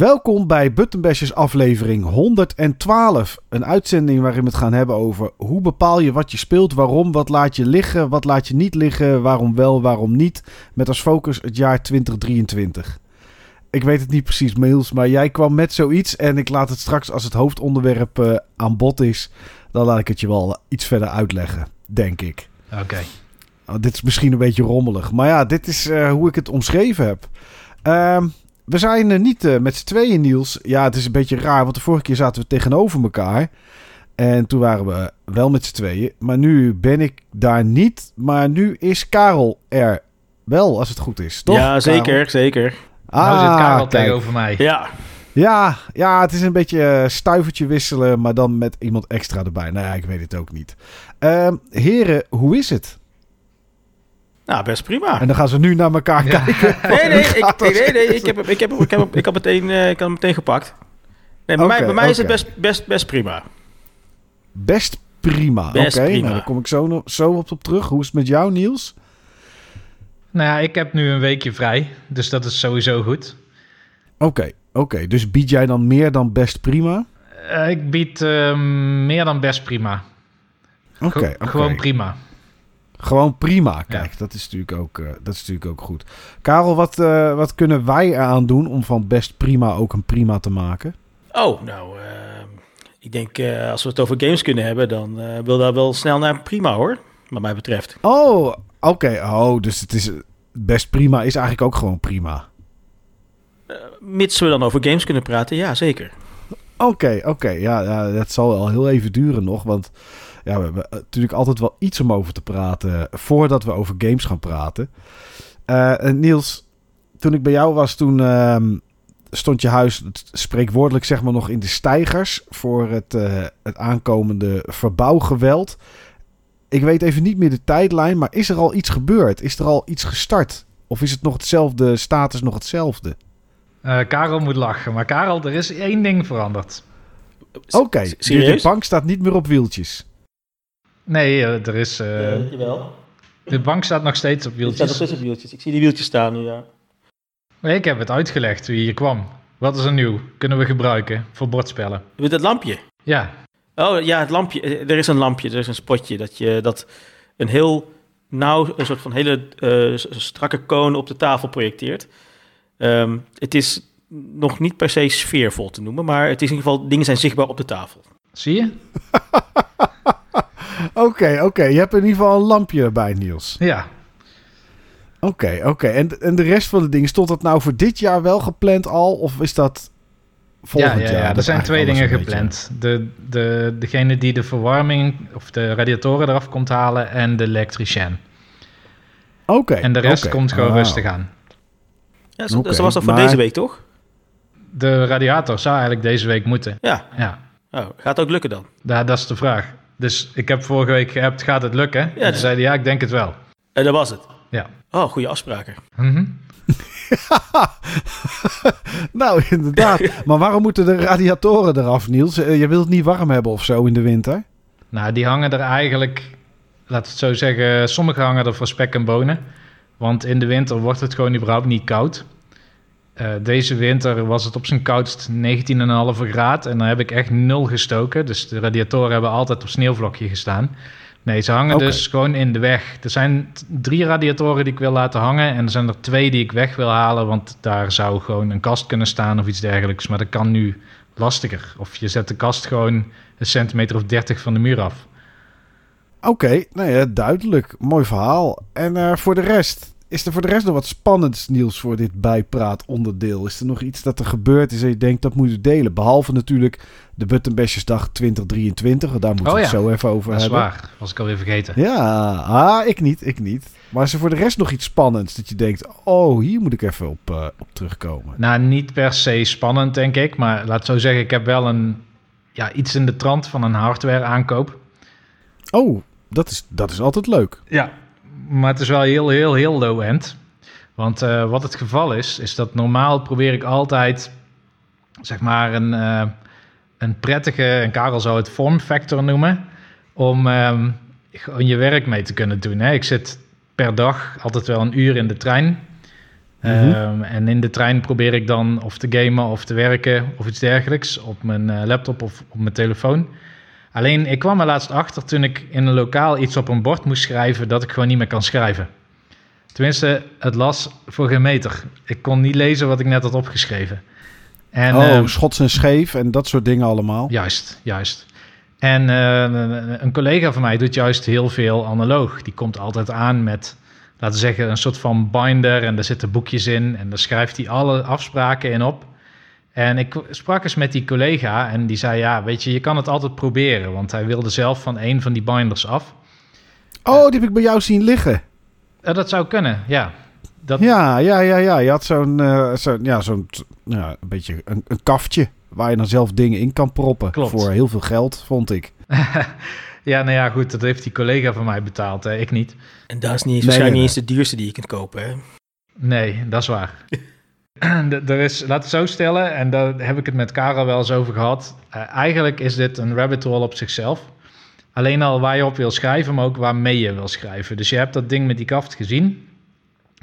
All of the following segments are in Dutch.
Welkom bij Buttonbashers aflevering 112. Een uitzending waarin we het gaan hebben over hoe bepaal je wat je speelt, waarom, wat laat je liggen, wat laat je niet liggen, waarom wel, waarom niet. Met als focus het jaar 2023. Ik weet het niet precies, Miles, maar jij kwam met zoiets en ik laat het straks als het hoofdonderwerp uh, aan bod is, dan laat ik het je wel iets verder uitleggen, denk ik. Oké. Oh, dit is misschien een beetje rommelig, maar ja, dit is uh, hoe ik het omschreven heb. Ehm we zijn uh, niet uh, met z'n tweeën, Niels. Ja, het is een beetje raar, want de vorige keer zaten we tegenover elkaar. En toen waren we wel met z'n tweeën. Maar nu ben ik daar niet. Maar nu is Karel er wel, als het goed is. Toch? Ja, zeker, Karel? zeker. Ah, nou zit Karel kijk. tegenover mij. Ja. Ja, ja, het is een beetje stuivertje wisselen, maar dan met iemand extra erbij. Nou ja, ik weet het ook niet. Uh, heren, hoe is het? Nou, best prima. En dan gaan ze nu naar elkaar ja. kijken. Nee, nee, ik, nee, nee, ik, heb, ik, heb, ik, heb, ik, heb meteen, uh, ik hem meteen gepakt. Nee, bij, okay, mij, bij mij okay. is het best, best, best prima. Best prima. Oké, okay, nou, daar kom ik zo, nog, zo op, op terug. Hoe is het met jou, Niels? Nou ja, ik heb nu een weekje vrij. Dus dat is sowieso goed. Oké, oké. Okay. Dus bied jij dan meer dan best prima? Uh, ik bied uh, meer dan best prima. Oké, okay, Ge Gewoon prima. Gewoon prima. Kijk, ja. dat, is natuurlijk ook, uh, dat is natuurlijk ook goed. Karel, wat, uh, wat kunnen wij eraan doen om van best prima ook een prima te maken? Oh, nou, uh, ik denk als we het over games kunnen hebben, dan wil daar wel snel naar prima hoor, wat mij betreft. Oh, oké. Okay. Oh, dus het is best prima is eigenlijk ook gewoon prima. mits we dan over games kunnen praten, ja, zeker. Oké, okay, oké. Okay. Ja, ja, dat zal al heel even duren nog, want ja, we hebben natuurlijk altijd wel iets om over te praten voordat we over games gaan praten. Uh, Niels, toen ik bij jou was, toen uh, stond je huis spreekwoordelijk zeg maar nog in de stijgers voor het, uh, het aankomende verbouwgeweld. Ik weet even niet meer de tijdlijn, maar is er al iets gebeurd? Is er al iets gestart? Of is het nog hetzelfde, status nog hetzelfde? Uh, Karel moet lachen, maar Karel, er is één ding veranderd. Oké, okay, de bank staat niet meer op wieltjes. Nee, uh, er is... Uh, jawel. De bank staat nog steeds op wieltjes. Het staat nog steeds op wieltjes. Ik zie die wieltjes staan nu, ja. Nee, ik heb het uitgelegd wie hier kwam. Wat is er nieuw? Kunnen we gebruiken voor bordspellen? Met het lampje? Ja. Oh ja, het lampje. Er is een lampje, er is een spotje. Dat je dat een heel nauw, een soort van hele uh, strakke koon op de tafel projecteert. Um, het is nog niet per se sfeervol te noemen, maar het is in ieder geval, dingen zijn zichtbaar op de tafel. Zie je? Oké, oké. Okay. Je hebt in ieder geval een lampje erbij, Niels. Ja. Oké, okay, oké. Okay. En, en de rest van de dingen, stond dat nou voor dit jaar wel gepland al? Of is dat volgend ja, ja, jaar? Ja, er zijn twee dingen gepland. De, de, degene die de verwarming of de radiatoren eraf komt halen en de elektricien. Oké. en de rest komt gewoon rustig aan. Ja, zo, zo was dat voor maar... deze week, toch? De radiator zou eigenlijk deze week moeten. Ja. ja. Oh, gaat het ook lukken dan? Ja, dat is de vraag. Dus ik heb vorige week geappt, gaat het lukken? Ja, en ze zeiden ja, ik denk het wel. En dat was het? Ja. Oh, goede afspraken. Mm -hmm. nou, inderdaad. maar waarom moeten de radiatoren eraf, Niels? Je wilt het niet warm hebben of zo in de winter? Nou, die hangen er eigenlijk, laat het zo zeggen, sommige hangen er voor spek en bonen. Want in de winter wordt het gewoon überhaupt niet koud. Uh, deze winter was het op zijn koudst 19,5 graad en dan heb ik echt nul gestoken. Dus de radiatoren hebben altijd op sneeuwvlokje gestaan. Nee, ze hangen okay. dus gewoon in de weg. Er zijn drie radiatoren die ik wil laten hangen en er zijn er twee die ik weg wil halen, want daar zou gewoon een kast kunnen staan of iets dergelijks. Maar dat kan nu lastiger. Of je zet de kast gewoon een centimeter of 30 van de muur af. Oké, okay, nou ja, duidelijk. Mooi verhaal. En uh, voor de rest, is er voor de rest nog wat spannends, Niels, voor dit bijpraat onderdeel? Is er nog iets dat er gebeurd is en je denkt dat moet je delen? Behalve natuurlijk de Buttonbashers 2023. Daar moeten oh, we ja. het zo even over dat hebben. Dat is waar. Was ik alweer vergeten. Ja, ah, ik niet, ik niet. Maar is er voor de rest nog iets spannends dat je denkt... oh, hier moet ik even op, uh, op terugkomen? Nou, niet per se spannend, denk ik. Maar laat zo zeggen, ik heb wel een, ja, iets in de trant van een hardware aankoop. Oh, dat is, dat is altijd leuk. Ja, maar het is wel heel, heel, heel low-end. Want uh, wat het geval is, is dat normaal probeer ik altijd, zeg maar, een, uh, een prettige, en Karel zou het form factor noemen, om um, gewoon je werk mee te kunnen doen. Hè? Ik zit per dag altijd wel een uur in de trein. Mhm. Ehm, en in de trein probeer ik dan of te gamen of te werken of iets dergelijks op mijn eh, laptop of op mijn telefoon. Alleen ik kwam er laatst achter toen ik in een lokaal iets op een bord moest schrijven dat ik gewoon niet meer kan schrijven. Tenminste, het las voor geen meter. Ik kon niet lezen wat ik net had opgeschreven. En, oh, ehm, schots en scheef en dat soort dingen allemaal. Juist, juist. En eh, een collega van mij doet juist heel veel analoog. Die komt altijd aan met, laten we zeggen, een soort van binder. En daar zitten boekjes in. En daar schrijft hij alle afspraken in op. En ik sprak eens met die collega en die zei: Ja, weet je, je kan het altijd proberen. Want hij wilde zelf van een van die binders af. Oh, die heb ik bij jou zien liggen. Dat zou kunnen, ja. Dat, Ja, ja, ja, ja. Je had zo'n, eh, zo'n ja, zo'n, ja, een beetje een, een kaftje waar je dan zelf dingen in kan proppen. Klopt. Voor heel veel geld, vond ik. ja, nou ja, goed, dat heeft die collega van mij betaald, hè, ik niet. En dat is niet eens, Nee, waarschijnlijk nee, niet eens de duurste die je kunt kopen. Hè? Nee, dat is waar. Er is, laat het zo stellen, en daar heb ik het met Karel wel eens over gehad. Eh, eigenlijk is dit een rabbit hole op zichzelf. Alleen al waar je op wil schrijven, maar ook waarmee je wil schrijven. Dus je hebt dat ding met die kaft gezien.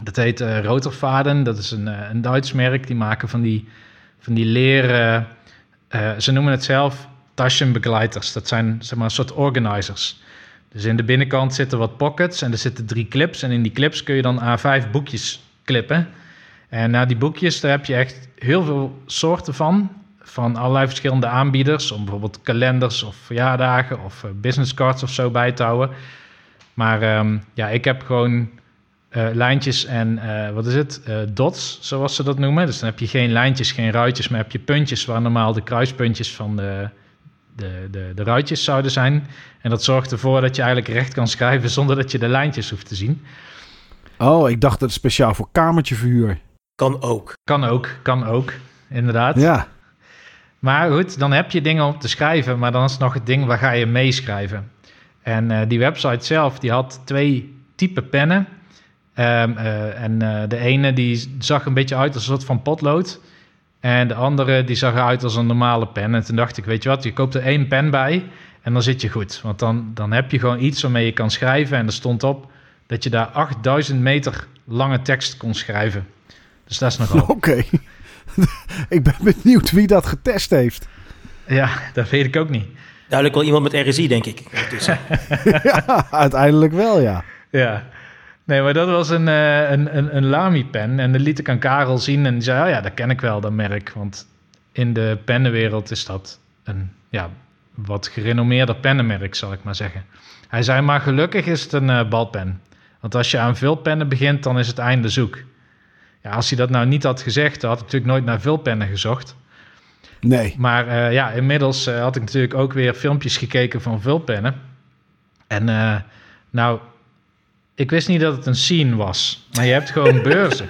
Dat heet Rotervaden. Dat is een, eh, een Duits merk. Die maken van die, van die leren... ze noemen het zelf taschenbegleiters. Dat zijn zeg maar een soort organizers. Dus in de binnenkant zitten wat pockets en er zitten drie clips. En in die clips kun je dan A5 boekjes klippen. En na die boekjes, daar heb je echt heel veel soorten van. Van allerlei verschillende aanbieders. Om bijvoorbeeld kalenders of verjaardagen of eh, business cards of zo bij te houden. Maar ehm, ja, ik heb gewoon eh, lijntjes en eh, wat is het? Dots, zoals ze dat noemen. Dus dan heb je geen lijntjes, geen ruitjes, maar heb je puntjes waar normaal de kruispuntjes van de, de, de, de ruitjes zouden zijn. En dat zorgt ervoor dat je eigenlijk recht kan schrijven zonder dat je de lijntjes hoeft te zien. Oh, ik dacht dat het speciaal voor kamertjeverhuur. Kan ook. Kan ook, kan ook, inderdaad. Ja. Maar goed, dan heb je dingen om te schrijven, maar dan is het nog het ding waar ga je meeschrijven. En eh, die website zelf, die had twee type pennen. Ehm, eh, en eh, de ene die zag een beetje uit als een soort van potlood. En de andere die zag eruit als een normale pen. En toen dacht ik, weet je wat, je koopt er één pen bij en dan zit je goed. Want dan, dan heb je gewoon iets waarmee je kan schrijven. En er stond op dat je daar 8000 meter lange tekst kon schrijven. Dus dat is nogal. Oké. ik ben benieuwd wie dat getest heeft. ja, dat weet ik ook niet. Duidelijk wel iemand met RSI, denk ik. ja, uiteindelijk wel, ja. Ja. Nee, maar dat was een, eh, een, een, een Lamy-pen. En dat liet ik aan Karel zien. En die zei, oh ja, dat ken ik wel, dat merk. Want in de pennenwereld is dat een ja, wat gerenommeerder pennenmerk, zal ik maar zeggen. Hij zei, maar gelukkig is het een eh, balpen. Want als je aan vulpennen begint, dan is het einde zoek. Ja, als hij dat nou niet had gezegd, dan had ik natuurlijk nooit naar vulpennen gezocht. Nee. Maar eh, ja, inmiddels eh, had ik natuurlijk ook weer filmpjes gekeken van vulpennen. En eh, nou, ik wist niet dat het een scene was. Maar je hebt gewoon beurzen.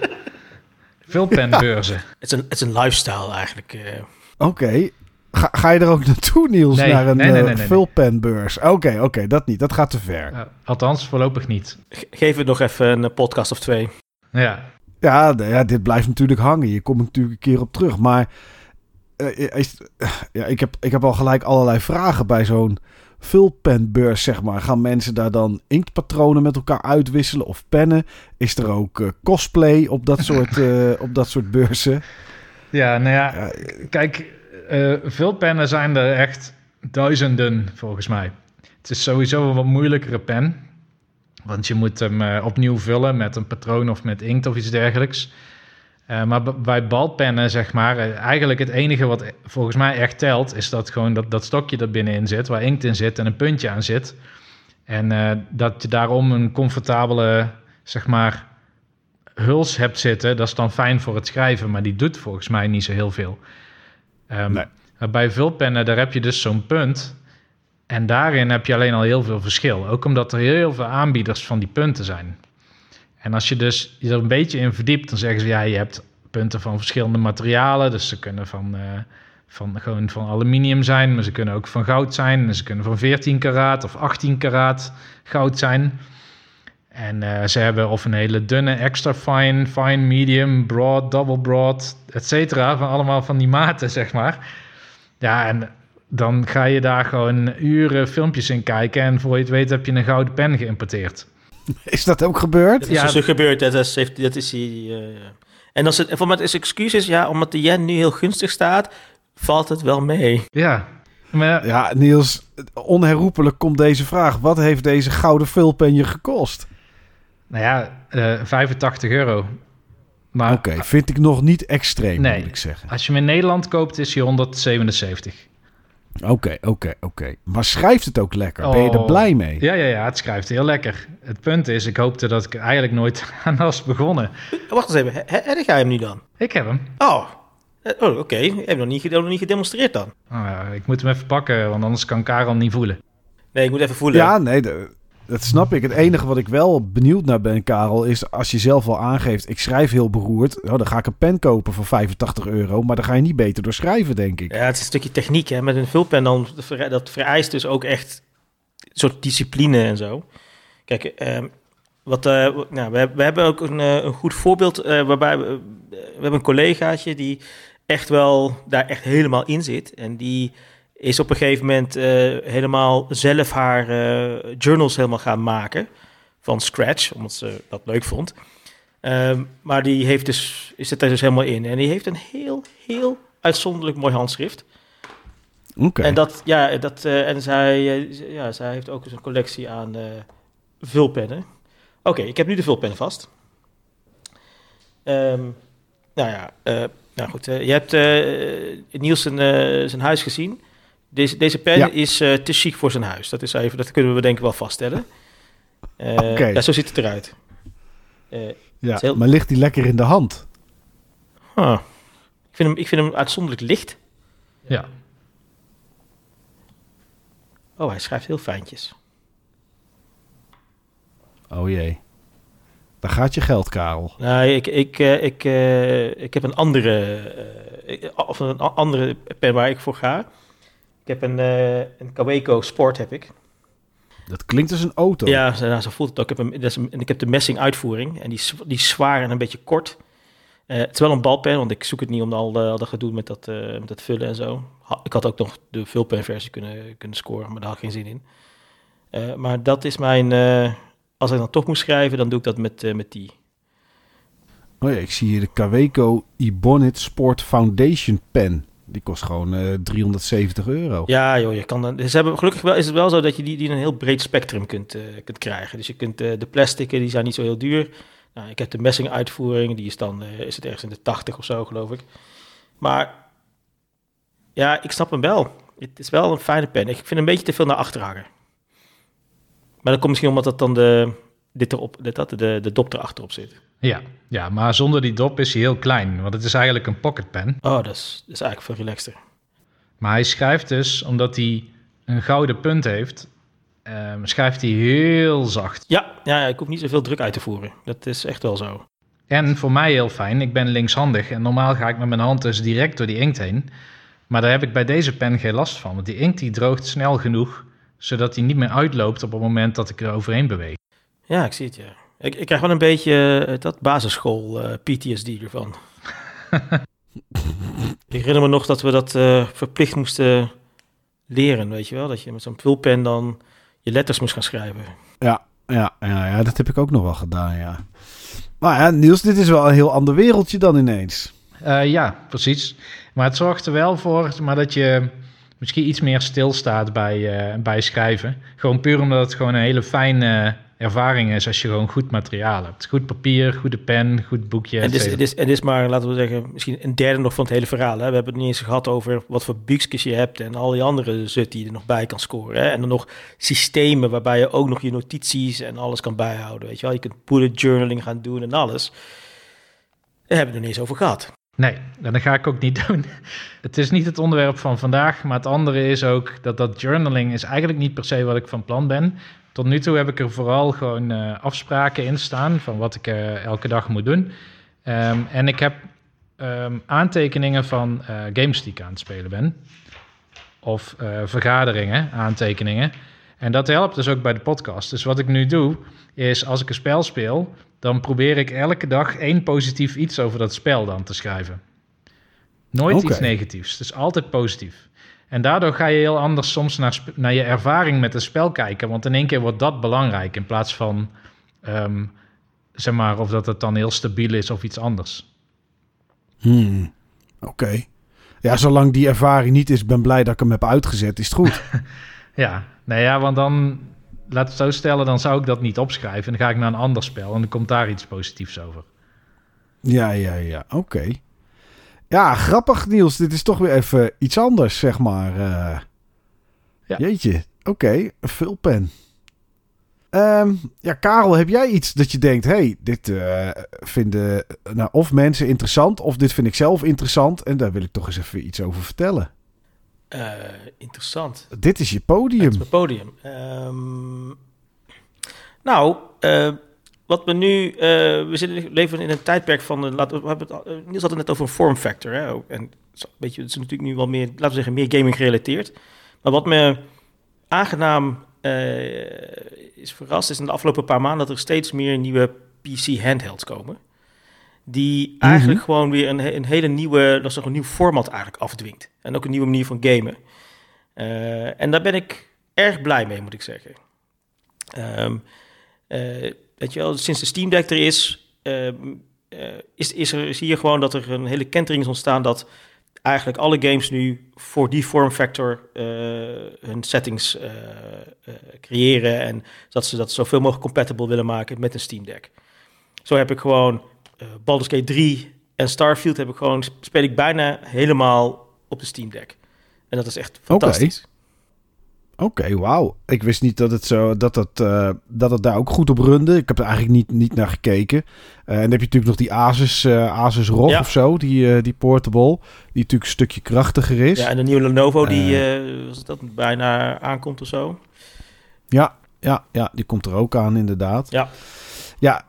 Vulpenbeurzen. Het is een, het is een lifestyle eigenlijk. eh. Oké. Ga, ga je er ook naartoe, Niels, Nee, naar een nee, nee, nee, nee, nee. vulpenbeurs? Oké, oké, dat niet. Dat gaat te ver. Althans, voorlopig niet. Ge- Geef het nog even een podcast of twee. Ja, Ja, ja, dit blijft natuurlijk hangen. Je komt natuurlijk een keer op terug. Maar eh, is, ja, ik, heb, ik heb al gelijk allerlei vragen bij zo'n vulpenbeurs, zeg maar. Gaan mensen daar dan inktpatronen met elkaar uitwisselen of pennen? Is er ook eh, cosplay op dat soort, eh, op dat soort beurzen? ja nou ja, Ja, kijk, eh vulpennen zijn er echt duizenden volgens mij. Het is sowieso een wat moeilijkere pen. Want je moet hem eh, opnieuw vullen met een patroon of met inkt of iets dergelijks. Eh, maar bij balpennen, zeg maar, eh, eigenlijk het enige wat volgens mij echt telt, is dat gewoon dat, dat stokje er binnenin zit, waar inkt in zit en een puntje aan zit. En dat je daarom een comfortabele, zeg maar, huls hebt zitten, dat is dan fijn voor het schrijven, maar die doet volgens mij niet zo heel veel. Nee. maar Bij vulpennen, daar heb je dus zo'n punt. En daarin heb je alleen al heel veel verschil. Ook omdat er heel veel aanbieders van die punten zijn. En als je dus je er een beetje in verdiept, dan zeggen ze ja, je hebt punten van verschillende materialen. Dus ze kunnen van, eh, van, gewoon van aluminium zijn, maar ze kunnen ook van goud zijn. Ze kunnen van 14 karaat of 18 karaat goud zijn. En eh, ze hebben of een hele dunne, extra fine, fine, medium, broad, double broad, et cetera. Van allemaal van die maten, zeg maar. Ja, en dan ga je daar gewoon uren filmpjes in kijken. En voor je het weet heb je een gouden pen geïmporteerd. Is dat ook gebeurd? Dat is Ja. dus gebeurd. Dat is, heeft, dat is die, eh, En als het, voor mij is excuus is, ja, omdat de yen nu heel gunstig staat, valt het wel mee. Ja, maar Ja, Niels, onherroepelijk komt deze vraag. Wat heeft deze gouden vulpen je gekost? nou ja, eh 85 euro. Maar Oké, vind ik nog niet extreem, Nee. moet ik zeggen. als je hem in Nederland koopt, is hij 177. Oké, oké, oké. Maar schrijft het ook lekker? Ben je er Oh. blij mee? Ja, ja, ja, het schrijft heel lekker. Het punt is, ik hoopte dat ik eigenlijk nooit aan was begonnen. Wacht eens even, he- he- heb jij hem nu dan? Ik heb hem. Oh, Eh, oh oké. Je hebt nog niet, gede- nog niet gedemonstreerd dan. Oh ja, ik moet hem even pakken, want anders kan Karel niet voelen. Nee, ik moet even voelen. Ja, nee, de- dat snap ik. Het enige wat ik wel benieuwd naar ben, Karel, is als je zelf al aangeeft, ik schrijf heel beroerd, oh, dan ga ik een pen kopen voor 85 euro, maar dan ga je niet beter door schrijven, denk ik. Ja, het is een stukje techniek, hè. Met een vulpen dan, dat ver- dat vereist dus ook echt een soort discipline en zo. Kijk, ehm, wat, eh, nou, we, we hebben ook een, eh, een goed voorbeeld eh, waarbij we, we hebben een collegaatje die echt wel daar echt helemaal in zit. En die is op een gegeven moment eh, helemaal zelf haar eh, journals helemaal gaan maken van scratch, omdat ze dat leuk vond. Ehm, maar die heeft dus, is het er dus helemaal in. En die heeft een heel, heel uitzonderlijk mooi handschrift. Oké. En dat, ja, dat, eh, en zij, ja, zij heeft ook eens een collectie aan vulpennen. Oké, ik heb nu de vulpen vast. Ehm, nou ja, nou goed. je hebt Niels zijn, zijn huis gezien. Deze, deze pen Ja. is eh, te chic voor zijn huis. Dat, is even, dat kunnen we denk ik wel vaststellen. Eh, Oké. Ja, zo ziet het eruit. Eh, ja, heel- maar ligt die lekker in de hand? huh. ik, vind hem, ik vind hem uitzonderlijk licht. Ja. Oh, hij schrijft heel fijntjes. Oh jee. Daar gaat je geld, Karel. Nou, ik, ik, eh, ik, eh, ik heb een andere, eh, of een andere pen waar ik voor ga. Ik heb een, eh een Kaweco Sport heb ik. Dat klinkt als een auto. Ja, zo, zo voelt het ook. Ik heb, een, dat is een, ik heb de messing uitvoering en die, die is zwaar en een beetje kort. Eh, het is wel een balpen, want ik zoek het niet om al, al dat gedoe met dat, eh, met dat vullen en zo. Ha- ik had ook nog de vulpenversie kunnen, kunnen scoren, maar daar had ik geen zin in. Maar dat is mijn... als ik dan toch moet schrijven, dan doe ik dat met, met die. Oh ja, ik zie hier de Kaweco Ibonit Sport Foundation pen. Die kost gewoon eh 370 euro. Ja, joh, je kan dan. Ze hebben gelukkig wel is het wel zo dat je die, die een heel breed spectrum kunt, eh, kunt krijgen. Dus je kunt eh, de plastieken, die zijn niet zo heel duur. Nou, ik heb de messing uitvoering, die is dan is het ergens in de 80 of zo, geloof ik. Maar ja, ik snap hem wel. Het is wel een fijne pen. Ik vind een beetje te veel naar achter hangen. Maar dat komt misschien omdat dat dan de dit erop, dit, dat, de, de dop erachterop zit. Ja, ja, maar zonder die dop is hij heel klein, want het is eigenlijk een pocketpen. Oh, dat is, dat is eigenlijk veel relaxter. Maar hij schrijft dus, omdat hij een gouden punt heeft, ehm, schrijft hij heel zacht. Ja, ja, ja, ik hoef niet zoveel druk uit te voeren. Dat is echt wel zo. En voor mij heel fijn, ik ben linkshandig en normaal ga ik met mijn hand dus direct door die inkt heen. Maar daar heb ik bij deze pen geen last van, want die inkt die droogt snel genoeg, zodat hij niet meer uitloopt op het moment dat ik er overheen beweeg. Ja, ik zie het, ja. Ik, ik krijg wel een beetje eh, dat basisschool eh, PTSD ervan. ik herinner me nog dat we dat eh, verplicht moesten leren, weet je wel? Dat je met zo'n vulpen dan je letters moest gaan schrijven. Ja, ja, ja, ja, dat heb ik ook nog wel gedaan, ja. Maar ja, Niels, dit is wel een heel ander wereldje dan ineens. Eh, ja, precies. Maar het zorgt er wel voor maar dat je misschien iets meer stilstaat bij, eh, bij schrijven. Gewoon puur omdat het gewoon een hele fijne ervaring is als je gewoon goed materiaal hebt. Goed papier, goede pen, goed boekje. en, dit is, et het is, is maar, laten we zeggen, misschien een derde nog van het hele verhaal. Hè? We hebben het niet eens gehad over wat voor buikjes je hebt en al die andere zut die je er nog bij kan scoren. Hè? En dan nog systemen waarbij je ook nog je notities en alles kan bijhouden. Weet je wel? Je kunt bullet journaling gaan doen en alles. Daar hebben we het nog niet eens over gehad. Nee, en dat ga ik ook niet doen. Het is niet het onderwerp van vandaag, maar het andere is ook dat dat journaling is eigenlijk niet per se wat ik van plan ben. Tot nu toe heb ik er vooral gewoon eh, afspraken in staan van wat ik eh, elke dag moet doen. Ehm, en ik heb ehm, aantekeningen van eh, games die ik aan het spelen ben. Of vergaderingen, aantekeningen. En dat helpt dus ook bij de podcast. Dus wat ik nu doe, is als ik een spel speel, dan probeer ik elke dag één positief iets over dat spel dan te schrijven. Nooit iets negatiefs, dus altijd positief. En daardoor ga je heel anders soms naar, naar je ervaring met het spel kijken. Want in één keer wordt dat belangrijk in plaats van, ehm, zeg maar, of dat het dan heel stabiel is of iets anders. Hmm. Oké. Ja, zolang die ervaring niet is, ben blij dat ik hem heb uitgezet, is het goed. Ja, nou ja, want dan, laat het zo stellen, dan zou ik dat niet opschrijven. En dan ga ik naar een ander spel en dan komt daar iets positiefs over. ja, ja, ja. Oké. Ja, grappig Niels. Dit is toch weer even iets anders, zeg maar. eh. Ja. Jeetje. Oké, een vulpen. Ehm, ja, Karel, heb jij iets dat je denkt... hey, dit eh, vinden nou, of mensen interessant... of dit vind ik zelf interessant... en daar wil ik toch eens even iets over vertellen. Eh, interessant. Dit is je podium. is mijn podium. Ehm, nou, eh, wat we nu... eh, we zitten, leven in een tijdperk van... de- laten we, hebben het, eh, Niels had het net over een form factor. Hè? En het is, een beetje, het is natuurlijk nu wel meer, laten we zeggen, meer gaming gerelateerd. Maar wat me aangenaam eh, is verrast... is in de afgelopen paar maanden dat er steeds meer nieuwe PC-handhelds komen. Die eigenlijk gewoon weer een, een hele nieuwe, dat is een nieuw format eigenlijk afdwingt. En ook een nieuwe manier van gamen. En daar ben ik erg blij mee, moet ik zeggen. Ehm, eh, weet je wel, sinds de Steam Deck er is, ehm, eh, is, is er, zie je gewoon dat er een hele kentering is ontstaan dat eigenlijk alle games nu voor die form factor eh, hun settings eh, creëren en dat ze dat zoveel mogelijk compatible willen maken met een Steam Deck. Zo heb ik gewoon Baldur's Gate 3 en Starfield heb ik gewoon, speel ik bijna helemaal op de Steam Deck. En dat is echt fantastisch. Oké, wauw. Ik wist niet dat het, zo, dat, het, eh, dat het daar ook goed op runde. Ik heb er eigenlijk niet, niet naar gekeken. Eh, en dan heb je natuurlijk nog die Asus, eh, Asus ROG Ja. of zo. Die, die portable. Die natuurlijk een stukje krachtiger is. Ja, en de nieuwe Lenovo die was dat bijna aankomt of zo. Ja, ja, ja, die komt er ook aan inderdaad. Ja. Ja,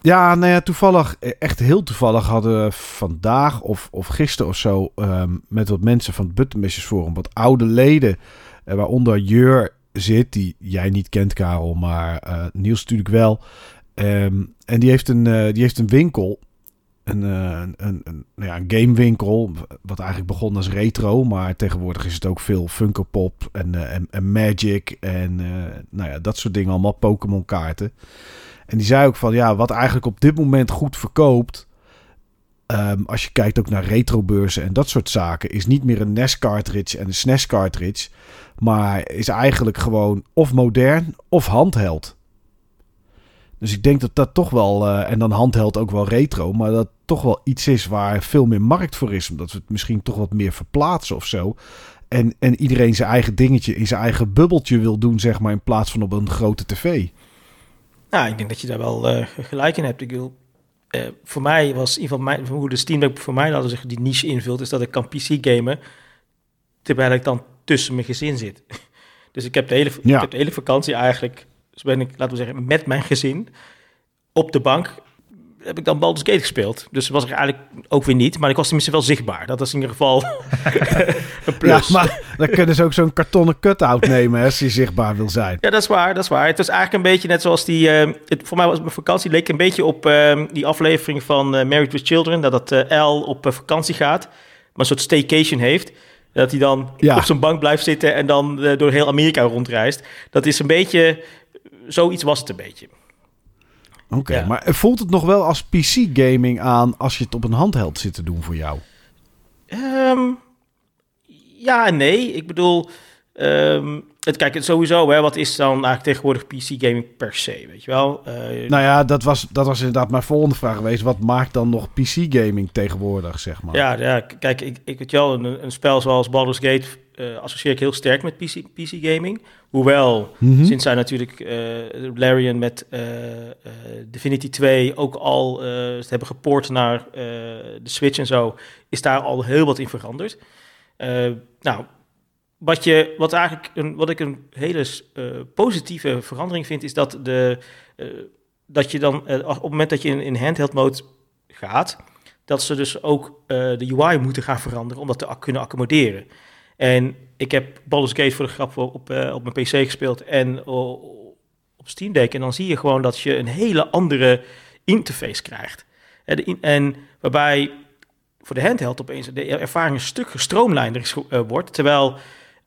ja nou ja, toevallig, echt heel toevallig hadden we vandaag of, of gisteren of zo... ehm, met wat mensen van het Buttonmashers Forum, wat oude leden... eh, waaronder Jur zit, die jij niet kent Karel, maar eh, Niels natuurlijk wel. Ehm, en die heeft een, eh, die heeft een winkel... Een, een, een, nou ja, een gamewinkel, wat eigenlijk begon als retro, maar tegenwoordig is het ook veel Funko Pop en, en, en Magic en nou ja, dat soort dingen allemaal, Pokémon kaarten. En die zei ook van, ja, wat eigenlijk op dit moment goed verkoopt, ehm, als je kijkt ook naar retrobeurzen en dat soort zaken, is niet meer een NES cartridge en een SNES cartridge, maar is eigenlijk gewoon of modern of handheld. Dus ik denk dat dat toch wel, eh, en dan handheld ook wel retro, maar dat toch wel iets is waar veel meer markt voor is. Omdat we het misschien toch wat meer verplaatsen of zo. En, en iedereen zijn eigen dingetje in zijn eigen bubbeltje wil doen, zeg maar, in plaats van op een grote tv. Nou, ik denk dat je daar wel eh, gelijk in hebt. Ik wil, eh, voor mij was ieder geval mijn, hoe de Steam voor mij laten zeggen, die niche invult, is dat ik kan PC gamen terwijl ik dan tussen mijn gezin zit. Dus ik heb de hele, Ja. ik heb de hele vakantie eigenlijk, dus ben ik, laten we zeggen, met mijn gezin op de bank heb ik dan Baldur's Gate gespeeld. Dus was ik eigenlijk ook weer niet, maar ik was tenminste wel zichtbaar. Dat is in ieder geval een plus. Ja, maar dan kunnen ze ook zo'n kartonnen cut-out nemen hè, als je zichtbaar wil zijn. Ja, dat is waar, dat is waar. Het was eigenlijk een beetje net zoals die... eh, het, voor mij was mijn vakantie leek een beetje op eh, die aflevering van eh, Married with Children. Dat het eh, L op eh, vakantie gaat, maar een soort staycation heeft. Dat hij dan Ja. op zijn bank blijft zitten en dan eh, door heel Amerika rondreist. Dat is een beetje... Zoiets was het een beetje. Oké, Ja. maar voelt het nog wel als PC-gaming aan als je het op een handheld zit te doen voor jou? Ehm, ja en nee. Ik bedoel... ehm, het, kijk, het sowieso, hè, wat is dan eigenlijk tegenwoordig PC-gaming per se, weet je wel? Eh, Nou ja, dat was, dat was inderdaad mijn volgende vraag geweest. Wat maakt dan nog PC-gaming tegenwoordig, zeg maar? Ja, ja kijk, ik, ik weet je wel, een, een spel zoals Baldur's Gate eh, associeer ik heel sterk met PC, PC gaming. Hoewel, Mhm. sinds zij natuurlijk eh Larian met eh, Divinity 2 ook al ze hebben gepoord naar de Switch en zo, is daar al heel wat in veranderd. Nou, wat, je, wat, eigenlijk een, wat ik een hele eh, positieve verandering vind, is dat, de, eh, dat je dan eh, op het moment dat je in, handheld mode gaat, dat ze dus ook de UI moeten gaan veranderen om dat te kunnen accommoderen. En ik heb Baldur's Gate voor de grap op, op, mijn PC gespeeld en op Steam Deck. En dan zie je gewoon dat je een hele andere interface krijgt. En, in- en waarbij voor de handheld opeens de ervaring een stuk gestroomlijnder wordt. Terwijl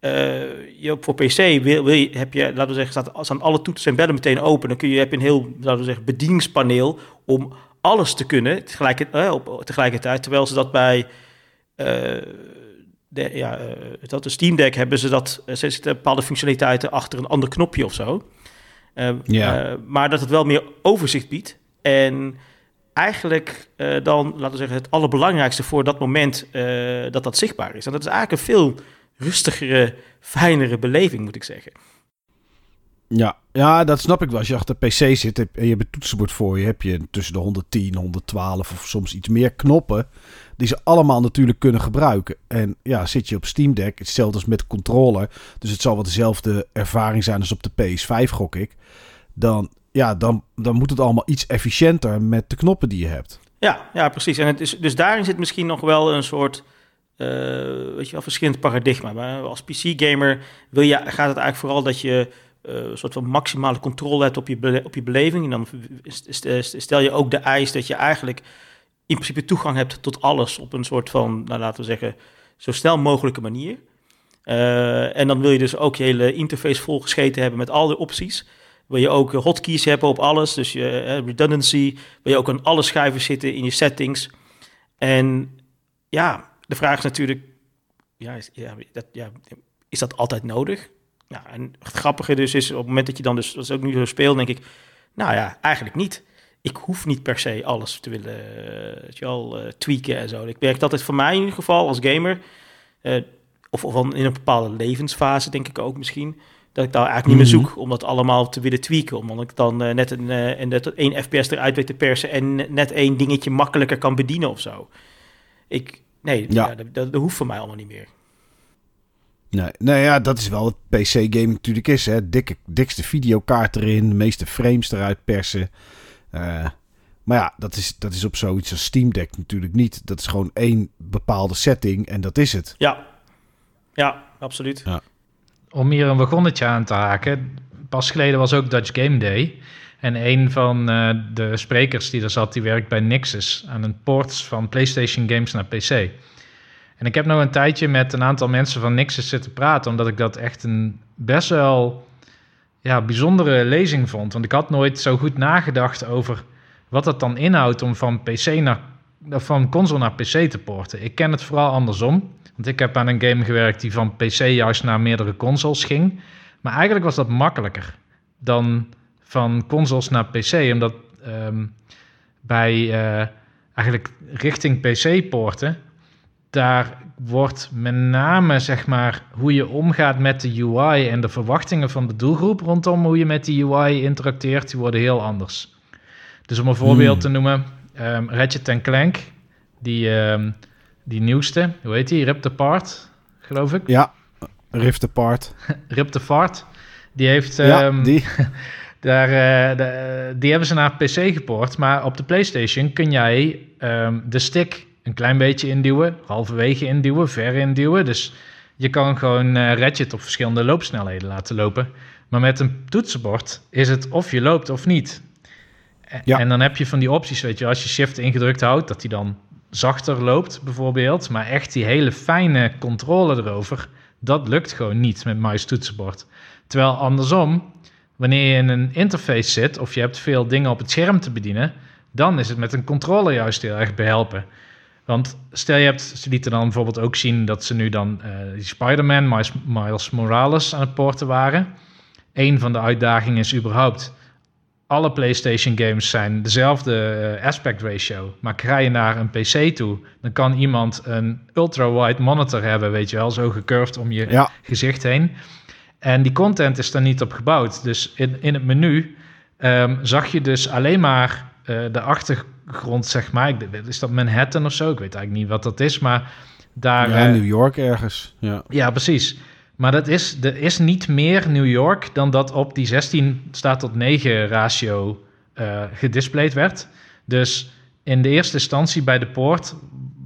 eh, je voor PC wil, wil je, heb je, laten we zeggen, staat, staan alle toetsen en bellen meteen open. Dan kun je, heb je een heel, laten we zeggen, bedieningspaneel om alles te kunnen tegelijkertijd, op, tegelijkertijd terwijl ze dat bij de, ja, dat de Steam Deck hebben ze dat, ze zitten bepaalde functionaliteiten achter een ander knopje of zo. ja. maar dat het wel meer overzicht biedt. En eigenlijk uh, dan, laten we zeggen, het allerbelangrijkste voor dat moment uh, dat dat zichtbaar is. En dat is eigenlijk een veel rustigere, fijnere beleving, moet ik zeggen. Ja, ja, dat snap ik wel. Als je achter de PC zit en je hebt een toetsenbord voor je, heb je tussen de 110, 112 of soms iets meer knoppen. Die ze allemaal natuurlijk kunnen gebruiken. En ja, zit je op Steam Deck, hetzelfde als met controller. Dus het zal wel dezelfde ervaring zijn als op de PS5, gok ik. Dan ja, dan, dan moet het allemaal iets efficiënter met de knoppen die je hebt. Ja, ja precies. En het is, dus daarin zit misschien nog wel een soort, uh, weet je wel, verschillend paradigma. Maar als PC-gamer wil je, gaat het eigenlijk vooral dat je uh, een soort van maximale controle hebt op je, op je beleving. En dan stel je ook de eis dat je eigenlijk in principe toegang hebt tot alles op een soort van, nou, laten we zeggen, zo snel mogelijke manier. Uh, en dan wil je dus ook je hele interface volgescheten hebben met al de opties. Wil je ook hotkeys hebben op alles, dus je redundancy. Wil je ook aan alle schijven zitten in je settings. En ja, de vraag is natuurlijk, ja, is, ja, dat, ja, is dat altijd nodig? Ja, en het grappige dus is, op het moment dat je dan dus, dat ook nu zo speelt, denk ik, nou ja, eigenlijk niet. Ik hoef niet per se alles te willen uh, je wel, uh, tweaken en zo. Ik merk dat het voor mij in ieder geval als gamer, uh, of, of in een bepaalde levensfase denk ik ook misschien, dat ik daar eigenlijk niet meer mhm. zoek om dat allemaal te willen tweaken. Omdat ik dan uh, net, een, uh, net één FPS eruit weet te persen en net één dingetje makkelijker kan bedienen of zo. Ik, nee, ja. dat, dat, hoeft voor mij allemaal niet meer. Nee, nou ja, dat is wel het PC-game natuurlijk is. Hè. Dikke, dikste videokaart erin, de meeste frames eruit persen. Uh, maar ja, dat is, dat is op zoiets als Steam Deck natuurlijk niet. Dat is gewoon één bepaalde setting en dat is het. Ja, ja absoluut. Ja om hier een wagonnetje aan te haken. Pas geleden was ook Dutch Game Day. En een van uh, de sprekers die er zat, die werkt bij Nixus aan een port van PlayStation games naar PC. En ik heb nog een tijdje met een aantal mensen van Nixus zitten praten, omdat ik dat echt een best wel ja, bijzondere lezing vond. Want ik had nooit zo goed nagedacht over wat het dan inhoudt om van PC naar van console naar PC te porten. Ik ken het vooral andersom. Want ik heb aan een game gewerkt die van PC juist naar meerdere consoles ging. Maar eigenlijk was dat makkelijker dan van consoles naar PC. Omdat um, bij uh, eigenlijk richting PC-poorten, daar wordt met name zeg maar hoe je omgaat met de UI en de verwachtingen van de doelgroep rondom hoe je met die UI interacteert, die worden heel anders. Dus om een voorbeeld hmm. te noemen, um, Ratchet Clank, die um, die nieuwste, hoe heet die? Ripped Apart, geloof ik. Ja, Rift Apart. Ripped Apart. Die heeft... Ja, um, die. daar, uh, de, die hebben ze naar PC gepoord. Maar op de PlayStation kun jij um, de stick een klein beetje induwen, halverwege induwen, ver induwen. Dus je kan gewoon uh, Ratchet op verschillende loopsnelheden laten lopen. Maar met een toetsenbord is het of je loopt of niet. Ja. En dan heb je van die opties, weet je, als je shift ingedrukt houdt, dat hij dan zachter loopt, bijvoorbeeld. Maar echt die hele fijne controle erover, dat lukt gewoon niet met muis toetsenbord. Terwijl andersom, wanneer je in een interface zit of je hebt veel dingen op het scherm te bedienen, dan is het met een controller juist heel erg behelpen. Want stel je hebt, ze lieten dan bijvoorbeeld ook zien dat ze nu dan uh, Spider-Man, Miles, Miles Morales aan het porten waren. Een van de uitdagingen is überhaupt alle PlayStation games zijn dezelfde eh, aspect ratio. Maar ga je naar een PC toe, dan kan iemand een ultra-wide monitor hebben, weet je wel, zo gecurved om je gezicht heen. En die content is daar niet op gebouwd. Dus in, in het menu um, zag je dus alleen maar uh, de achtergrond, zeg maar. Is dat Manhattan of zo? Ik weet eigenlijk niet wat dat is, maar daar... Ja, uh, New York ergens. Ja, ja precies. Maar dat is, er is niet meer New York dan dat op die 16 staat tot 9 ratio uh, gedisplayed werd. Dus in de eerste instantie bij de poort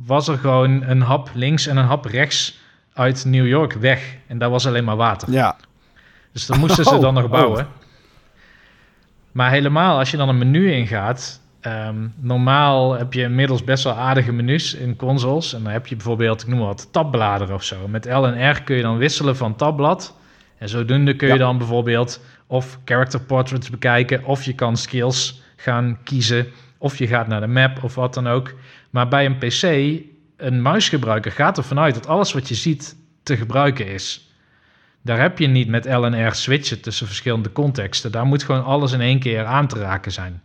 was er gewoon een hap links en een hap rechts uit New York weg. En daar was alleen maar water. Ja. Dus dan moesten ze dan nog oh. bouwen. Maar helemaal als je dan een menu ingaat, Um, normaal heb je inmiddels best wel aardige menus in consoles. En dan heb je bijvoorbeeld, ik noem maar wat, tabbladen of zo. Met L en R kun je dan wisselen van tabblad. En zodoende kun je dan bijvoorbeeld of character portraits bekijken... of je kan skills gaan kiezen Of je gaat naar de map of wat dan ook. Maar bij een PC, een muisgebruiker gaat ervan uit dat alles wat je ziet te gebruiken is. Daar heb je niet met L en R switchen tussen verschillende contexten. Daar moet gewoon alles in één keer aan te raken zijn.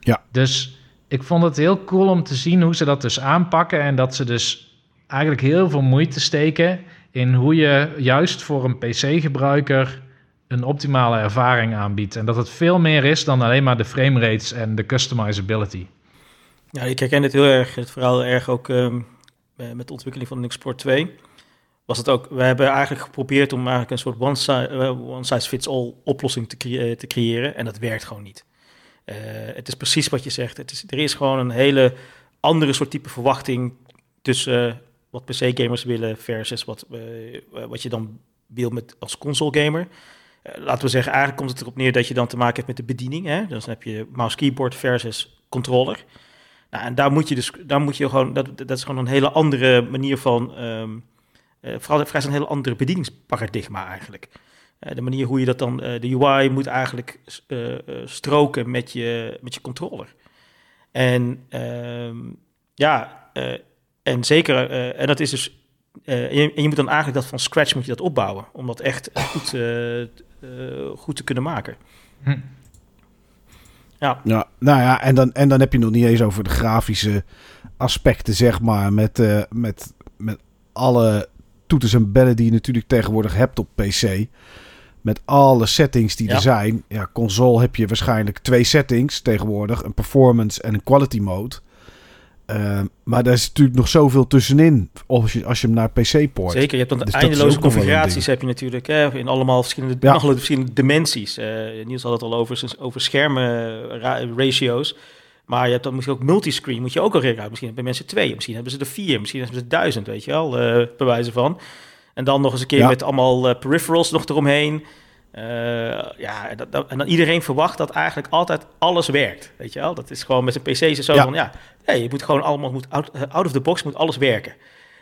Ja. Dus ik vond het heel cool om te zien hoe ze dat dus aanpakken. En dat ze dus eigenlijk heel veel moeite steken in hoe je juist voor een PC-gebruiker een optimale ervaring aanbiedt. En dat het veel meer is dan alleen maar de frame rates en de customizability. Ja, ik herken het heel erg. Het vooral erg ook um, met de ontwikkeling van Export 2. Was het ook, we hebben eigenlijk geprobeerd om eigenlijk een soort one-size-fits-all one oplossing te, cre te, creëren. En dat werkt gewoon niet. Uh, het is precies wat je zegt. Het is, er is gewoon een hele andere soort type verwachting tussen wat PC-gamers willen versus wat, wat je dan wil met als console-gamer. laten we zeggen, eigenlijk komt het erop neer dat je dan te maken hebt met de bediening. Hè? Dus dan heb je mouse-keyboard versus controller. Nou, en daar moet je dus, daar moet je gewoon, dat, dat is gewoon een hele andere manier van, uh, vooral vrij een hele andere bedieningsparadigma eigenlijk. Uh, de manier hoe je dat dan, uh, de UI moet eigenlijk stroken met je, met je controller. En um, ja, en zeker, en dat is dus, en je, en, je, moet dan eigenlijk dat van scratch moet je dat opbouwen, om dat echt goed, goed te kunnen maken. Hm. Ja. ja. Nou ja, en dan, en dan heb je nog niet eens over de grafische aspecten, zeg maar. Met, uh, met, met alle toeters en bellen die je natuurlijk tegenwoordig hebt op PC. Met alle settings die ja. er zijn. Ja, console heb je waarschijnlijk twee settings tegenwoordig: een performance en een quality mode. Uh, maar daar is natuurlijk nog zoveel tussenin als je, als je hem naar PC poort. Zeker, je hebt dan dus eindeloze configuraties heb je natuurlijk hè, in allemaal verschillende, ja. verschillende dimensies. Uh, Niels had het al over, over schermen ratio's. Maar je hebt dan misschien ook multiscreen, moet je ook al rekenen. Misschien hebben mensen twee, misschien hebben ze er vier, misschien hebben ze er duizend, weet je wel, uh, bij wijze van. En dan nog eens een keer ja. met allemaal peripherals nog eromheen. Uh, ja, dat, dat, en dan iedereen verwacht dat eigenlijk altijd alles werkt. Weet je wel? Dat is gewoon met zijn PC's zo ja. van ja, hey, je moet gewoon allemaal moet out, out, of the box moet alles werken.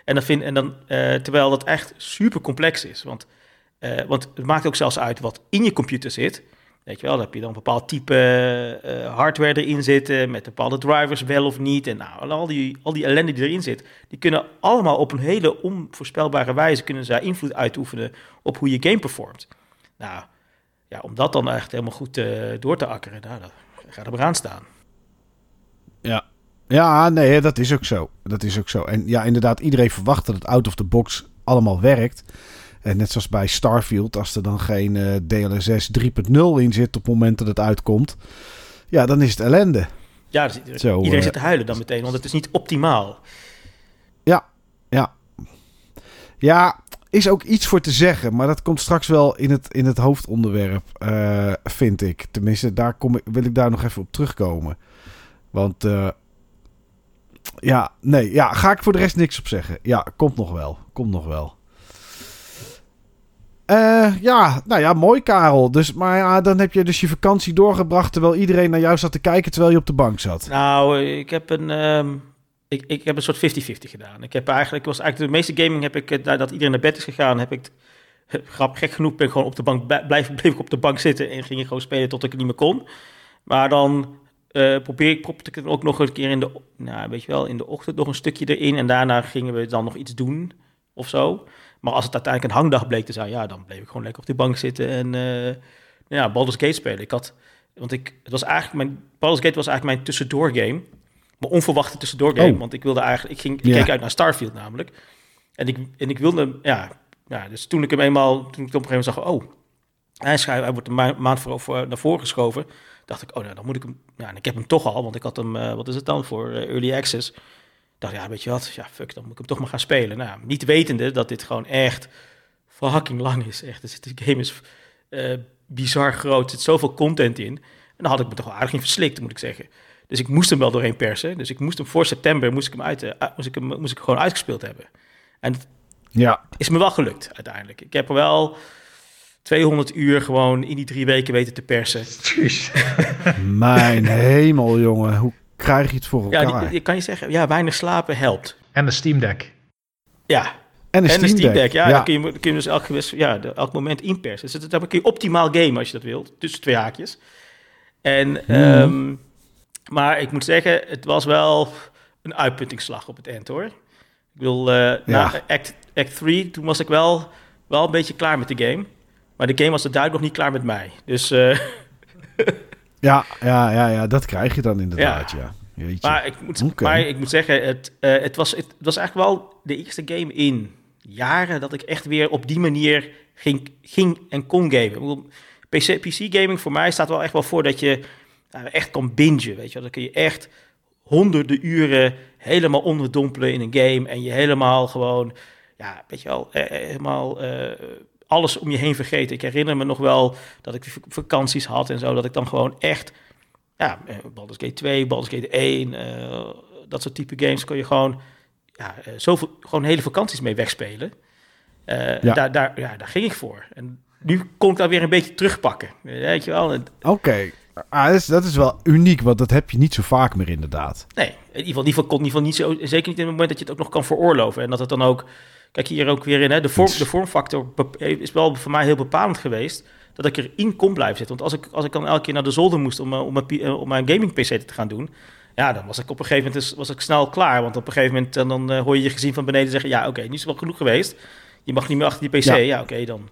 En dan vind en dan terwijl dat echt super complex is, want want het maakt ook zelfs uit wat in je computer zit. Weet je wel, dan heb je dan een bepaald type hardware erin zitten met bepaalde drivers wel of niet en nou, al die al die ellende die erin zit, die kunnen allemaal op een hele onvoorspelbare wijze kunnen ze invloed uitoefenen op hoe je game performt. Nou, ja, om dat dan echt helemaal goed uh, door te akkeren, nou, gaat er maar aan staan. Ja. ja, nee, dat is ook zo. Dat is ook zo. En ja, inderdaad, iedereen verwacht dat het out of the box allemaal werkt. En net zoals bij Starfield, als er dan geen uh, DLSS 3.0 in zit op het moment dat het uitkomt, ja, dan is het ellende. Ja, dus Zo, iedereen uh, zit te huilen dan meteen, want het is niet optimaal. Ja, ja. Ja, is ook iets voor te zeggen, maar dat komt straks wel in het, in het hoofdonderwerp, uh, vind ik. Tenminste, daar kom ik, wil ik daar nog even op terugkomen. Want uh, ja, nee, ja, ga ik voor de rest niks op zeggen. Ja, komt nog wel, komt nog wel. Uh, ja, nou ja, mooi Karel. Dus, maar ja, dan heb je dus je vakantie doorgebracht terwijl iedereen naar jou zat te kijken terwijl je op de bank zat. Nou, ik heb een... Um ik, ik heb een soort 50-50 gedaan. Ik heb eigenlijk, was eigenlijk de meeste gaming heb ik, nadat iedereen naar bed is gegaan, heb ik, grap, gek genoeg, ben ik gewoon op de bank, blijf, bleef ik op de bank zitten en ging ik gewoon spelen tot ik het niet meer kon. Maar dan uh, probeer ik, propte ik het ook nog een keer in de, nou, weet je wel, in de ochtend nog een stukje erin en daarna gingen we dan nog iets doen of zo. Maar als het uiteindelijk een hangdag bleek te zijn, ja, dan bleef ik gewoon lekker op die bank zitten en uh, ja, Baldur's Gate spelen. Ik had, want ik, het was eigenlijk mijn, Baldur's Gate was eigenlijk mijn tussendoor game maar onverwachte tussendoor game. Oh. Want ik wilde eigenlijk, ik, ging, ik keek uit naar Starfield namelijk. En ik, en ik wilde, ja, ja, dus toen ik hem eenmaal, toen ik op een gegeven moment zag, oh, hij, hij wordt een ma maand voor, voor, naar voren geschoven. Dacht ik, oh, nou, dan moet ik hem, ja, en ik heb hem toch al, want ik had hem, uh, wat is het dan, voor uh, Early Access. Dacht, ja, weet je wat, ja, fuck, dan moet ik hem toch maar gaan spelen. Nou, niet wetende dat dit gewoon echt fucking lang is. Echt, dus de game is uh, bizar groot, er zit zoveel content in. En dan had ik me toch wel aardig in verslikt, moet ik zeggen. Dus ik moest hem wel doorheen persen. Dus ik moest hem voor september moest ik hem, uit, uh, moest ik hem, moest ik gewoon uitgespeeld hebben. En het ja. is me wel gelukt uiteindelijk. Ik heb er wel 200 uur gewoon in die drie weken weten te persen. Mijn hemel, jongen. Hoe krijg je het voor elkaar? Ja, die, kan je zeggen, ja, weinig slapen helpt. En de Steam Deck. Ja. En de Steam, Steam Deck. Ja, Dan kun je, kun je dus elk, ja, elk moment inpersen. Dus dat is een optimaal game als je dat wilt. Tussen twee haakjes. En... Hmm. Um, Maar ik moet zeggen, het was wel een uitputtingsslag op het eind hoor. Ik bedoel, uh, na act, act 3, toen was ik wel, wel een beetje klaar met de game. Maar de game was er duidelijk nog niet klaar met mij. Dus... Uh... ja, ja, ja, ja, dat krijg je dan inderdaad, ja. ja. Maar, ik moet, maar ik moet zeggen, het, uh, het, was, het was eigenlijk wel de eerste game in jaren dat ik echt weer op die manier ging, ging en kon gamen. PC, PC gaming voor mij staat wel echt wel voor dat je nou, echt kan bingen, weet je Dan kun je echt honderden uren helemaal onderdompelen in een game en je helemaal gewoon, ja, weet je wel, eh, eh, helemaal uh, alles om je heen vergeten. Ik herinner me nog wel dat ik vakanties had en zo, dat ik dan gewoon echt, ja, Baldur's Gate 2, Baldur's Gate 1, uh, dat soort type games kon je gewoon, ja, zoveel, gewoon hele vakanties mee wegspelen. ja. Daar, daar, ja, daar ging ik voor. En nu kon ik dat weer een beetje terugpakken, weet je wel. Oké. Ah, dat, is, dat is wel uniek, want dat heb je niet zo vaak meer inderdaad. Nee, in ieder geval, in ieder geval, in ieder geval niet zo, zeker niet in het moment dat je het ook nog kan veroorloven. En dat het dan ook, kijk hier ook weer in, hè, de, vorm, de vormfactor is wel voor mij heel bepalend geweest. Dat ik erin kon blijven zitten. Want als ik, als ik dan elke keer naar de zolder moest om, eh, om, mijn, eh, om mijn gaming PC te gaan doen, ja, dan was ik op een gegeven moment dus, was ik snel klaar. Want op een gegeven moment dan, dan uh, hoor je je gezien van beneden zeggen, ja oké, nu is het wel genoeg geweest. Je mag niet meer achter die PC. Ja, ja oké, dan,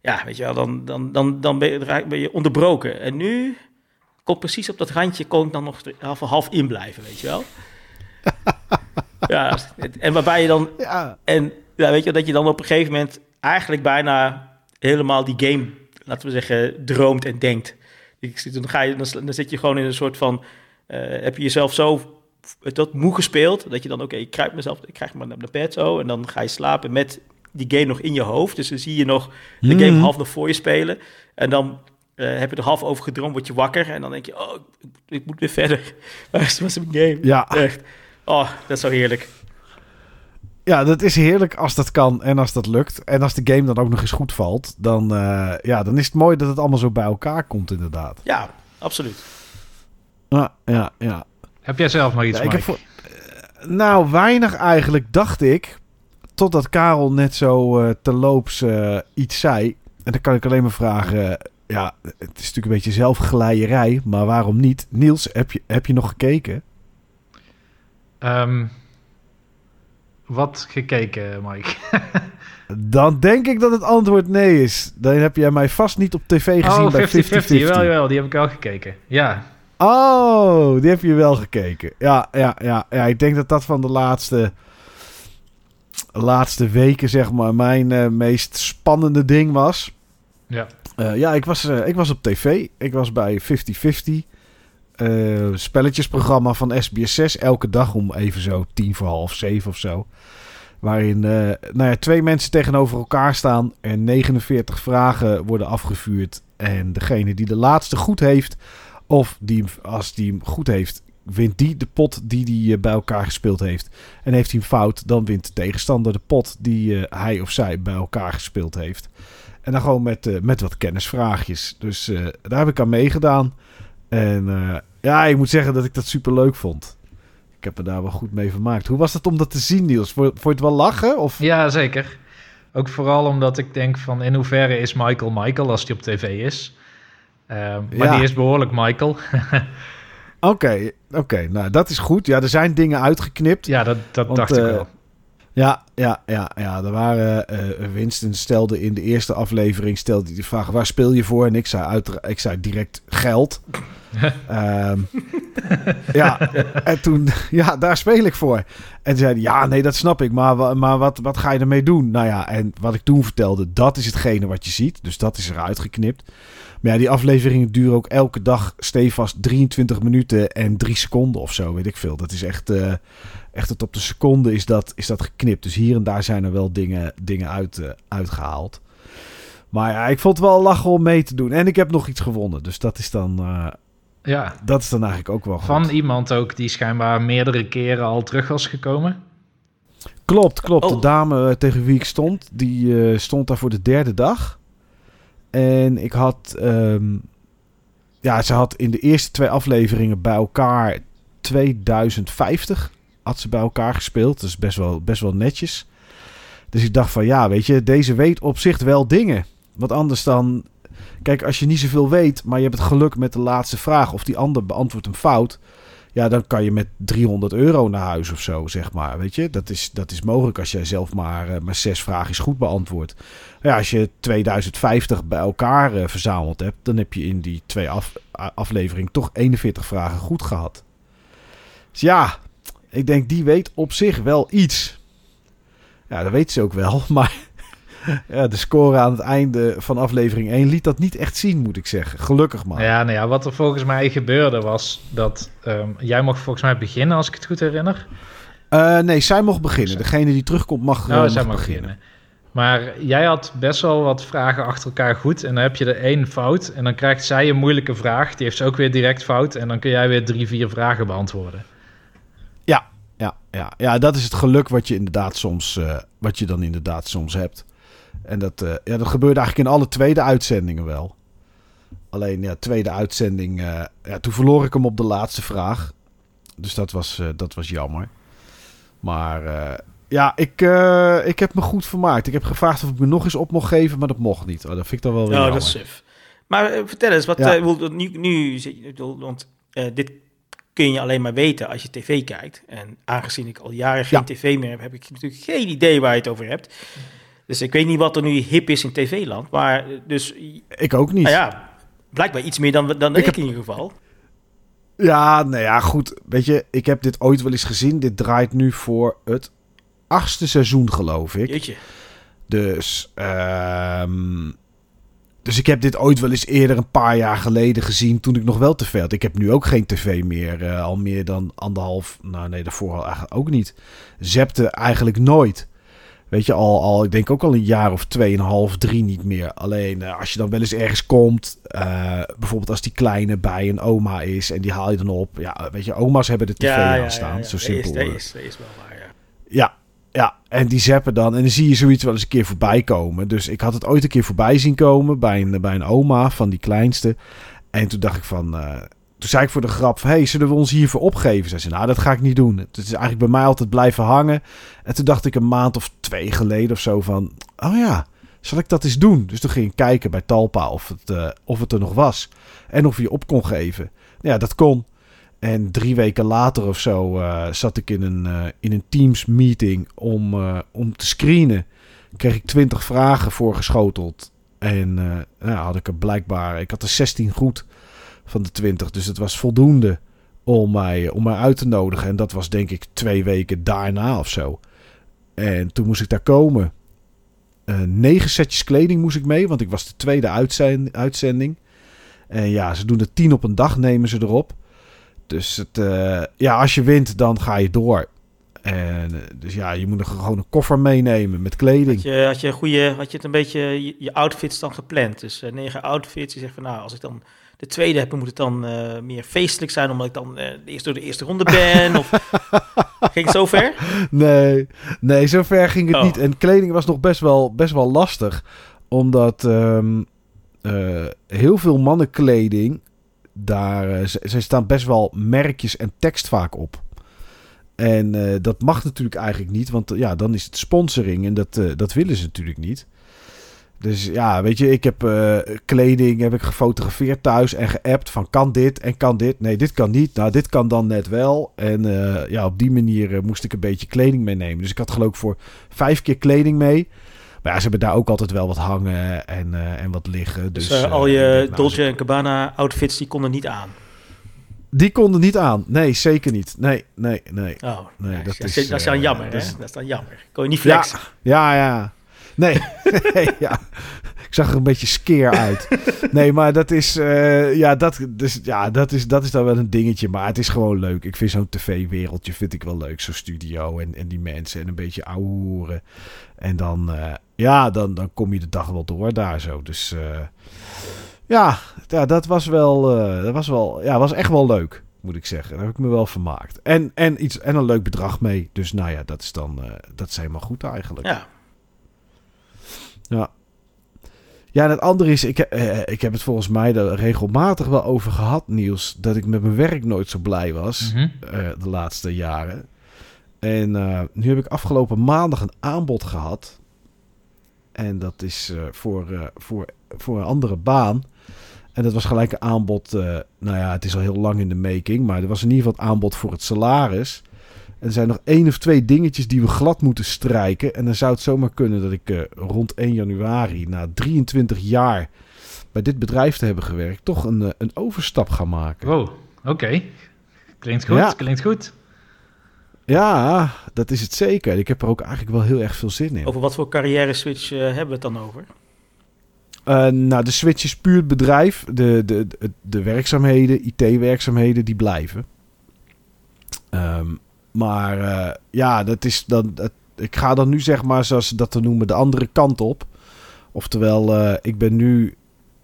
ja, weet je wel, dan, dan, dan, dan ben, je, ben je onderbroken. En nu kon precies op dat randje kon ik dan nog half, half in blijven, weet je wel. ja, en waarbij je dan... Ja. En ja, weet je, dat je dan op een gegeven moment eigenlijk bijna helemaal die game, laten we zeggen, droomt en denkt. Dan, ga je, dan, dan zit je gewoon in een soort van... Uh, heb je jezelf zo dat moe gespeeld, dat je dan, oké, ik krijg mezelf, ik krijg me naar de bed zo, en dan ga je slapen met die game nog in je hoofd. Dus dan zie je nog de game mhm. half nog voor je spelen. En dan uh, heb je er half over gedroomd, word je wakker en dan denk je, oh, ik, ik moet weer verder. Waar is mijn game? Ja. Echt. Oh, dat is zo heerlijk. Ja, dat is heerlijk als dat kan en als dat lukt. En als de game dan ook nog eens goed valt, dan, uh, ja, dan is het mooi dat het allemaal zo bij elkaar komt, inderdaad. Ja, absoluut. Ja, ja, ja. Heb jij zelf nog iets, ja, ik heb voor, uh, Nou, weinig eigenlijk, dacht ik. Totdat Karel net zo uh, terloops iets zei. En dan kan ik alleen maar vragen: ja, het is natuurlijk een beetje zelfgeleierij, maar waarom niet? Niels, heb je, heb je nog gekeken? Um, wat gekeken, Mike? Dan denk ik dat het antwoord nee is. Dan heb jij mij vast niet op tv gezien oh, bij 50-50. Jawel, jawel, die heb ik wel gekeken. Ja. Oh, die heb je wel gekeken. Ja, ja, ja, ja. Ik denk dat dat van de laatste, laatste weken, zeg maar, mijn uh, meest spannende ding was. Ja. Uh, ja, ik was, uh, ik was op tv. Ik was bij 50-50. Uh, spelletjesprogramma van SBS6. Elke dag om even zo tien voor half zeven of zo. Waarin nou ja, twee mensen tegenover elkaar staan. En 49 vragen worden afgevuurd. En degene die de laatste goed heeft. Of die, als die hem goed heeft, wint die de pot die hij bij elkaar gespeeld heeft. En heeft hij hem fout, dan wint de tegenstander de pot die hij of zij bij elkaar gespeeld heeft. En dan gewoon met, met wat kennisvraagjes. Dus daar heb ik aan meegedaan. En uh, ja, ik moet zeggen dat ik dat super leuk vond. Ik heb me daar wel goed mee vermaakt. Hoe was het om dat te zien, Niels? Vond je het wel lachen? Of? Ja, zeker. Ook vooral omdat ik denk van in hoeverre is Michael Michael als hij op tv is. maar ja. die is behoorlijk Michael. Oké, oké. nou dat is goed. Ja, er zijn dingen uitgeknipt. Ja, dat, dat dacht ik wel. Ja, ja, ja, ja. Er waren uh, Winston stelde in de eerste aflevering stelde hij de vraag: waar speel je voor? En ik zei, uit, ik zei direct geld. um, ja, en toen, ja, daar speel ik voor. En zeiden, ja, nee, dat snap ik, maar, maar wat, wat ga je ermee doen? Nou ja, en wat ik toen vertelde, dat is hetgene wat je ziet. Dus dat is eruit geknipt. Maar ja, die afleveringen duren ook elke dag stevast 23 minuten en 3 seconden of zo, weet ik veel. Dat is echt, uh, echt tot op de seconde is dat, is dat geknipt. Dus hier en daar zijn er wel dingen, dingen uit, uh, uitgehaald. Maar ja, ik vond het wel lachen om mee te doen. En ik heb nog iets gewonnen, dus dat is dan... Uh, ja. Dat is dan eigenlijk ook wel goed. Van iemand ook die schijnbaar meerdere keren al terug was gekomen. Klopt, klopt. De oh. dame tegen wie ik stond, die stond daar voor de derde dag. En ik had. Um, ja, ze had in de eerste twee afleveringen bij elkaar 2050 had ze bij elkaar gespeeld. Dat is best wel, best wel netjes. Dus ik dacht van ja, weet je, deze weet op zich wel dingen. Want anders dan. Kijk, als je niet zoveel weet, maar je hebt het geluk met de laatste vraag of die ander beantwoordt hem fout. Ja, dan kan je met 300 euro naar huis of zo, zeg maar. Weet je, dat is, dat is mogelijk als jij zelf maar, uh, maar zes vragen goed beantwoordt. Ja, als je 2050 bij elkaar uh, verzameld hebt, dan heb je in die twee af, afleveringen toch 41 vragen goed gehad. Dus ja, ik denk die weet op zich wel iets. Ja, dat weet ze ook wel, maar ja, de score aan het einde van aflevering 1 liet dat niet echt zien, moet ik zeggen. Gelukkig maar. Ja, nou ja, wat er volgens mij gebeurde was dat um, jij mocht volgens mij beginnen, als ik het goed herinner. Uh, nee, zij mocht beginnen. Degene die terugkomt mag, uh, oh, zij mag beginnen. beginnen. Maar jij had best wel wat vragen achter elkaar goed. En dan heb je er één fout. En dan krijgt zij een moeilijke vraag. Die heeft ze ook weer direct fout. En dan kun jij weer drie, vier vragen beantwoorden. Ja, ja, ja. ja dat is het geluk wat je inderdaad soms, uh, wat je dan inderdaad soms hebt. En dat, uh, ja, dat gebeurde eigenlijk in alle tweede uitzendingen wel. Alleen, ja, tweede uitzending, uh, ja, toen verloor ik hem op de laatste vraag. Dus dat was, uh, dat was jammer. Maar ja, ik, ik heb me goed vermaakt. Ik heb gevraagd of ik me nog eens op mocht geven, maar dat mocht niet. Oh, dat vind ik dan wel weer oh, jammer. dat is suf. Maar vertel eens, wat, ja. nu, nu, want dit kun je alleen maar weten als je tv kijkt. En aangezien ik al jaren geen ja. tv meer heb, heb ik natuurlijk geen idee waar je het over hebt. Dus ik weet niet wat er nu hip is in tv-land. Maar dus... Ik ook niet. Nou ja, blijkbaar iets meer dan, dan ik, ik heb... in ieder geval. Ja, nou ja, goed. Weet je, ik heb dit ooit wel eens gezien. Dit draait nu voor het achtste seizoen, geloof ik. Jeetje. Dus, um, dus ik heb dit ooit wel eens eerder een paar jaar geleden gezien toen ik nog wel tv had. Ik heb nu ook geen tv meer. Uh, al meer dan anderhalf, nou nee, daarvoor eigenlijk ook niet. Zepte eigenlijk nooit. Weet je, al, al ik denk ook al een jaar of tweeënhalf, drie niet meer. Alleen uh, als je dan wel eens ergens komt, uh, bijvoorbeeld als die kleine bij een oma is en die haal je dan op. Ja, weet je, oma's hebben de tv ja. Ja, ja, Zo simpel. Dat is, dat is, dat is wel waar, ja. Ja, ja, en die zappen dan. En dan zie je zoiets wel eens een keer voorbij komen. Dus ik had het ooit een keer voorbij zien komen bij een, bij een oma van die kleinste. En toen dacht ik van... Uh, toen zei ik voor de grap. Hey, zullen we ons hiervoor opgeven? Zei ze, nou, dat ga ik niet doen. Het is eigenlijk bij mij altijd blijven hangen. En toen dacht ik een maand of twee geleden of zo van... Oh ja, zal ik dat eens doen? Dus toen ging ik kijken bij Talpa of het, uh, of het er nog was. En of je op kon geven. Ja, dat kon. En drie weken later of zo uh, zat ik in een, uh, in een Teams meeting om, om te screenen. Kreeg ik twintig vragen voorgeschoteld. En nou, had ik er blijkbaar... Ik had er 16 goed van de 20. Dus het was voldoende om mij, om mij uit te nodigen. En dat was denk ik twee weken daarna of zo. En toen moest ik daar komen. negen setjes kleding moest ik mee. Want ik was de tweede uitzending. En ja, ze doen er tien op een dag, nemen ze erop. Dus het, uh, ja, als je wint, dan ga je door. En, dus ja, je moet er gewoon een koffer meenemen met kleding. Had je, had je, goede, had je het een beetje je, je outfits dan gepland? Dus uh, negen outfits. Je zegt van nou, als ik dan de tweede heb, moet het dan uh, meer feestelijk zijn, omdat ik dan eerst door de eerste ronde ben? of ging het zo ver? Nee, nee, zo ver ging het oh. niet. En kleding was nog best wel, best wel lastig, omdat um, heel veel mannenkleding daar ze, staan best wel merkjes en tekst vaak op. En dat mag natuurlijk eigenlijk niet, want ja, dan is het sponsoring en dat, dat willen ze natuurlijk niet. Dus ja, weet je, ik heb kleding heb ik gefotografeerd thuis en geappt van kan dit en kan dit. Nee, dit kan niet. Nou, dit kan dan net wel. En ja, op die manier moest ik een beetje kleding meenemen. Dus ik had geloof ik voor vijf keer kleding mee. Maar ja, ze hebben daar ook altijd wel wat hangen en, en wat liggen. Dus, dus al je uh, Dolce en Gabbana outfits, die konden niet aan? Die konden niet aan. Nee, zeker niet. Nee, nee, nee. Oh, nee, dat, is, dat is dan jammer, hè? Dat is dan jammer. Kon je niet flexen? Ja, ja. ja. Nee, ja. Ik zag er een beetje skeer uit. Nee, maar dat is, uh, ja, dat, dus, ja, dat, is, dat is dan wel een dingetje. Maar het is gewoon leuk. Ik vind zo'n tv-wereldje vind ik wel leuk. Zo'n studio en, en die mensen en een beetje ouwe En dan, uh, ja, dan, dan kom je de dag wel door daar zo. Dus uh, ja, ja, dat was wel, dat was wel, ja, was echt wel leuk moet ik zeggen. Daar heb ik me wel vermaakt. En, en, iets, en een leuk bedrag mee. Dus nou ja, dat is dan dat is helemaal goed eigenlijk. Ja. Ja. Ja, en het andere is, ik, uh, ik heb het volgens mij er regelmatig wel over gehad, Niels, dat ik met mijn werk nooit zo blij was mm -hmm. uh, de laatste jaren. En uh, nu heb ik afgelopen maandag een aanbod gehad. En dat is voor, voor, voor een andere baan. En dat was gelijk een aanbod. eh, nou ja, het is al heel lang in de making. Maar er was in ieder geval het aanbod voor het salaris. En er zijn nog één of twee dingetjes die we glad moeten strijken. En dan zou het zomaar kunnen dat ik eh, rond 1 januari, na 23 jaar bij dit bedrijf te hebben gewerkt, toch een, eh, een overstap ga maken. Wow, oké. Klinkt goed, Ja. klinkt goed. Ja, dat is het zeker. Ik heb er ook eigenlijk wel heel erg veel zin in. Over wat voor carrière switch eh, hebben we het dan over? Eh, nou, de switch is puur het bedrijf. De, de, de, de werkzaamheden, IT-werkzaamheden, die blijven. Ehm, maar eh, ja, dat is dan. ik ga dan nu zeg maar, zoals ze dat te noemen, de andere kant op. Oftewel, eh, ik ben nu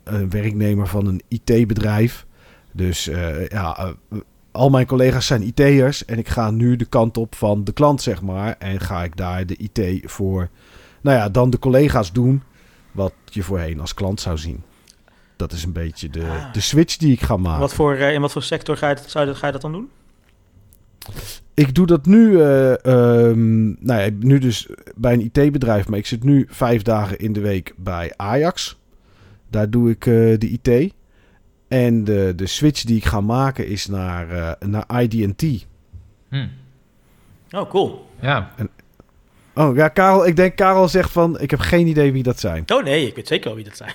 een werknemer van een IT-bedrijf. Dus eh, ja, al mijn collega's zijn IT'ers. En ik ga nu de kant op van de klant, zeg maar. En ga ik daar de IT voor, nou ja, dan de collega's doen wat je voorheen als klant zou zien. Dat is een beetje de, Ah. de switch die ik ga maken. Wat voor, in wat voor sector ga je, zou je, ga je dat dan doen? Ik doe dat nu, eh, ehm, nou ja, nu dus bij een IT-bedrijf, maar ik zit nu vijf dagen in de week bij Ajax. Daar doe ik eh, de IT. En de, de switch die ik ga maken is naar, eh naar ID&T. Hm. Oh, cool. Ja, Oh ja, Karel, ik denk Karel zegt van, ik heb geen idee wie dat zijn. Oh nee, ik weet zeker wel wie dat zijn.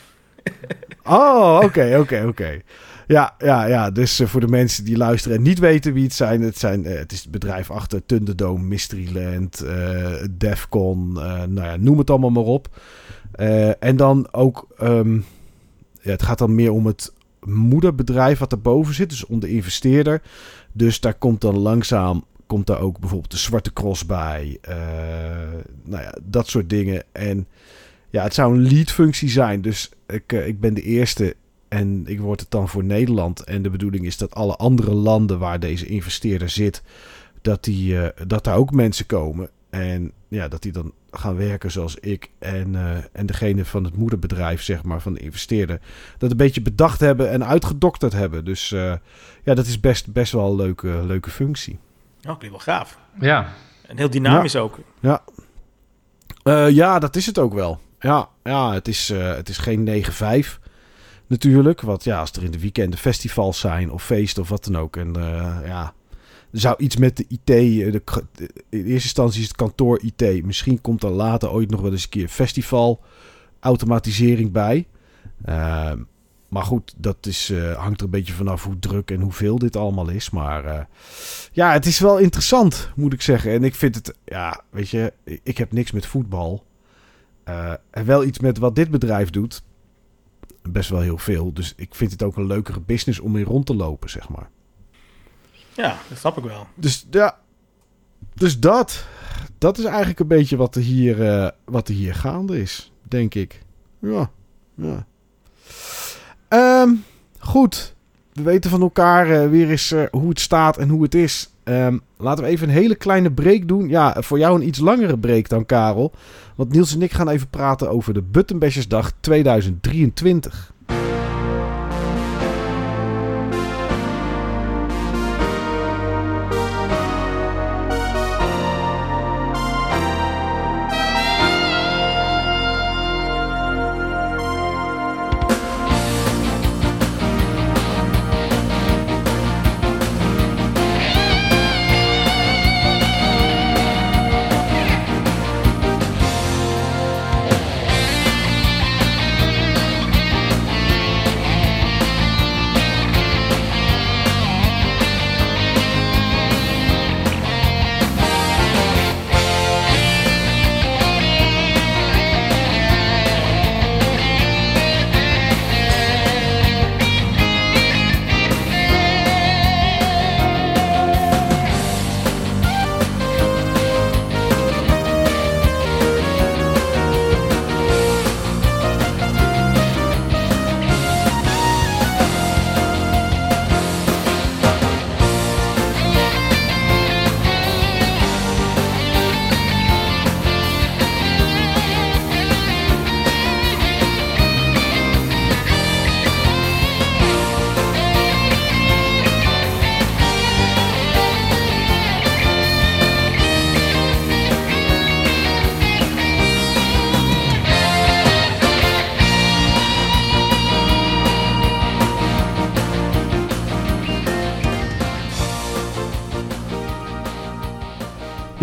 Oh, oké, oké, oké. Ja, ja, ja. Dus eh, voor de mensen die luisteren en niet weten wie het zijn, het, zijn, eh, het is het bedrijf achter Thunderdome, Mysteryland, eh Defcon, nou ja, noem het allemaal maar op. En dan ook, ehm, ja, het gaat dan meer om het moederbedrijf wat erboven zit, dus om de investeerder. Dus daar komt dan langzaam, komt daar ook bijvoorbeeld de Zwarte Cross bij, nou ja, dat soort dingen. En ja, het zou een lead-functie zijn. Dus ik, ik ben de eerste en ik word het dan voor Nederland. En de bedoeling is dat alle andere landen waar deze investeerder zit, dat, die, eh, dat daar ook mensen komen. En ja, dat die dan gaan werken zoals ik en, eh, en degene van het moederbedrijf, zeg maar, van de investeerder. Dat een beetje bedacht hebben en uitgedokterd hebben. Dus eh, ja, dat is best, best wel een leuke, leuke functie. Oh, klinkt wel gaaf. ja. En heel dynamisch ook. Eh, ja, dat is het ook wel. Ja, ja het, is, eh, het is geen 9-5 natuurlijk. Want ja, als er in de weekenden festivals zijn of feesten of wat dan ook. En eh, ja, er zou iets met de IT... eh, De, in eerste instantie is het kantoor IT. Misschien komt er later ooit nog wel eens een keer festival automatisering bij. Eh, maar goed, dat is, eh, hangt er een beetje vanaf hoe druk en hoeveel dit allemaal is. Maar ja, het is wel interessant, moet ik zeggen. En ik vind het, ja, weet je, ik- heb niks met voetbal. En wel iets met wat dit bedrijf doet. Best wel heel veel. Dus ik vind het ook een leukere business om in rond te lopen, zeg maar. Ja, dat snap ik wel. Dus ja, dus dat. Dat is eigenlijk een beetje wat er hier, eh, wat er hier gaande is, denk ik. Ja, ja. Ehm, goed. We weten van elkaar eh, weer eens eh, hoe het staat en hoe het is. Ehm, laten we even een hele kleine break doen. Ja, voor jou een iets langere break dan Karel. Want Niels en ik gaan even praten over de Buttonbashersdag 2023.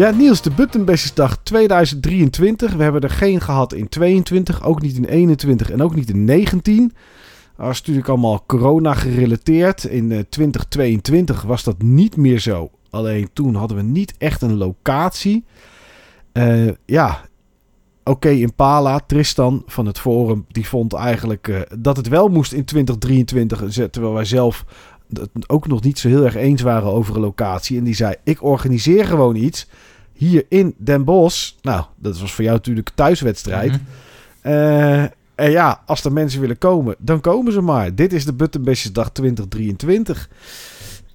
Ja, Niels, de Buttonbashesdag 2023. We hebben er geen gehad in 22, ook niet in 21 en ook niet in 19. Dat was natuurlijk allemaal corona gerelateerd. In 2022 was dat niet meer zo. Alleen toen hadden we niet echt een locatie. Uh, ja, oké, Impala, Tristan van het Forum, die vond eigenlijk uh, dat het wel moest in 2023. Terwijl wij zelf het ook nog niet zo heel erg eens waren over een locatie. En die zei, ik organiseer gewoon iets hier in Den Bosch. Nou, dat was voor jou natuurlijk thuiswedstrijd. Mm en ja, als er mensen willen komen, dan komen ze maar. Dit is de Buttonbashesdag 2023.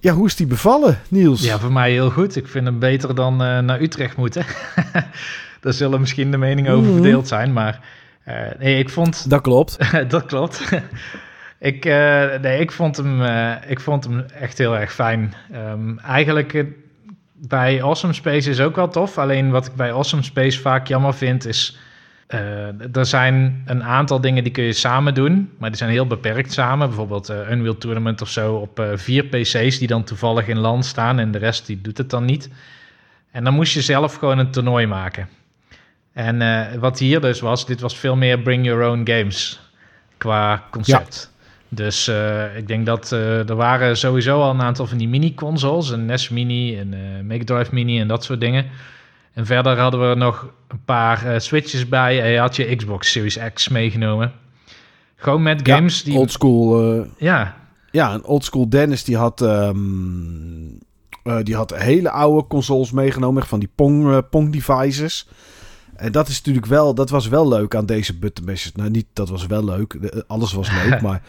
Ja, hoe is die bevallen, Niels? Ja, voor mij heel goed. Ik vind hem beter dan uh, naar Utrecht moeten. Daar zullen misschien de meningen over mhm. verdeeld zijn, maar uh, nee, ik vond... Dat klopt. dat klopt. ik, nee, ik, vond hem, ik vond hem echt heel erg fijn. Um, eigenlijk bij Awesome Space is ook wel tof. Alleen wat ik bij Awesome Space vaak jammer vind is uh, er zijn een aantal dingen die kun je samen doen, maar die zijn heel beperkt samen. Bijvoorbeeld uh, Unreal Tournament of zo op uh, vier PC's die dan toevallig in land staan en de rest die doet het dan niet. En dan moest je zelf gewoon een toernooi maken. En wat hier dus was, dit was veel meer bring your own games qua concept. Dus ik denk dat er waren sowieso al een aantal van die mini-consoles, een NES Mini, een Mega Drive Mini en dat soort dingen. En verder hadden we nog een paar uh, switches bij. En je had je Xbox Series X meegenomen. Gewoon met games die... Old school. Uh, ja. Ja, een old school Dennis die had... Um, uh, die had hele oude consoles meegenomen. Van die Pong, Pong devices. En dat is natuurlijk wel... Dat was wel leuk aan deze button Nou, niet dat was wel leuk. Alles was leuk, maar...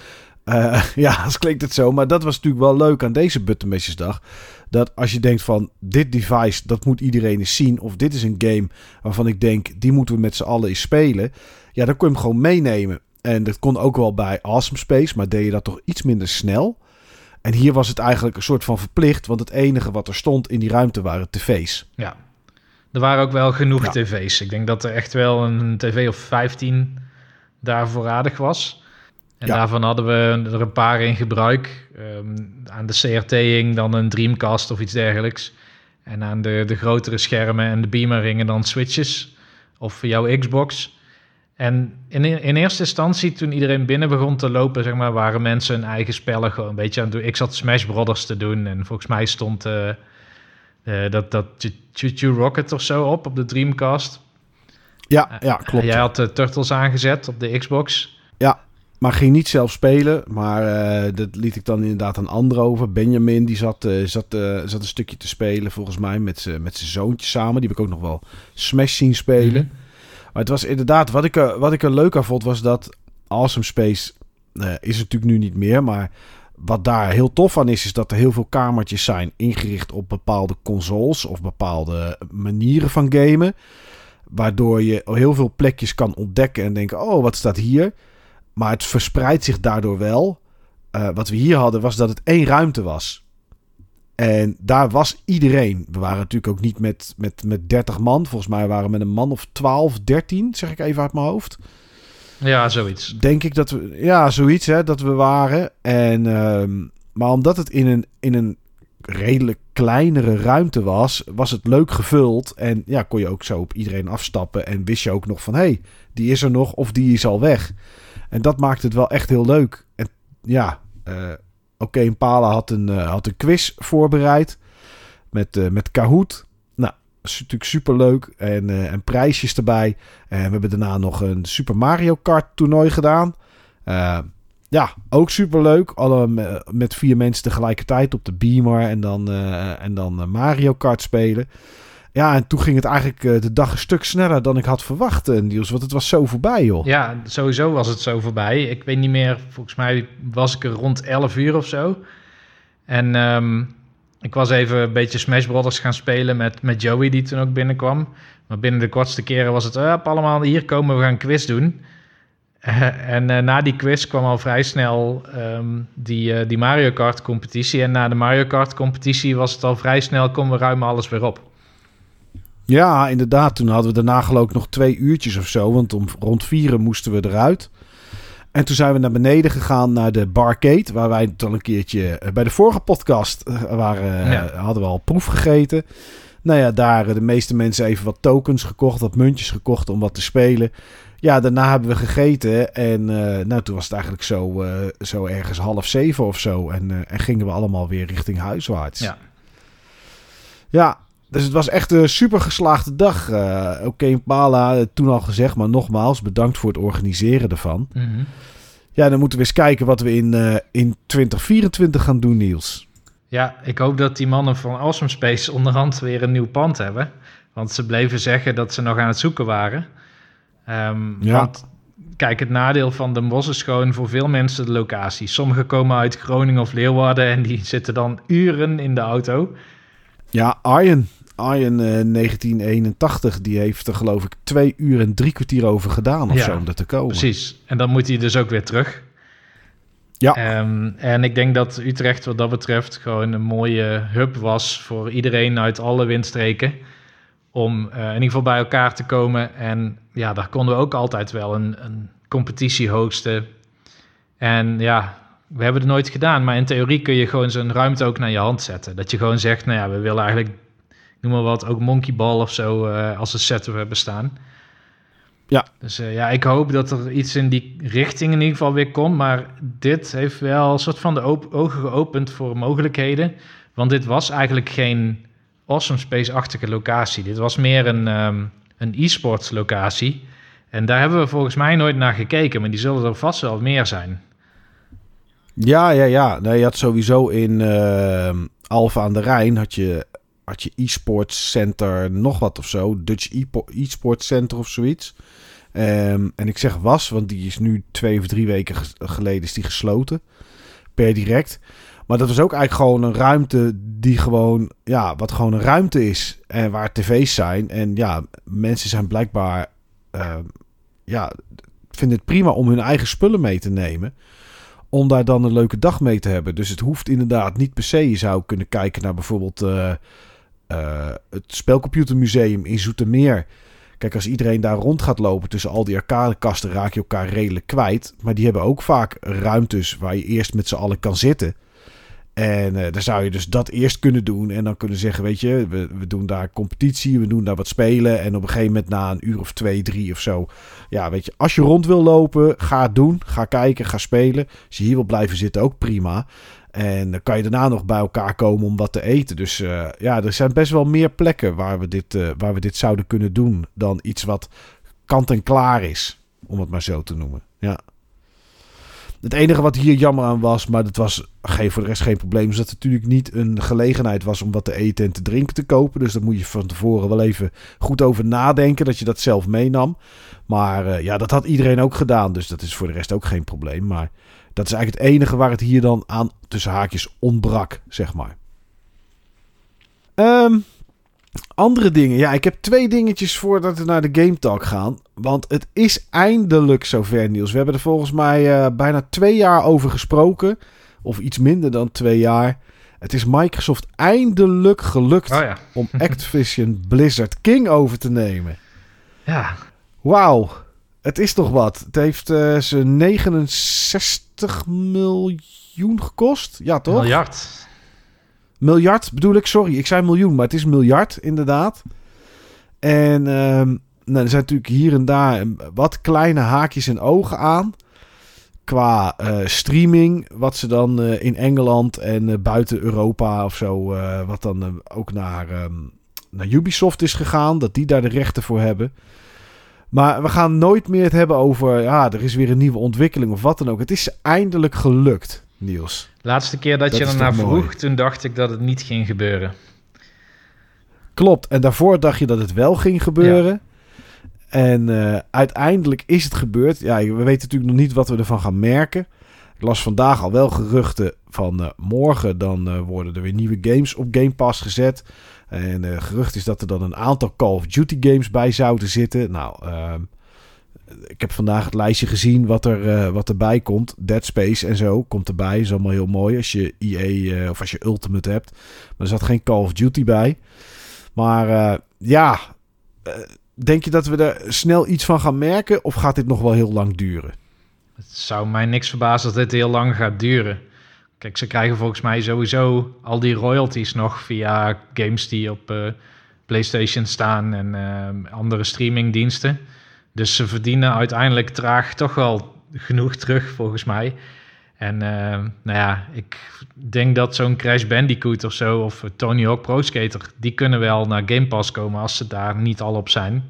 Uh, ja, dat klinkt het zo. Maar dat was natuurlijk wel leuk aan deze Buttonbashesdag. Dat als je denkt van dit device, dat moet iedereen eens zien. Of dit is een game waarvan ik denk, die moeten we met z'n allen eens spelen. Ja, dan kun je hem gewoon meenemen. En dat kon ook wel bij Awesome Space, maar deed je dat toch iets minder snel. En hier was het eigenlijk een soort van verplicht. Want het enige wat er stond in die ruimte waren tv's. Ja, er waren ook wel genoeg tv's. Ik denk dat er echt wel een tv of 15 daarvoor aardig was. En daarvan hadden we er een paar in gebruik. Um, aan de CRT-ing dan een Dreamcast of iets dergelijks. En aan de, de grotere schermen en de beamerringen dan switches. Of jouw Xbox. En in, in eerste instantie, toen iedereen binnen begon te lopen, zeg maar, waren mensen hun eigen spellen gewoon een beetje aan het doen. Ik zat Smash Brothers te doen en volgens mij stond uh, uh, dat, dat Choo Rocket of zo op, op de Dreamcast. Ja, ja klopt. jij had de Turtles aangezet op de Xbox. Maar ging niet zelf spelen. Maar uh, dat liet ik dan inderdaad aan anderen over. Benjamin die zat, uh, zat, uh, zat een stukje te spelen volgens mij met zijn zoontje samen. Die heb ik ook nog wel Smash zien spelen. Mhm. Maar het was inderdaad, wat ik, er, wat ik er leuk aan vond was dat Awesome Space is natuurlijk nu niet meer. Maar wat daar heel tof aan is, is dat er heel veel kamertjes zijn ingericht op bepaalde consoles of bepaalde manieren van gamen. Waardoor je heel veel plekjes kan ontdekken en denken, oh wat staat hier? Maar het verspreidt zich daardoor wel. Uh, wat we hier hadden was dat het één ruimte was. En daar was iedereen. We waren natuurlijk ook niet met, met, met 30 man. Volgens mij waren we met een man of 12, 13, zeg ik even uit mijn hoofd. Ja, zoiets. Denk ik dat we. Ja, zoiets hè, dat we waren. En, uh, maar omdat het in een, in een redelijk kleinere ruimte was, was het leuk gevuld. En ja, kon je ook zo op iedereen afstappen. En wist je ook nog van hé, hey, die is er nog of die is al weg. En dat maakt het wel echt heel leuk. En ja, uh, oké, okay, had een, uh, had een quiz voorbereid met, uh, met Kahoot. Nou, natuurlijk super leuk. En, en prijsjes erbij. En we hebben daarna nog een Super Mario Kart toernooi gedaan. ja, ook super leuk. Alle met vier mensen tegelijkertijd op de beamer en dan, en dan Mario Kart spelen. Ja, en toen ging het eigenlijk uh, de dag een stuk sneller dan ik had verwacht, uh, Niels. Want het was zo voorbij, joh. Ja, sowieso was het zo voorbij. Ik weet niet meer, volgens mij was ik er rond 11 uur of zo. En um, ik was even een beetje Smash Brothers gaan spelen met, met Joey, die toen ook binnenkwam. Maar binnen de kortste keren was het, allemaal hier komen, we gaan een quiz doen. en na die quiz kwam al vrij snel um, die, die Mario Kart competitie. En na de Mario Kart competitie was het al vrij snel, komen we ruimen alles weer op. Ja, inderdaad. Toen hadden we daarna geloof ik nog twee uurtjes of zo. Want om rond vieren moesten we eruit. En toen zijn we naar beneden gegaan naar de barcade. Waar wij dan een keertje eh, bij de vorige podcast eh, waren, eh, hadden we al proef gegeten. Nou ja, daar de meeste mensen even wat tokens gekocht, wat muntjes gekocht om wat te spelen. Ja, daarna hebben we gegeten en nou, toen was het eigenlijk zo, zo ergens half zeven of zo. En, en gingen we allemaal weer richting huiswaarts. Ja. Ja, dus het was echt een super geslaagde dag. Uh, Oké, okay, Pala, toen al gezegd, maar nogmaals, bedankt voor het organiseren ervan. Mhm. Ja, dan moeten we eens kijken wat we in, uh, in 2024 gaan doen, Niels. Ja, ik hoop dat die mannen van Awesome Space onderhand weer een nieuw pand hebben. Want ze bleven zeggen dat ze nog aan het zoeken waren. Um, ja. Want kijk, het nadeel van Den Bosch is gewoon voor veel mensen de locatie. Sommigen komen uit Groningen of Leeuwarden en die zitten dan uren in de auto. Ja, Arjen. Uh, 1981, die heeft er geloof ik twee uur en drie kwartier over gedaan of Ja, zo om er te komen. Precies. En dan moet hij dus ook weer terug. Ja. Ehm, en ik denk dat Utrecht wat dat betreft gewoon een mooie hub was voor iedereen uit alle windstreken. Om eh, in ieder geval bij elkaar te komen. En ja, daar konden we ook altijd wel een, een competitie hosten. En ja, we hebben het nooit gedaan. Maar in theorie kun je gewoon zo'n ruimte ook naar je hand zetten. Dat je gewoon zegt, nou ja, we willen eigenlijk, noem maar wat, ook monkeyball of zo eh, als een setup hebben staan. Ja. Dus eh, ja, ik hoop dat er iets in die richting in ieder geval weer komt. Maar dit heeft wel een soort van de ogen geopend voor mogelijkheden. Want dit was eigenlijk geen Awesome Space-achtige locatie. Dit was meer een, ehm, een e-sports locatie. En daar hebben we volgens mij nooit naar gekeken. Maar die zullen er vast wel meer zijn. Ja, ja, ja. Nee, je had sowieso in uh, Alphen aan de Rijn had je, had je e-sports center nog wat of zo. Dutch e-sports center of zoiets. Um, en ik zeg was, want die is nu twee of drie weken geleden is die gesloten. Per direct. Maar dat was ook eigenlijk gewoon een ruimte die gewoon, ja, wat gewoon een ruimte is. En waar tv's zijn. En ja, mensen zijn blijkbaar, uh, ja, vinden het prima om hun eigen spullen mee te nemen om daar dan een leuke dag mee te hebben. Dus het hoeft inderdaad niet per se. Je zou kunnen kijken naar bijvoorbeeld uh, uh, het Spelcomputermuseum in Zoetermeer. Kijk, als iedereen daar rond gaat lopen tussen al die arcadekasten, raak je elkaar redelijk kwijt. Maar die hebben ook vaak ruimtes waar je eerst met z'n allen kan zitten. En uh, dan zou je dus dat eerst kunnen doen. En dan kunnen zeggen, weet je, we, we doen daar competitie, we doen daar wat spelen. En op een gegeven moment na een uur of twee, drie of zo. Ja, weet je, als je rond wil lopen, ga het doen. Ga kijken, ga spelen. Als je hier wil blijven zitten, ook prima. En dan kan je daarna nog bij elkaar komen om wat te eten. Dus uh, ja, er zijn best wel meer plekken waar we, dit, uh, waar we dit zouden kunnen doen. Dan iets wat kant en klaar is. Om het maar zo te noemen. Ja. Het enige wat hier jammer aan was, maar dat was geen, voor de rest geen probleem, is dat het natuurlijk niet een gelegenheid was om wat te eten en te drinken te kopen. Dus daar moet je van tevoren wel even goed over nadenken dat je dat zelf meenam. Maar uh, ja, dat had iedereen ook gedaan, dus dat is voor de rest ook geen probleem. Maar dat is eigenlijk het enige waar het hier dan aan tussen haakjes ontbrak, zeg maar. Um, andere dingen. Ja, ik heb twee dingetjes voordat we naar de Game Talk gaan. Want het is eindelijk zover, Niels. We hebben er volgens mij uh, bijna twee jaar over gesproken. Of iets minder dan twee jaar. Het is Microsoft eindelijk gelukt Oh ja. om Activision Blizzard King over te nemen. Ja, Wauw, het is toch wat. Het heeft uh, ze 69 miljoen gekost. Ja, toch? miljard. Miljard bedoel ik, sorry. Ik zei miljoen, maar het is miljard inderdaad. En um, nou, er zijn natuurlijk hier en daar wat kleine haakjes en ogen aan. Qua uh, streaming, wat ze dan uh, in Engeland en uh, buiten Europa of zo, wat dan ook naar, um, naar Ubisoft is gegaan. Dat die daar de rechten voor hebben. Maar we gaan nooit meer het hebben over, ja, er is weer een nieuwe ontwikkeling of wat dan ook. Het is eindelijk gelukt, Niels. Laatste keer dat, Dat je ernaar vroeg, toen dacht ik dat het niet ging gebeuren. Klopt. En daarvoor dacht je dat het wel ging gebeuren. En uh, uiteindelijk is het gebeurd. Ja, we weten natuurlijk nog niet wat we ervan gaan merken. Ik las vandaag al wel geruchten van uh, morgen dan uh, worden er weer nieuwe games op Game Pass gezet. En gerucht is dat er dan een aantal Call of Duty games bij zouden zitten. Nou, ehm, ik heb vandaag het lijstje gezien wat, er, wat erbij komt. Dead Space en zo komt erbij. Is allemaal heel mooi als je EA of als je Ultimate hebt. Maar er zat geen Call of Duty bij. Maar uh, ja, uh, denk je dat we er snel iets van gaan merken? Of gaat dit nog wel heel lang duren? Het zou mij niks verbazen dat dit heel lang gaat duren. Kijk, ze krijgen volgens mij sowieso al die royalties nog via games die op uh, PlayStation staan en uh, andere streamingdiensten. Dus ze verdienen uiteindelijk traag toch wel genoeg terug, volgens mij. En uh, nou ja, ik denk dat zo'n Crash Bandicoot of zo, of Tony Hawk Pro Skater, die kunnen wel naar Game Pass komen als ze daar niet al op zijn.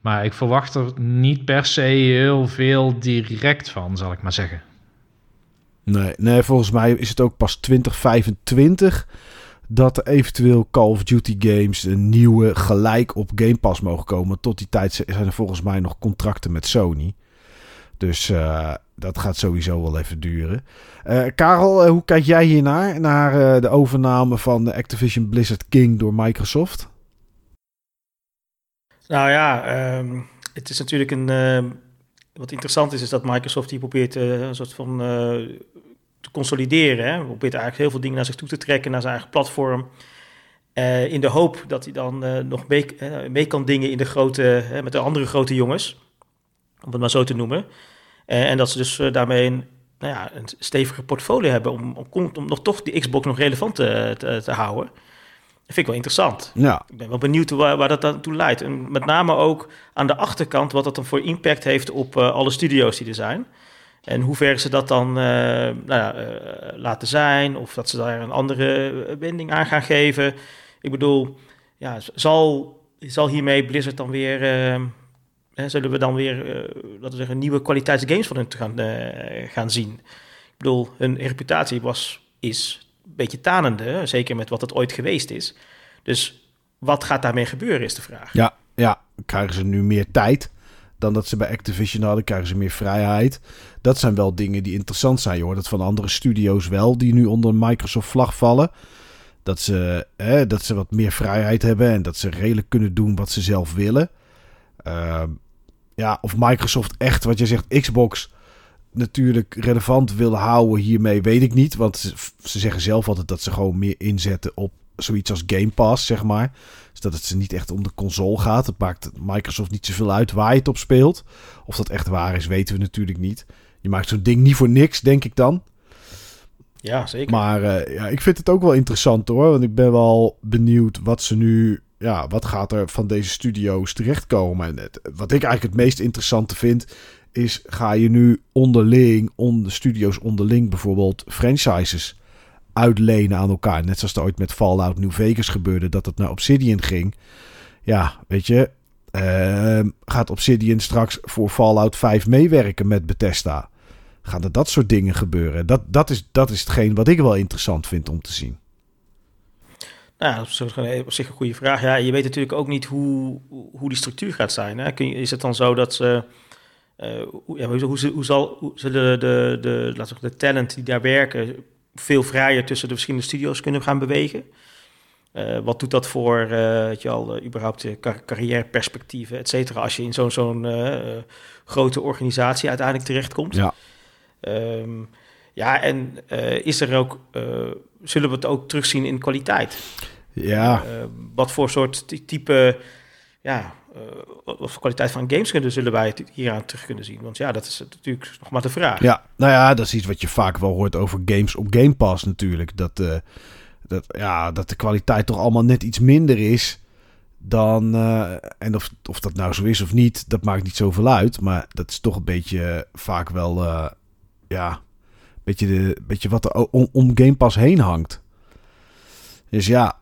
Maar ik verwacht er niet per se heel veel direct van, zal ik maar zeggen. Nee, nee volgens mij is het ook pas 2025 dat eventueel Call of Duty games een nieuwe gelijk op Game Pass mogen komen. Tot die tijd zijn er volgens mij nog contracten met Sony. Dus uh, dat gaat sowieso wel even duren. Uh, Karel, uh, hoe kijk jij hiernaar? Naar de overname van de Activision Blizzard King door Microsoft? Nou ja, um, het is natuurlijk een. Uh, wat interessant is, is dat Microsoft die probeert een soort van te consolideren. Hè. Probeert eigenlijk heel veel dingen naar zich toe te trekken, naar zijn eigen platform. in de hoop dat hij dan nog mee, mee, kan dingen in de grote, met de andere grote jongens. Om het maar zo te noemen. En dat ze dus daarmee een, nou ja, een stevige portfolio hebben om, om, om nog toch die Xbox nog relevant te, te, te, houden. Dat vind ik wel interessant. Ja. Ik ben wel benieuwd waar, waar dat dan toe leidt. En met name ook aan de achterkant wat dat dan voor impact heeft op alle studio's die er zijn. En hoe ver ze dat dan nou ja, laten zijn. Of dat ze daar een andere wending aan gaan geven. Ik bedoel, ja, zal, hiermee Blizzard dan weer Hè, zullen we dan weer, laten we zeggen, nieuwe kwaliteitsgames van hun te gaan, gaan zien. Ik bedoel, hun reputatie was, is een beetje tanende, zeker met wat het ooit geweest is. Dus wat gaat daarmee gebeuren, is de vraag. Ja, ja. krijgen ze nu meer tijd dan dat ze bij Activision hadden? Krijgen ze meer vrijheid? Dat zijn wel dingen die interessant zijn. Je hoort het van andere studio's wel, die nu onder Microsoft vlag vallen. Dat ze, hè, dat ze wat meer vrijheid hebben en dat ze redelijk kunnen doen wat ze zelf willen. Uh, ja, of Microsoft echt, wat je zegt, Xbox natuurlijk relevant wil houden hiermee, weet ik niet. Want ze, ze, zeggen zelf altijd dat ze gewoon meer inzetten op zoiets als Game Pass, zeg maar. Dus dat het ze niet echt om de console gaat. Het maakt Microsoft niet zoveel uit waar je het op speelt. Of dat echt waar is, weten we natuurlijk niet. Je maakt zo'n ding niet voor niks, denk ik dan. Ja, zeker. Maar uh, ja, ik vind het ook wel interessant hoor. Want ik ben wel benieuwd wat ze nu ja, wat gaat er van deze studio's terechtkomen? En het, wat ik eigenlijk het meest interessante vind, is ga je nu onderling, onder studio's onderling bijvoorbeeld franchises uitlenen aan elkaar. Net zoals het ooit met Fallout New Vegas gebeurde, dat het naar Obsidian ging. Ja, weet je, uh, gaat Obsidian straks voor Fallout 5 meewerken met Bethesda? Gaan er dat soort dingen gebeuren? Dat, dat, is, dat is hetgeen wat ik wel interessant vind om te zien. Nou, dat is op zich een goede vraag. Ja, je weet natuurlijk ook niet hoe, hoe die structuur gaat zijn. Hè? Kun je, is het dan zo dat ze... Uh, hoe, ja, hoe, hoe, hoe, zal hoe zullen de, de, de, laten we de talent die daar werken veel vrijer tussen de verschillende studio's kunnen gaan bewegen? Uh, wat doet dat voor, uh, weet je al, überhaupt car carrièreperspectieven, et cetera, als je in zo'n zo'n grote organisatie uiteindelijk terechtkomt? Ja. Um, ja, en is er ook zullen we het ook terugzien in kwaliteit. Ja. Uh, wat voor soort type, ja, wat voor kwaliteit van games kunnen, zullen wij het hieraan terug kunnen zien? Want ja, dat is natuurlijk nog maar de vraag. Ja, nou ja, dat is iets wat je vaak wel hoort over games op Game Pass natuurlijk. Dat, dat, ja, dat de kwaliteit toch allemaal net iets minder is dan... en of, of dat nou zo is of niet, dat maakt niet zoveel uit. Maar dat is toch een beetje vaak wel, ja beetje, de, beetje wat er om, om Game Pass heen hangt. Dus ja.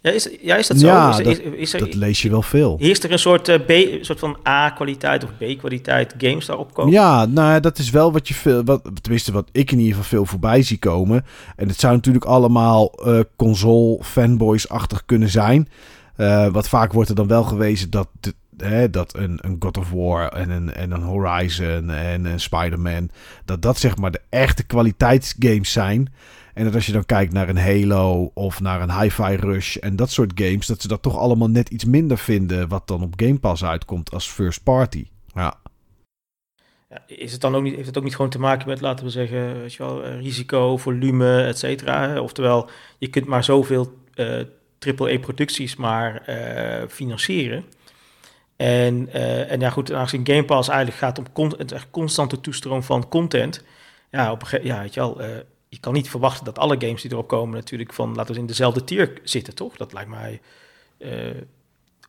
Ja, is, ja, is dat zo? Ja, is, dat, is er, dat lees je wel veel. Heerst er een soort, uh, B, soort van A-kwaliteit of B-kwaliteit games daarop komen? Ja, nou dat is wel wat je veel, wat, tenminste wat ik in ieder geval veel voorbij zie komen. En het zou natuurlijk allemaal uh, console fanboys-achtig kunnen zijn. Uh, wat vaak wordt er dan wel gewezen dat de, dat een, een God of War en een, en een Horizon en een Spider-Man, dat dat zeg maar de echte kwaliteitsgames zijn. En dat als je dan kijkt naar een Halo of naar een Hi-Fi Rush en dat soort games, dat ze dat toch allemaal net iets minder vinden wat dan op Game Pass uitkomt als first party. Ja. Is het dan ook niet, heeft het ook niet gewoon te maken met, laten we zeggen, weet je wel, risico, volume, et cetera? Oftewel, je kunt maar zoveel uh, eh, AAA-producties maar uh, financieren. En, uh, en ja, goed, aangezien Game Pass eigenlijk gaat om con het constante toestroom van content. Ja, op een ja weet je wel, uh, je kan niet verwachten dat alle games die erop komen natuurlijk van, laten we in dezelfde tier zitten, toch? Dat lijkt mij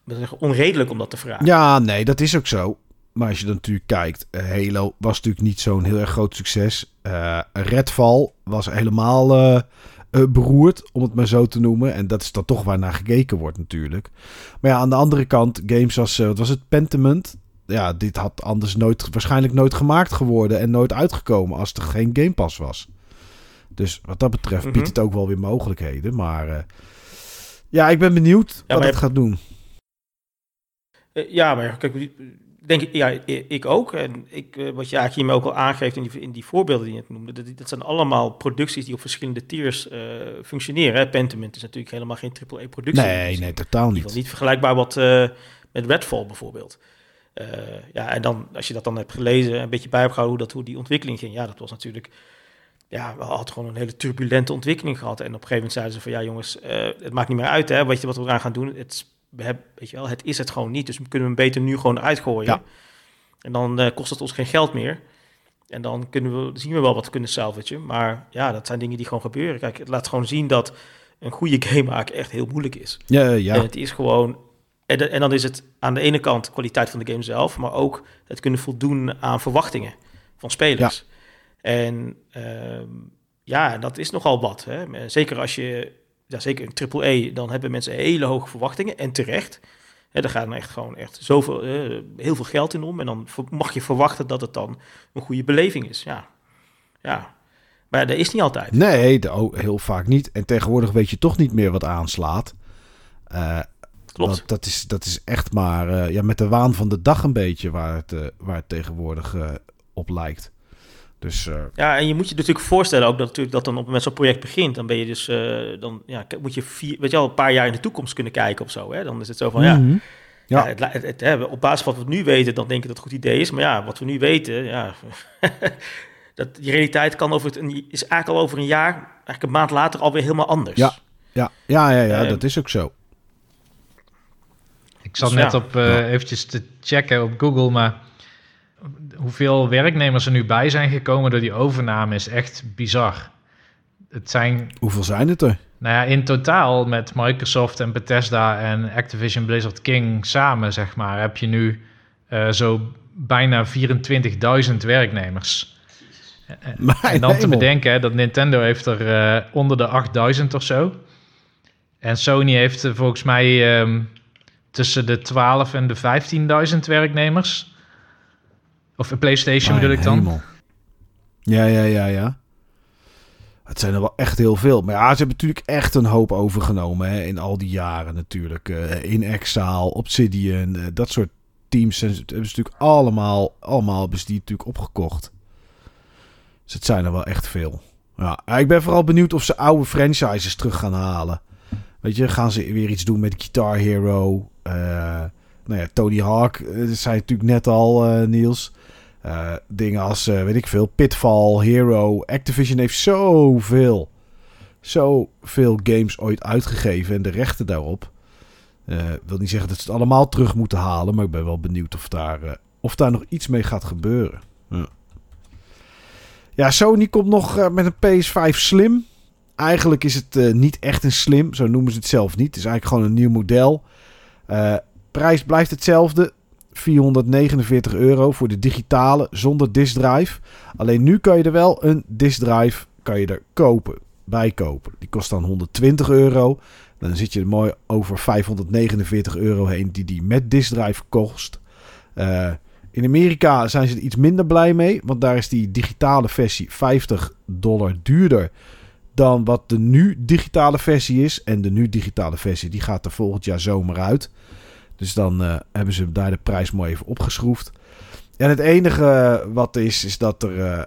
zeggen, onredelijk om dat te vragen. Ja, nee, dat is ook zo. Maar als je dan natuurlijk kijkt, uh, Halo was natuurlijk niet zo'n heel erg groot succes. Uh, Redfall was helemaal uh, beroerd, om het maar zo te noemen. En dat is dan toch waar naar gekeken wordt natuurlijk. Maar ja, aan de andere kant, games als, wat was het, Pentiment? Ja, dit had anders nooit, waarschijnlijk nooit gemaakt geworden en nooit uitgekomen als er geen Game Pass was. Dus wat dat betreft biedt het ook wel weer mogelijkheden. Maar ja, ik ben benieuwd ja, wat het gaat doen. Ja, maar kijk, denk ik, ja, ik ook. En ik, wat je eigenlijk hiermee ook al aangeeft in die, in die voorbeelden die je het noemde, dat, dat zijn allemaal producties die op verschillende tiers uh, functioneren. Hè. Pentiment is natuurlijk helemaal geen AAA-productie. Nee, nee, totaal niet. Niet vergelijkbaar wat uh, met Redfall bijvoorbeeld. Uh, ja, en dan, als je dat dan hebt gelezen, een beetje bij hebt gehouden hoe, dat, hoe die ontwikkeling ging. Ja, dat was natuurlijk ja, we hadden gewoon een hele turbulente ontwikkeling gehad. En op een gegeven moment zeiden ze van, ja jongens, het maakt niet meer uit hè, wat, je, wat we eraan gaan doen. Het we hebben, weet je wel, het is het gewoon niet. Dus we kunnen hem beter nu gewoon uitgooien. Ja. En dan uh, kost het ons geen geld meer. En dan kunnen we, zien we wel wat kunnen salvagen. Maar ja, dat zijn dingen die gewoon gebeuren. Kijk, het laat gewoon zien dat een goede game maken echt heel moeilijk is. Ja, ja. En het is gewoon... En, en, dan is het aan de ene kant kwaliteit van de game zelf... maar ook het kunnen voldoen aan verwachtingen van spelers. Ja. En uh, ja, dat is nogal wat. Hè? Zeker als je ja, zeker in triple dan hebben mensen hele hoge verwachtingen en terecht. Hè, daar gaat dan echt gewoon echt zoveel, uh, heel veel geld in om. En dan mag je verwachten dat het dan een goede beleving is. Ja, ja. Maar dat is niet altijd. Nee, oh, heel vaak niet. En tegenwoordig weet je toch niet meer wat aanslaat. Uh, Klopt. Dat, dat, is, dat is echt maar uh, ja, met de waan van de dag een beetje waar het, waar het tegenwoordig op lijkt. Dus, uh... Ja, en je moet je natuurlijk voorstellen ook dat, natuurlijk dat dan op met zo'n project begint, dan ben je dus, uh, dan ja, moet je vier, weet je al, een paar jaar in de toekomst kunnen kijken of zo. Hè? Dan is het zo van, ja, mm -hmm. ja. ja het, het, het, op basis van wat we nu weten, dan denk ik dat het een goed idee is. Maar ja, wat we nu weten, ja, dat die realiteit kan over het, is eigenlijk al over een jaar, eigenlijk een maand later alweer helemaal anders. Ja, ja, ja, ja, ja uh, dat is ook zo. Ik zat dus, net op uh, eventjes te checken op Google, maar hoeveel werknemers er nu bij zijn gekomen door die overname is echt bizar. Het zijn... Hoeveel zijn het er? Nou ja, in totaal met Microsoft en Bethesda en Activision Blizzard King samen, zeg maar, heb je nu uh, zo bijna 24.000 werknemers. Mijn en dan te bedenken dat Nintendo heeft er uh, onder de 8.000 of zo. En Sony heeft er volgens mij um, tussen de 12 en de 15.000 werknemers. Of een PlayStation bedoel ik dan? Hemel. Ja, ja, ja, ja. Het zijn er wel echt heel veel. Maar ja, ze hebben natuurlijk echt een hoop overgenomen hè, in al die jaren natuurlijk. Uh, in Exile, Obsidian, uh, dat soort teams hebben ze natuurlijk allemaal, allemaal die natuurlijk opgekocht. Dus het zijn er wel echt veel. Ja, ik ben vooral benieuwd of ze oude franchises terug gaan halen. Weet je, gaan ze weer iets doen met Guitar Hero? Uh, nou ja, Tony Hawk, dat zei natuurlijk net al, Niels. Uh, dingen als, uh, weet ik veel, Pitfall, Hero. Activision heeft zoveel, zoveel games ooit uitgegeven en de rechten daarop. Uh, wil niet zeggen dat ze het allemaal terug moeten halen, maar ik ben wel benieuwd of daar, of daar nog iets mee gaat gebeuren. Ja, ja Sony komt nog met een PS5 Slim. Eigenlijk is het niet echt een Slim, zo noemen ze het zelf niet. Het is eigenlijk gewoon een nieuw model. Prijs blijft hetzelfde, 449 euro voor de digitale zonder disk drive. Alleen nu kan je er wel een disk drive kan je er kopen, bijkopen. Die kost dan 120 euro. Dan zit je er mooi over 549 euro heen die die met disk drive kost. Uh, in Amerika zijn ze er iets minder blij mee, want daar is die digitale versie 50 dollar duurder dan wat de nu digitale versie is. En de nu digitale versie die gaat er volgend jaar zomer uit. Dus dan uh, hebben ze daar de prijs mooi even opgeschroefd. En het enige wat is, is dat er uh,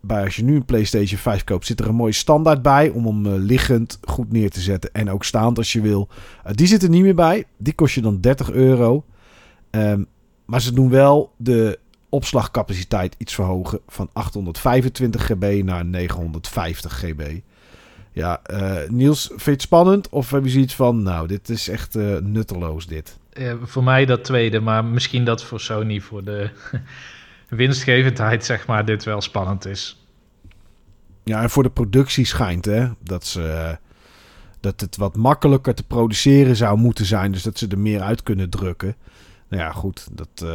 bij als je nu een PlayStation 5 koopt, zit er een mooie standaard bij om hem liggend goed neer te zetten. En ook staand als je wil. die zit er niet meer bij. Die kost je dan 30 euro. Um, maar ze doen wel de opslagcapaciteit iets verhogen van 825 GB naar 950 GB. Ja, Niels, vind je het spannend? Of heb je zoiets van, nou, dit is echt nutteloos dit? Voor mij dat tweede, maar misschien dat voor Sony voor de winstgevendheid, zeg maar, dit wel spannend is. Ja, en voor de productie schijnt hè, dat ze, dat het wat makkelijker te produceren zou moeten zijn. Dus dat ze er meer uit kunnen drukken. Nou ja, goed. Dat, uh,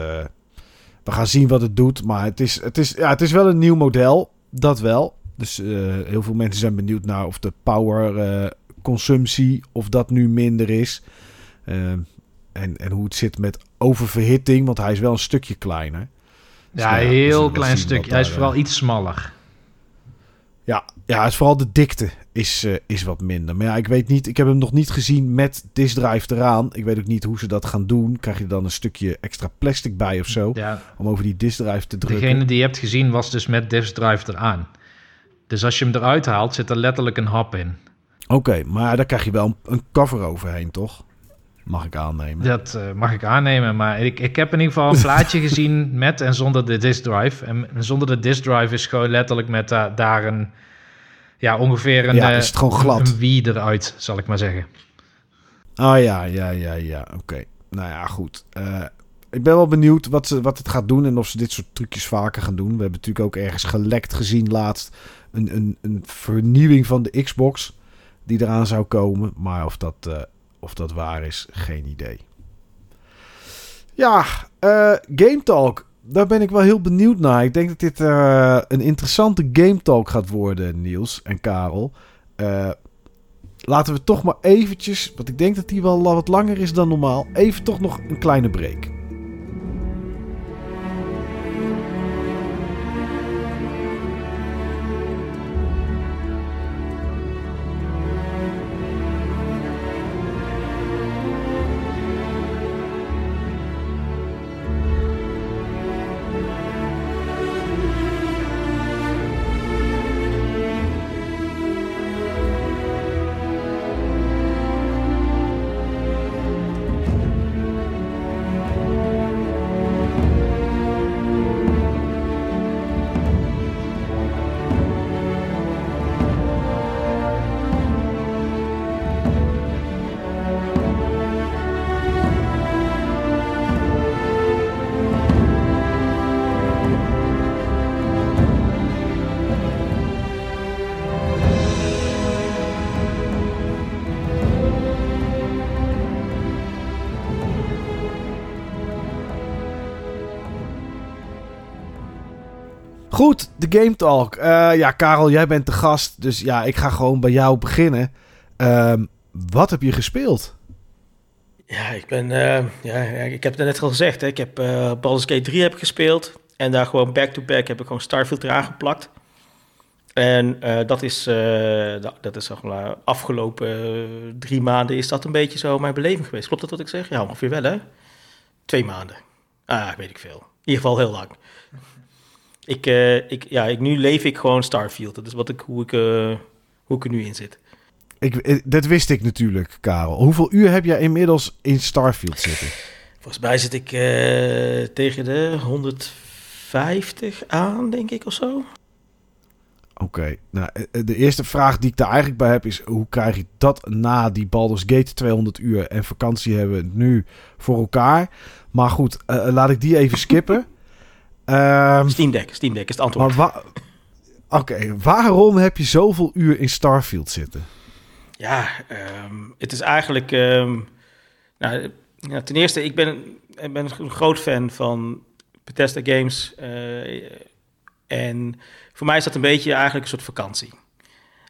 we gaan zien wat het doet. Maar het is, het is, ja, het is wel een nieuw model. Dat wel. Dus uh, heel veel mensen zijn benieuwd naar of de power uh, consumptie, of dat nu minder is. en, en hoe het zit met oververhitting, want hij is wel een stukje kleiner. Dus ja, nou heel klein stukje. Hij is vooral iets smaller. Ja, ja, het is vooral de dikte is, uh, is wat minder. Maar ja, ik weet niet. Ik heb hem nog niet gezien met disk drive eraan. Ik weet ook niet hoe ze dat gaan doen. Krijg je dan een stukje extra plastic bij of zo? Ja, om over die disk drive te drukken. Degene die je hebt gezien was dus met disk drive eraan. Dus als je hem eruit haalt, zit er letterlijk een hap in. Oké, maar daar krijg je wel een cover overheen, toch? Mag ik aannemen. Dat uh, mag ik aannemen, maar ik, ik heb in ieder geval een plaatje gezien met en zonder de disk drive. En zonder de disk drive is gewoon letterlijk met uh, daar een, ja, ongeveer een, ja, is het gewoon glad. een wie eruit, zal ik maar zeggen. Oh ja, ja, ja, ja, oké. Nou ja, goed. Uh, ik ben wel benieuwd wat, ze, wat het gaat doen en of ze dit soort trucjes vaker gaan doen. We hebben natuurlijk ook ergens gelekt gezien laatst een, een, een vernieuwing van de Xbox die eraan zou komen. Maar of dat, uh, of dat waar is, geen idee. Ja, uh, Game Talk. Daar ben ik wel heel benieuwd naar. Ik denk dat dit uh, een interessante Game Talk gaat worden, Niels en Karel. Laten we toch maar eventjes, want ik denk dat die wel wat langer is dan normaal, even toch nog een kleine break. Goed, de Game Talk. Uh, ja, Karel, jij bent de gast. Dus ja, ik ga gewoon bij jou beginnen. Uh, wat heb je gespeeld? Ja, ik ben. Uh, ja, ik heb het net al gezegd. Hè. Ik heb uh, Baldur's Gate 3 heb gespeeld. En daar gewoon back-to-back -back heb ik gewoon Starfield eraan geplakt. En dat is, dat is zeg maar, afgelopen drie maanden is dat een beetje zo mijn beleving geweest. Klopt dat wat ik zeg? Ja, ongeveer wel hè? Twee maanden. Ah, weet ik veel. In ieder geval heel lang. Ik, uh, ik, ja, ik, nu leef ik gewoon Starfield. Dat is wat ik, hoe, ik, uh, hoe ik er nu in zit. Ik, eh, dat wist ik natuurlijk, Karel. Hoeveel uur heb jij inmiddels in Starfield zitten? Volgens mij zit ik uh, tegen de 150 aan, denk ik, of zo. Oké, okay. nou, de eerste vraag die ik daar eigenlijk bij heb is... hoe krijg je dat na die Baldur's Gate 200 uur en vakantie hebben nu voor elkaar? Maar goed, uh, laat ik die even skippen. Um, Steam Deck, Steam Deck is het antwoord. Wa Oké, waarom heb je zoveel uur in Starfield zitten? Ja, um, het is eigenlijk... Um, nou, ten eerste, ik ben, ik ben een groot fan van Bethesda Games. Uh, en voor mij is dat een beetje eigenlijk een soort vakantie.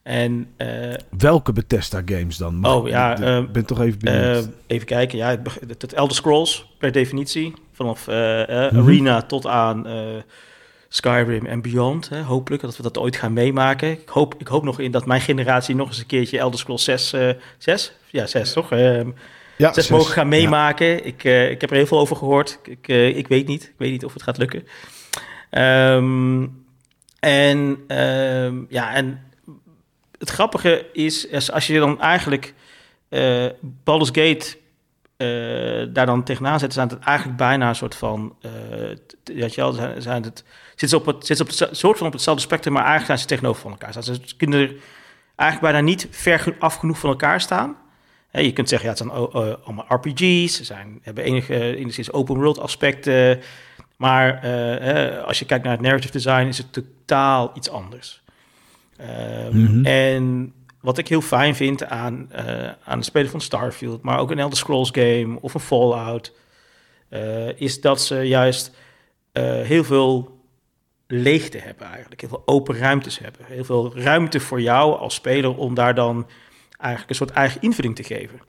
En, uh, Welke Bethesda games dan? Oh ja, ik uh, ben toch even benieuwd. Uh, even kijken, ja, het, Elder Scrolls per definitie. Vanaf mm -hmm. Arena tot aan Skyrim en beyond. Hè, hopelijk dat we dat ooit gaan meemaken. Ik hoop, ik hoop nog in dat mijn generatie nog eens een keertje Elder Scrolls 6, 6? Ja, 6 toch? Ehm, ja, 6 mogen gaan meemaken. Ja. Ik, ik heb er heel veel over gehoord. Ik, ik weet niet. Ik weet niet of het gaat lukken. Um, en um, ja, en het grappige is, als je dan eigenlijk uh, Baldur's Gate uh, daar dan tegenaan zet, zijn het eigenlijk bijna een soort van, uh, je wel, zijn, het, zitten ze op het, zitten op het soort van op hetzelfde spectrum, maar eigenlijk zijn ze tegenover van elkaar. Ze kunnen er eigenlijk bijna niet ver af genoeg van elkaar staan. Je kunt zeggen, ja, het zijn allemaal RPG's, ze zijn, hebben enige, enigszins open world aspecten, maar als je kijkt naar het narrative design is het totaal iets anders. Um, mm -hmm. En wat ik heel fijn vind aan, uh, aan het spelen van Starfield, maar ook een Elder Scrolls game of een Fallout, uh, is dat ze juist uh, heel veel leegte hebben eigenlijk. Heel veel open ruimtes hebben. Heel veel ruimte voor jou als speler om daar dan eigenlijk een soort eigen invulling te geven.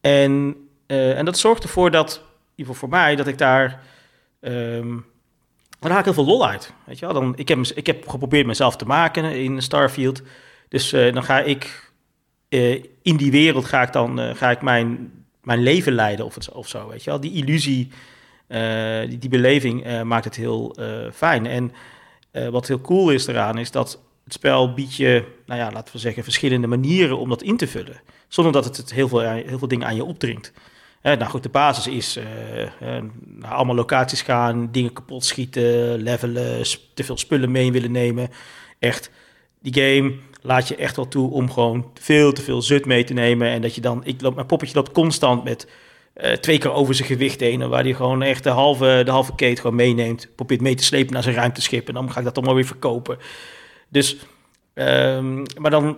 en, en dat zorgt ervoor dat, in ieder geval voor mij, dat ik daar... Um, daar haal ik heel veel lol uit. Weet je wel? Dan, ik, heb, ik heb geprobeerd mezelf te maken in Starfield. Dus uh, dan ga ik uh, in die wereld ga ik dan uh, ga ik mijn, mijn leven leiden of, het, of zo. Weet je wel? Die illusie, die, die beleving maakt het heel fijn. En wat heel cool is eraan, is dat het spel biedt je, nou ja, laten we zeggen, verschillende manieren om dat in te vullen. Zonder dat het heel veel, heel veel dingen aan je opdringt. Eh, nou goed, de basis is uh, uh, naar allemaal locaties gaan, dingen kapot schieten, levelen, te veel spullen mee willen nemen. Echt, die game laat je echt wel toe om gewoon veel te veel zut mee te nemen. En dat je dan, ik loop, mijn poppetje loopt constant met twee keer over zijn gewicht heen. Waar hij gewoon echt de halve, de halve kate gewoon meeneemt. Probeert mee te slepen naar zijn ruimteschip. En dan ga ik dat allemaal weer verkopen. Dus, um, maar dan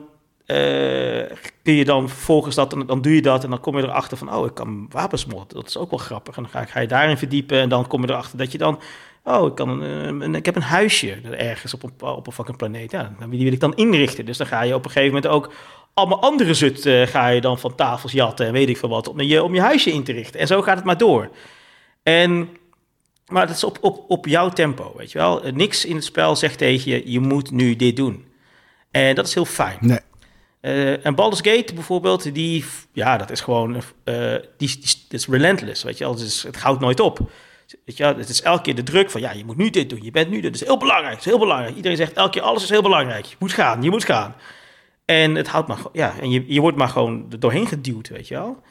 kun je dan vervolgens dat, dan doe je dat en dan kom je erachter van, oh, ik kan wapens motten. Dat is ook wel grappig. En dan ga, je daarin verdiepen en dan kom je erachter dat je dan, oh, ik, kan een, ik heb een huisje ergens op een, op een fucking planeet. Ja, die wil ik dan inrichten. Dus dan ga je op een gegeven moment ook allemaal andere zut uh, ga je dan van tafels jatten en weet ik veel wat, om je, om je huisje in te richten. En zo gaat het maar door. En, maar dat is op, op, op jouw tempo, weet je wel. Niks in het spel zegt tegen je, je moet nu dit doen. En dat is heel fijn. Nee. Uh, en Baldur's Gate bijvoorbeeld, die, ja, dat is gewoon, uh, die, die, is relentless, weet je wel. Is, het houdt nooit op. Weet je, het is elke keer de druk van, ja, je moet nu dit doen, je bent nu dit. Dat is heel belangrijk, het is heel belangrijk. Iedereen zegt elke keer, alles is heel belangrijk. Je moet gaan, je moet gaan. En het houdt maar, ja, en je, je wordt maar gewoon er doorheen geduwd, weet je wel.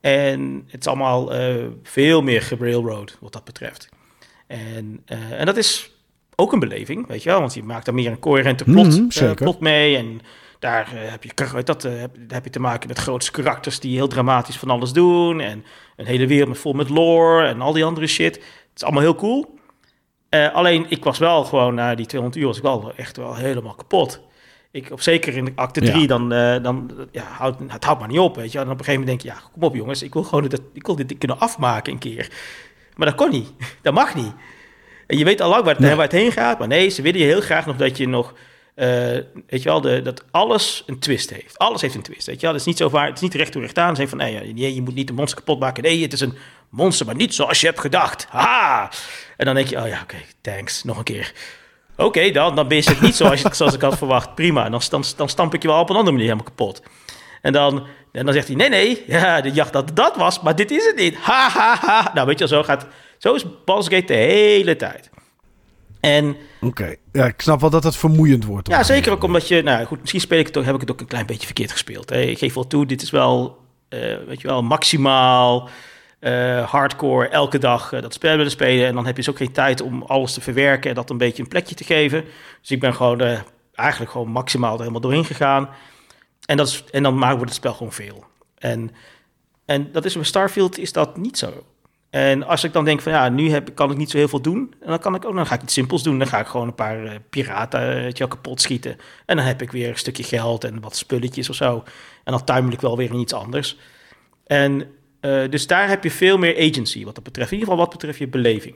En het is allemaal uh, veel meer gerailroad, wat dat betreft. En, en dat is ook een beleving, weet je wel. Want je maakt dan meer een coherente plot, mm -hmm, plot mee en daar, uh, heb je, dat, uh, heb, heb, je te maken met grootste karakters die heel dramatisch van alles doen. En een hele wereld vol met lore en al die andere shit. Het is allemaal heel cool. Uh, alleen, ik was wel gewoon na die 200 uur was ik wel echt wel helemaal kapot. Ik, op zeker in acte 3, ja. dan, dan ja, het houdt maar niet op, weet je. En op een gegeven moment denk je, ja, kom op jongens, ik wil gewoon dit, ik wil dit kunnen afmaken een keer. Maar dat kon niet, dat mag niet. En je weet al lang waar het, nee. waar het heen gaat, maar nee, ze willen je heel graag nog dat je nog uh, weet je wel, de, dat alles een twist heeft. Alles heeft een twist, weet je wel. Het is niet zo vaak, het is niet recht toe recht aan. Zijn van, nee, je, moet niet de monster kapot maken. Nee, het is een monster, maar niet zoals je hebt gedacht. Ha! En dan denk je, oh ja, oké, thanks, nog een keer. Oké, dan, dan is het niet zoals, zoals ik had verwacht. Prima, dan, dan, stamp ik je wel op een andere manier helemaal kapot. En dan, en dan zegt hij, nee, nee, ja, de jacht dat dat was, maar dit is het niet. Ha, ha, ha. Nou, weet je, zo gaat, zo is Baldur's Gate de hele tijd. En... Oké, ja, ik snap wel dat het vermoeiend wordt. Ja, zeker ook omdat je, nou goed, misschien speel ik het ook, heb ik het ook een klein beetje verkeerd gespeeld. Hè. Ik geef wel toe, dit is wel, uh, weet je wel, maximaal uh, hardcore elke dag uh, dat spel willen spelen. En dan heb je dus ook geen tijd om alles te verwerken en dat een beetje een plekje te geven. Dus ik ben gewoon eigenlijk gewoon maximaal er helemaal doorheen gegaan. En, dat is, en dan wordt het spel gewoon veel. En, en dat is bij Starfield is dat niet zo. En als ik dan denk van ja, nu heb, kan ik niet zo heel veel doen. En dan kan ik ook, dan ga ik iets simpels doen. Dan ga ik gewoon een paar uh, piraten uh, kapot schieten. En dan heb ik weer een stukje geld en wat spulletjes of zo. En dan tuimel ik wel weer in iets anders. En uh, dus daar heb je veel meer agency wat dat betreft. In ieder geval wat betreft je beleving.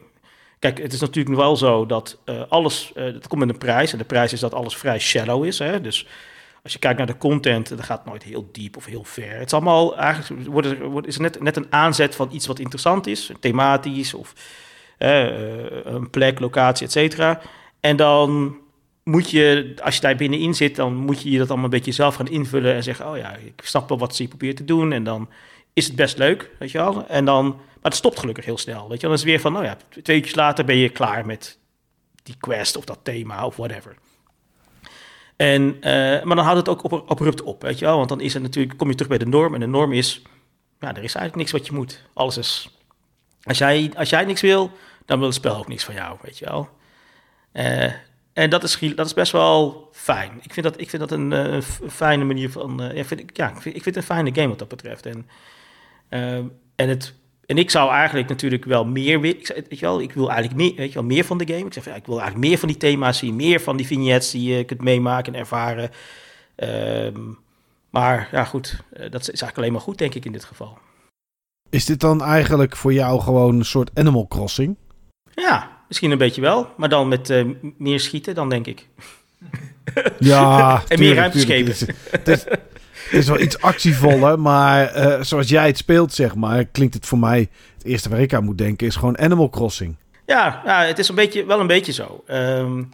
Kijk, het is natuurlijk wel zo dat alles, dat komt met een prijs. En de prijs is dat alles vrij shallow is. Hè? Dus als je kijkt naar de content, dan gaat nooit heel diep of heel ver. Het is allemaal eigenlijk wordt, is net, net een aanzet van iets wat interessant is, thematisch of uh, een plek, locatie, et cetera. En dan moet je, als je daar binnenin zit, dan moet je je dat allemaal een beetje zelf gaan invullen en zeggen: Oh ja, ik snap wel wat ze probeert te doen. En dan is het best leuk, weet je wel. En dan, maar het stopt gelukkig heel snel. Weet je, dan is het weer van: Nou ja, twee uurtjes later ben je klaar met die quest of dat thema of whatever. En, uh, maar dan houdt het ook op, abrupt op, weet je wel. Want dan is het natuurlijk, kom je terug bij de norm. En de norm is, ja, er is eigenlijk niks wat je moet. Alles is, als jij, als jij niks wil, dan wil het spel ook niks van jou, weet je wel. Uh, en dat is, dat is best wel fijn. Ik vind dat, ik vind dat een, uh, fijne manier van... Uh, ja, vind, ja, ik vind, ik vind het een fijne game wat dat betreft. En, en het en ik zou eigenlijk natuurlijk wel meer weet je wel, ik wil eigenlijk meer, weet je wel, meer van de game. Ik zeg, ja, ik wil eigenlijk meer van die thema's zien, meer van die vignettes die je kunt meemaken en ervaren. Ehm, maar ja, goed, dat is eigenlijk alleen maar goed, denk ik, in dit geval. Is dit dan eigenlijk voor jou gewoon een soort Animal Crossing? Ja, misschien een beetje wel, maar dan met meer schieten dan, denk ik. Ja, en meer. Het het is wel iets actievoller, maar uh, zoals jij het speelt, zeg maar, klinkt het voor mij... Het eerste waar ik aan moet denken is gewoon Animal Crossing. Ja, ja het is een beetje, wel een beetje zo. Um,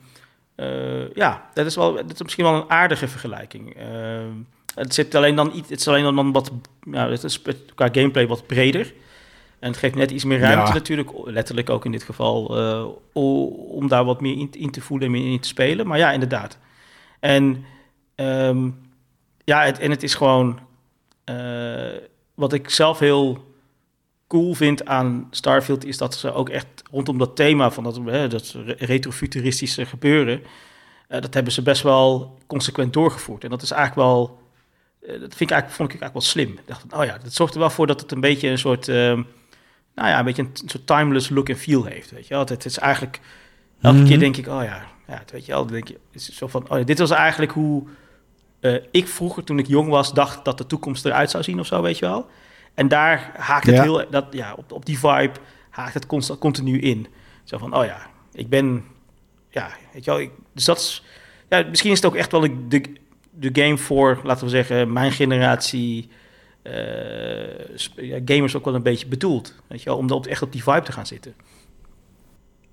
uh, ja, dat is, wel, dat is misschien wel een aardige vergelijking. Uh, het zit alleen dan iets, het is alleen dan wat, ja, het is qua gameplay wat breder. En het geeft net iets meer ruimte ja. natuurlijk, letterlijk ook in dit geval, uh, om daar wat meer in, in, te voelen en meer in te spelen. Maar ja, inderdaad. En um, ja, het, en het is gewoon uh, wat ik zelf heel cool vind aan Starfield is dat ze ook echt rondom dat thema van dat, hè, dat retrofuturistische gebeuren, uh, dat hebben ze best wel consequent doorgevoerd. En dat is eigenlijk wel, uh, dat vind ik eigenlijk, vond ik eigenlijk wel slim. Ik dacht, oh ja, dat zorgt er wel voor dat het een beetje een soort, nou ja, een beetje een, soort timeless look en feel heeft. Weet je wel? Het, is eigenlijk, elke mm -hmm. keer denk ik, oh ja, ja, weet je wel, denk je, is zo van, oh ja, dit was eigenlijk hoe uh, ik vroeger, toen ik jong was, dacht dat de toekomst eruit zou zien of zo, weet je wel. En daar haakt het Ja. heel, dat, ja, op, op die vibe haakt het constant, continu in. Zo van, oh ja, ik ben, ja, weet je wel. Ik, dus dat is, ja, misschien is het ook echt wel de, de, de game voor, laten we zeggen, mijn generatie eh, ja, gamers ook wel een beetje bedoeld. Weet je wel, om op, echt op die vibe te gaan zitten.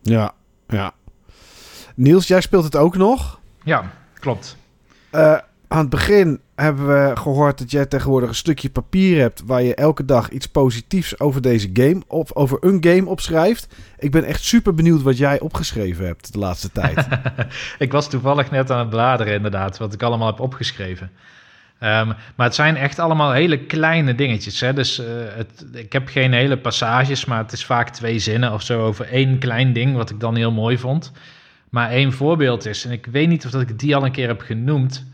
Ja, ja. Niels, jij speelt het ook nog. Ja, klopt. Eh, aan het begin hebben we gehoord dat jij tegenwoordig een stukje papier hebt waar je elke dag iets positiefs over deze game of over een game opschrijft. Ik ben echt super benieuwd wat jij opgeschreven hebt de laatste tijd. ik was toevallig net aan het bladeren, inderdaad, wat ik allemaal heb opgeschreven. Um, maar het zijn echt allemaal hele kleine dingetjes. Hè? Dus uh, het, ik heb geen hele passages, maar het is vaak twee zinnen of zo over één klein ding, wat ik dan heel mooi vond. Maar één voorbeeld is, en ik weet niet of dat ik die al een keer heb genoemd.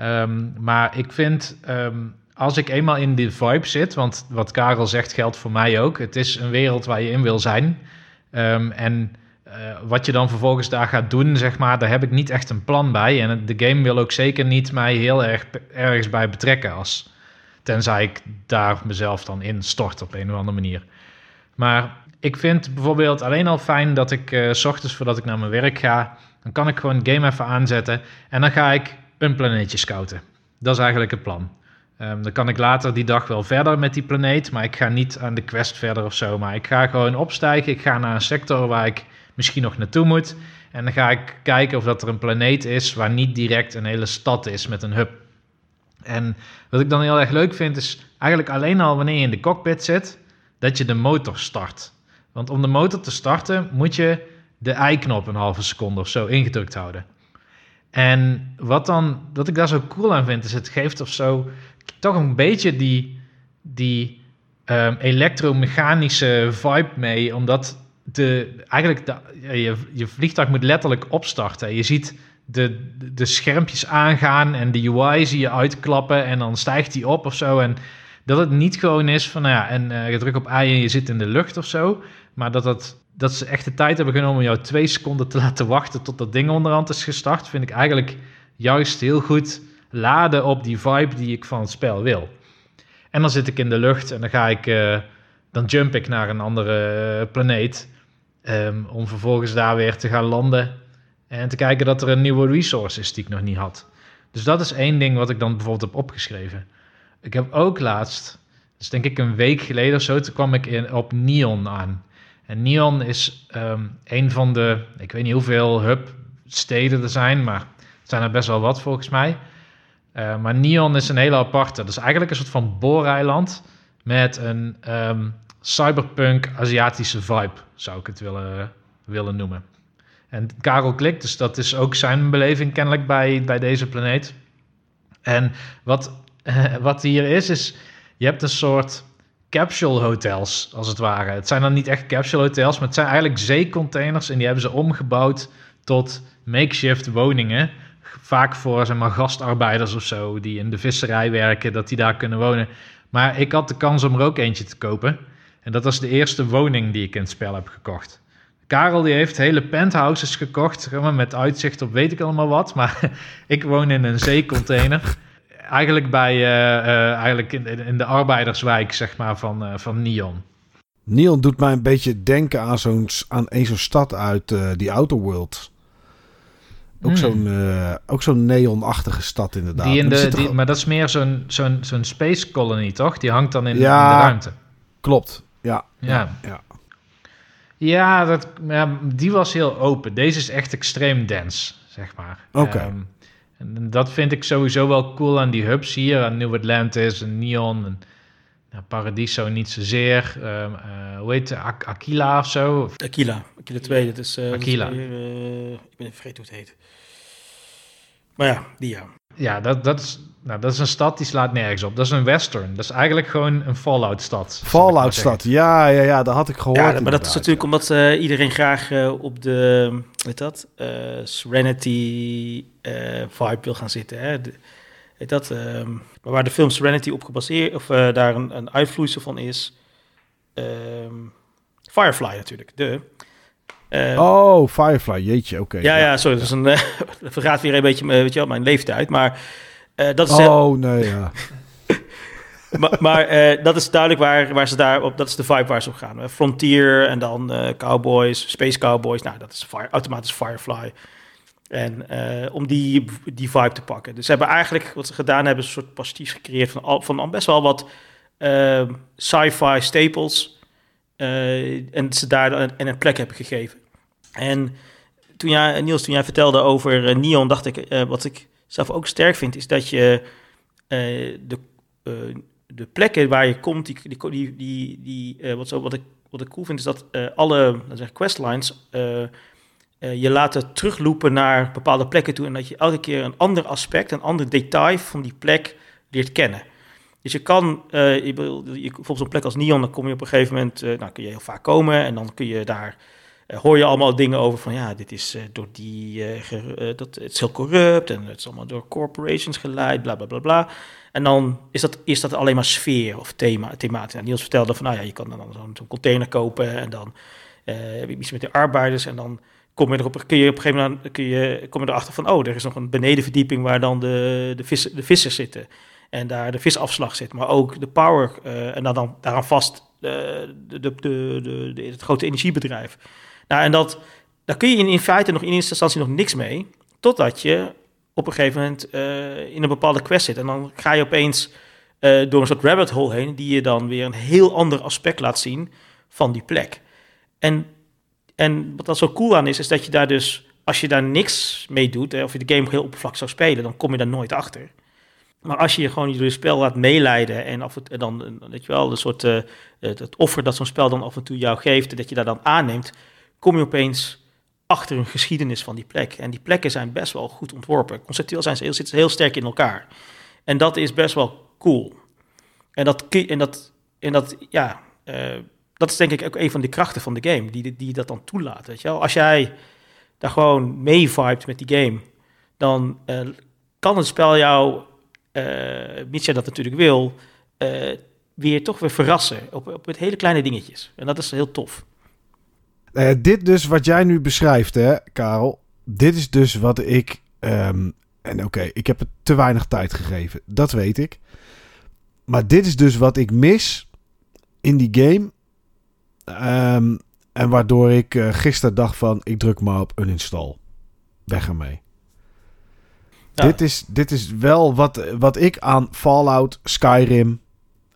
Um, maar ik vind, um, als ik eenmaal in die vibe zit, want wat Karel zegt geldt voor mij ook. Het is een wereld waar je in wil zijn. Um, en uh, wat je dan vervolgens daar gaat doen, zeg maar, daar heb ik niet echt een plan bij. En de game wil ook zeker niet mij heel erg ergens bij betrekken. Als, tenzij ik daar mezelf dan in stort op een of andere manier. Maar ik vind bijvoorbeeld alleen al fijn dat ik uh, s ochtends voordat ik naar mijn werk ga, dan kan ik gewoon game even aanzetten en dan ga ik een planeetje scouten. Dat is eigenlijk het plan. Um, dan kan ik later die dag wel verder met die planeet, maar ik ga niet aan de quest verder of zo. Maar ik ga gewoon opstijgen. Ik ga naar een sector waar ik misschien nog naartoe moet. En dan ga ik kijken of dat er een planeet is waar niet direct een hele stad is met een hub. En wat ik dan heel erg leuk vind, is eigenlijk alleen al wanneer je in de cockpit zit, dat je de motor start. Want om de motor te starten moet je de i-knop een halve seconde of zo ingedrukt houden. En wat, dan, wat ik daar zo cool aan vind, is het geeft of zo toch een beetje die, die um, elektromechanische vibe mee. Omdat de, eigenlijk je, je vliegtuig moet letterlijk opstarten. Je ziet de, de schermpjes aangaan en de UI zie je uitklappen en dan stijgt die op of zo. En dat het niet gewoon is van, nou ja, en uh, je drukt op I en je zit in de lucht of zo. Maar dat, het, dat ze echt de tijd hebben genomen om jou twee seconden te laten wachten tot dat ding onderhand is gestart, vind ik eigenlijk juist heel goed laden op die vibe die ik van het spel wil. En dan zit ik in de lucht en dan ga ik, uh, dan jump ik naar een andere planeet. Um, om vervolgens daar weer te gaan landen en te kijken dat er een nieuwe resource is die ik nog niet had. Dus dat is één ding wat ik dan bijvoorbeeld heb opgeschreven. Ik heb ook laatst, dus denk ik een week geleden of zo, toen kwam ik in, op Neon aan. En Neon is um, een van de, ik weet niet hoeveel hub-steden er zijn, maar het zijn er best wel wat volgens mij. Uh, maar Neon is een hele aparte. Dat is eigenlijk een soort van booreiland met een um, cyberpunk Aziatische vibe, zou ik het willen, willen noemen. En Karel klikt, dus dat is ook zijn beleving kennelijk bij, bij deze planeet. En wat, wat hier is, is je hebt een soort capsule hotels, als het ware. Het zijn dan niet echt capsule hotels, maar het zijn eigenlijk zeecontainers en die hebben ze omgebouwd tot makeshift woningen. Vaak voor zeg maar, gastarbeiders of zo, die in de visserij werken, dat die daar kunnen wonen. Maar ik had de kans om er ook eentje te kopen. En dat was de eerste woning die ik in het spel heb gekocht. Karel die heeft hele penthouses gekocht met uitzicht op weet ik allemaal wat. Maar ik woon in een zeecontainer. Eigenlijk, bij, eh, eh, eigenlijk in, in, de arbeiderswijk zeg maar, van, uh, van Neon. Neon doet mij een beetje denken aan zo'n aan een zo'n stad uit die Outer World. Ook hmm. zo'n ook zo'n neonachtige stad inderdaad. Die in de, die, maar dat is meer zo'n zo'n zo'n space colony, toch? Die hangt dan in, ja, in de ruimte. Klopt, ja. Ja, ja. ja. dat, ja, die was heel open. Deze is echt extreem dense, zeg maar. Oké. Ehm, en dat vind ik sowieso wel cool aan die hubs hier. Aan New Atlantis en Neon en nou, Paradiso niet zozeer. Um, uh, hoe heet het? Aquila of zo? Aquila. Aquila 2. Dat is... Uh, Aquila. uh, ik ben vergeten hoe het heet. Maar ja, die ja. Ja, dat, dat, is, nou, dat is een stad die slaat nergens op. Dat is een western. Dat is eigenlijk gewoon een Fallout-stad. Fallout-stad, ja, ja, ja, dat had ik gehoord. Ja, maar dat is natuurlijk omdat uh, iedereen graag uh, op de, weet dat, uh, Serenity vibe wil gaan zitten. Hè? De, weet dat, ehm, maar waar de film Serenity op gebaseerd, of daar een, een uitvloeisel van is, um, Firefly natuurlijk, de... Uh, oh, Firefly, jeetje, oké. ja, ja, sorry, dat is een, uh, vergaat weer een beetje weet je wel, mijn leeftijd, maar uh, dat is... Oh, nee, ja. maar, maar dat is duidelijk waar, waar ze daar op, dat is de vibe waar ze op gaan. Frontier en dan Cowboys, Space Cowboys, nou, dat is fire, automatisch Firefly. En om die, die vibe te pakken. Dus ze hebben eigenlijk, wat ze gedaan hebben, een soort pastiche gecreëerd van, al, van best wel wat sci-fi staples uh, en ze daar een, een plek hebben gegeven. En toen jij, Niels, toen jij vertelde over uh, Neon, dacht ik, uh, wat ik zelf ook sterk vind, is dat je de, de plekken waar je komt, die, die, die, die, wat, zo, wat, ik, wat ik cool vind, is dat alle zeg, questlines je laten terugloopen naar bepaalde plekken toe en dat je elke keer een ander aspect, een ander detail van die plek leert kennen. Dus je kan, uh, je, bijvoorbeeld zo'n plek als Neon, dan kom je op een gegeven moment, uh, nou kun je heel vaak komen en dan kun je daar, uh, hoor je allemaal dingen over van ja, dit is door die, dat, het is heel corrupt en het is allemaal door corporations geleid, bla bla bla bla. En dan is dat, is dat alleen maar sfeer of thema, thematisch. Nou, Niels vertelde van, nou ja, je kan dan zo'n container kopen en dan heb je iets met de arbeiders en dan kom je erop, kun je op een gegeven moment kun je, kom je erachter van, oh, er is nog een benedenverdieping waar dan de, de, de vissers zitten en daar de visafslag zit, maar ook de power uh, en dan, dan daaraan vast uh, de, de, de, de, het grote energiebedrijf. Nou, en dat, daar kun je in, in feite nog in eerste instantie nog niks mee, totdat je op een gegeven moment uh, in een bepaalde quest zit. En dan ga je opeens door een soort rabbit hole heen, die je dan weer een heel ander aspect laat zien van die plek. En, en wat dat zo cool aan is, is dat je daar dus, als je daar niks mee doet, hè, of je de game heel oppervlakkig zou spelen, dan kom je daar nooit achter. Maar als je je gewoon door je spel laat meeleiden en af en dan, weet je wel, een soort uh, het offer dat zo'n spel dan af en toe jou geeft, dat je daar dan aanneemt, kom je opeens achter een geschiedenis van die plek. En die plekken zijn best wel goed ontworpen. Conceptueel zijn ze heel, zitten heel sterk in elkaar. En dat is best wel cool. En dat, en dat, en dat ja, uh, dat is denk ik ook een van de krachten van de game, die, die dat dan toelaat. Weet je wel? Als jij daar gewoon mee vibet met die game, dan uh, kan het spel jou mits jij dat natuurlijk wil, uh, weer toch weer verrassen op, op het hele kleine dingetjes. En dat is heel tof. Uh, dit dus wat jij nu beschrijft, hè, Karel. Dit is dus wat ik. Um, en oké, ik heb het te weinig tijd gegeven. Dat weet ik. Maar dit is dus wat ik mis in die game. Um, en waardoor ik uh, gisteren dacht van... ik druk maar op uninstall. Weg ermee. Dit, is, dit is wel wat, wat ik aan Fallout, Skyrim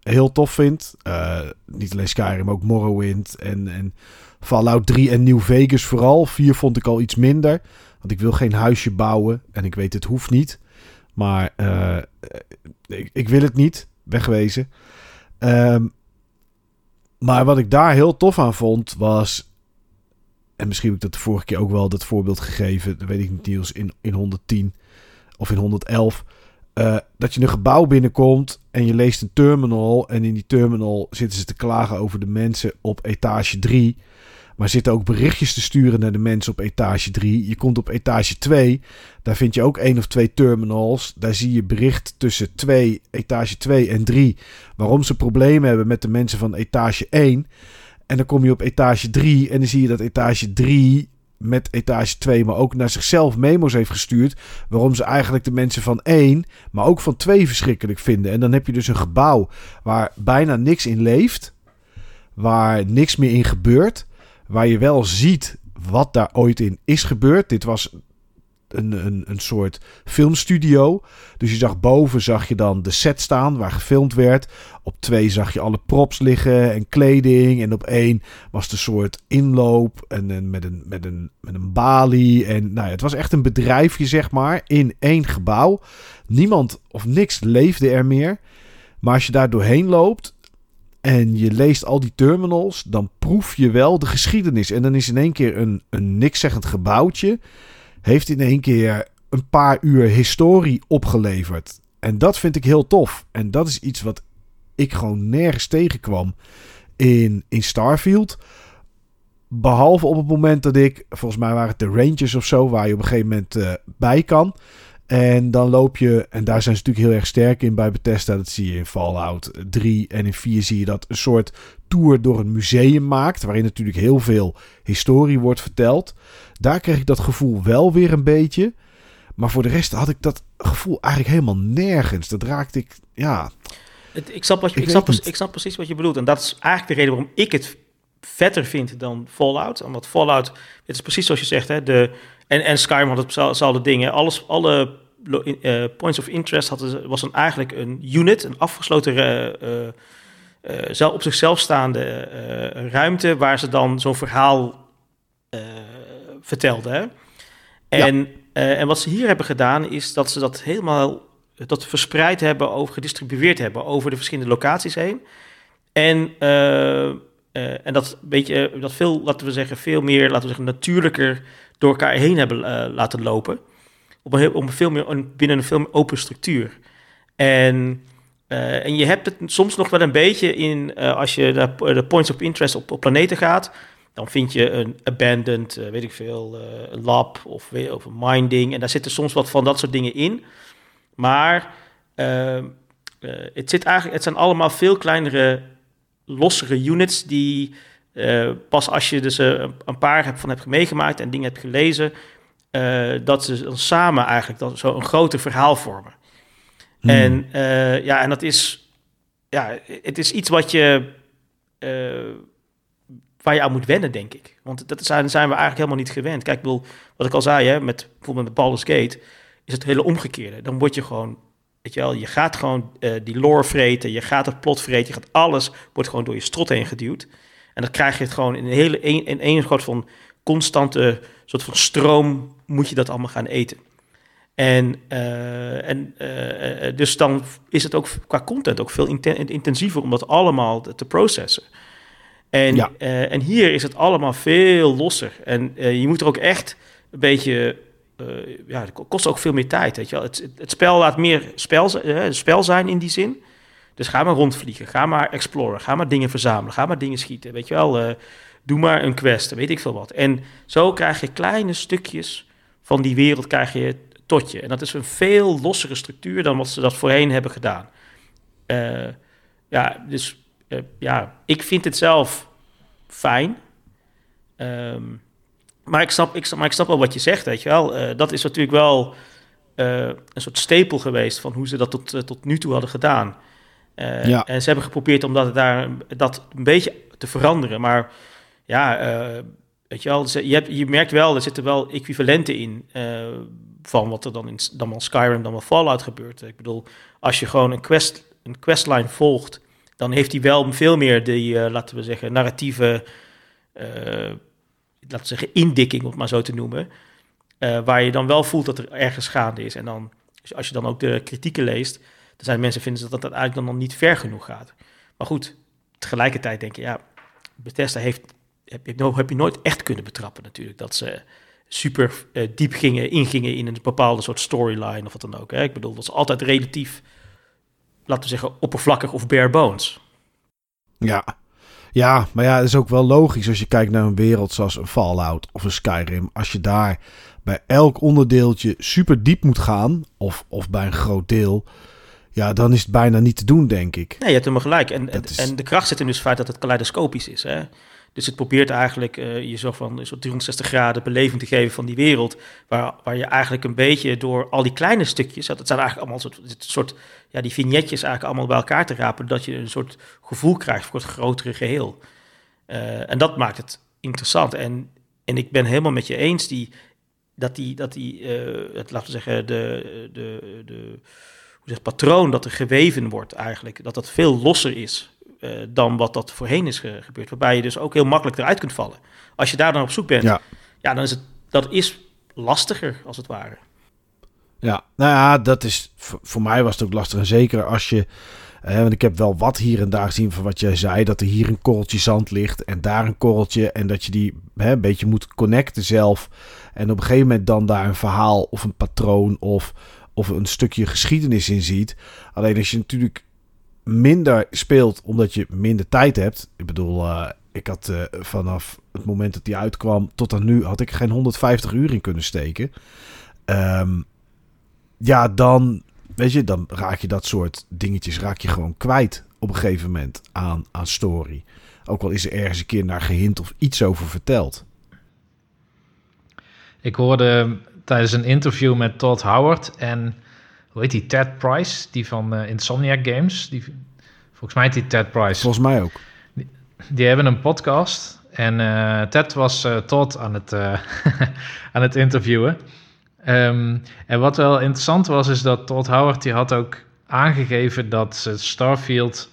heel tof vind. Uh, niet alleen Skyrim, ook Morrowind en, en Fallout 3 en New Vegas vooral. 4 vond ik al iets minder. Want ik wil geen huisje bouwen. En ik weet het hoeft niet. Maar uh, ik, wil het niet. Wegwezen. Um, maar wat ik daar heel tof aan vond was... En misschien heb ik dat de vorige keer ook wel dat voorbeeld gegeven. Dat weet ik niet, Niels. In, in 110 of in 111. Uh, eh, dat je een gebouw binnenkomt en je leest een terminal. En in die terminal zitten ze te klagen over de mensen op etage 3. Maar zitten ook berichtjes te sturen naar de mensen op etage 3. Je komt op etage 2. Daar vind je ook één of twee terminals. Daar zie je bericht tussen 2, etage 2 en 3. Waarom ze problemen hebben met de mensen van etage 1. En dan kom je op etage 3 en dan zie je dat etage 3 met etage 2, maar ook naar zichzelf memo's heeft gestuurd. Waarom ze eigenlijk de mensen van 1, maar ook van 2 verschrikkelijk vinden. En dan heb je dus een gebouw waar bijna niks in leeft. Waar niks meer in gebeurt. Waar je wel ziet wat daar ooit in is gebeurd. Dit was een, een, een soort filmstudio. Dus je zag boven zag je dan de set staan waar gefilmd werd. Op twee zag je alle props liggen en kleding. En op één was de soort inloop en, en met, een, met, een, met een balie. En nou ja, het was echt een bedrijfje, zeg maar, in één gebouw. Niemand of niks leefde er meer. Maar als je daar doorheen loopt, en je leest al die terminals, dan proef je wel de geschiedenis. En dan is in één keer een, een nikszeggend gebouwtje heeft in één keer een paar uur historie opgeleverd. En dat vind ik heel tof. En dat is iets wat ik gewoon nergens tegenkwam in, in Starfield. Behalve op het moment dat ik, volgens mij waren het de Rangers of zo, waar je op een gegeven moment uh, bij kan. En dan loop je, en daar zijn ze natuurlijk heel erg sterk in bij Bethesda. Dat zie je in Fallout 3 en in 4 zie je dat een soort tour door een museum maakt. Waarin natuurlijk heel veel historie wordt verteld. Daar kreeg ik dat gevoel wel weer een beetje. Maar voor de rest had ik dat gevoel eigenlijk helemaal nergens. Dat raakte ik, ja. Ik, snap wat je, ik, snap, ik snap precies wat je bedoelt. En dat is eigenlijk de reden waarom ik het vetter vind dan Fallout. Omdat Fallout, het is precies zoals je zegt, hè, de, en, en Skyrim had hetzelfde dingen. Alles, alle uh, points of interest was dan eigenlijk een unit, een afgesloten, uh, uh, op zichzelf staande ruimte, waar ze dan zo'n verhaal vertelden. Hè? En, en wat ze hier hebben gedaan, is dat ze dat helemaal dat verspreid hebben, over, gedistribueerd hebben over de verschillende locaties heen. En, en dat, beetje, dat veel, laten we zeggen, veel meer, laten we zeggen, natuurlijker door elkaar heen hebben laten lopen op een, op veel meer, een, binnen een veel meer open structuur. En, en je hebt het soms nog wel een beetje in, als je de, de, points of interest op, op planeten gaat, dan vind je een abandoned, weet ik veel, lab of, of minding. En daar zitten soms wat van dat soort dingen in. Maar het, zit eigenlijk, het zijn allemaal veel kleinere, lossere units die pas als je dus een paar van hebt meegemaakt en dingen hebt gelezen, dat ze dan samen eigenlijk dat, zo een groter verhaal vormen. Hmm. En, ja, en dat is, ja, het is iets wat je, waar je aan moet wennen, denk ik. Want dat zijn, zijn we eigenlijk helemaal niet gewend. Kijk, ik bedoel, wat ik al zei, hè, met bijvoorbeeld met Baldur's Gate, is het hele omgekeerde. Dan word je gewoon, weet je wel, je gaat gewoon die lore vreten, je gaat het plot vreten, je gaat alles, wordt gewoon door je strot heen geduwd. En dan krijg je het gewoon in een hele, een, in één groot van constante soort van stroom moet je dat allemaal gaan eten. En, uh, en uh, dus dan is het ook qua content ook veel intensiever om dat allemaal te processen. En, ja. en hier is het allemaal veel losser. En je moet er ook echt een beetje. Ja, het kost ook veel meer tijd. Weet je wel. Het, het spel laat meer spel, spel zijn in die zin. Dus ga maar rondvliegen, ga maar exploren, ga maar dingen verzamelen, ga maar dingen schieten. Weet je wel, doe maar een quest, weet ik veel wat. En zo krijg je kleine stukjes van die wereld krijg je tot je. En dat is een veel lossere structuur dan wat ze dat voorheen hebben gedaan. Ja, dus ja, ik vind het zelf fijn. Um, maar, ik snap, ik, maar ik snap wel wat je zegt, weet je wel. Uh, dat is natuurlijk wel een soort stapel geweest van hoe ze dat tot, tot nu toe hadden gedaan. Ja. En ze hebben geprobeerd om dat, daar, dat een beetje te veranderen. Maar ja, Weet je wel, je, hebt, je merkt wel, er zitten wel equivalenten in van wat er dan in dan wel Skyrim, dan wel Fallout gebeurt. Ik bedoel, als je gewoon een, quest, een questline volgt, dan heeft hij wel veel meer die, uh, laten we zeggen, narratieve, uh, laten zeggen, indikking, om het maar zo te noemen. waar je dan wel voelt dat er ergens gaande is. En dan, als je dan ook de kritieken leest, dan zijn mensen vinden dat dat eigenlijk dan nog niet ver genoeg gaat. Maar goed, tegelijkertijd denk je, ja, Bethesda heeft heb je, heb je nooit echt kunnen betrappen natuurlijk. Dat ze super uh, diep gingen, ingingen in een bepaalde soort storyline of wat dan ook. Hè. Ik bedoel, dat is altijd relatief, laten we zeggen, oppervlakkig of bare bones. Ja. Ja, maar ja, het is ook wel logisch als je kijkt naar een wereld zoals een Fallout of een Skyrim. Als je daar bij elk onderdeeltje super diep moet gaan, of, of bij een groot deel, ja, dan is het bijna niet te doen, denk ik. Nee, je hebt helemaal gelijk. En, en, Dat is- en de kracht zit in dus het feit dat het kaleidoscopisch is. Hè? Dus het probeert eigenlijk eh, je zo van zo 360 graden beleving te geven van die wereld. Waar, waar je eigenlijk een beetje door al die kleine stukjes. Dat zijn eigenlijk allemaal een soort, soort ja, die vignetjes eigenlijk allemaal bij elkaar te rapen. Dat je een soort gevoel krijgt voor het grotere geheel. Eh, en dat maakt het interessant. En, en ik ben helemaal met je eens die, dat die, dat die eh, het, laten we zeggen, de, de, de, hoe zeg, patroon dat er geweven wordt eigenlijk, dat dat veel losser is eh, dan wat dat voorheen is ge- gebeurd. Waarbij je dus ook heel makkelijk eruit kunt vallen. Als je daar dan op zoek bent, Ja. ja. dan is het, dat is lastiger als het ware. Ja, nou ja, dat is voor, voor mij was het ook lastig. En zeker als je. eh, want ik heb wel wat hier en daar gezien van wat jij zei. Dat er hier een korreltje zand ligt en daar een korreltje. En dat je die hè, een beetje moet connecten zelf. En op een gegeven moment dan daar een verhaal of een patroon of, of een stukje geschiedenis in ziet. Alleen als je natuurlijk minder speelt omdat je minder tijd hebt. Ik bedoel, eh, ik had eh, vanaf het moment dat die uitkwam tot aan nu had ik geen 150 uur in kunnen steken. Ehm, ja, dan, weet je, dan raak je dat soort dingetjes raak je gewoon kwijt op een gegeven moment aan, aan story. Ook al is er ergens een keer naar gehint of iets over verteld. Ik hoorde tijdens een interview met Todd Howard en hoe heet die, Ted Price, die van eh, Insomniac Games. Die, volgens mij heet die Ted Price. Volgens mij ook. Die hebben een podcast en eh, Ted was eh, Todd aan het, aan het interviewen. Ehm, en wat wel interessant was, is dat Todd Howard die had ook aangegeven dat ze Starfield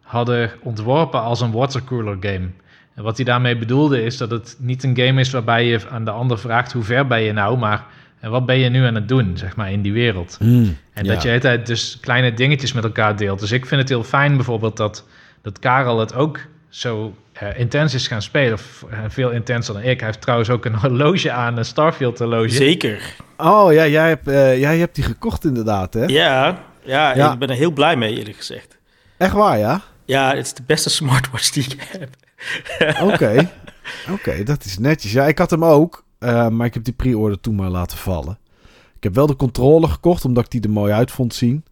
hadden ontworpen als een watercooler game. En wat hij daarmee bedoelde is dat het niet een game is waarbij je aan de ander vraagt hoe ver ben je nou, maar en wat ben je nu aan het doen, zeg maar, in die wereld. Hmm, En ja. dat je de hele tijd dus kleine dingetjes met elkaar deelt. Dus ik vind het heel fijn bijvoorbeeld dat, dat Karel het ook zo eh, intens is gaan spelen. Of, eh, veel intenser dan ik. Hij heeft trouwens ook een horloge aan, een Starfield horloge. Zeker. Oh ja, jij hebt, eh, jij hebt die gekocht inderdaad, hè? Ja, ja, Ja. ik ben er heel blij mee eerlijk gezegd. Echt waar, ja? Ja, het is de beste smartwatch die ik heb. Oké. Oké, dat is netjes. Ja, ik had hem ook, eh, maar ik heb die pre-order toen maar laten vallen. Ik heb wel de controller gekocht, omdat ik die er mooi uit vond zien.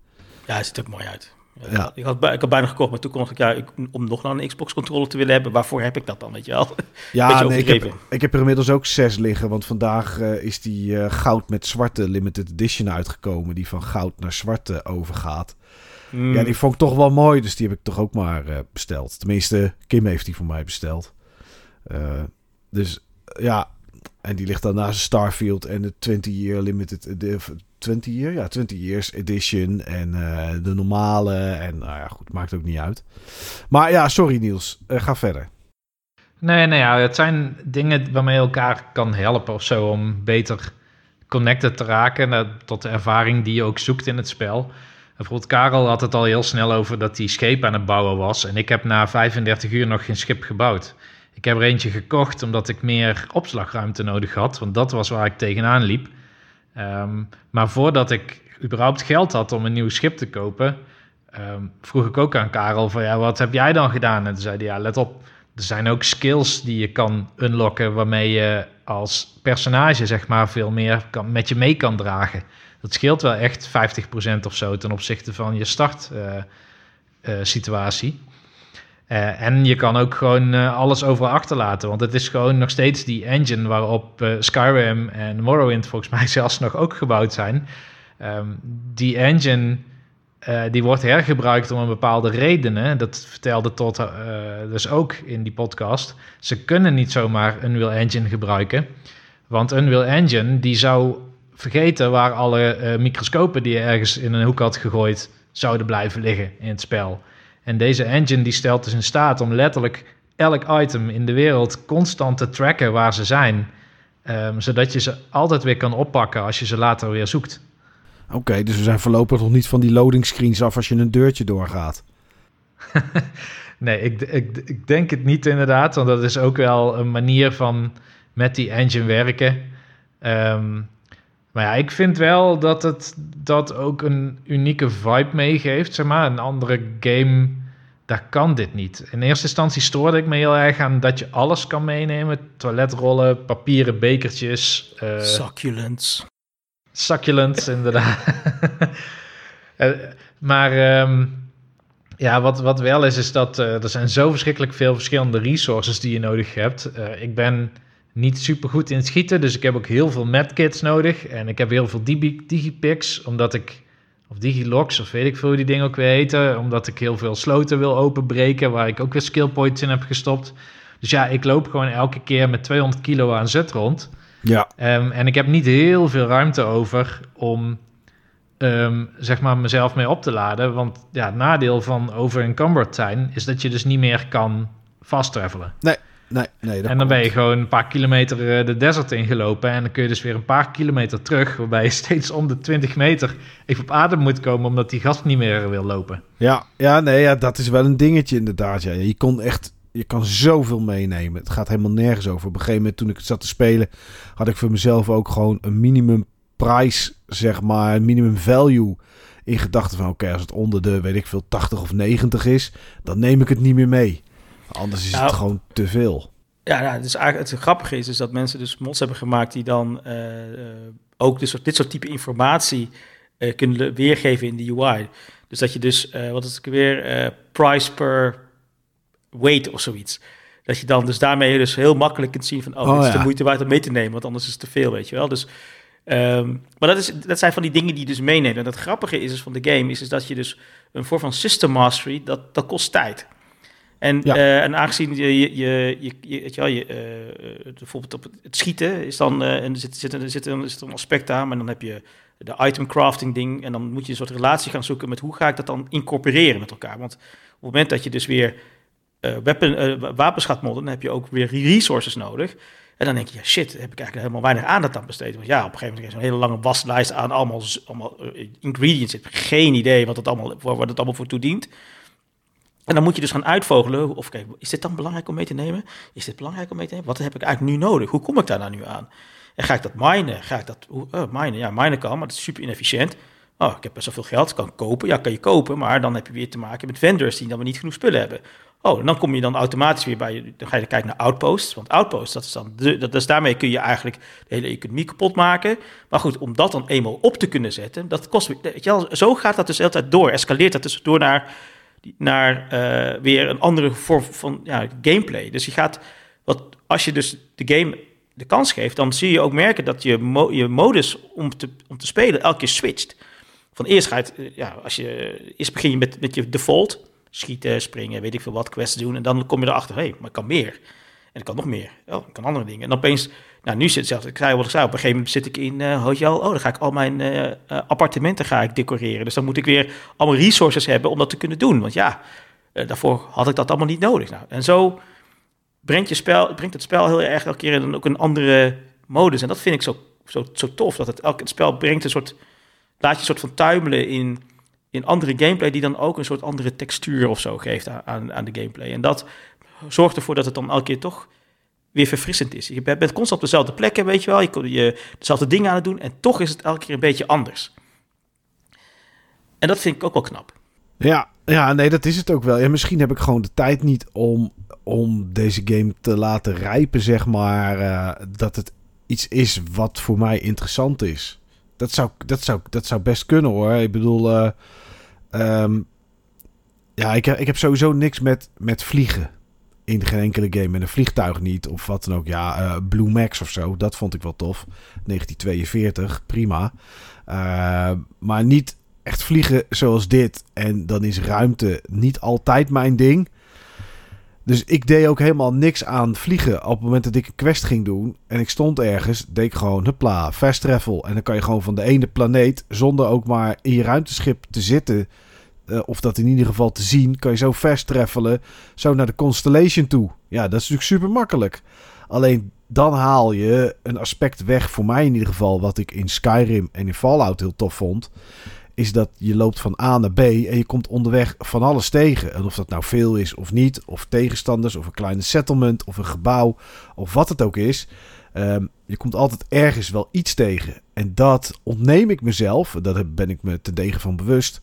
Ja, het ziet er mooi uit. Ja. Ik, had, ik had bijna gekocht, maar toen kon ik, ja, ik, om nog nou een Xbox controller te willen hebben, waarvoor heb ik dat dan, weet je wel? Ja, nee, ik, heb, ik heb er inmiddels ook zes liggen. Want vandaag eh, is die eh, goud met zwarte limited edition uitgekomen. Die van goud naar zwart eh, overgaat. Hmm. Ja, die vond ik toch wel mooi. Dus die heb ik toch ook maar besteld. Tenminste, Kim heeft die voor mij besteld. Dus ja, en die ligt dan naast Starfield en de 20 year limited... De, 20 year? Ja, 20 years edition. En eh, de normale. En nou ja, goed, maakt ook niet uit. Maar ja, sorry Niels. Eh, ga verder. Nee, nee, ja, het zijn dingen waarmee je elkaar kan helpen of zo om beter connected te raken naar- tot de ervaring die je ook zoekt in het spel. Bijvoorbeeld Karel had het al heel snel over dat hij scheep aan het bouwen was. En ik heb na 35 uur nog geen schip gebouwd. Ik heb er eentje gekocht omdat ik meer opslagruimte nodig had. Want dat was waar ik tegenaan liep. Ehm, maar voordat ik überhaupt geld had om een nieuw schip te kopen... ehm, vroeg ik ook aan Karel van ja, wat heb jij dan gedaan? En toen zei hij ja, let op. Er zijn ook skills die je kan unlocken... waarmee je als personage zeg maar veel meer kan, met je mee kan dragen. Dat scheelt wel echt 50% of zo ten opzichte van je start eh, eh, situatie. Eh, en je kan ook gewoon eh, alles over achterlaten. Want het is gewoon nog steeds die engine waarop eh, Skyrim en Morrowind volgens mij zelfs nog ook gebouwd zijn. Ehm, die engine die wordt hergebruikt om een bepaalde redenen. Dat vertelde eh, dus ook in die podcast. Ze kunnen niet zomaar Unreal Engine gebruiken. Want Unreal Engine die zou vergeten waar alle microscopen die je ergens in een hoek had gegooid zouden blijven liggen in het spel. En deze engine die stelt dus in staat om letterlijk elk item in de wereld constant te tracken waar ze zijn. Ehm, zodat je ze altijd weer kan oppakken als je ze later weer zoekt. Oké, dus we zijn voorlopig nog niet van die loading screens af als je een deurtje doorgaat. Nee, ik, ik, ik denk het niet inderdaad, want dat is ook wel een manier van met die engine werken. Ehm, maar ja, ik vind wel dat het dat ook een unieke vibe meegeeft. Zeg maar, een andere game, daar kan dit niet. In eerste instantie stoorde ik me heel erg aan dat je alles kan meenemen: toiletrollen, papieren bekertjes, eh, Succulents. succulents, inderdaad. Eh, maar ehm, ja, wat, wat wel is, is dat uh, er zijn zo verschrikkelijk veel verschillende resources die je nodig hebt. Uh, ik ben niet super goed in schieten, dus ik heb ook heel veel medkits nodig. En ik heb heel veel digi digipicks, omdat ik... Of digilogs, of weet ik veel hoe die dingen ook weer heten. Omdat ik heel veel sloten wil openbreken, waar ik ook weer skill points in heb gestopt. Dus ja, ik loop gewoon elke keer met 200 kilo aan zet rond. Ja. Um, en ik heb niet heel veel ruimte over om um, zeg maar mezelf mee op te laden. Want ja, het nadeel van over encumbered zijn is dat je dus niet meer kan fast travelen. Nee, nee, nee. en dan ben je gewoon een paar kilometer de desert ingelopen. En dan kun je dus weer een paar kilometer terug. Waarbij je steeds om de 20 meter even op adem moet komen. Omdat die gast niet meer wil lopen. Ja, ja, nee, ja, dat is wel een dingetje inderdaad. Ja. Je kon echt je kan zoveel meenemen. Het gaat helemaal nergens over. Op een gegeven moment toen ik het zat te spelen, had ik voor mezelf ook gewoon een minimum prijs, zeg maar, een minimum value in gedachten van oké, als het onder de, weet ik veel, 80 of 90 is, dan neem ik het niet meer mee. Anders is het nou, gewoon te veel. Ja, nou, dus eigenlijk het grappige is, is dat mensen dus mods hebben gemaakt die dan uh, ook dit soort, dit soort type informatie uh, kunnen weergeven in de UI. Dus dat je dus, wat is het weer, price per weight of zoiets. Dat je dan dus daarmee dus heel makkelijk kunt zien van... oh, oh is de moeite waard om mee te nemen, want anders is het te veel, weet je wel. Dus, um, maar dat, is, dat zijn van die dingen die je dus meenemen. En het grappige is dus van de game, is, is dat je dus een vorm van system mastery, dat, dat kost tijd. En, ja. uh, en aangezien je, je, je, je, je, weet je, wel, je uh, bijvoorbeeld op het schieten is dan, uh, en er zit, zit, er zit, een, zit een aspect aan, maar dan heb je de item crafting ding en dan moet je een soort relatie gaan zoeken met hoe ga ik dat dan incorporeren met elkaar. Want op het moment dat je dus weer weapon, wapens gaat modden, dan heb je ook weer resources nodig. En dan denk je, ja shit, heb ik eigenlijk helemaal weinig aandacht aan besteed. Want ja, op een gegeven moment is een hele lange waslijst aan allemaal, allemaal ingredients. Ik heb geen idee wat het allemaal, waar het allemaal voor toedient. En dan moet je dus gaan uitvogelen, of kijk, is dit dan belangrijk om mee te nemen? Is dit belangrijk om mee te nemen? Wat heb ik eigenlijk nu nodig? Hoe kom ik daar nou nu aan? En ga ik dat minen? Ga ik dat, uh, minen? Ja, minen kan, maar dat is super inefficiënt. Oh, ik heb best wel veel geld, kan kopen. Ja, kan je kopen, maar dan heb je weer te maken met vendors die dan weer niet genoeg spullen hebben. Oh, en dan kom je dan automatisch weer bij, dan ga je kijken naar outposts. Want outposts, dat is dan, dat daarmee kun je eigenlijk de hele economie kapot maken. Maar goed, om dat dan eenmaal op te kunnen zetten, dat kost, weet je wel, zo gaat dat dus altijd door. Escaleert dat dus door naar, naar uh, weer een andere vorm van ja, gameplay. Dus je gaat, wat, als je dus de game de kans geeft, dan zie je ook merken dat je, je modus om te, om te spelen elke keer switcht. Van eerst ga je, ja, als je, eerst begin je met, met je default schieten, springen, weet ik veel wat, quests doen. En dan kom je erachter, hé, hey, maar ik kan meer. En ik kan nog meer. Oh, ik kan andere dingen. En opeens, nou nu zit zelfs, ik ik zei, op een gegeven moment zit ik in uh, hotel. Oh, dan ga ik al mijn uh, uh, appartementen ga ik decoreren. Dus dan moet ik weer allemaal resources hebben om dat te kunnen doen. Want ja, daarvoor had ik dat allemaal niet nodig. Nou, en zo brengt, je spel, brengt het spel heel erg elke keer dan ook een andere modus. En dat vind ik zo, zo, zo tof, dat het elke het spel brengt een soort, laat je een soort van tuimelen in in andere gameplay die dan ook een soort andere textuur of zo geeft aan, aan de gameplay. En dat zorgt ervoor dat het dan elke keer toch weer verfrissend is. Je bent constant op dezelfde plekken, weet je wel. Je je dezelfde dingen aan het doen en toch is het elke keer een beetje anders. En dat vind ik ook wel knap. Ja, ja nee, dat is het ook wel. Ja, misschien heb ik gewoon de tijd niet om, om deze game te laten rijpen, zeg maar. Uh, dat het iets is wat voor mij interessant is. Dat zou, dat zou, dat zou best kunnen hoor. Ik bedoel, uh, um, ja, ik, ik heb sowieso niks met, met vliegen. In geen enkele game. Met een vliegtuig niet. Of wat dan ook. Ja, uh, Blue Max of zo. Dat vond ik wel tof. 1942. Prima. Uh, maar niet echt vliegen zoals dit. En dan is ruimte niet altijd mijn ding. Dus ik deed ook helemaal niks aan vliegen. Op het moment dat ik een quest ging doen en ik stond ergens, deed ik gewoon hupla, fast travel. En dan kan je gewoon van de ene planeet, zonder ook maar in je ruimteschip te zitten, uh, of dat in ieder geval te zien, kan je zo fast travelen, zo naar de Constellation toe. Ja, dat is natuurlijk super makkelijk. Alleen dan haal je een aspect weg, voor mij in ieder geval, wat ik in Skyrim en in Fallout heel tof vond is dat je loopt van A naar B en je komt onderweg van alles tegen. En of dat nou veel is of niet, of tegenstanders, of een kleine settlement, of een gebouw, of wat het ook is. Um, je komt altijd ergens wel iets tegen. En dat ontneem ik mezelf, daar ben ik me te degen van bewust,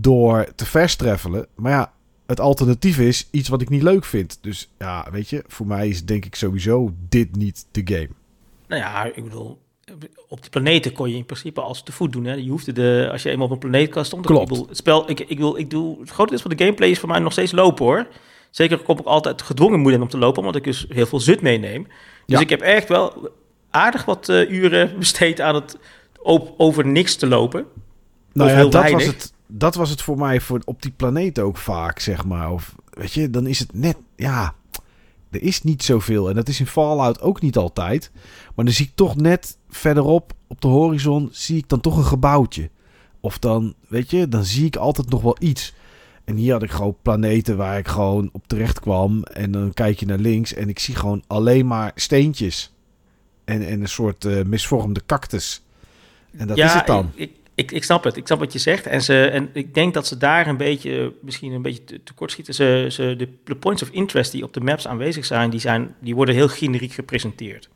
door te travelen. Maar ja, het alternatief is iets wat ik niet leuk vind. Dus ja, weet je, voor mij is denk ik sowieso dit niet de game. Nou ja, ik bedoel, op die planeten kon je in principe als te voet doen. Hè? Je hoefde de, als je eenmaal op een planeet kan stond. Klopt. Ik bedoel, het spel, ik, ik, wil, ik doe, het grote deel van de gameplay is voor mij nog steeds lopen hoor. Zeker kom ik altijd gedwongen moeilijk om te lopen, omdat ik dus heel veel zut meeneem. Dus Ja. ik heb echt wel aardig wat eh, uren besteed aan het op, over niks te lopen. Nou ja, dat was, het, dat was het voor mij voor, op die planeet ook vaak, zeg maar. Of, weet je, dan is het net, ja, er is niet zoveel. En dat is in Fallout ook niet altijd. Maar dan zie ik toch net verderop op de horizon, zie ik dan toch een gebouwtje. Of dan, weet je, dan zie ik altijd nog wel iets. En hier had ik gewoon planeten waar ik gewoon op terecht kwam. En dan kijk je naar links en ik zie gewoon alleen maar steentjes. En, en een soort eh, misvormde cactus. En dat is het dan. Ik, ik, ik snap het. Ik snap wat je zegt. En, ze, en ik denk dat ze daar een beetje, misschien een beetje te- tekort schieten. Ze, ze, de, de points of interest die op de maps aanwezig zijn, die, zijn, die worden heel generiek gepresenteerd.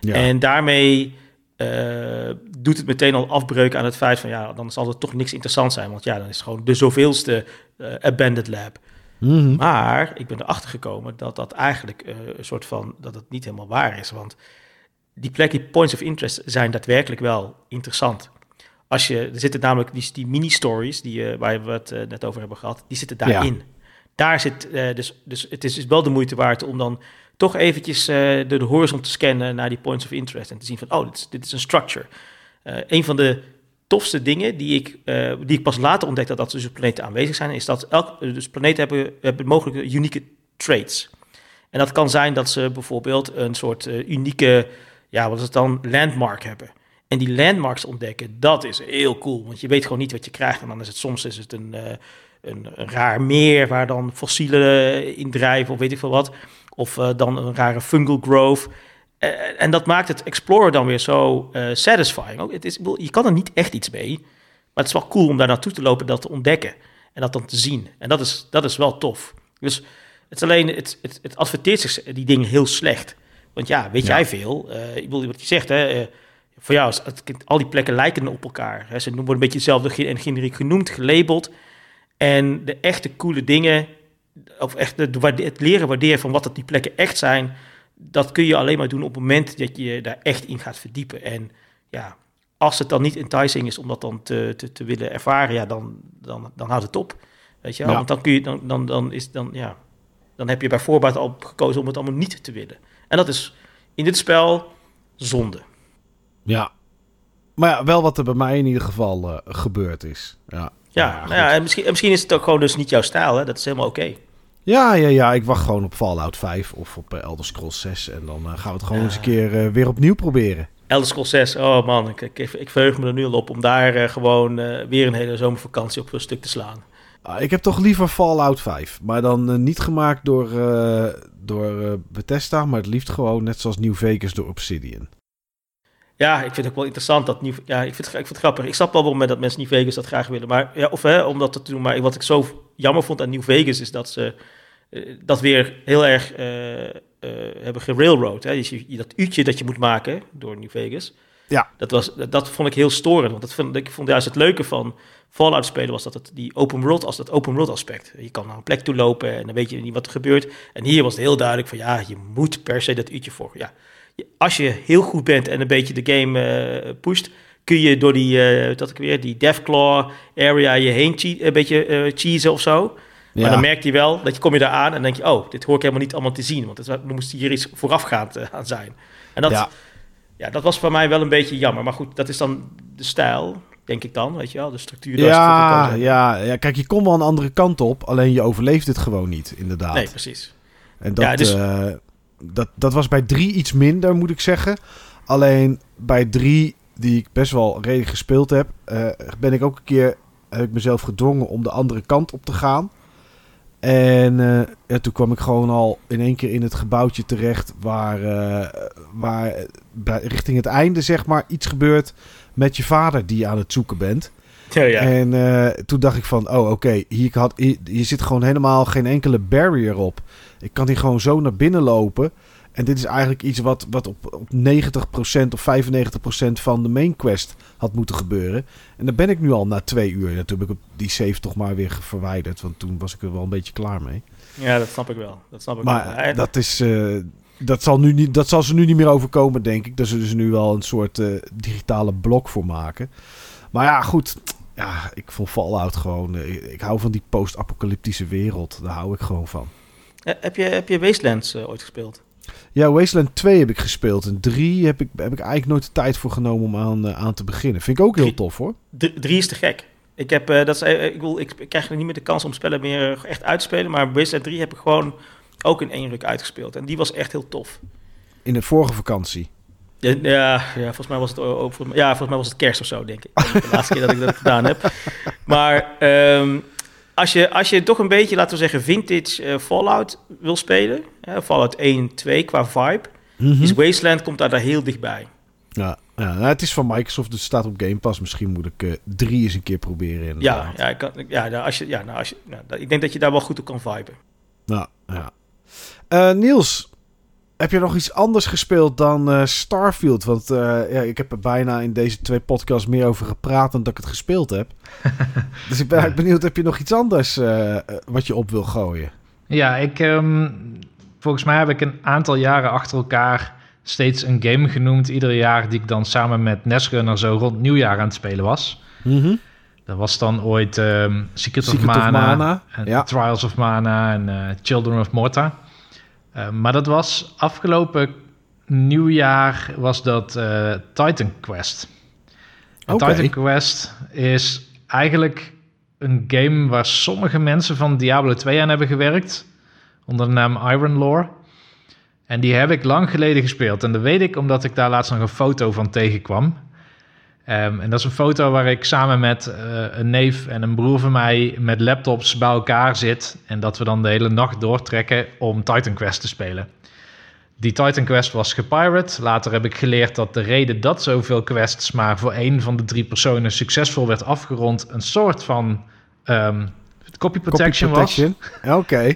Ja. En daarmee eh, doet het meteen al afbreuk aan het feit van ja, dan zal er toch niks interessant zijn. Want ja, dan is het gewoon de zoveelste eh abandoned lab. Mhm. Maar ik ben erachter gekomen dat dat eigenlijk eh, een soort van, dat het niet helemaal waar is. Want die plekken, die points of interest, zijn daadwerkelijk wel interessant. Als je, er zitten namelijk die, die mini-stories die, eh, waar we het eh, net over hebben gehad, die zitten daarin. Daar zit, eh, dus, dus het is dus wel de moeite waard om dan toch eventjes eh, de, de horizon te scannen naar die points of interest en te zien van, oh, dit is, dit is een structure. Eh, een van de tofste dingen die ik, die ik pas later ontdekte dat dus op planeten aanwezig zijn, is dat elk, dus planeten hebben, hebben mogelijk unieke traits. En dat kan zijn dat ze bijvoorbeeld een soort unieke, ja, wat is het dan, landmark hebben. En die landmarks ontdekken, dat is heel cool, want je weet gewoon niet wat je krijgt. En dan is het soms is het een, eh, een, een raar meer waar dan fossielen in drijven of weet ik veel wat. Of eh, dan een rare fungal growth. Eh, en dat maakt het exploren dan weer zo satisfying. Ook, het is, je kan er niet echt iets mee, maar het is wel cool om daar naartoe te lopen, dat te ontdekken en dat dan te zien. En dat is, dat is wel tof. Dus het is alleen, het, het, het adverteert zich die dingen heel slecht. Want ja, weet Ja. jij veel? Ik bedoel, wat je zegt, hè, voor jou, het, al die plekken lijken op elkaar. Hè. Ze worden een beetje hetzelfde en generiek genoemd, gelabeld. En de echte coole dingen, of echt het leren waarderen van wat dat die plekken echt zijn, dat kun je alleen maar doen op het moment dat je daar echt in gaat verdiepen. En ja, als het dan niet enticing is om dat dan te, te, te willen ervaren, ja, dan, dan, dan houdt het op. Weet je wel? Ja. Want dan kun je, dan, dan, dan is dan, ja, dan heb je bij voorbaat al gekozen om het allemaal niet te willen. En dat is in dit spel zonde. Ja. Maar ja, wel wat er bij mij in ieder geval eh, gebeurd is. Ja, Ja, nou ja, en misschien, en misschien is het ook gewoon dus niet jouw stijl, hè? dat is helemaal oké. ja, ja, ja, ik wacht gewoon op Fallout 5 of op eh, Elder Scrolls 6. En dan eh, gaan we het gewoon Ja. eens een keer weer opnieuw proberen. Elder Scrolls 6, oh man, ik, ik, ik verheug me er nu al op om daar gewoon weer een hele zomervakantie op een stuk te slaan. Ah, ik heb toch liever Fallout 5. Maar dan niet gemaakt door, door Bethesda, maar het liefst gewoon net zoals New Vegas door Obsidian. Ja, ik vind het ook wel interessant dat New, ja, ik vind, het, ik vind het grappig. Ik snap wel waarom dat mensen New Vegas dat graag willen, maar ja, of hè, om dat te doen. Maar wat ik zo jammer vond aan New Vegas is dat ze eh, dat weer heel erg eh, eh, hebben gerailroad. Hè? Dus je, dat uurtje dat je moet maken door New Vegas. Ja. Dat, was, dat, dat vond ik heel storend. Want dat vond, ik vond juist het leuke van Fallout spelen was dat het die open world als dat open world aspect. Je kan naar een plek toe lopen en dan weet je niet wat er gebeurt. En hier was het heel duidelijk van ja, je moet per se dat uurtje voor. Ja, als je heel goed bent en een beetje de game eh, pusht, kun je door die, eh dat ik weer, die Deathclaw area je heen een beetje eh cheesen of zo. Maar dan merkt hij wel dat je kom je daar aan en denk je, oh, dit hoor ik helemaal niet allemaal te zien, want er moest hier iets voorafgaand aan zijn. En dat, ja. Ja. dat was voor mij wel een beetje jammer. Maar goed, dat is dan de stijl, denk ik dan, weet je wel, de structuur. Ja, ja, ja, kijk, je komt wel een andere kant op, alleen je overleeft het gewoon niet, inderdaad. Nee, precies. En dat, Ja, dus- dat, dat was bij drie iets minder, moet ik zeggen. Alleen bij drie, die ik best wel redelijk gespeeld heb, eh, ben ik ook een keer heb ik mezelf gedwongen om de andere kant op te gaan. En eh, ja, toen kwam ik gewoon al in één keer in het gebouwtje terecht waar, eh, waar bij, richting het einde zeg maar iets gebeurt met je vader die je aan het zoeken bent. Ja, ja. En toen dacht ik van, oh oké, hier, had- hier, hier zit gewoon helemaal geen enkele barrier op. Ik kan hier gewoon zo naar binnen lopen. En dit is eigenlijk iets wat, wat op, op 90% of 95% van de main quest had moeten gebeuren. En daar ben ik nu al na twee uur. En toen heb ik die save toch maar weer verwijderd. Want toen was ik er wel een beetje klaar mee. ja, dat snap ik wel. Dat snap ik wel. Maar En- dat is... eh, dat, zal nu niet, dat zal ze nu niet meer overkomen, denk ik. Daar zullen ze nu wel een soort eh, digitale blok voor maken. Maar ja, goed. Ja, ik vond Fallout gewoon... eh, ik hou van die post-apocalyptische wereld. Daar hou ik gewoon van. Eh, heb, je, heb je Wastelands eh, ooit gespeeld? Ja, Wasteland 2 heb ik gespeeld. En 3 heb ik, heb ik eigenlijk nooit de tijd voor genomen om aan, eh, aan te beginnen. Vind ik ook heel Drie- tof, hoor. D- drie is te gek. Ik, heb, dat is, ik, wil, ik, ik krijg niet meer de kans om spellen meer echt uit te spelen. Maar Wasteland 3 heb ik gewoon ook in één ruk uitgespeeld. En die was echt heel tof. In de vorige vakantie. Ja, ja, ja, volgens mij was het ja, volgens mij was het kerst of zo, denk ik. De laatste keer dat ik dat gedaan heb. Maar ehm, als, je, als je toch een beetje, laten we zeggen, vintage eh, Fallout wil spelen, hè, Fallout 1 en 2 qua vibe, Mhm. is Wasteland komt daar, daar heel dichtbij. Ja, ja nou, het is van Microsoft, dus het staat op Game Pass. Misschien moet ik eh, drie eens een keer proberen. Ja, inderdaad. ja, ik, kan, ja, nou, als je, ja nou, als je, nou, ik denk dat je daar wel goed op kan viben. Ja, ja. Eh, Niels, heb je nog iets anders gespeeld dan eh, Starfield? Want eh, ja, ik heb er bijna in deze twee podcasts meer over gepraat dan dat ik het gespeeld heb. dus ik ben eigenlijk benieuwd, heb je nog iets anders eh, wat je op wil gooien? Ja, ik, ehm, volgens mij heb ik een aantal jaren achter elkaar steeds een game genoemd. Ieder jaar die ik dan samen met Nesrunner zo rond nieuwjaar aan het spelen was. Dat was dan ooit ehm Secret, Secret of of Mana, en ja. Trials of Mana en Children of Morta. Eh, maar dat was afgelopen nieuwjaar was dat eh, Titan Quest. Titan Quest is eigenlijk een game waar sommige mensen van Diablo 2 aan hebben gewerkt. Onder de naam Iron Lore. En die heb ik lang geleden gespeeld. En dat weet ik omdat ik daar laatst nog een foto van tegenkwam. Ehm, en dat is een foto waar ik samen met eh, een neef en een broer van mij met laptops bij elkaar zit. En dat we dan de hele nacht doortrekken om Titan Quest te spelen. Die Titan Quest was gepirate. Later heb ik geleerd dat de reden dat zoveel quests maar voor één van de drie personen succesvol werd afgerond, een soort van ehm, copy protection was. Copy protection. Oké.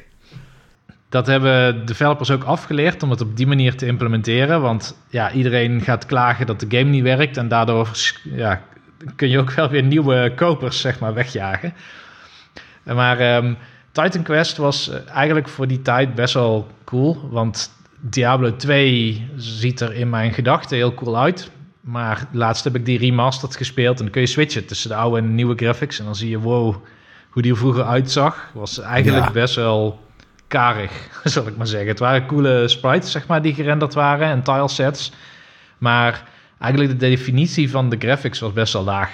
Dat hebben developers ook afgeleerd om het op die manier te implementeren. Want ja, iedereen gaat klagen dat de game niet werkt. En daardoor ja, kun je ook wel weer nieuwe kopers zeg maar, wegjagen. Maar ehm, Titan Quest was eh, eigenlijk voor die tijd best wel cool. Want Diablo 2 ziet er in mijn gedachten heel cool uit. Maar laatst heb ik die remastered gespeeld. En dan kun je switchen tussen de oude en de nieuwe graphics. En dan zie je, wow, hoe die er vroeger uitzag. Was eigenlijk Ja. best wel karig, zal ik maar zeggen. Het waren coole sprites, zeg maar, die gerenderd waren en tilesets. Maar eigenlijk de definitie van de graphics was best wel laag.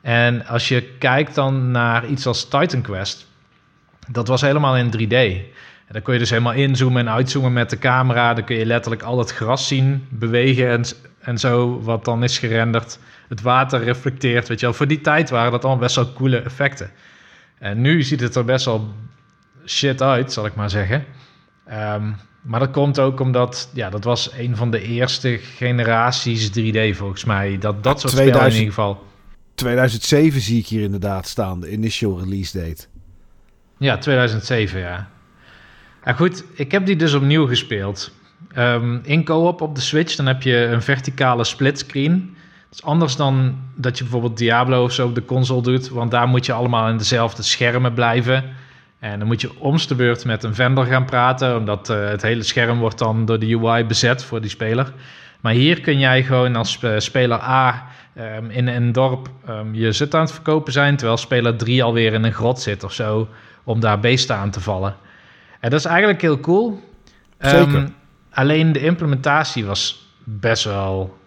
En als je kijkt dan naar iets als Titan Quest, dat was helemaal in 3D. En dan kun je dus helemaal inzoomen en uitzoomen met de camera. Dan kun je letterlijk al het gras zien bewegen en, en zo, wat dan is gerenderd. Het water reflecteert, weet je wel. Voor die tijd waren dat allemaal best wel coole effecten. En nu ziet het er best wel shit uit, zal ik maar zeggen. Ehm, maar dat komt ook omdat, ja, dat was een van de eerste generaties 3D volgens mij. Dat, dat soort spellen in 2000. ieder geval. 2007 zie ik hier inderdaad staan, de initial release date. Ja, 2007, ja. Ja, goed, ik heb die dus opnieuw gespeeld. Ehm, in co-op op de Switch, dan heb je een verticale splitscreen. Dat is anders dan dat je bijvoorbeeld Diablo of zo op de console doet, want daar moet je allemaal in dezelfde schermen blijven. En dan moet je om de beurt met een vendor gaan praten, omdat eh, het hele scherm wordt dan door de UI bezet voor die speler. Maar hier kun jij gewoon als eh, speler A ehm, in een dorp ehm, je zit aan het verkopen zijn, terwijl speler 3 alweer in een grot zit of zo, om daar beesten aan te vallen. En dat is eigenlijk heel cool. Zeker. Ehm, alleen de implementatie was best wel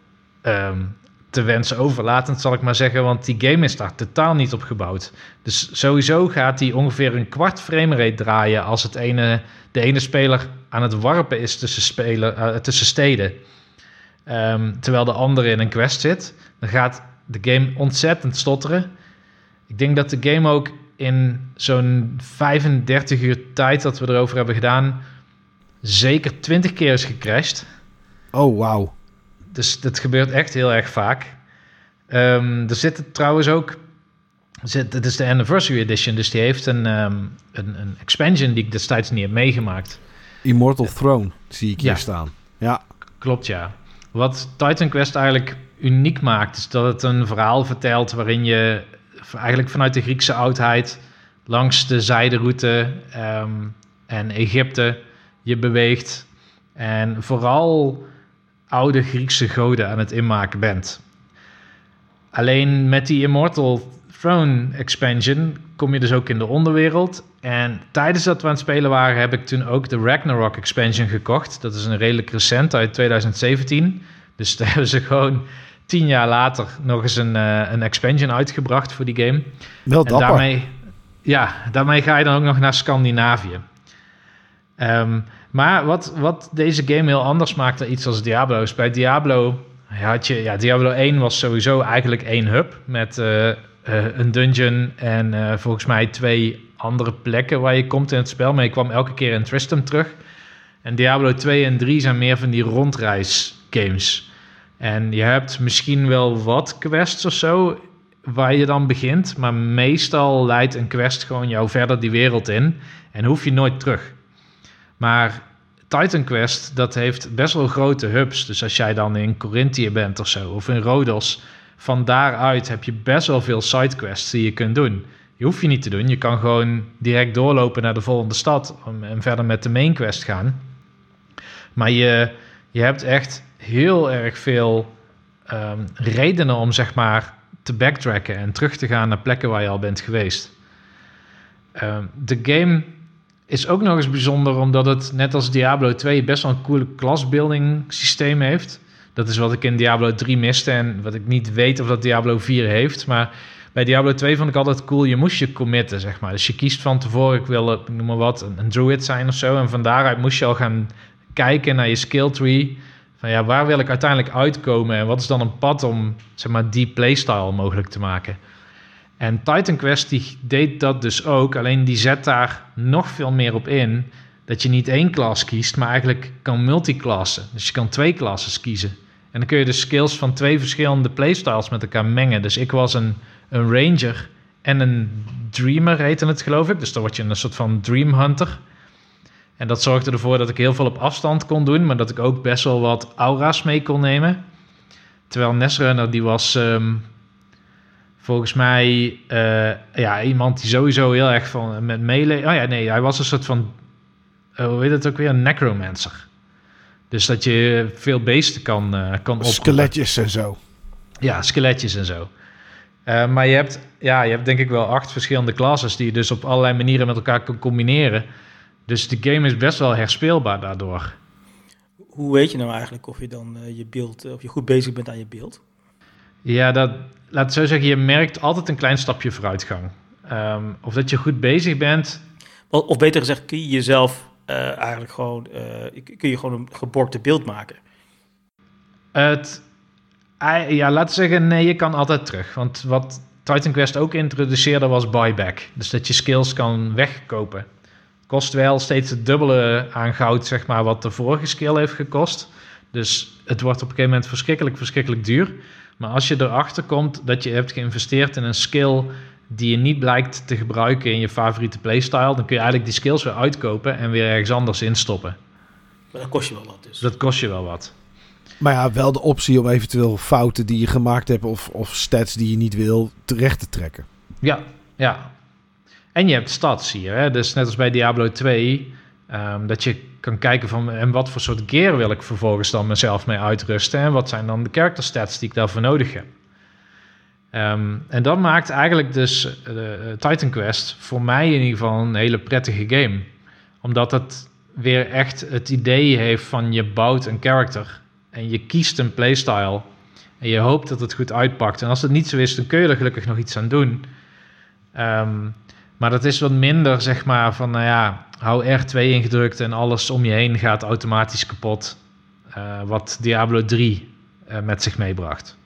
te wensen overlatend, zal ik maar zeggen. Want die game is daar totaal niet op gebouwd. Dus sowieso gaat die ongeveer een kwart framerate draaien... als het ene, de ene speler aan het warpen is tussen, speler, eh, tussen steden. Ehm, terwijl de andere in een quest zit. Dan gaat de game ontzettend stotteren. Ik denk dat de game ook in zo'n 35 uur tijd dat we erover hebben gedaan... zeker 20 keer is gecrashed. Oh, wauw. Dus dat gebeurt echt heel erg vaak. Ehm, er zit trouwens ook... Zit, het is de Anniversary Edition, dus die heeft een, ehm, een, een expansion die ik destijds niet heb meegemaakt. Immortal Throne zie ik hier Ja. staan. Ja, Klopt, ja. Wat Titan Quest eigenlijk uniek maakt, is dat het een verhaal vertelt waarin je eigenlijk vanuit de Griekse oudheid langs de zijderoute ehm, en Egypte je beweegt. En vooral oude Griekse goden aan het inmaken bent. Alleen met die Immortal Throne expansion kom je dus ook in de onderwereld. En tijdens dat we aan het spelen waren, heb ik toen ook de Ragnarok expansion gekocht. Dat is een redelijk recent uit 2017. Dus daar hebben ze gewoon tien jaar later nog eens een, uh, een expansion uitgebracht voor die game. Wel dapper. En daarmee, ja, daarmee ga je dan ook nog naar Scandinavië. Ehm, maar wat, wat deze game heel anders maakt dan iets als Diablo is... bij Diablo had je... Ja, Diablo 1 was sowieso eigenlijk één hub... met uh, uh, een dungeon en volgens mij twee andere plekken waar je komt in het spel. Maar je kwam elke keer in Tristram terug. En Diablo 2 en 3 zijn meer van die rondreis games... En je hebt misschien wel wat quests of zo waar je dan begint, maar meestal leidt een quest gewoon jou verder die wereld in en hoef je nooit terug. Maar Titan Quest, dat heeft best wel grote hubs. Dus als jij dan in Corinthië bent of zo, of in Rhodos, van daaruit heb je best wel veel sidequests die je kunt doen. Die hoef je niet te doen. Je kan gewoon direct doorlopen naar de volgende stad en verder met de main quest gaan. Maar je, je hebt echt heel erg veel um, redenen om zeg maar te backtracken en terug te gaan naar plekken waar je al bent geweest. Um, de game is ook nog eens bijzonder omdat het net als Diablo 2 best wel een coole classbuilding systeem heeft. Dat is wat ik in Diablo 3 miste en wat ik niet weet of dat Diablo 4 heeft. Maar bij Diablo 2 vond ik altijd cool, je moest je committen, zeg maar. Dus je kiest van tevoren, ik wil, ik noem maar wat, een, een druid zijn of zo. En van daaruit moest je al gaan kijken naar je skill tree van ja, waar wil ik uiteindelijk uitkomen en wat is dan een pad om zeg maar die playstyle mogelijk te maken. En Titan Quest die deed dat dus ook, alleen die zet daar nog veel meer op in dat je niet één klas kiest, maar eigenlijk kan multiklassen. Dus je kan twee klassen kiezen. En dan kun je de skills van twee verschillende playstyles met elkaar mengen. Dus ik was een, een ranger en een dreamer heette het geloof ik. Dus dan word je een soort van dream hunter. En dat zorgde ervoor dat ik heel veel op afstand kon doen, maar dat ik ook best wel wat aura's mee kon nemen. Terwijl Nesrunner, die was um, volgens mij uh, ja, iemand die sowieso heel erg van met melee... Oh ja, nee, hij was een soort van, uh, hoe heet het ook weer, een necromancer. Dus dat je veel beesten kan, uh, kan op Skeletjes en zo. Ja, skeletjes en zo. Uh, maar je hebt, ja, je hebt denk ik wel acht verschillende classes die je dus op allerlei manieren met elkaar kan combineren. Dus de game is best wel herspeelbaar daardoor. Hoe weet je nou eigenlijk of je dan uh, je beeld, of je goed bezig bent aan je beeld? Ja, dat, laat zo zeggen, je merkt altijd een klein stapje vooruitgang. Um, of dat je goed bezig bent. Of beter gezegd, kun je jezelf uh, eigenlijk gewoon, uh, kun je gewoon een geborgde beeld maken? Het, ja, laten we zeggen, nee, je kan altijd terug. Want wat Titan Quest ook introduceerde was buyback. Dus dat je skills kan wegkopen kost wel steeds het dubbele aan goud, zeg maar, wat de vorige skill heeft gekost. Dus het wordt op een gegeven moment verschrikkelijk, verschrikkelijk duur. Maar als je erachter komt dat je hebt geïnvesteerd in een skill die je niet blijkt te gebruiken in je favoriete playstyle, dan kun je eigenlijk die skills weer uitkopen en weer ergens anders instoppen. Maar dat kost je wel wat dus. Dat kost je wel wat. Maar ja, wel de optie om eventueel fouten die je gemaakt hebt of, of stats die je niet wil terecht te trekken. Ja, ja. En je hebt stats hier. Hè? Dus net als bij Diablo 2, um, ehm, dat je kan kijken van en wat voor soort gear wil ik vervolgens dan mezelf mee uitrusten. En wat zijn dan de character stats die ik daarvoor nodig heb. Um, en dat maakt eigenlijk dus uh, Titan Quest voor mij in ieder geval een hele prettige game. Omdat het weer echt het idee heeft van je bouwt een character en je kiest een playstyle en je hoopt dat het goed uitpakt. En als het niet zo is, dan kun je er gelukkig nog iets aan doen. Um, maar dat is wat minder, zeg maar, van nou ja, hou R2 ingedrukt en alles om je heen gaat automatisch kapot. Uh, wat Diablo 3 uh, eh, met zich meebracht.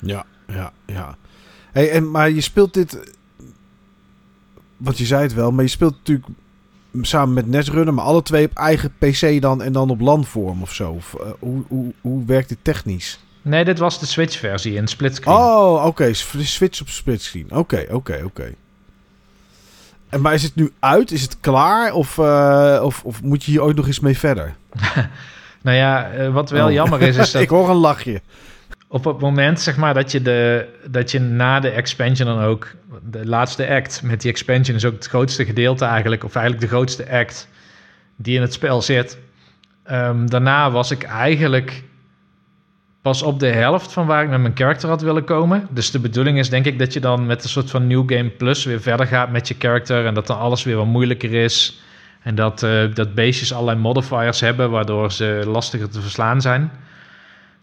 Ja, ja, ja. Hey, en, maar je speelt dit, want je zei het wel, maar je speelt natuurlijk samen met Netrunner, maar alle twee op eigen PC dan en dan op landvorm of zo. Of, uh, hoe, hoe, hoe werkt dit technisch? Nee, dit was de Switch-versie in splitscreen. Oh, oké. Okay. Switch op splitscreen. Oké, okay, oké, okay, oké. En maar is het nu uit? Is het klaar? Of, uh, of, of moet je hier ooit nog eens mee verder? nou ja, uh, wat wel oh. jammer is, is dat... Ik hoor een lachje. Op het moment, zeg maar, dat je, de, dat je na de expansion dan ook... De laatste act met die expansion is ook het grootste gedeelte eigenlijk... of eigenlijk de grootste act die in het spel zit. ehm, daarna was ik eigenlijk pas op de helft van waar ik met mijn character had willen komen. Dus de bedoeling is denk ik dat je dan met een soort van New Game Plus weer verder gaat met je character. En dat dan alles weer wat moeilijker is. En dat, uh, dat beestjes allerlei modifiers hebben, waardoor ze lastiger te verslaan zijn.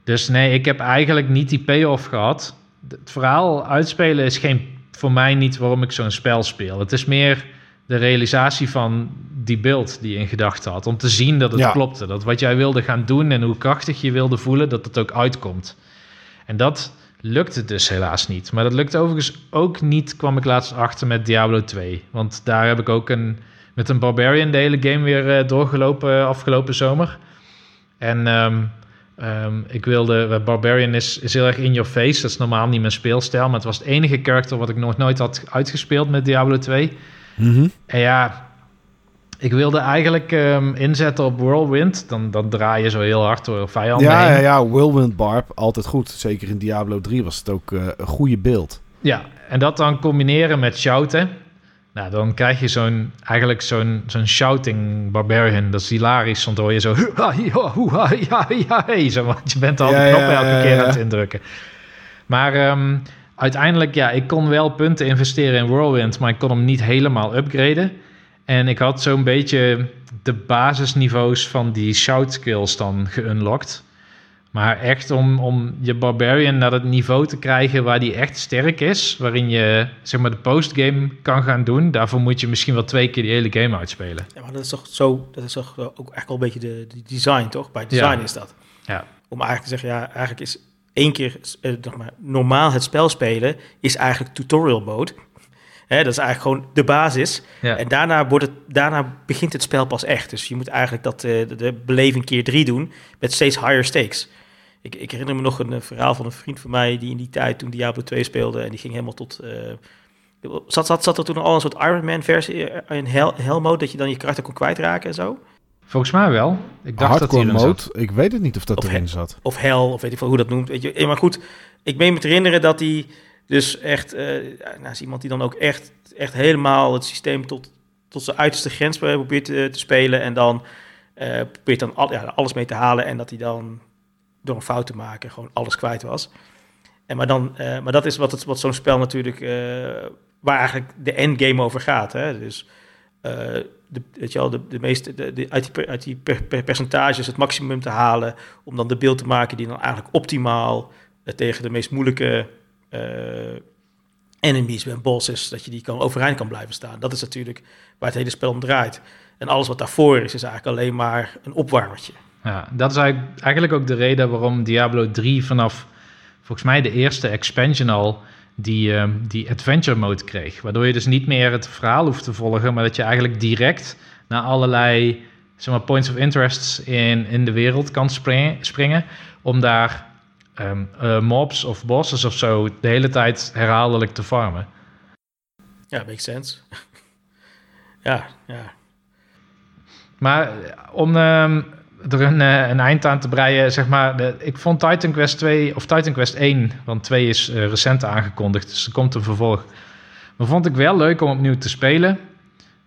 Dus nee, ik heb eigenlijk niet die payoff gehad. Het verhaal uitspelen is geen, voor mij niet waarom ik zo'n spel speel. Het is meer de realisatie van die beeld die je in gedachten had. Om te zien dat het klopte. Dat wat jij wilde gaan doen en hoe krachtig je wilde voelen, dat het ook uitkomt. En dat lukte dus helaas niet. Maar dat lukte overigens ook niet, kwam ik laatst achter met Diablo 2. Want daar heb ik ook een, met een Barbarian de hele game weer uh, doorgelopen afgelopen zomer. En um, um, ik wilde, Barbarian is, is heel erg in your face. Dat is normaal niet mijn speelstijl. Maar het was het enige karakter wat ik nog nooit had uitgespeeld met Diablo 2. Mhm. En ja, ik wilde eigenlijk um, inzetten op Whirlwind. Dan, dan draai je zo heel hard door vijanden ja, heen. Ja, ja, Whirlwind Barb, altijd goed. Zeker in Diablo 3 was het ook uh, een goede beeld. Ja, en dat dan combineren met shouten. Nou, dan krijg je zo'n, eigenlijk zo'n, zo'n shouting barbarian. Dat is hilarisch, want dan hoor je zo... zo want je bent al ja, de ja, elke keer aan het indrukken. Maar um, uiteindelijk, ja, ik kon wel punten investeren in Whirlwind... maar ik kon hem niet helemaal upgraden. En ik had zo'n beetje de basisniveaus van die shout skills dan geunlocked. Maar echt om, om je Barbarian naar het niveau te krijgen waar die echt sterk is, waarin je zeg maar de postgame kan gaan doen, daarvoor moet je misschien wel twee keer die hele game uitspelen. Ja, maar dat is toch zo, dat is toch ook echt wel een beetje de, de design, toch? Bij design is dat. Ja. Om eigenlijk te zeggen, ja, eigenlijk is één keer eh, maar, normaal het spel spelen, is eigenlijk tutorial mode. Dat is eigenlijk gewoon de basis. Ja. En daarna, wordt het, daarna begint het spel pas echt. Dus je moet eigenlijk dat, uh, de, de beleving keer drie doen met steeds higher stakes. Ik, ik, herinner me nog een, een, verhaal van een vriend van mij die in die tijd toen Diablo 2 speelde en die ging helemaal tot. Uh, zat, zat, zat er toen al een soort Iron Man versie in hell, hell mode dat je dan je karakter kon kwijtraken en zo? Volgens mij wel. Ik dacht Hardcore dat mode, ik weet het niet of dat of erin zat. Of hell, of weet ik veel hoe dat noemt. Weet je. Maar goed, ik meen me te herinneren dat hij dus echt, uh, nou, is iemand die dan ook echt, echt helemaal het systeem tot, tot zijn uiterste grens probeert te, te spelen en dan uh, probeert dan al, ja, alles mee te halen en dat hij dan door een fout te maken gewoon alles kwijt was. En maar, dan, uh, maar dat is wat, het, wat zo'n spel natuurlijk, uh, waar eigenlijk de endgame over gaat. Hè? Dus uh, de, je wel, de, de meeste, de, de, uit die, uit die per, per percentages het maximum te halen, om dan de beeld te maken die dan eigenlijk optimaal tegen de meest moeilijke enemies en bosses, dat je die kan, overeind kan blijven staan. Dat is natuurlijk waar het hele spel om draait. En alles wat daarvoor is, is eigenlijk alleen maar een opwarmertje. Ja, dat is eigenlijk ook de reden waarom Diablo 3 vanaf volgens mij de eerste expansion al die, uh, die adventure mode kreeg. Waardoor je dus niet meer het verhaal hoeft te volgen, maar dat je eigenlijk direct naar allerlei zeg maar, points of interest in, in de wereld kan springen, springen om daar um, uh, mobs of bosses of zo de hele tijd herhaaldelijk te farmen. Ja, makes sense. ja, ja. Maar om um, er een, uh, een, eind aan te breien, zeg maar. Ik vond Titan Quest 2 of Titan Quest 1, want 2 is uh, recent aangekondigd, dus er komt een vervolg. Maar vond ik wel leuk om opnieuw te spelen.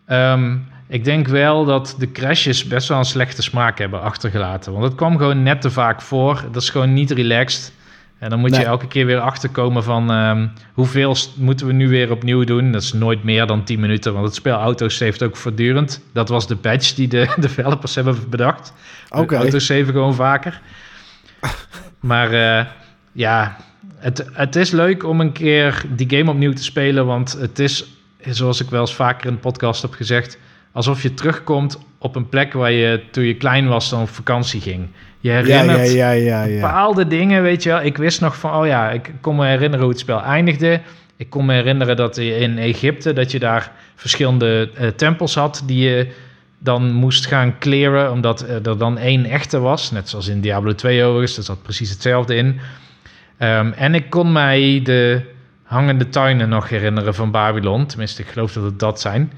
Um, ik denk wel dat de crashes best wel een slechte smaak hebben achtergelaten. Want het kwam gewoon net te vaak voor. Dat is gewoon niet relaxed. En dan moet nee. je elke keer weer achterkomen van um, hoeveel moeten we nu weer opnieuw doen. Dat is nooit meer dan 10 minuten, want het spel autosaved ook voortdurend. Dat was de patch die de developers hebben bedacht. Okay. Autosave gewoon vaker. maar uh, ja, het, het is leuk om een keer die game opnieuw te spelen, want het is, zoals ik wel eens vaker in de podcast heb gezegd, alsof je terugkomt op een plek waar je toen je klein was dan op vakantie ging. Je herinnert ja, ja, ja, ja, bepaalde dingen, weet je wel. Ik wist nog van, oh ja, ik kon me herinneren hoe het spel eindigde. Ik kon me herinneren dat je in Egypte, dat je daar verschillende uh, tempels had die je dan moest gaan clearen, omdat er dan één echte was. Net zoals in Diablo 2 overigens, daar zat precies hetzelfde in. Um, en ik kon mij de hangende tuinen nog herinneren van Babylon. Tenminste, ik geloof dat het dat zijn.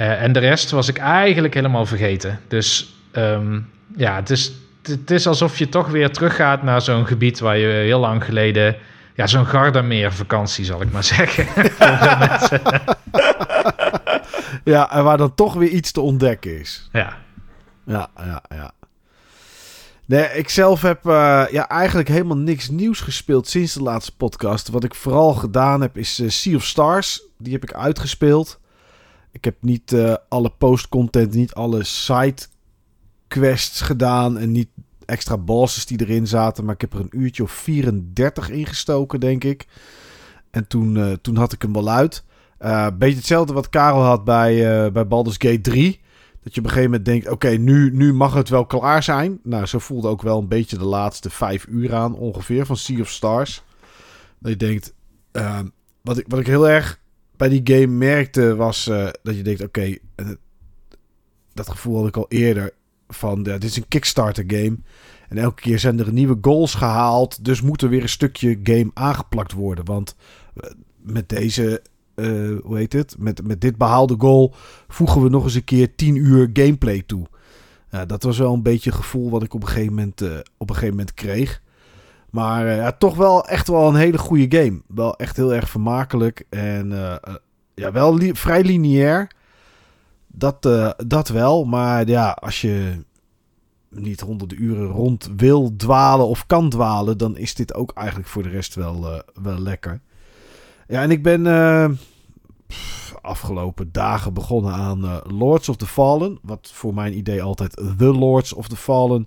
Uh, en de rest was ik eigenlijk helemaal vergeten. Dus um, ja, het is, het is alsof je toch weer teruggaat naar zo'n gebied waar je heel lang geleden... Ja, zo'n Gardameer vakantie, zal ik maar zeggen. ja, en waar dan toch weer iets te ontdekken is. Ja. Ja, ja, ja. Nee, ik zelf heb uh, ja, eigenlijk helemaal niks nieuws gespeeld sinds de laatste podcast. Wat ik vooral gedaan heb is uh, Sea of Stars. Die heb ik uitgespeeld. Ik heb niet uh, alle post-content, niet alle side quests gedaan en niet extra bosses die erin zaten. Maar ik heb er een uurtje of 34 ingestoken, denk ik. En toen, toen had ik hem wel uit. beetje hetzelfde wat Karel had bij, bij Baldur's Gate 3. Dat je op een gegeven moment denkt: oké, nu, nu mag het wel klaar zijn. Nou, zo voelde ook wel een beetje de laatste vijf uur aan, ongeveer, van Sea of Stars. Dat je denkt: uh, wat, ik, wat ik heel erg bij die game merkte, was uh, dat je denkt: oké, okay, dat gevoel had ik al eerder. Van dit is een Kickstarter game. En elke keer zijn er nieuwe goals gehaald. Dus moet er weer een stukje game aangeplakt worden. Want eh, met deze hoe heet het? Met, met dit behaalde goal voegen we nog eens een keer 10 uur gameplay toe. Dat was wel een beetje het gevoel wat ik op een gegeven moment, op een gegeven moment kreeg. Maar ja, toch wel echt wel een hele goede game. Wel echt heel erg vermakelijk. En ja, wel vrij lineair. Dat, dat wel. Maar ja, als je niet honderden uren rond wil dwalen of kan dwalen, dan is dit ook eigenlijk voor de rest wel, wel lekker. Ja, en ik ben afgelopen dagen begonnen aan Lords of the Fallen. Wat voor mijn idee altijd The Lords of the Fallen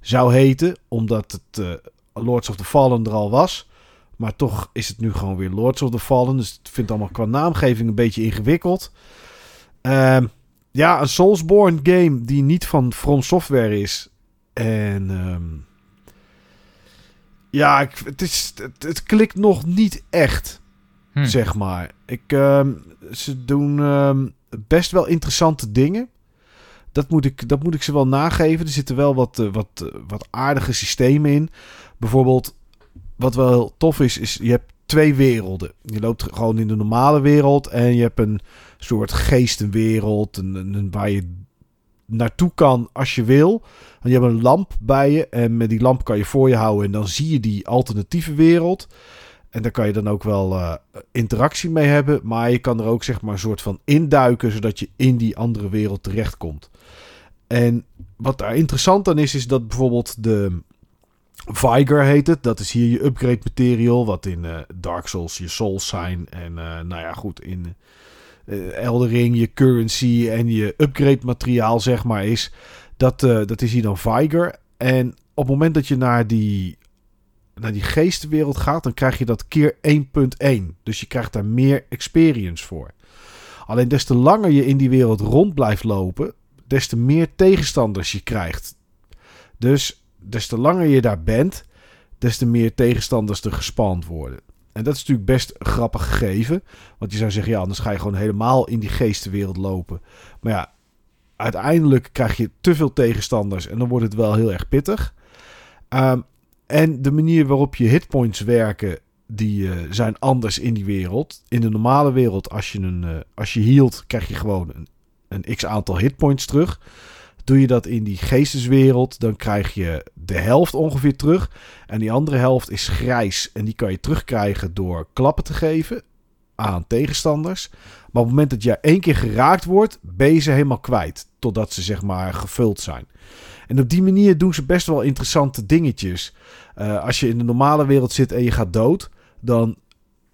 zou heten. Omdat het Lords of the Fallen er al was. Maar toch is het nu gewoon weer Lords of the Fallen. Dus ik vind het allemaal qua naamgeving een beetje ingewikkeld. Uh, ja, een Soulsborne game die niet van From Software is. En... Um, ja, ik, het, is, het, het klikt nog niet echt. Hm. Zeg maar. Ik, uh, ze doen best wel interessante dingen. Dat moet, ik, dat moet ik ze wel nageven. Er zitten wel wat, uh, wat, uh, wat aardige systemen in. Bijvoorbeeld, wat wel heel tof is, is je hebt twee werelden. Je loopt gewoon in de normale wereld en je hebt een soort geestenwereld. Een, een, waar je naartoe kan als je wil. En je hebt een lamp bij je en met die lamp kan je voor je houden en dan zie je die alternatieve wereld. En daar kan je dan ook wel uh, interactie mee hebben. Maar je kan er ook zeg maar een soort van induiken. Zodat je in die andere wereld terechtkomt. En wat daar interessant aan is, is dat bijvoorbeeld de Viger heet het. Dat is hier je upgrade material. Wat in uh, Dark Souls je souls zijn. En uh, nou ja, goed, in Eldering je currency en je upgrade materiaal zeg maar is. Dat, dat is hier dan Viger. En op het moment dat je naar die naar die geestenwereld gaat, dan krijg je dat keer 1.1. Dus je krijgt daar meer experience voor. Alleen des te langer je in die wereld rond blijft lopen, des te meer tegenstanders je krijgt. Dus des te langer je daar bent, des te meer tegenstanders er gespand worden. En dat is natuurlijk best grappig gegeven. Want je zou zeggen, ja, anders ga je gewoon helemaal in die geestenwereld lopen. Maar ja, uiteindelijk krijg je te veel tegenstanders en dan wordt het wel heel erg pittig. Um, en de manier waarop je hitpoints werken, die uh, zijn anders in die wereld. In de normale wereld, als je, een, uh, als je healt, krijg je gewoon een, een x aantal hitpoints terug. Doe je dat in die geesteswereld, dan krijg je de helft ongeveer terug. En die andere helft is grijs. En die kan je terugkrijgen door klappen te geven aan tegenstanders. Maar op het moment dat je één keer geraakt wordt, ben je ze helemaal kwijt. Totdat ze zeg maar gevuld zijn. En op die manier doen ze best wel interessante dingetjes. Uh, als je in de normale wereld zit en je gaat dood, dan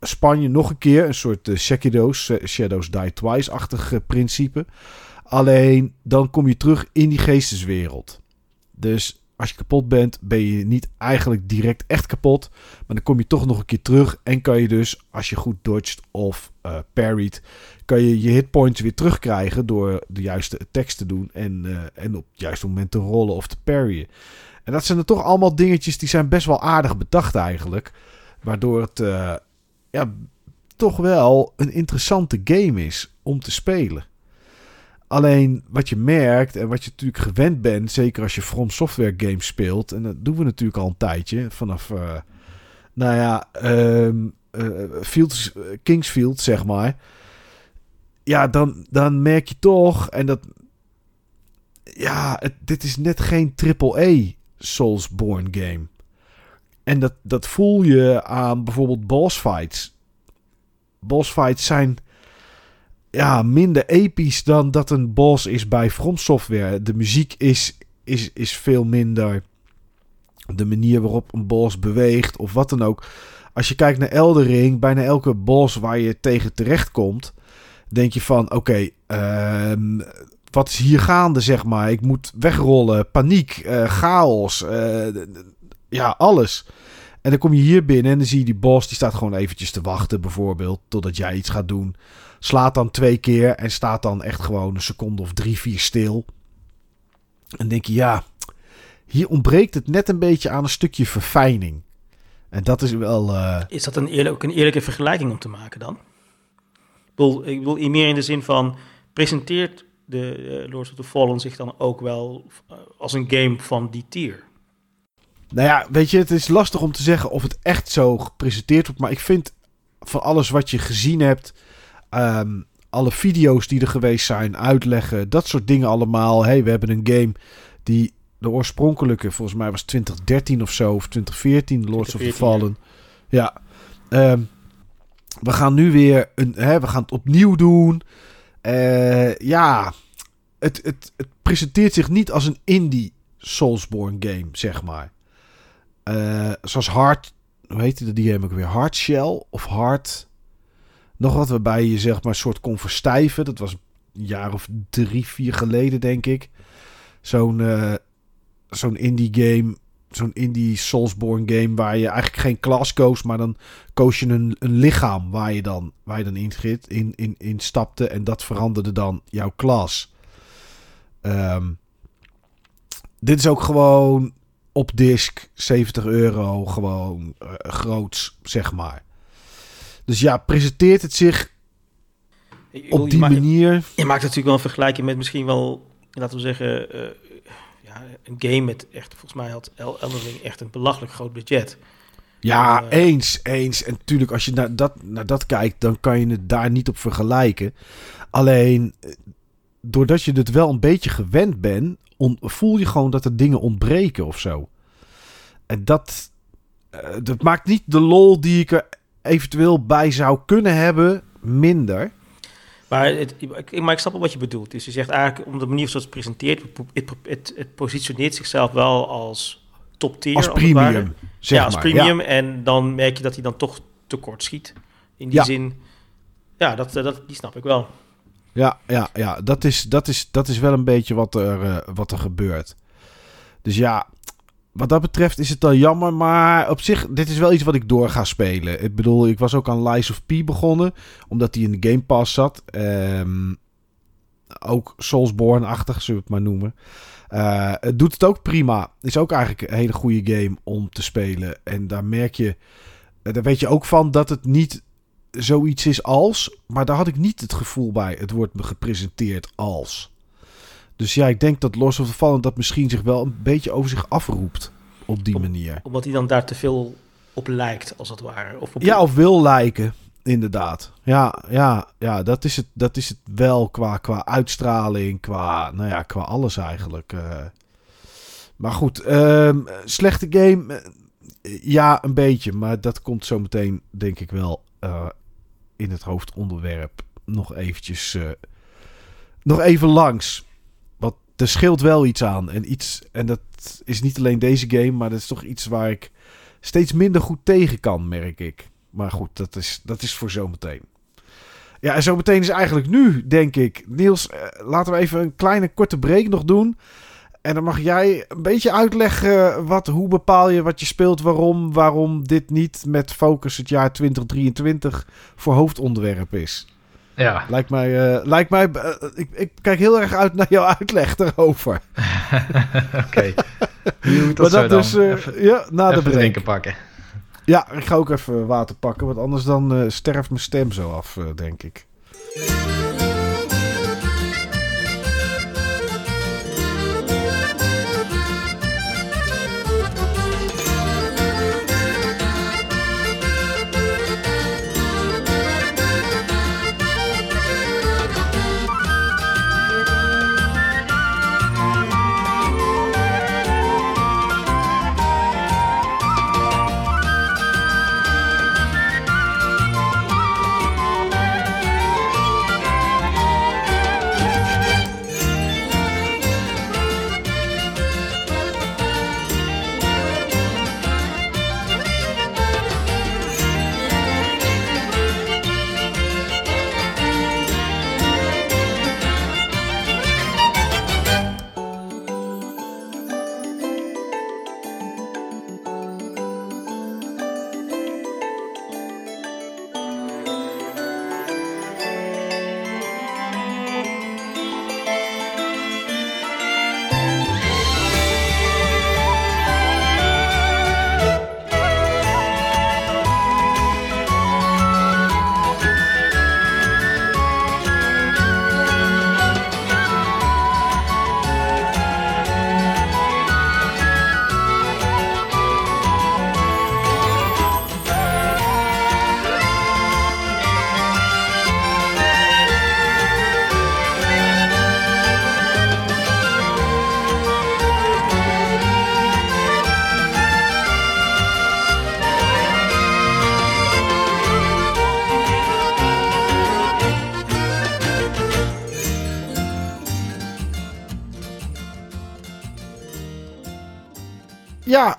span je nog een keer een soort uh, Shadows, Shadows Die Twice-achtig principe. Alleen dan kom je terug in die geesteswereld. Dus als je kapot bent, ben je niet eigenlijk direct echt kapot. Maar dan kom je toch nog een keer terug. En kan je dus, als je goed dodgt of uh, parried, kan je je hitpoints weer terugkrijgen door de juiste attacks te doen. En, uh, en op het juiste moment te rollen of te parryen. En dat zijn er toch allemaal dingetjes die zijn best wel aardig bedacht eigenlijk. Waardoor het uh, ja, toch wel een interessante game is om te spelen. Alleen wat je merkt en wat je natuurlijk gewend bent, zeker als je From Software games speelt, en dat doen we natuurlijk al een tijdje, vanaf, uh, nou ja, um, uh, Fields, Kingsfield, zeg maar. Ja, dan, dan merk je toch, en dat, ja, dit is net geen triple-E Soulsborne game. En dat, dat voel je aan bijvoorbeeld boss fights. Boss fights zijn ja, minder episch dan dat een boss is bij From Software. De muziek is, is, is veel minder de manier waarop een boss beweegt of wat dan ook. Als je kijkt naar Eldering, bijna elke boss waar je tegen terecht komt, denk je van oké, ehm, wat is hier gaande zeg maar? Ik moet wegrollen, paniek, eh, chaos, eh, ja alles. En dan kom je hier binnen en dan zie je die boss, die staat gewoon eventjes te wachten bijvoorbeeld, totdat jij iets gaat doen. Slaat dan twee keer en staat dan echt gewoon een seconde of drie, vier stil. En denk je, ja, hier ontbreekt het net een beetje aan een stukje verfijning. En dat is wel. Uh... Is dat een eerlijk, ook een eerlijke vergelijking om te maken dan? Ik bedoel, ik bedoel meer in de zin van. Presenteert de uh, Lords of the Fallen zich dan ook wel uh, als een game van die tier? Nou ja, weet je, het is lastig om te zeggen of het echt zo gepresenteerd wordt. Maar ik vind van alles wat je gezien hebt. Um, alle video's die er geweest zijn, uitleggen, dat soort dingen allemaal. hey, we hebben een game die de oorspronkelijke, volgens mij was 2013 of zo, of 2014, Lords of the Fallen. Ja. ja. Um, we gaan nu weer een, hè, we gaan het opnieuw doen. Uh, ja, het, het, het presenteert zich niet als een indie Soulsborne game, zeg maar. Uh, zoals Hard, hoe heette die game ook weer? Hard Shell of Hard... Nog wat waarbij je zeg maar een soort kon verstijven. Dat was een jaar of drie, vier geleden, denk ik. Zo'n uh, zo'n indie game. Zo'n indie Soulsborne game waar je eigenlijk geen klas koos, maar dan koos je een, een lichaam waar je dan, waar je dan in, in, in, in stapte. En dat veranderde dan jouw klas. Um, dit is ook gewoon op disk 70 euro. Gewoon uh, groots, zeg maar. Dus ja, presenteert het zich op die je manier. Maakt, je maakt natuurlijk wel een vergelijking met misschien wel, laten we zeggen, uh, ja, een game met echt, volgens mij had Elden Ring echt een belachelijk groot budget. Ja, uh, eens, eens. En natuurlijk, als je naar dat, naar dat kijkt, dan kan je het daar niet op vergelijken. Alleen, doordat je het wel een beetje gewend bent, voel je gewoon dat er dingen ontbreken of zo. En dat, uh, dat maakt niet de lol die ik er eventueel bij zou kunnen hebben minder. Maar, het, maar ik snap wel wat je bedoelt. Dus je zegt eigenlijk, om de manier zoals het presenteert, het, het, het positioneert zichzelf wel als top tier. Als premium, zeg Ja, als maar, premium. ja. En dan merk je dat hij dan toch tekort schiet. In die Ja. zin, ja, dat, dat, die snap ik wel. Ja, ja, ja. Dat, is, dat, is, dat is wel een beetje wat er, uh, wat er gebeurt. Dus ja, wat dat betreft is het dan jammer. Maar op zich, dit is wel iets wat ik door ga spelen. Ik bedoel, ik was ook aan Lies of P begonnen. Omdat die in de Game Pass zat. Um, ook Soulsborne-achtig, zullen we het maar noemen. Uh, het doet het ook prima. Is ook eigenlijk een hele goede game om te spelen. En daar merk je... Daar weet je ook van dat het niet zoiets is als. Maar daar had ik niet het gevoel bij. Het wordt me gepresenteerd als. Dus ja, ik denk dat Lords of the Fallen dat misschien zich wel een beetje over zich afroept. Op die Om, manier. Omdat hij dan daar te veel op lijkt, als het ware. Of op Ja, of wil lijken. Inderdaad. Ja, ja, ja dat, is het, dat is het wel qua, qua uitstraling. Qua, nou ja, qua alles eigenlijk. Uh, maar goed, um, slechte game. Uh, ja, een beetje. Maar dat komt zo meteen, denk ik wel, uh, in het hoofdonderwerp nog eventjes... uh, nog even langs. Er scheelt wel iets aan. En, iets, en dat is niet alleen deze game, maar dat is toch iets waar ik steeds minder goed tegen kan, merk ik. Maar goed, dat is, dat is voor zometeen. Ja, en zometeen is eigenlijk nu, denk ik. Niels, uh, laten we even een kleine korte break nog doen. En dan mag jij een beetje uitleggen wat, hoe bepaal je wat je speelt, waarom, waarom dit niet met focus het jaar 2023 voor hoofdonderwerp is. Ja. Lijkt mij, uh, lijkt mij uh, ik, ik, kijk heel erg uit naar jouw uitleg erover. Oké. Maar dat dus, uh, even, ja, na de break. drinken pakken. Ja, ik ga ook even water pakken, want anders dan sterft mijn stem zo af, denk ik.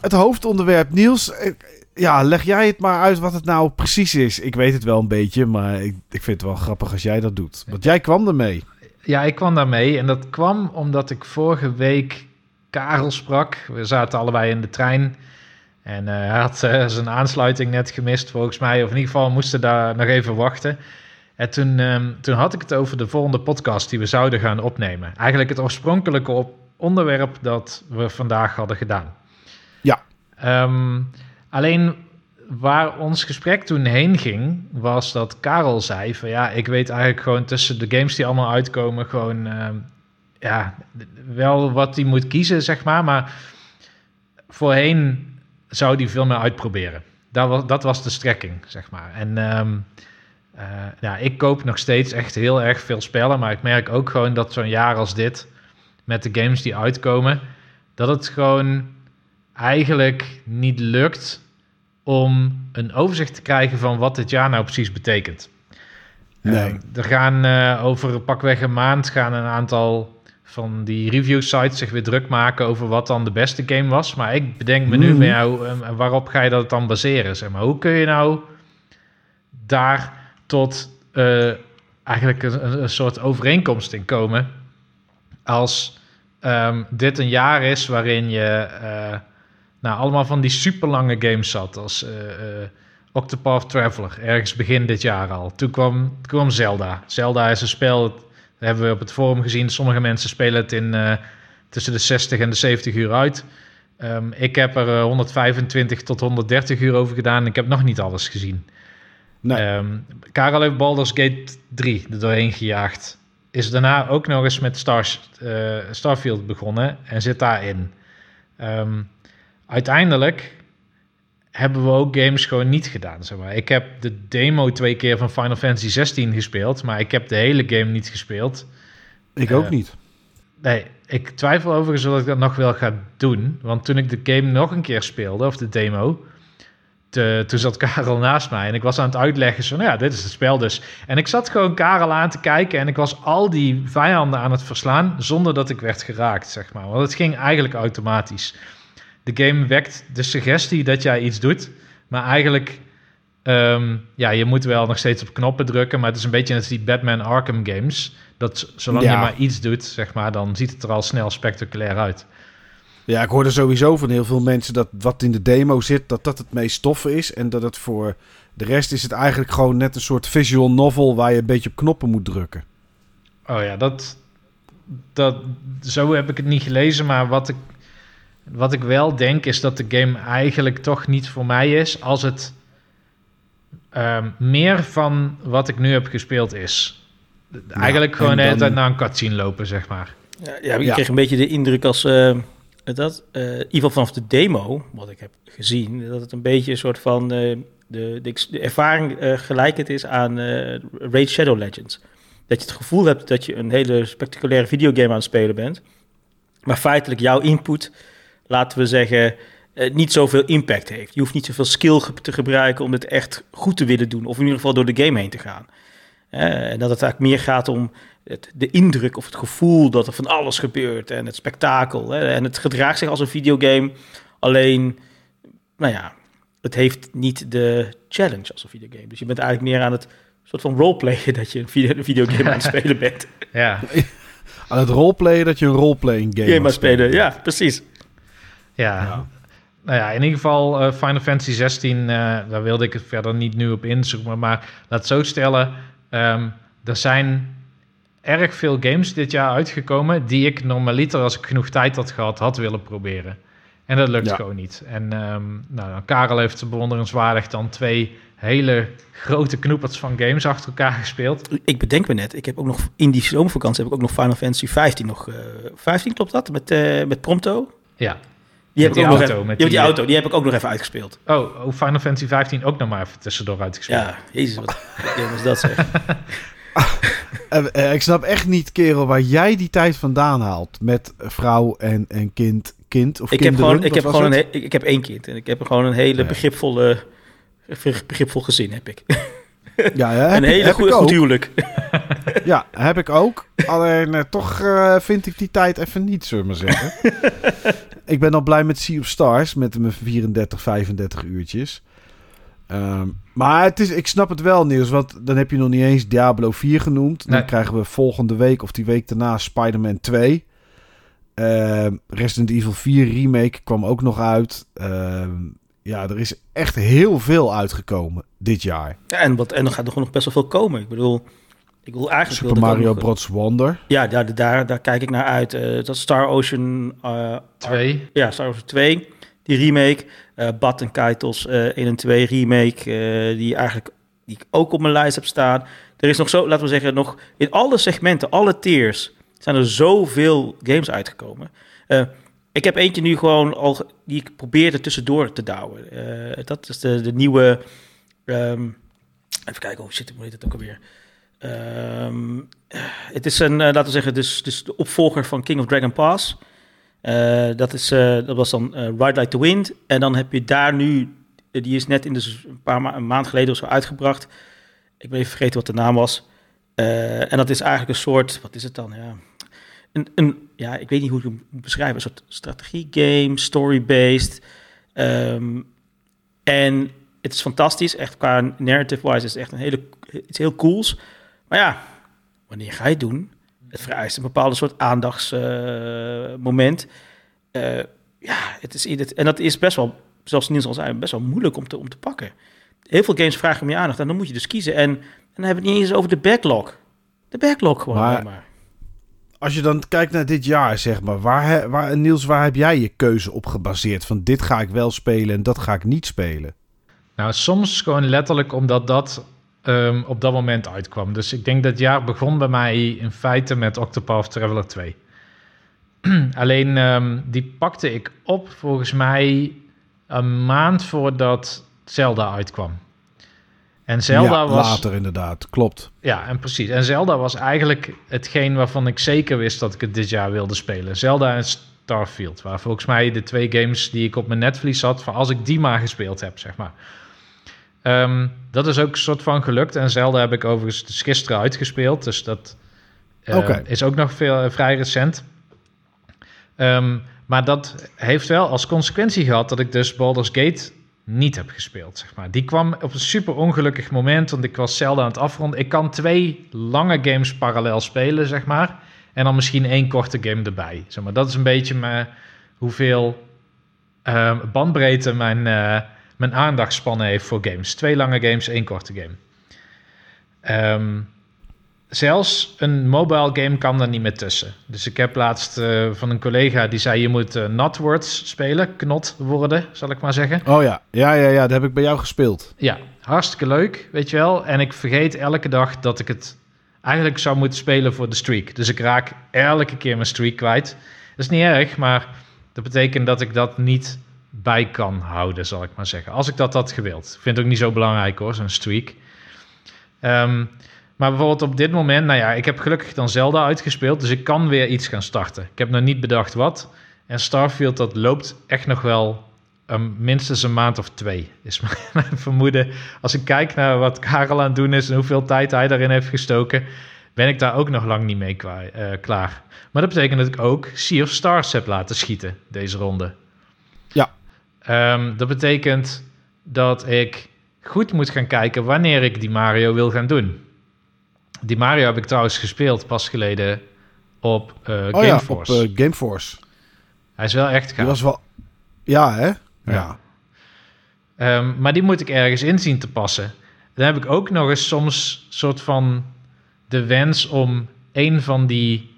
Het hoofdonderwerp. Niels, eh, ja, leg jij het maar uit wat het nou precies is. Ik weet het wel een beetje, maar ik, ik vind het wel grappig als jij dat doet. Want jij kwam ermee. Ja, ik kwam daarmee en dat kwam omdat ik vorige week Karel sprak. We zaten allebei in de trein en uh, hij had uh, zijn aansluiting net gemist volgens mij. Of in ieder geval moesten daar nog even wachten. En toen, um, toen had ik het over de volgende podcast die we zouden gaan opnemen. Eigenlijk het oorspronkelijke onderwerp dat we vandaag hadden gedaan. Um, alleen waar ons gesprek toen heen ging, was dat Karel zei van ja, ik weet eigenlijk gewoon tussen de games die allemaal uitkomen, gewoon uh, ja, wel wat hij moet kiezen, zeg maar. Maar voorheen zou hij veel meer uitproberen. Dat was, dat was de strekking, zeg maar. En um, uh, ja, ik koop nog steeds echt heel erg veel spellen, maar ik merk ook gewoon dat zo'n jaar als dit, met de games die uitkomen, dat het gewoon eigenlijk niet lukt om een overzicht te krijgen van wat dit jaar nou precies betekent. Nee. Uh, er gaan uh, over pakweg een maand gaan een aantal van die review sites zich weer druk maken over wat dan de beste game was. Maar ik bedenk me nu mm. met jou, uh, waarop ga je dat dan baseren? Zeg maar. Hoe kun je nou daar tot eigenlijk een, een, soort overeenkomst in komen als um, dit een jaar is waarin je nou, allemaal van die super lange games zat. Als uh, uh, Octopath Traveler, ergens begin dit jaar al. Toen kwam, kwam Zelda. Zelda is een spel, dat hebben we op het forum gezien. Sommige mensen spelen het in uh, tussen de 60 en de 70 uur uit. Um, ik heb er 125 tot 130 uur over gedaan. Ik heb nog niet alles gezien. Nee. Um, Karel heeft Baldur's Gate 3 er doorheen gejaagd. Is daarna ook nog eens met Stars, Starfield begonnen en zit daarin. Um, uiteindelijk hebben we ook games gewoon niet gedaan. Zeg maar. Ik heb de demo twee keer van Final Fantasy 16 gespeeld, maar ik heb de hele game niet gespeeld. Ik uh, ook niet. Nee, ik twijfel overigens of ik dat nog wel ga doen. Want toen ik de game nog een keer speelde, of de demo, te, toen zat Karel naast mij en ik was aan het uitleggen van, nou ja, dit is het spel dus. En ik zat gewoon Karel aan te kijken en ik was al die vijanden aan het verslaan zonder dat ik werd geraakt, zeg maar. Want het ging eigenlijk automatisch de game wekt de suggestie dat jij iets doet, maar eigenlijk, um, ja, je moet wel nog steeds op knoppen drukken, maar het is een beetje net als die Batman Arkham games, dat zolang ja. je maar iets doet, zeg maar, dan ziet het er al snel spectaculair uit. Ja, ik hoorde sowieso van heel veel mensen dat wat in de demo zit, dat dat het meest stoffen is en dat het voor de rest is het eigenlijk gewoon net een soort visual novel waar je een beetje op knoppen moet drukken. Oh ja, dat, dat, zo heb ik het niet gelezen, maar wat ik wat ik wel denk is dat de game eigenlijk toch niet voor mij is als het um, meer van wat ik nu heb gespeeld is. Eigenlijk gewoon de hele tijd naar een cutscene lopen, zeg maar. Ja, ja ik ja. kreeg een beetje de indruk als uh, dat, uh, in ieder geval vanaf de demo, wat ik heb gezien, dat het een beetje een soort van uh, de, de, de, ervaring gelijkend is aan Raid Shadow Legends. Dat je het gevoel hebt dat je een hele spectaculaire videogame aan het spelen bent, maar feitelijk jouw input laten we zeggen, uh, niet zoveel impact heeft. Je hoeft niet zoveel skill ge te gebruiken om het echt goed te willen doen, of in ieder geval door de game heen te gaan. Uh, en dat het eigenlijk meer gaat om het, de indruk of het gevoel dat er van alles gebeurt en het spektakel. Hè? En het gedraagt zich als een videogame, alleen, nou ja, het heeft niet de challenge als een videogame. Dus je bent eigenlijk meer aan het soort van roleplayen dat je een, video, een videogame aan het spelen bent. Ja. aan het roleplayen dat je een roleplaying game, game aan het spelen. Ja, precies. Ja. ja. Nou ja, in ieder geval uh, Final Fantasy 16, uh, daar wilde ik het verder niet nu op inzoomen. Maar laat zo stellen, um, er zijn erg veel games dit jaar uitgekomen die ik normaliter, als ik genoeg tijd had gehad, had willen proberen. En dat lukt ja. gewoon niet. En um, nou, Karel heeft bewonderenswaardig dan twee hele grote knoepers van games achter elkaar gespeeld. Ik bedenk me net, ik heb ook nog in die zomervakantie heb ik ook nog Final Fantasy 15 nog. Uh, 15 klopt dat? Met, uh, met Prompto? Ja. Die heb, ik ook auto, nog even, met die, die auto, die heb ik ook nog even uitgespeeld. Oh, oh, Final Fantasy 15 ook nog maar even tussendoor uitgespeeld. Ja, jezus, wat is dat zeg. uh, ik snap echt niet, kerel, waar jij die tijd vandaan haalt met vrouw en, en kind, kind of ik kinderen. Heb gewoon, ik, heb gewoon een, ik, ik, heb één kind en ik heb gewoon een hele begripvolle, begripvol gezin, heb ik. Ja, ja een hele goede goed huwelijk. Ja, heb ik ook. Alleen uh, toch uh, vind ik die tijd even niet, zullen we maar zeggen. ik ben al blij met Sea of Stars met mijn 34, 35 uurtjes. Ehm, maar het is, ik snap het wel, Niels. Want dan heb je nog niet eens Diablo 4 genoemd. Dan Nee. krijgen we volgende week of die week daarna Spider-Man 2. Ehm, Resident Evil 4 Remake kwam ook nog uit. Ehm, ja, er is echt heel veel uitgekomen dit jaar. Ja, en, wat, en dan gaat er gewoon nog best wel veel komen. Ik bedoel, ik wil eigenlijk... Super wilde Mario Bros. Wonder. Ja, daar, daar, daar kijk ik naar uit. Eh, dat Star Ocean... eh, Twee. Ja, Star Wars 2, die remake. eh Bat en Kaitos eh 1 en 2 remake, eh, die eigenlijk die ik ook op mijn lijst heb staan. Er is nog zo, laten we zeggen, nog in alle segmenten, alle tiers, zijn er zoveel games uitgekomen. Eh, ik heb eentje nu gewoon al, die ik probeerde tussendoor te douwen. Eh, dat is de, de nieuwe, ehm, even kijken, hoe zit hoe heet het ook alweer? Ehm, het is een, eh, laten we zeggen, dus, dus de opvolger van King of Dragon Pass. Eh, dat, is, eh, dat was dan Ride Like the Wind. En dan heb je daar nu, die is net in z- een paar ma maand geleden of zo uitgebracht. Ik ben even vergeten wat de naam was. En dat is eigenlijk een soort, wat is het dan? Ja, een, een, ja ik weet niet hoe ik het moet beschrijven. Een soort strategie-game, story-based. Ehm, en het is fantastisch. Echt qua narrative-wise is het echt een hele, iets heel cools. Maar ja, wanneer ga je het doen? Het vereist een bepaalde soort aandachtsmoment. Eh, ja, het is, het, en dat is best wel, zoals Niels al zei, best wel moeilijk om te, om te pakken. Heel veel games vragen om je aandacht en dan moet je dus kiezen. En, en dan hebben we het niet eens over de backlog. De backlog gewoon Maar-. Als je dan kijkt naar dit jaar, zeg maar. Waar, waar, Niels, waar heb jij je keuze op gebaseerd? Van dit ga ik wel spelen en dat ga ik niet spelen. Nou, soms gewoon letterlijk omdat dat ehm, op dat moment uitkwam. Dus ik denk dat het jaar begon bij mij in feite met Octopath Traveler 2. Alleen ehm, die pakte ik op volgens mij een maand voordat Zelda uitkwam. En Zelda ja, was... later inderdaad. Klopt. Ja, en precies. En Zelda was eigenlijk hetgeen waarvan ik zeker wist dat ik het dit jaar wilde spelen. Zelda en Starfield waren volgens mij de twee games die ik op mijn netvlies had... van als ik die maar gespeeld heb, zeg maar. Ehm, dat is ook een soort van gelukt. En Zelda heb ik overigens gisteren uitgespeeld. Dus dat eh, is ook nog veel, vrij recent. Ehm, maar dat heeft wel als consequentie gehad dat ik dus Baldur's Gate niet heb gespeeld, zeg maar. Die kwam op een super ongelukkig moment, want ik was zelden aan het afronden. Ik kan twee lange games parallel spelen, zeg maar. En dan misschien één korte game erbij. Zeg maar. Dat is een beetje mijn, hoeveel ehm, bandbreedte mijn, eh, mijn aandachtspannen heeft voor games. Twee lange games, één korte game. Ehm, zelfs een mobile game kan daar niet meer tussen. Dus ik heb laatst eh, van een collega die zei: je moet eh Notwords spelen, knot worden, zal ik maar zeggen. Oh ja, ja, ja, ja. Dat heb ik bij jou gespeeld. Ja, hartstikke leuk, weet je wel. En ik vergeet elke dag dat ik het eigenlijk zou moeten spelen voor de streak. Dus ik raak elke keer mijn streak kwijt. Dat is niet erg, maar dat betekent dat ik dat niet bij kan houden, zal ik maar zeggen. Als ik dat had gewild. Ik vind het ook niet zo belangrijk hoor, zo'n streak. Ehm, maar bijvoorbeeld op dit moment, nou ja, ik heb gelukkig dan Zelda uitgespeeld, dus ik kan weer iets gaan starten. Ik heb nog niet bedacht wat. En Starfield, dat loopt echt nog wel um, minstens een maand of twee, is mijn, vermoeden. Als ik kijk naar wat Karel aan het doen is en hoeveel tijd hij daarin heeft gestoken, ben ik daar ook nog lang niet mee eh, klaar. Maar dat betekent dat ik ook Sea of Stars heb laten schieten, deze ronde. Ehm, dat betekent dat ik goed moet gaan kijken wanneer ik die Mario wil gaan doen. Die Mario heb ik trouwens gespeeld pas geleden op eh Oh ja, op Gameforce. eh, Gameforce. Hij is wel echt Die gaaf. was wel... Ja, hè? Ja. Ehm, maar die moet ik ergens in zien te passen. Dan heb ik ook nog eens soms soort van de wens om een van die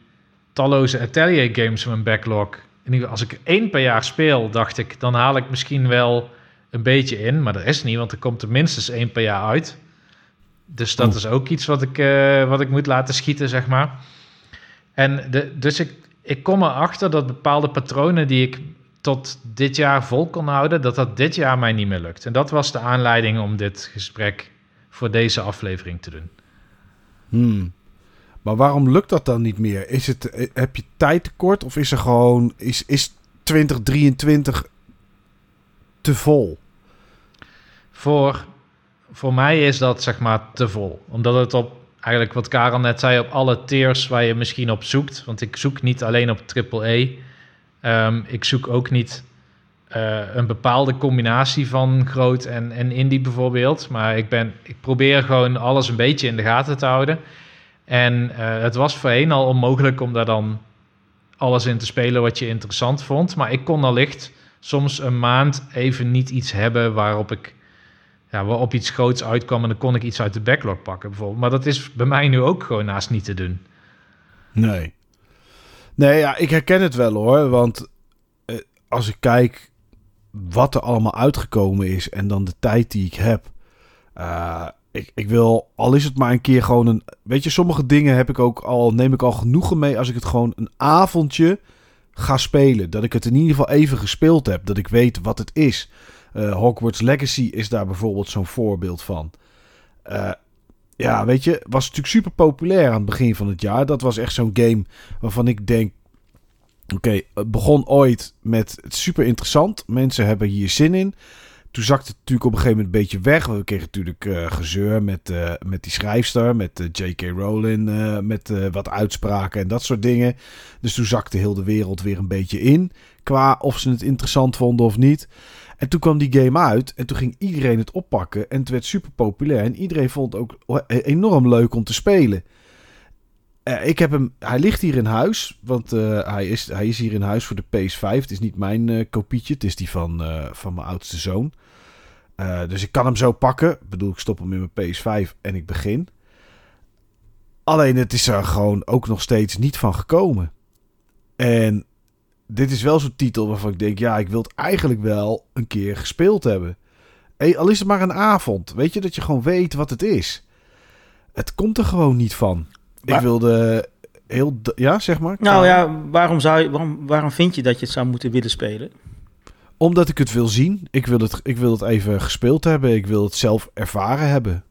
talloze Atelier games in mijn backlog. Geval, als ik één per jaar speel, dacht ik, dan haal ik misschien wel een beetje in. Maar dat is niet, want er komt er minstens één per jaar uit. Dus dat Oeh. is ook iets wat ik, eh, wat ik moet laten schieten, zeg maar. En de, dus ik, ik kom erachter dat bepaalde patronen die ik tot dit jaar vol kon houden, dat dat dit jaar mij niet meer lukt. En dat was de aanleiding om dit gesprek voor deze aflevering te doen. Hmm. Maar waarom lukt dat dan niet meer? Is het, eh, heb je tijd tekort of is er gewoon... Is, is 2023 te vol? Voor, voor mij is dat zeg maar te vol. Omdat het op, eigenlijk wat Karel net zei, op alle tiers waar je misschien op zoekt. Want ik zoek niet alleen op AAA. Ehm, ik zoek ook niet eh, een bepaalde combinatie van groot en, en indie bijvoorbeeld. Maar ik, ben, ik probeer gewoon alles een beetje in de gaten te houden. En uh, het was voorheen al onmogelijk om daar dan alles in te spelen wat je interessant vond. Maar ik kon allicht soms een maand even niet iets hebben waarop ik ja, waarop iets groots uitkwam en dan kon ik iets uit de backlog pakken bijvoorbeeld. Maar dat is bij mij nu ook gewoon naast niet te doen. Nee. Nee, ja, ik herken het wel hoor. Want eh, als ik kijk wat er allemaal uitgekomen is en dan de tijd die ik heb. Uh, ik, ik wil, al is het maar een keer gewoon een. Weet je, sommige dingen heb ik ook al, neem ik al genoegen mee als ik het gewoon een avondje ga spelen. Dat ik het in ieder geval even gespeeld heb. Dat ik weet wat het is. Uh, Hogwarts Legacy is daar bijvoorbeeld zo'n voorbeeld van. Uh, ja, weet je, was natuurlijk super populair aan het begin van het jaar. Dat was echt zo'n game waarvan ik denk. Oké, het begon ooit met super interessant. Mensen hebben hier zin in. Toen zakte het natuurlijk op een gegeven moment een beetje weg. We kregen natuurlijk uh, gezeur met, uh, met die schrijfster, met uh, J.K. Rowling, met wat uitspraken en dat soort dingen. Dus toen zakte heel de wereld weer een beetje in. Qua of ze het interessant vonden of niet. En toen kwam die game uit en toen ging iedereen het oppakken. En het werd super populair. En iedereen vond het ook enorm leuk om te spelen. Ik heb hem, hij ligt hier in huis, want hij, is, hij is hier in huis voor de PS5. Het is niet mijn kopietje, het is die van, van mijn oudste zoon. Dus ik kan hem zo pakken. Ik bedoel, ik stop hem in mijn PS5 en ik begin. Alleen het is er gewoon ook nog steeds niet van gekomen. En dit is wel zo'n titel waarvan ik denk, ja, ik wil het eigenlijk wel een keer gespeeld hebben. Hey, al is het maar een avond. Weet je, dat je gewoon weet wat het is. Het komt er gewoon niet van. Maar... Ik wilde heel... Ja, zeg maar. Nou ja, waarom, zou je, waarom, waarom vind je dat je het zou moeten willen spelen? Omdat ik het wil zien. Ik wil het, ik wil het even gespeeld hebben. Ik wil het zelf ervaren hebben.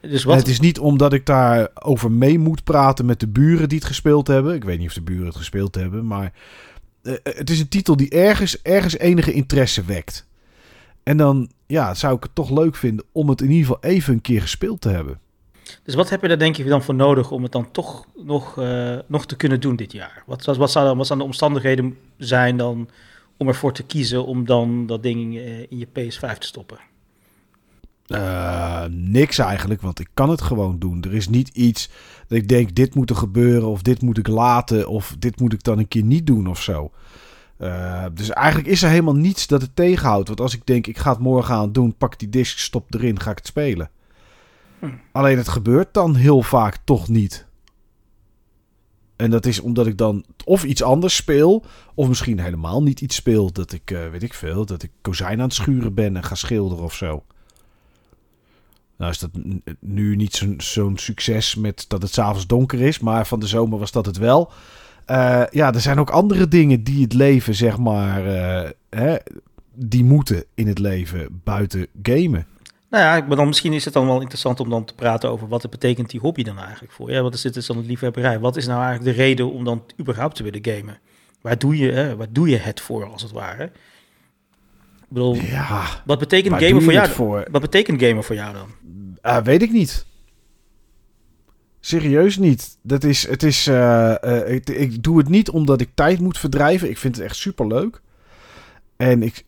Dus wat... Het is niet omdat ik daar over mee moet praten met de buren die het gespeeld hebben. Ik weet niet of de buren het gespeeld hebben, maar uh, het is een titel die ergens, ergens enige interesse wekt. En dan ja, zou ik het toch leuk vinden om het in ieder geval even een keer gespeeld te hebben. Dus wat heb je daar denk je dan voor nodig om het dan toch nog, uh, nog te kunnen doen dit jaar? Wat, wat, wat, zou dan, wat zouden de omstandigheden zijn dan om ervoor te kiezen om dan dat ding uh, in je PS5 te stoppen? Uh, niks eigenlijk, want ik kan het gewoon doen. Er is niet iets dat ik denk, dit moet er gebeuren, of dit moet ik laten, of dit moet ik dan een keer niet doen of zo. Uh, dus eigenlijk is er helemaal niets dat het tegenhoudt. Want als ik denk, ik ga het morgen aan doen, pak die disc, stop erin, ga ik het spelen. Hm. Alleen het gebeurt dan heel vaak toch niet. En dat is omdat ik dan of iets anders speel, of misschien helemaal niet iets speel. Dat ik, uh, weet ik veel, dat ik kozijn aan het schuren ben en ga schilderen of zo. Nou is dat nu niet zo'n succes met dat het s'avonds donker is, maar van de zomer was dat het wel. Uh, ja, er zijn ook andere dingen die het leven, zeg maar, uh, hè, die moeten in het leven buiten gamen. Nou ja, maar dan, misschien is het dan wel interessant om dan te praten over wat het betekent die hobby dan eigenlijk voor. Ja, wat is dit dus dan het liefhebberij? Wat is nou eigenlijk de reden om dan überhaupt te willen gamen? Waar doe je, hè, waar doe je het voor, als het ware? Ik bedoel, ja, wat betekent gamen voor jou? Voor? Wat betekent gamen voor jou dan? Uh, weet ik niet. Serieus niet. Dat is, het is, uh, uh, ik, ik, doe het niet omdat ik tijd moet verdrijven. Ik vind het echt super leuk. En ik,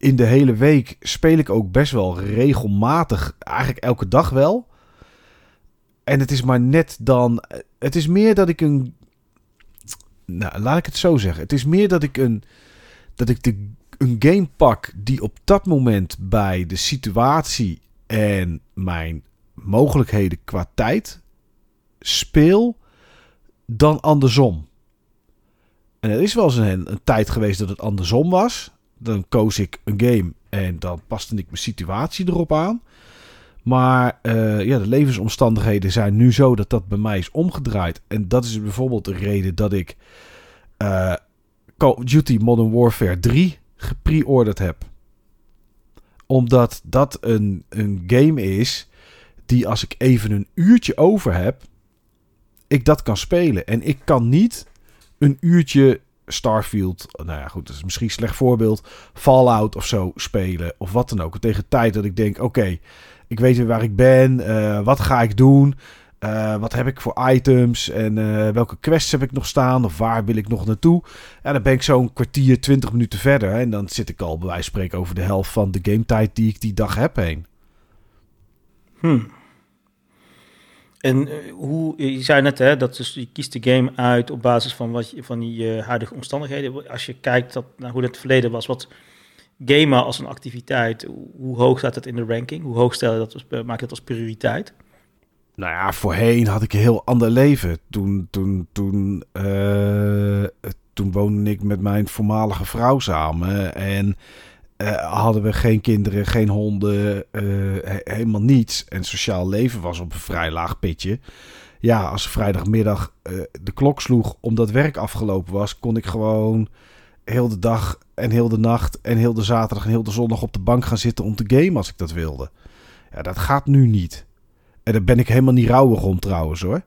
in de hele week speel ik ook best wel regelmatig. Eigenlijk elke dag wel. En het is maar net dan. Het is meer dat ik een. Nou, laat ik het zo zeggen. Het is meer dat ik een. Dat ik de, een game pak die op dat moment bij de situatie en mijn mogelijkheden qua tijd speel dan andersom. En er is wel eens een, een tijd geweest dat het andersom was. Dan koos ik een game en dan paste ik mijn situatie erop aan. Maar uh, ja, de levensomstandigheden zijn nu zo dat dat bij mij is omgedraaid. En dat is bijvoorbeeld de reden dat ik uh, Call of Duty Modern Warfare 3 gepreorderd heb omdat dat een, een game is die als ik even een uurtje over heb, ik dat kan spelen. En ik kan niet een uurtje Starfield, nou ja goed, dat is misschien een slecht voorbeeld, Fallout of zo spelen of wat dan ook. Tegen tijd dat ik denk, oké, ik weet weer waar ik ben, uh, wat ga ik doen? Uh, wat heb ik voor items en uh, welke quests heb ik nog staan of waar wil ik nog naartoe? En dan ben ik zo'n kwartier, twintig minuten verder en dan zit ik al bij wijze van spreken over de helft van de gametijd die ik die dag heb heen. Hmm. En uh, hoe, je zei net hè, dat dus je kiest de game uit op basis van, wat je, van die huidige omstandigheden. Als je kijkt dat, naar hoe het verleden was, wat gamen als een activiteit, hoe hoog staat het in de ranking? Hoe hoog stel je dat, maak je dat als prioriteit? Nou ja, voorheen had ik een heel ander leven. Toen, toen, toen, toen woonde ik met mijn voormalige vrouw samen. En uh, hadden we geen kinderen, geen honden, uh, helemaal niets. En sociaal leven was op een vrij laag pitje. Ja, als vrijdagmiddag de klok sloeg omdat werk afgelopen was, kon ik gewoon heel de dag en heel de nacht en heel de zaterdag en heel de zondag op de bank gaan zitten om te gamen als ik dat wilde. Ja, dat gaat nu niet. En daar ben ik helemaal niet rouwig om trouwens hoor.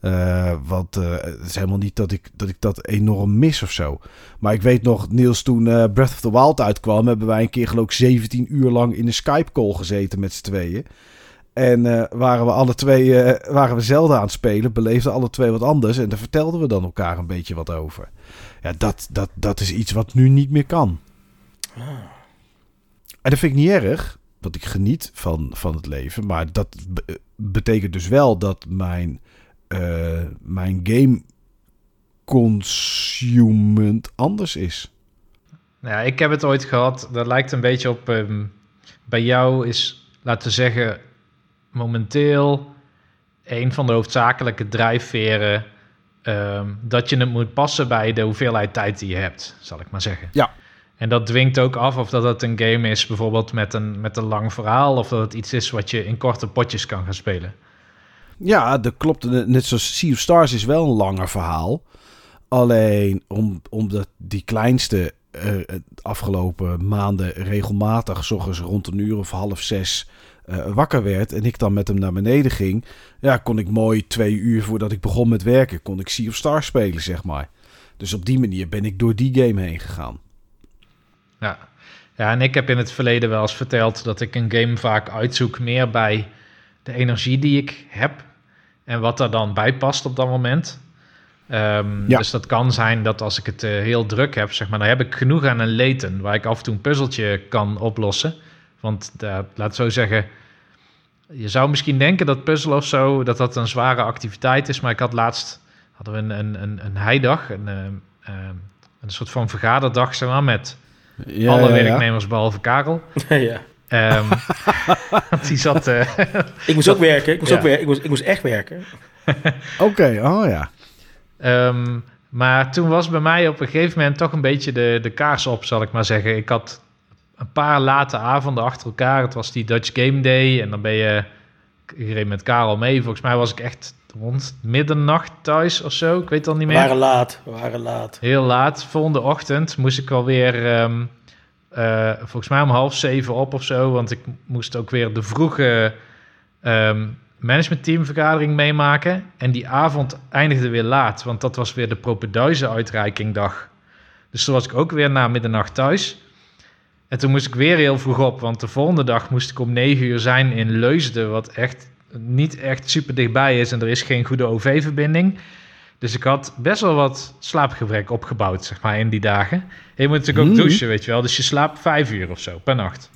Uh, want uh, het is helemaal niet dat ik, dat ik dat enorm mis of zo. Maar ik weet nog, Niels, toen uh, Breath of the Wild uitkwam... hebben wij een keer geloof ik 17 uur lang in een Skype-call gezeten met z'n tweeën. En waren we alle twee waren we zelden aan het spelen. Beleefden alle twee wat anders. En daar vertelden we dan elkaar een beetje wat over. Ja, dat, dat, dat is iets wat nu niet meer kan. En dat vind ik niet erg. Want ik geniet van, van het leven. Maar dat betekent dus wel dat mijn, uh, mijn game consument anders is. Ja, ik heb het ooit gehad. Dat lijkt een beetje op. Um, bij jou is, laten we zeggen, momenteel een van de hoofdzakelijke drijfveren. Um, dat je het moet passen bij de hoeveelheid tijd die je hebt, zal ik maar zeggen. Ja. En dat dwingt ook af of dat het een game is, bijvoorbeeld met een, met een lang verhaal, of dat het iets is wat je in korte potjes kan gaan spelen. Ja, dat klopt. Net zoals Sea of Stars is wel een langer verhaal. Alleen om, omdat die kleinste uh, afgelopen maanden regelmatig, s rond een uur of half zes, uh, wakker werd en ik dan met hem naar beneden ging, ja, kon ik mooi twee uur voordat ik begon met werken, kon ik Sea of Stars spelen, zeg maar. Dus op die manier ben ik door die game heen gegaan. Ja. ja, en ik heb in het verleden wel eens verteld dat ik een game vaak uitzoek meer bij de energie die ik heb en wat er dan bij past op dat moment. Um, ja. Dus dat kan zijn dat als ik het uh, heel druk heb, zeg maar, dan heb ik genoeg aan een leten waar ik af en toe een puzzeltje kan oplossen. Want uh, laat zo zeggen, je zou misschien denken dat puzzel of zo, dat dat een zware activiteit is. Maar ik had laatst, hadden we een, een, een, een heidag, een, uh, een soort van vergaderdag, zeg maar, met ja, alle ja, werknemers behalve Karel. ja. Um, die zat... Uh, ik moest ook werken. Ik moest, ook werken. Ik moest, ik moest echt werken. Oké, oh ja. Um, maar toen was bij mij op een gegeven moment toch een beetje de, de kaars op, zal ik maar zeggen. Ik had een paar late avonden achter elkaar. Het was die Dutch Game Day en dan ben je... Ik reed met Karel mee. Volgens mij was ik echt rond middernacht thuis of zo. Ik weet het al niet meer. We waren laat. We waren laat. Heel laat. Volgende ochtend moest ik alweer... Um, uh, volgens mij om half zeven op of zo. Want ik moest ook weer de vroege um, managementteamvergadering meemaken. En die avond eindigde weer laat. Want dat was weer de propenduizen uitreikingdag. Dus toen was ik ook weer na middernacht thuis. En toen moest ik weer heel vroeg op. Want de volgende dag moest ik om negen uur zijn in Leusden. Wat echt niet echt super dichtbij is. En er is geen goede OV-verbinding. Dus ik had best wel wat slaapgebrek opgebouwd, zeg maar, in die dagen. je moet natuurlijk ook mhm. douchen, weet je wel. Dus je slaapt vijf uur of zo per nacht.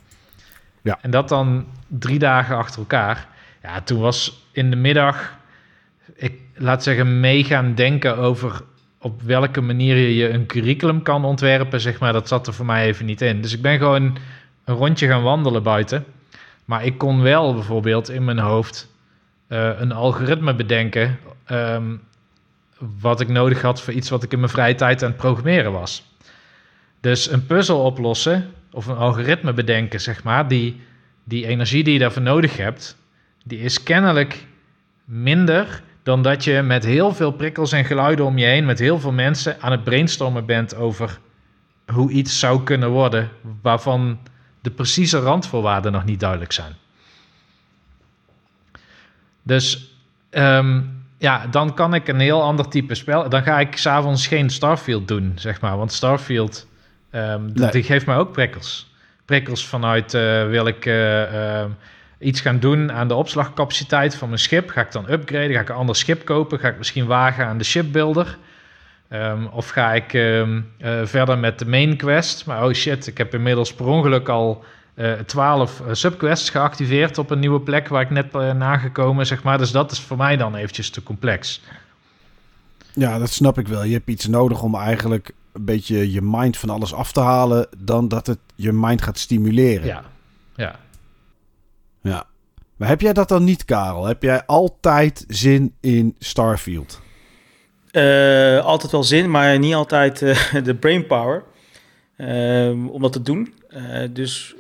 Ja. En dat dan drie dagen achter elkaar. Ja, toen was in de middag, ik laat zeggen, mee gaan denken over op welke manier je een curriculum kan ontwerpen, zeg maar. Dat zat er voor mij even niet in. Dus ik ben gewoon een rondje gaan wandelen buiten. Maar ik kon wel bijvoorbeeld in mijn hoofd uh, een algoritme bedenken. Um, wat ik nodig had voor iets wat ik in mijn vrije tijd aan het programmeren was. Dus een puzzel oplossen of een algoritme bedenken, zeg maar, die, die energie die je daarvoor nodig hebt, die is kennelijk minder dan dat je met heel veel prikkels en geluiden om je heen, met heel veel mensen aan het brainstormen bent over hoe iets zou kunnen worden, waarvan de precieze randvoorwaarden nog niet duidelijk zijn. Dus um, ja, dan kan ik een heel ander type spel. Dan ga ik s'avonds geen Starfield doen, zeg maar. Want Starfield, um, die geeft mij ook prikkels. Prikkels vanuit, uh, wil ik... Uh, iets gaan doen aan de opslagcapaciteit van mijn schip. Ga ik dan upgraden? Ga ik een ander schip kopen? Ga ik misschien wagen aan de shipbuilder? Um, of ga ik um, uh, verder met de main quest? Maar oh shit, ik heb inmiddels per ongeluk al uh, 12 uh, subquests geactiveerd op een nieuwe plek waar ik net ben nagekomen, zeg maar. Dus dat is voor mij dan eventjes te complex. Ja, dat snap ik wel. Je hebt iets nodig om eigenlijk een beetje je mind van alles af te halen, dan dat het je mind gaat stimuleren. Ja, ja. Ja. Maar heb jij dat dan niet, Karel? Heb jij altijd zin in Starfield? Uh, altijd wel zin, maar niet altijd uh, de brainpower uh, om dat te doen. Dus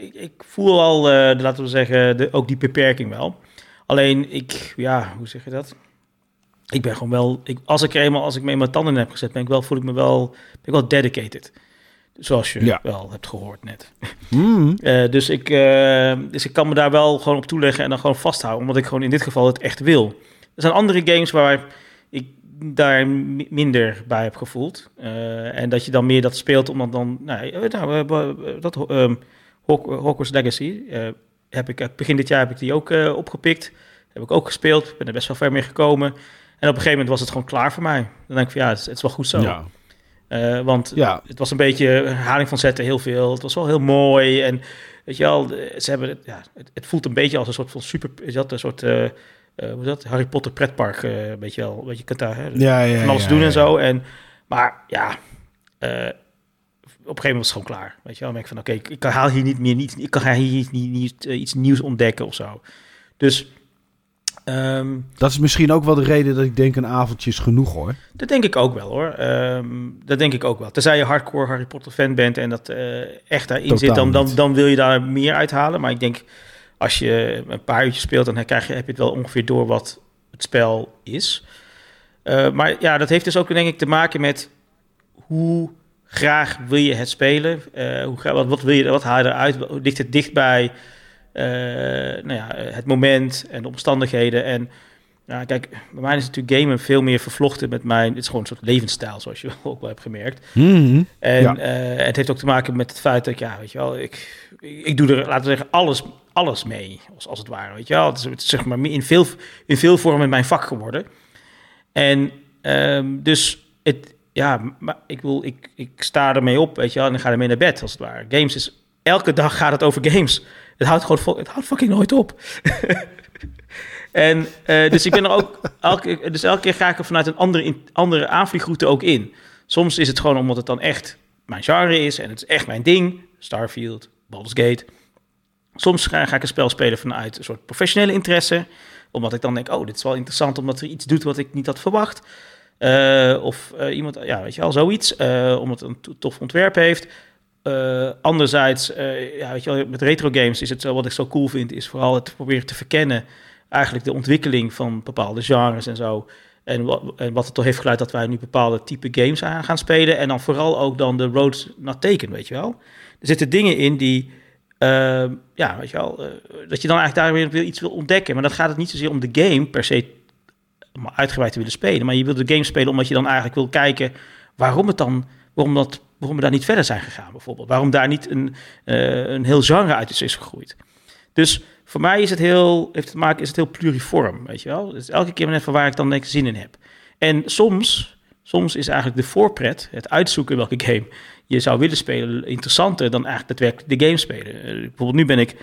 ik, ik, voel al, laten we zeggen, de, ook die beperking wel. Alleen ik, ja, hoe zeg je dat? Ik ben gewoon wel, ik, als ik eenmaal, als ik me mijn tanden heb gezet, ben ik wel, voel ik me wel, ben ik wel dedicated. Zoals je ja. wel hebt gehoord net. Mm. dus, ik, dus ik kan me daar wel gewoon op toeleggen en dan gewoon vasthouden, omdat ik gewoon in dit geval het echt wil. Er zijn andere games waar ik daar minder bij heb gevoeld. Uh, en dat je dan meer dat speelt omdat dan... Nou, nou dat um, Legacy uh, heb ik begin dit jaar heb ik die ook uh, opgepikt. Heb ik ook gespeeld. Ben er best wel ver mee gekomen. En op een gegeven moment was het gewoon klaar voor mij. Dan denk ik van ja, het, het is wel goed zo. Ja. Want ja. het was een beetje herhaling van zetten, heel veel. Het was wel heel mooi. En weet je wel, ze hebben, ja, het, het voelt een beetje als een soort van super, is dat een soort uh, uh, hoe dat? Harry Potter pretpark, uh, weet je wel. Weet je, kunt daar hè, ja, ja, van alles ja, doen en zo. En, maar ja, uh, op een gegeven moment was het gewoon klaar. Weet je wel, dan ik van oké, okay, ik, ik haal hier niet meer niet, ik kan hier niet, niet, niet iets nieuws ontdekken of zo. Dus um, dat is misschien ook wel de reden dat ik denk een avondje is genoeg hoor. Dat denk ik ook wel hoor. Um, dat denk ik ook wel. Tenzij je hardcore Harry Potter fan bent en dat echt daarin Totaal zit, dan, dan, dan wil je daar meer uithalen. Maar ik denk als je een paar uurtjes speelt, dan krijg je, heb je het wel ongeveer door wat het spel is. Uh, maar ja, dat heeft dus ook denk ik te maken met hoe graag wil je het spelen? Uh, hoe, wat, wat, wil je, wat haal je eruit? Ligt het dicht bij uh, nou ja, het moment en de omstandigheden? En kijk, bij mij is natuurlijk gamen veel meer vervlochten met mijn... Het is gewoon een soort levensstijl, zoals je ook wel hebt gemerkt. Mm-hmm. En ja. het heeft ook te maken met het feit dat, ja, weet je wel, ik, ik doe er, laten we zeggen, alles, alles mee, als, als het ware, weet je wel. Het is, het zeg maar in veel, in veel vormen mijn vak geworden. En um, dus het, ja, maar ik wil, ik, ik sta ermee op, weet je wel, en dan ga ermee naar bed, als het ware. Games is, elke dag gaat het over games. Het houdt gewoon, het houdt fucking nooit op. en uh, dus ik ben er ook, elke, dus elke keer ga ik er vanuit een andere, andere aanvliegroute ook in. Soms is het gewoon omdat het dan echt mijn genre is en het is echt mijn ding. Starfield, Baldur's Gate. Soms ga, ik een spel spelen vanuit een soort professionele interesse. Omdat ik dan denk, oh, dit is wel interessant omdat er iets doet wat ik niet had verwacht. Uh, of uh, iemand, ja, weet je wel, zoiets. Uh, omdat het een tof ontwerp heeft. Anderzijds, ja, weet je wel, met retro games is het zo, wat ik zo cool vind, is vooral het proberen te verkennen, eigenlijk de ontwikkeling van bepaalde genres en zo. En wat, en wat het toch heeft geleid dat wij nu bepaalde type games aan gaan spelen. En dan vooral ook dan de road naar teken, weet je wel. Er zitten dingen in die, uh, ja, weet je wel, dat je dan eigenlijk daar weer iets wil ontdekken. Maar dan gaat het niet zozeer om de game per se om uitgebreid te willen spelen. Maar je wil de game spelen omdat je dan eigenlijk wil kijken waarom het dan, waarom dat waarom we daar niet verder zijn gegaan, bijvoorbeeld. Waarom daar niet een, uh, een heel genre uit is, gegroeid. Dus voor mij is het heel, heeft het te maken, is het heel pluriform, weet je wel. Dus elke keer net van waar ik dan zin in heb. En soms, soms is eigenlijk de voorpret, het uitzoeken welke game je zou willen spelen, interessanter dan eigenlijk daadwerkelijk de game spelen. Uh, bijvoorbeeld nu ben ik,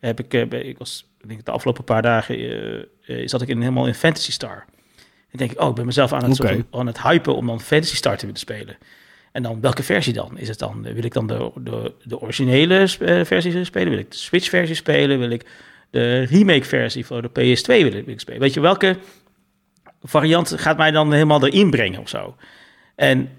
heb ik, uh, ik was, ik denk de afgelopen paar dagen, zat ik in, helemaal in Fantasy Star. En denk ik, oh, ik ben mezelf aan het, okay. soort, aan het hypen om dan Fantasy Star te willen spelen. En dan welke versie dan? Is het dan, wil ik dan de, de, de originele versie spelen? Wil ik de Switch versie spelen? Wil ik de remake versie voor de PS2 wil ik, wil ik spelen? Weet je, welke variant gaat mij dan helemaal erin brengen of zo? En,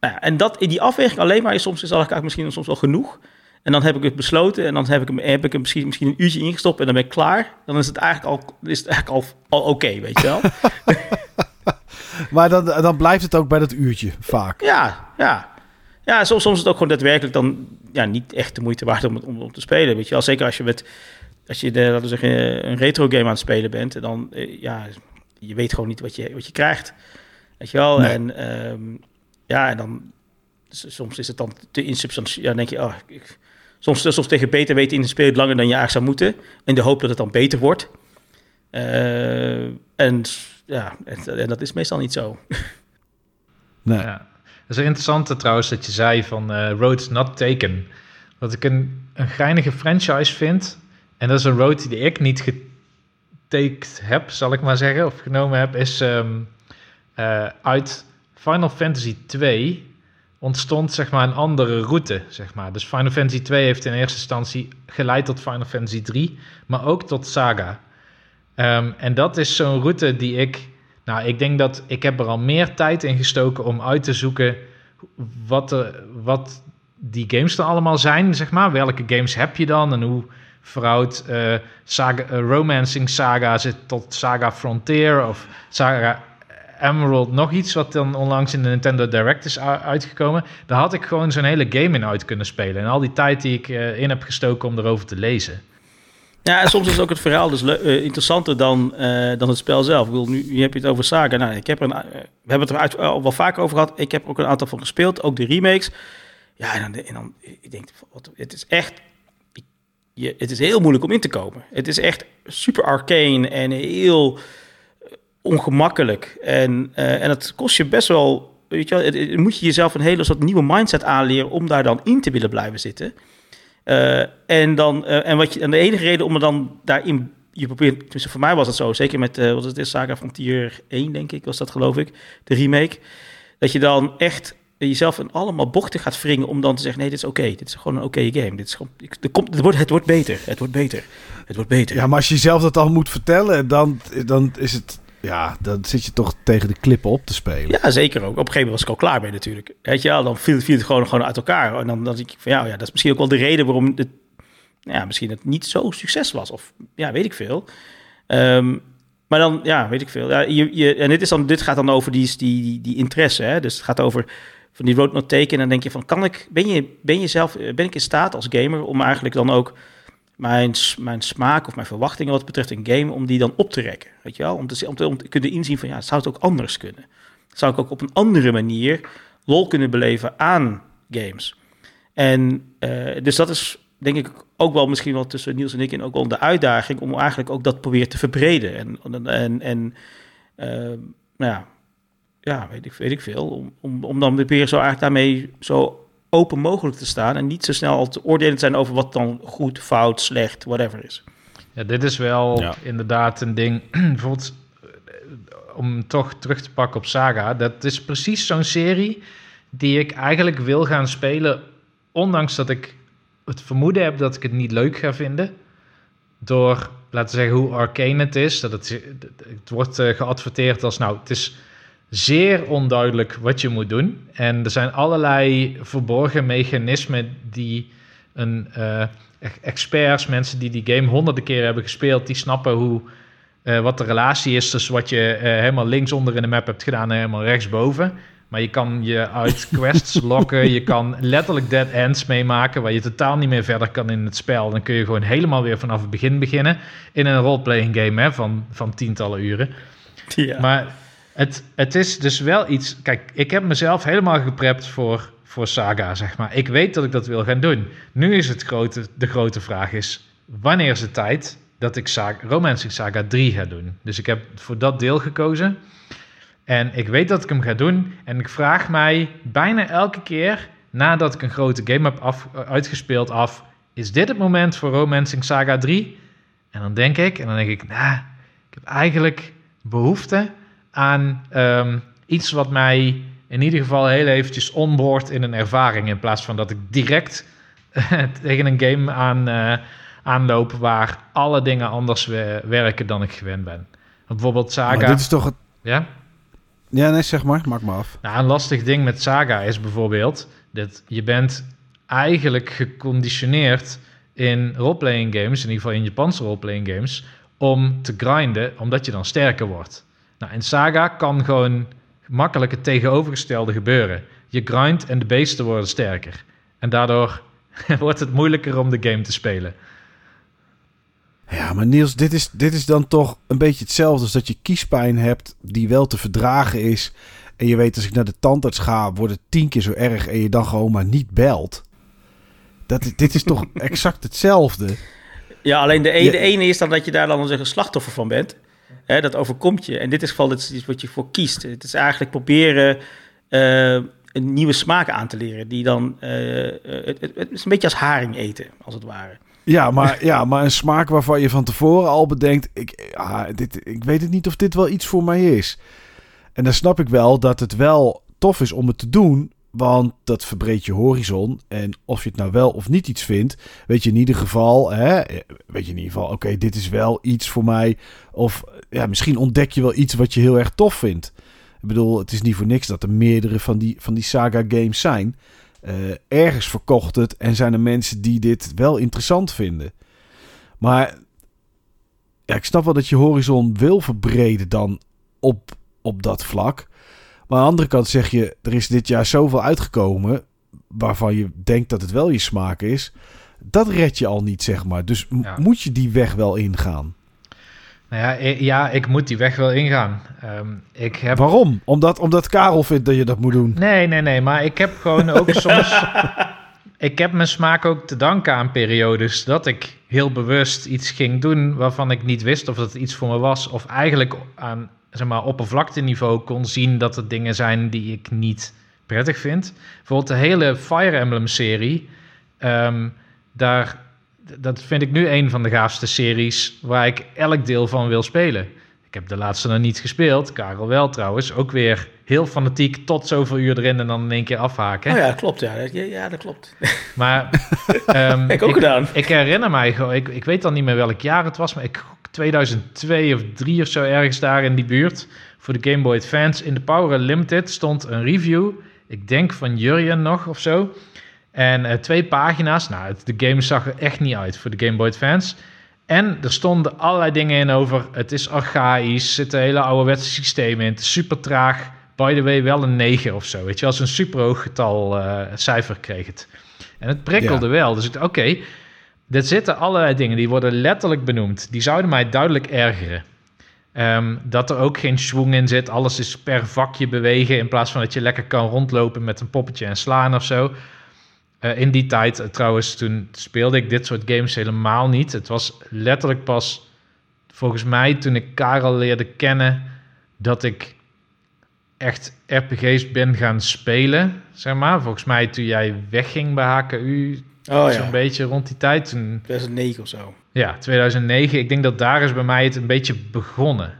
nou ja, en dat in die afweging alleen maar is soms is eigenlijk misschien soms wel genoeg. En dan heb ik het besloten en dan heb ik hem, heb ik hem misschien, misschien een uurtje ingestopt en dan ben ik klaar. Dan is het eigenlijk al, is het eigenlijk al, al oké, okay, weet je wel. Maar dan, dan blijft het ook bij dat uurtje, vaak. Ja, ja. Ja, soms, soms is het ook gewoon daadwerkelijk dan ja, niet echt de moeite waard om, om, om te spelen. Weet je wel, zeker als je met als je de, laten we zeggen, een retro game aan het spelen bent, en dan ja, je weet gewoon niet wat je, wat je krijgt. Weet je wel? Nee. En um, ja, en dan soms is het dan te insubstantieel. Ja, dan denk je, oh, ik, soms, soms tegen beter weten in speel je het langer dan je eigenlijk zou moeten. In de hoop dat het dan beter wordt. Eh, en ja, en, dat is meestal niet zo. Nee. Ja. Dat is interessant trouwens dat je zei van uh, Road Not Taken. Wat ik een, een geinige franchise vind. En dat is een road die ik niet getaked heb, zal ik maar zeggen. Of genomen heb, is um, uh, uit Final Fantasy 2 ontstond zeg maar een andere route. Zeg maar. Dus Final Fantasy 2 heeft in eerste instantie geleid tot Final Fantasy 3, maar ook tot Saga. Um, en dat is zo'n route die ik. Nou, ik denk dat ik heb er al meer tijd in gestoken om uit te zoeken wat, de, wat die games dan allemaal zijn, zeg maar. Welke games heb je dan en hoe verhoudt uh, saga, uh, Romancing Saga zit tot Saga Frontier of Saga Emerald nog iets wat dan onlangs in de Nintendo Direct is uitgekomen. Daar had ik gewoon zo'n hele game in uit kunnen spelen. En al die tijd die ik uh, in heb gestoken om erover te lezen. Ja, en soms is ook het verhaal dus uh, interessanter dan, uh, dan het spel zelf. Ik bedoel, nu, heb je het over Saga. Nou, ik heb een, we hebben het er al wel vaak over gehad. Ik heb er ook een aantal van gespeeld, ook de remakes. Ja, en dan, en dan ik denk, wat, het is echt je, het is heel moeilijk om in te komen. Het is echt super arcane en heel ongemakkelijk. En, uh, en het kost je best wel. Weet je wel, het, moet je jezelf een hele soort nieuwe mindset aanleren om daar dan in te willen blijven zitten. Uh, en, dan, uh, en, wat je, en de enige reden om er dan daarin. Je probeert, tenminste voor mij was het zo, zeker met wat is het, Saga Frontier 1, denk ik, was dat geloof ik, de remake. Dat je dan echt jezelf in allemaal bochten gaat wringen om dan te zeggen: nee, dit is oké, dit is gewoon een oké game. Dit is gewoon, het, komt, het, wordt, het wordt beter, het wordt beter, het wordt beter. Ja, maar als je jezelf dat al moet vertellen, dan, dan is het ja, dan zit je toch tegen de klippen op te spelen. Ja, zeker ook. Op een gegeven moment was ik al klaar mee natuurlijk. Weet je wel, dan viel, viel het gewoon, gewoon uit elkaar. En dan, denk ik van ja, ja, dat is misschien ook wel de reden waarom het, ja, misschien het niet zo succes was. Of ja, weet ik veel. Um, maar dan, ja, weet ik veel. Ja, je, je, en dit, is dan, dit gaat dan over die, die, die, die interesse. Hè? Dus het gaat over van die road not taken. En dan denk je van, kan ik, ben je, ben je zelf, ben ik in staat als gamer om eigenlijk dan ook mijn, mijn smaak of mijn verwachtingen wat betreft een game, om die dan op te rekken. Weet je wel? Om te, kunnen inzien van ja, zou het ook anders kunnen? Zou ik ook op een andere manier lol kunnen beleven aan games? En uh, dus dat is denk ik ook wel misschien wel tussen Niels en ik en ook wel de uitdaging om eigenlijk ook dat proberen te verbreden. En, en, en uh, nou ja, ja, weet ik, weet ik veel. Om, om, om dan zo eigenlijk daarmee zo open mogelijk te staan en niet zo snel al te oordelen zijn over wat dan goed, fout, slecht, whatever is. Ja, dit is wel inderdaad een ding. Bijvoorbeeld, eh, om toch terug te pakken op Saga, dat is precies zo'n serie die ik eigenlijk wil gaan spelen, ondanks dat ik het vermoeden heb dat ik het niet leuk ga vinden. Door, laten we zeggen, hoe arcane het is. Dat het, het wordt uh, geadverteerd als, nou, het is zeer onduidelijk wat je moet doen. En er zijn allerlei verborgen mechanismen die een uh, experts, mensen die die game honderden keer hebben gespeeld, die snappen hoe, uh, wat de relatie is tussen wat je uh, helemaal linksonder in de map hebt gedaan en helemaal rechtsboven. Maar je kan je uit quests lokken, je kan letterlijk dead ends meemaken waar je totaal niet meer verder kan in het spel. Dan kun je gewoon helemaal weer vanaf het begin beginnen in een roleplaying game hè, van, van tientallen uren. Ja. Maar het, het is dus wel iets. Kijk, ik heb mezelf helemaal geprept voor, voor Saga, zeg maar. Ik weet dat ik dat wil gaan doen. Nu is het grote, de grote vraag: is wanneer is het tijd dat ik Romancing Saga 3 ga doen? Dus ik heb voor dat deel gekozen. En ik weet dat ik hem ga doen. En ik vraag mij bijna elke keer nadat ik een grote game heb af, uitgespeeld af: is dit het moment voor Romancing Saga 3? En dan denk ik, en dan denk ik, nou, ik heb eigenlijk behoefte aan um, iets wat mij in ieder geval heel eventjes onboord in een ervaring. In plaats van dat ik direct tegen een game aan, uh, aanloop waar alle dingen anders werken dan ik gewend ben. Bijvoorbeeld Saga. Maar dit is toch het. Ja? Ja, nee, zeg maar. Maak maar af. Nou, een lastig ding met Saga is bijvoorbeeld dat je bent eigenlijk geconditioneerd in roleplaying games, in ieder geval in Japanse roleplaying games, om te grinden, omdat je dan sterker wordt. Nou, in Saga kan gewoon makkelijk het tegenovergestelde gebeuren. Je grindt en de beesten worden sterker. En daardoor wordt het moeilijker om de game te spelen. Ja, maar Niels, dit is, dit is dan toch een beetje hetzelfde als dat je kiespijn hebt die wel te verdragen is. En je weet, als ik naar de tandarts ga, wordt het tien keer zo erg en je dan gewoon maar niet belt. Dat, dit is toch exact hetzelfde? Ja, alleen de, ene, de ene is dan dat je daar dan een slachtoffer van bent. Hè, dat overkomt je. En dit is geval dit is iets wat je voor kiest. Het is eigenlijk proberen uh, een nieuwe smaak aan te leren. Die dan, uh, het, het, is een beetje als haring eten, als het ware. Ja maar, ja, maar een smaak waarvan je van tevoren al bedenkt... Ik, dit, ik weet het niet of dit wel iets voor mij is. En dan snap ik wel dat het wel tof is om het te doen... Want dat verbreedt je horizon. En of je het nou wel of niet iets vindt, weet je in ieder geval, hè, weet je in ieder geval, oké, dit is wel iets voor mij. Of ja, misschien ontdek je wel iets wat je heel erg tof vindt. Ik bedoel, het is niet voor niks dat er meerdere van die, van die saga games zijn. Uh, ergens verkocht het en zijn er mensen die dit wel interessant vinden. Maar ja, ik snap wel dat je horizon wil verbreden dan op, op dat vlak. Maar aan de andere kant zeg je, er is dit jaar zoveel uitgekomen waarvan je denkt dat het wel je smaak is. Dat red je al niet, zeg maar. Dus moet je die weg wel ingaan? Nou ja, ik, ja, ik moet die weg wel ingaan. Ehm, ik heb... Waarom? Omdat, omdat Karel vindt dat je dat moet doen? Nee, nee, nee. Maar ik heb gewoon ook soms... Ik heb mijn smaak ook te danken aan periodes dat ik heel bewust iets ging doen waarvan ik niet wist of dat het iets voor me was. Of eigenlijk aan zeg maar, oppervlakteniveau kon zien dat er dingen zijn die ik niet prettig vind. Bijvoorbeeld de hele Fire Emblem-serie. Ehm, daar, dat vind ik nu een van de gaafste series waar ik elk deel van wil spelen. Ik heb de laatste nog niet gespeeld. Karel wel trouwens. Ook weer heel fanatiek tot zoveel uur erin en dan in één keer afhaken. Oh ja, dat klopt. Ja, ja dat klopt. Maar um, ik ook gedaan. Ik herinner mij gewoon, ik, ik weet dan niet meer welk jaar het was, maar ik 2002 of 3 of zo ergens daar in die buurt. Voor de Game Boy Advance in de Power Limited stond een review. Ik denk van Jurjen nog of zo. En uh, twee pagina's. Nou, het, de game zag er echt niet uit voor de Game Boy Advance. En er stonden allerlei dingen in over. Het is archaïs, zitten hele ouderwetse systemen in. Het is super traag. By the way, wel een 9 of zo. Weet je, als een super hoog getal uh, cijfer kreeg het. En het prikkelde wel. Dus ik oké, er zitten allerlei dingen die worden letterlijk benoemd. Die zouden mij duidelijk ergeren. Um, dat er ook geen schwung in zit. Alles is per vakje bewegen. In plaats van dat je lekker kan rondlopen met een poppetje en slaan of zo. Uh, in die tijd, uh, trouwens, toen speelde ik dit soort games helemaal niet. Het was letterlijk pas, volgens mij, toen ik Karel leerde kennen, dat ik echt RPG's ben gaan spelen. Zeg maar. Volgens mij toen jij wegging bij HKU, Oh, Zo'n beetje rond die tijd. Toen, 2009 of zo. Ja, 2009. Ik denk dat daar is bij mij het een beetje begonnen.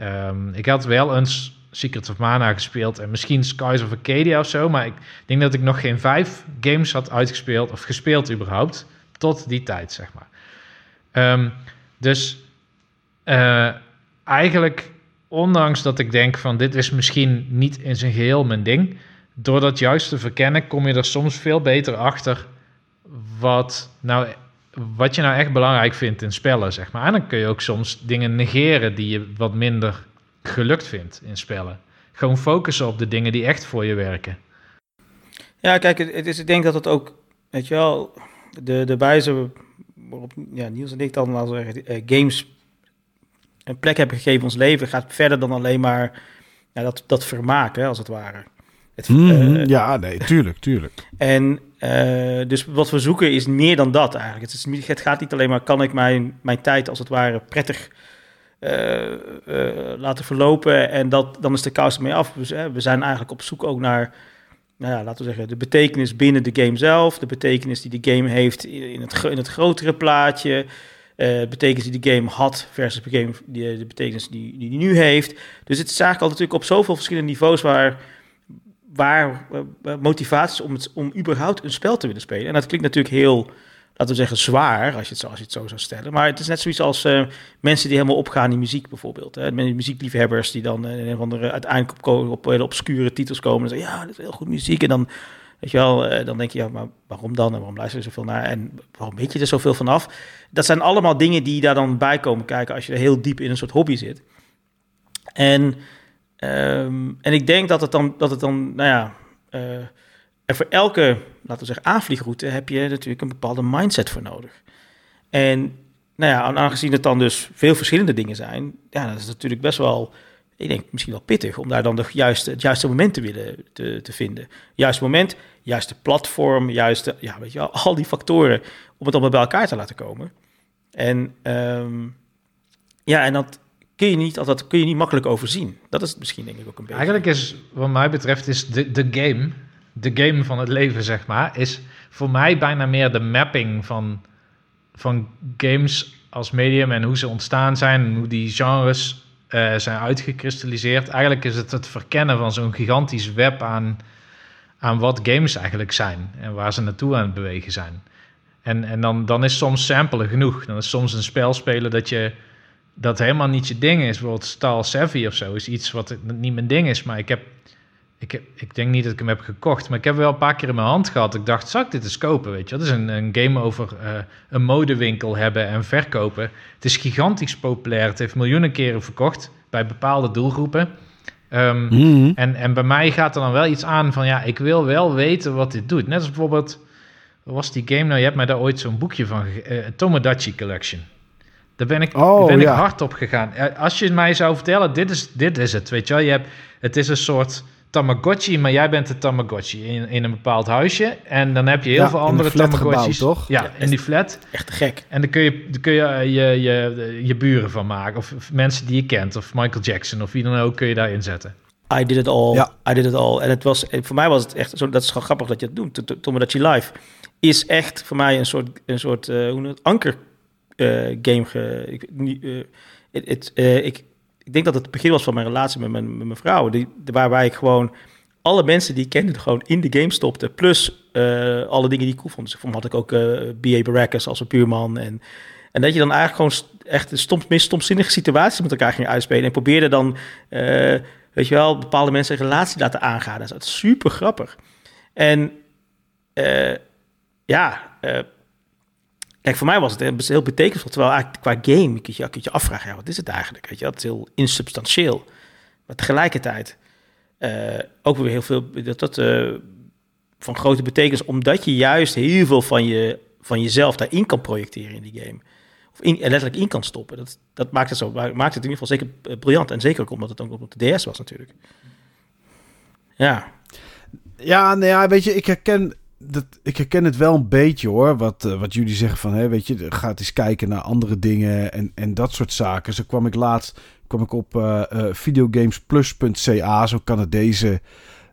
Um, ik had wel eens Secret of Mana gespeeld en misschien Skies of Arcadia of zo. Maar ik denk dat ik nog geen vijf games had uitgespeeld of gespeeld überhaupt. Tot die tijd, zeg maar. Um, dus uh, eigenlijk, ondanks dat ik denk van dit is misschien niet in zijn geheel mijn ding. Door dat juist te verkennen kom je er soms veel beter achter wat, nou, wat je nou echt belangrijk vindt in spellen, zeg maar. En dan kun je ook soms dingen negeren die je wat minder gelukt vindt in spellen. Gewoon focussen op de dingen die echt voor je werken. Ja, kijk, het is, ik denk dat het ook, weet je wel, de, de wijze waarop ja, Niels en ik dan wel zeggen, uh, games een plek hebben gegeven in ons leven gaat verder dan alleen maar ja, dat, dat vermaak, hè, als het ware. Het, mm, uh, ja, nee, tuurlijk, tuurlijk. En uh, dus wat we zoeken is meer dan dat eigenlijk. Het, is, het gaat niet alleen maar, kan ik mijn, mijn tijd als het ware prettig uh, laten verlopen en dat, dan is de kous ermee af. We zijn eigenlijk op zoek ook naar, nou ja, laten we zeggen, de betekenis binnen de game zelf, de betekenis die de game heeft in het, in het grotere plaatje, de betekenis die de game had versus de, game, die, de betekenis die, die nu heeft. Dus het is eigenlijk al natuurlijk op zoveel verschillende niveaus waar waar motivaties om, om überhaupt een spel te willen spelen. En dat klinkt natuurlijk heel, laten we zeggen, zwaar als je het zo, als je het zo zou stellen. Maar het is net zoiets als uh, mensen die helemaal opgaan in muziek bijvoorbeeld. Hè. Muziekliefhebbers die dan uh, een of andere uiteindelijk op, op, hele obscure titels komen en ja, dat is heel goed muziek. En dan, weet je wel, dan denk je, ja, maar waarom dan? En waarom luister je zoveel naar? En waarom weet je er zoveel vanaf? Dat zijn allemaal dingen die daar dan bij komen kijken als je er heel diep in een soort hobby zit. En Um, en ik denk dat het dan, dat het dan nou ja, en voor elke, laten we zeggen, aanvliegroute heb je natuurlijk een bepaalde mindset voor nodig. En nou ja, aangezien het dan dus veel verschillende dingen zijn, ja, dat is natuurlijk best wel ik denk misschien wel pittig om daar dan de juiste, het juiste moment te willen te, vinden. Juiste moment, juiste platform, juiste, ja, weet je wel, al die factoren om het allemaal bij elkaar te laten komen. En ehm, ja, en dat kun je niet altijd kun je niet makkelijk overzien. Dat is misschien denk ik ook een beetje. Eigenlijk is, wat mij betreft, is de, de game, de game van het leven, zeg maar, is voor mij bijna meer de mapping van, van games als medium en hoe ze ontstaan zijn en hoe die genres uh, zijn uitgekristalliseerd. Eigenlijk is het het verkennen van zo'n gigantisch web aan, aan wat games eigenlijk zijn en waar ze naartoe aan het bewegen zijn. En, en dan, dan is soms samplen genoeg. Dan is soms een spel spelen dat je dat helemaal niet je ding is. Bijvoorbeeld Star Savvy of zo is iets wat niet mijn ding is. Maar ik heb, ik heb, ik denk niet dat ik hem heb gekocht. Maar ik heb wel een paar keer in mijn hand gehad. Ik dacht, zal ik dit eens kopen? Weet je, dat is een, een game over uh, een modewinkel hebben en verkopen. Het is gigantisch populair. Het heeft miljoenen keren verkocht bij bepaalde doelgroepen. Um, mm en, en bij mij gaat er dan wel iets aan van, ja, ik wil wel weten wat dit doet. Net als bijvoorbeeld, was die game nou? Je hebt mij daar ooit zo'n boekje van, uh, Tomodachi Collection. Daar ben ik, oh, ben ik hard op gegaan. Als je mij zou vertellen, dit is, dit is het, weet je wel. Je hebt, het is een soort Tamagotchi, maar jij bent de Tamagotchi in, in een bepaald huisje. En dan heb je heel veel andere Tamagotchis. toch? Ja, in die flat. Echt gek. En dan kun je, dan kun je, uh, je, je je buren van maken. Of, of, mensen die je kent. Of Michael Jackson. Of wie dan ook kun je daarin zetten. I did it all. Ja. I did it all. En het was, voor mij was het echt zo. Dat is gewoon grappig dat je het doet. Tamagotchi Live is echt voor mij een soort, een soort uh, hoe het, anker uh, game. Ge, ik, uh, it, uh, ik, ik denk dat het begin was van mijn relatie met mijn, met mijn vrouw. Die, waarbij ik gewoon alle mensen die ik kende gewoon in de game stopte. Plus alle dingen die ik cool vond. Dus had ik ook B.A. Baracus als een puurman. En, en dat je dan eigenlijk gewoon echt de stom, stomzinnige situaties met elkaar ging uitspelen. En probeerde dan, weet je wel, bepaalde mensen een relatie laten aangaan. Dat is super grappig. En ja, Voor mij was het heel betekenisvol. Terwijl eigenlijk qua game je, kun je afvragen, ja, wat is het eigenlijk? Weet je, dat is heel insubstantieel. Maar tegelijkertijd uh, ook weer heel veel dat, dat uh, van grote betekenis, omdat je juist heel veel van, je, van jezelf daarin kan projecteren in die game. Of in, letterlijk in kan stoppen. Dat, dat maakt het zo, maakt het in ieder geval zeker eh, briljant. En zeker omdat het ook op de DS was natuurlijk. Ja. Ja, nou ja, weet je, ik herken dat, ik herken het wel een beetje hoor. Wat, uh, wat jullie zeggen van, hè, weet je, gaat eens kijken naar andere dingen en, en dat soort zaken. Zo kwam ik laatst kwam ik op uh, uh, videogamesplus.ca, zo'n Canadese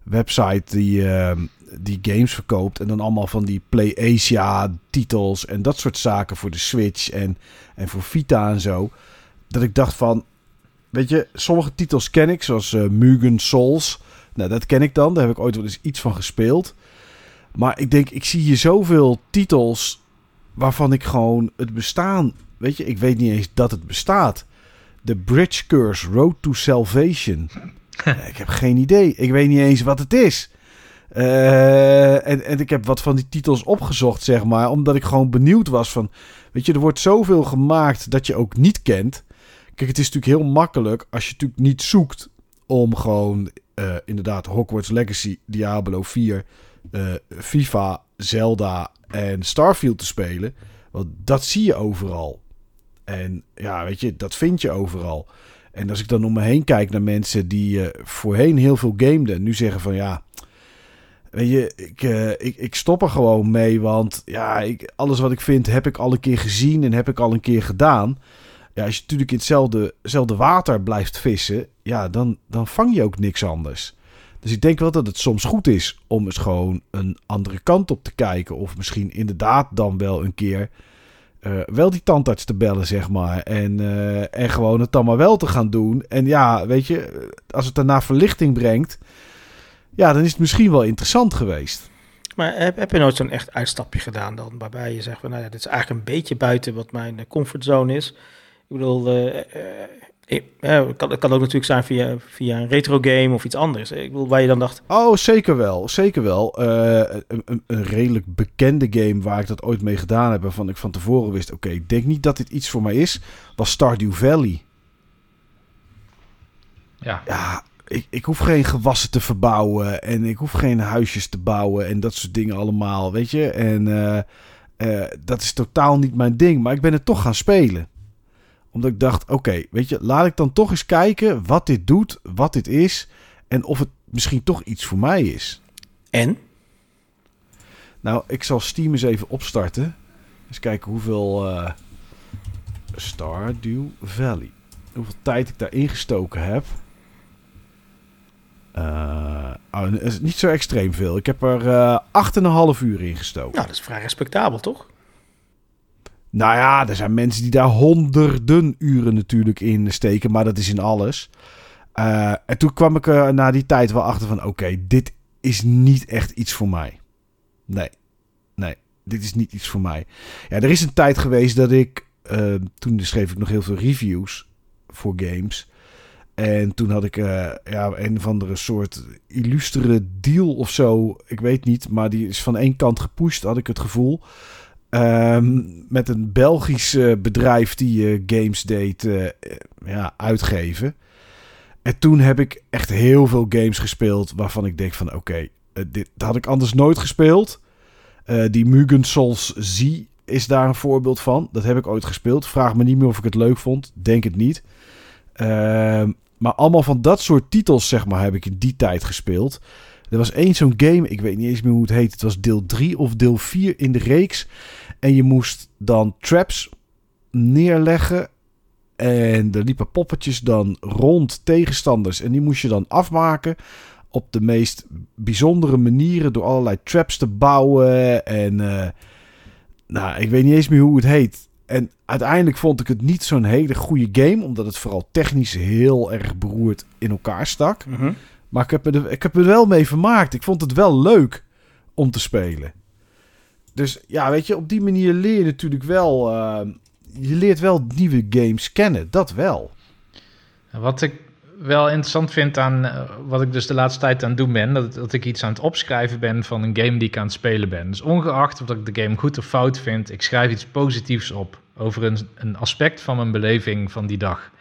website die, ehm, die games verkoopt. En dan allemaal van die Play Asia titels en dat soort zaken voor de Switch en, en voor Vita en zo. Dat ik dacht van, weet je, sommige titels ken ik, zoals Mugen Souls. Nou, dat ken ik dan. Daar heb ik ooit wel eens iets van gespeeld. Maar ik denk, ik zie hier zoveel titels waarvan ik gewoon het bestaan. Weet je, ik weet niet eens dat het bestaat. The Bridge Curse Road to Salvation. ik heb geen idee. Ik weet niet eens wat het is. Uh, en, en ik heb wat van die titels opgezocht, zeg maar. Omdat ik gewoon benieuwd was van... Weet je, er wordt zoveel gemaakt dat je ook niet kent. Kijk, het is natuurlijk heel makkelijk als je natuurlijk niet zoekt... om gewoon uh, inderdaad Hogwarts Legacy, Diablo 4 uh, FIFA, Zelda en Starfield te spelen. Want dat zie je overal. En ja, weet je, dat vind je overal. En als ik dan om me heen kijk naar mensen die uh, voorheen heel veel gameden, nu zeggen van ja, weet je, ik, uh, ik, ik stop er gewoon mee, want ja, ik, alles wat ik vind heb ik al een keer gezien en heb ik al een keer gedaan. Ja, als je natuurlijk in hetzelfde water blijft vissen, ja, dan, dan vang je ook niks anders. Dus ik denk wel dat het soms goed is om eens gewoon een andere kant op te kijken. Of misschien inderdaad dan wel een keer uh, wel die tandarts te bellen, zeg maar. En, uh, en gewoon het dan maar wel te gaan doen. En ja, weet je, als het daarna verlichting brengt, ja, dan is het misschien wel interessant geweest. Maar heb, heb je nooit zo'n echt uitstapje gedaan dan, waarbij je zegt van, nou ja, dit is eigenlijk een beetje buiten wat mijn comfortzone is. Ik bedoel, het kan, kan ook natuurlijk zijn via, via een retro game of iets anders. Ik bedoel, waar je dan dacht... Oh, zeker wel. Zeker wel. Uh, een, een, redelijk bekende game waar ik dat ooit mee gedaan heb... waarvan ik van tevoren wist... oké, ik denk niet dat dit iets voor mij is... was Stardew Valley. Ja. Ja, ik, ik hoef geen gewassen te verbouwen... en ik hoef geen huisjes te bouwen... en dat soort dingen allemaal, weet je. En uh, uh, dat is totaal niet mijn ding. Maar ik ben het toch gaan spelen Omdat ik dacht, oké, weet je, laat ik dan toch eens kijken wat dit doet, wat dit is. En of het misschien toch iets voor mij is. En? Nou, ik zal Steam eens even opstarten. Eens kijken hoeveel uh, Stardew Valley. Hoeveel tijd ik daarin gestoken heb. Uh, oh, is niet zo extreem veel. Ik heb er uh, 8,5 uur in gestoken. Nou, dat is vrij respectabel, toch? Nou ja, er zijn mensen die daar honderden uren natuurlijk in steken, maar dat is in alles. Uh, en toen kwam ik er na die tijd wel achter van, oké, dit is niet echt iets voor mij. Nee, nee, dit is niet iets voor mij. Ja, er is een tijd geweest dat ik, uh, toen schreef ik nog heel veel reviews voor games. En toen had ik ja, een of andere soort illustere deal of zo. Ik weet niet, maar die is van één kant gepusht, had ik het gevoel. Um, met een Belgisch bedrijf die uh, games deed uh, ja, uitgeven. En toen heb ik echt heel veel games gespeeld waarvan ik denk van oké, okay, dit had ik anders nooit gespeeld. die Mugen Souls Z is daar een voorbeeld van. Dat heb ik ooit gespeeld. Vraag me niet meer of ik het leuk vond. Denk het niet. Ehm, maar allemaal van dat soort titels zeg maar heb ik in die tijd gespeeld. Er was één zo'n game, ik weet niet eens meer hoe het heet. Het was deel 3 of deel 4 in de reeks. En je moest dan traps neerleggen. En er liepen poppetjes dan rond tegenstanders. En die moest je dan afmaken op de meest bijzondere manieren. Door allerlei traps te bouwen. En uh, nou, ik weet niet eens meer hoe het heet. En uiteindelijk vond ik het niet zo'n hele goede game. Omdat het vooral technisch heel erg beroerd in elkaar stak. Mhm. Maar ik heb, er, ik heb wel mee vermaakt. Ik vond het wel leuk om te spelen. Dus ja, weet je, op die manier leer je natuurlijk wel. Uh, je leert wel nieuwe games kennen. Dat wel. Wat ik wel interessant vind aan uh, wat ik dus de laatste tijd aan het doen ben, dat, dat ik iets aan het opschrijven ben van een game die ik aan het spelen ben. Dus ongeacht of ik de game goed of fout vind, ik schrijf iets positiefs op over een aspect van mijn beleving van die dag.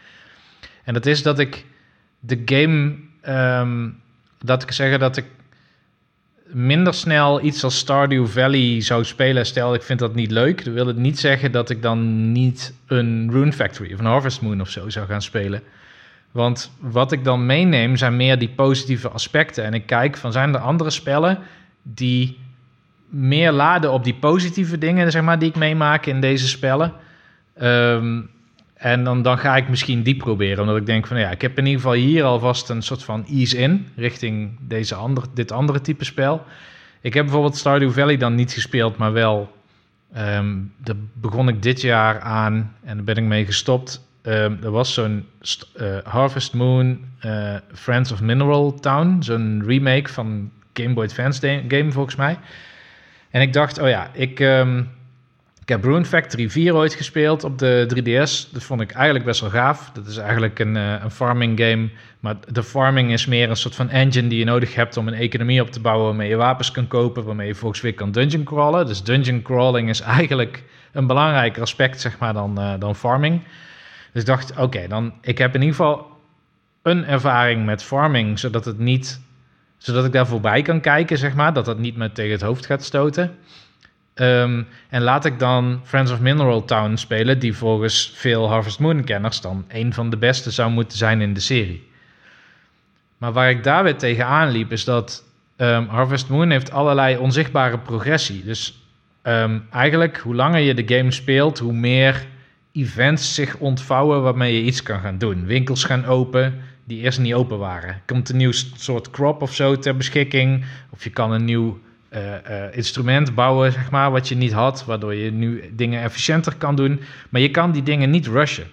En dat is dat ik de game, um, dat ik zeggen dat ik minder snel iets als Stardew Valley zou spelen. Stel, ik vind dat niet leuk. Dat wil het niet zeggen dat ik dan niet een Rune Factory of een Harvest Moon of zo zou gaan spelen. Want wat ik dan meeneem zijn meer die positieve aspecten. En ik kijk van zijn er andere spellen die meer laden op die positieve dingen, zeg maar, die ik meemaak in deze spellen. Um, en dan, dan ga ik misschien die proberen. Omdat ik denk van ja, ik heb in ieder geval hier alvast een soort van ease in. Richting deze andere, dit andere type spel. Ik heb bijvoorbeeld Stardew Valley dan niet gespeeld, maar wel. Um, daar begon ik dit jaar aan en daar ben ik mee gestopt. Um, er was zo'n uh, Harvest Moon uh, Friends of Mineral Town. Zo'n remake van Game Boy Advance game volgens mij. En ik dacht, oh ja, ik... Um, ik heb Rune Factory 4 ooit gespeeld op de 3DS. Dat vond ik eigenlijk best wel gaaf. Dat is eigenlijk een, uh, een farming game. Maar de farming is meer een soort van engine die je nodig hebt om een economie op te bouwen. Waarmee je wapens kan kopen, waarmee je volgens weer kan dungeon crawlen. Dus dungeon crawling is eigenlijk een belangrijker aspect zeg maar, dan, uh, dan farming. Dus ik dacht, oké, dan ik heb in ieder geval een ervaring met farming, zodat het niet, zodat ik daar voorbij kan kijken, zeg maar, dat dat niet me tegen het hoofd gaat stoten. Um, en laat ik dan Friends of Mineral Town spelen, die volgens veel Harvest Moon-kenners dan een van de beste zou moeten zijn in de serie. Maar waar ik daar weer tegenaan liep, is dat um, Harvest Moon heeft allerlei onzichtbare progressie. Dus um, eigenlijk, hoe langer je de game speelt, hoe meer events zich ontvouwen waarmee je iets kan gaan doen. Winkels gaan open die eerst niet open waren. Komt een nieuw soort crop of zo ter beschikking. Of je kan een nieuw instrument bouwen, zeg maar, wat je niet had, waardoor je nu dingen efficiënter kan doen. Maar je kan die dingen niet rushen.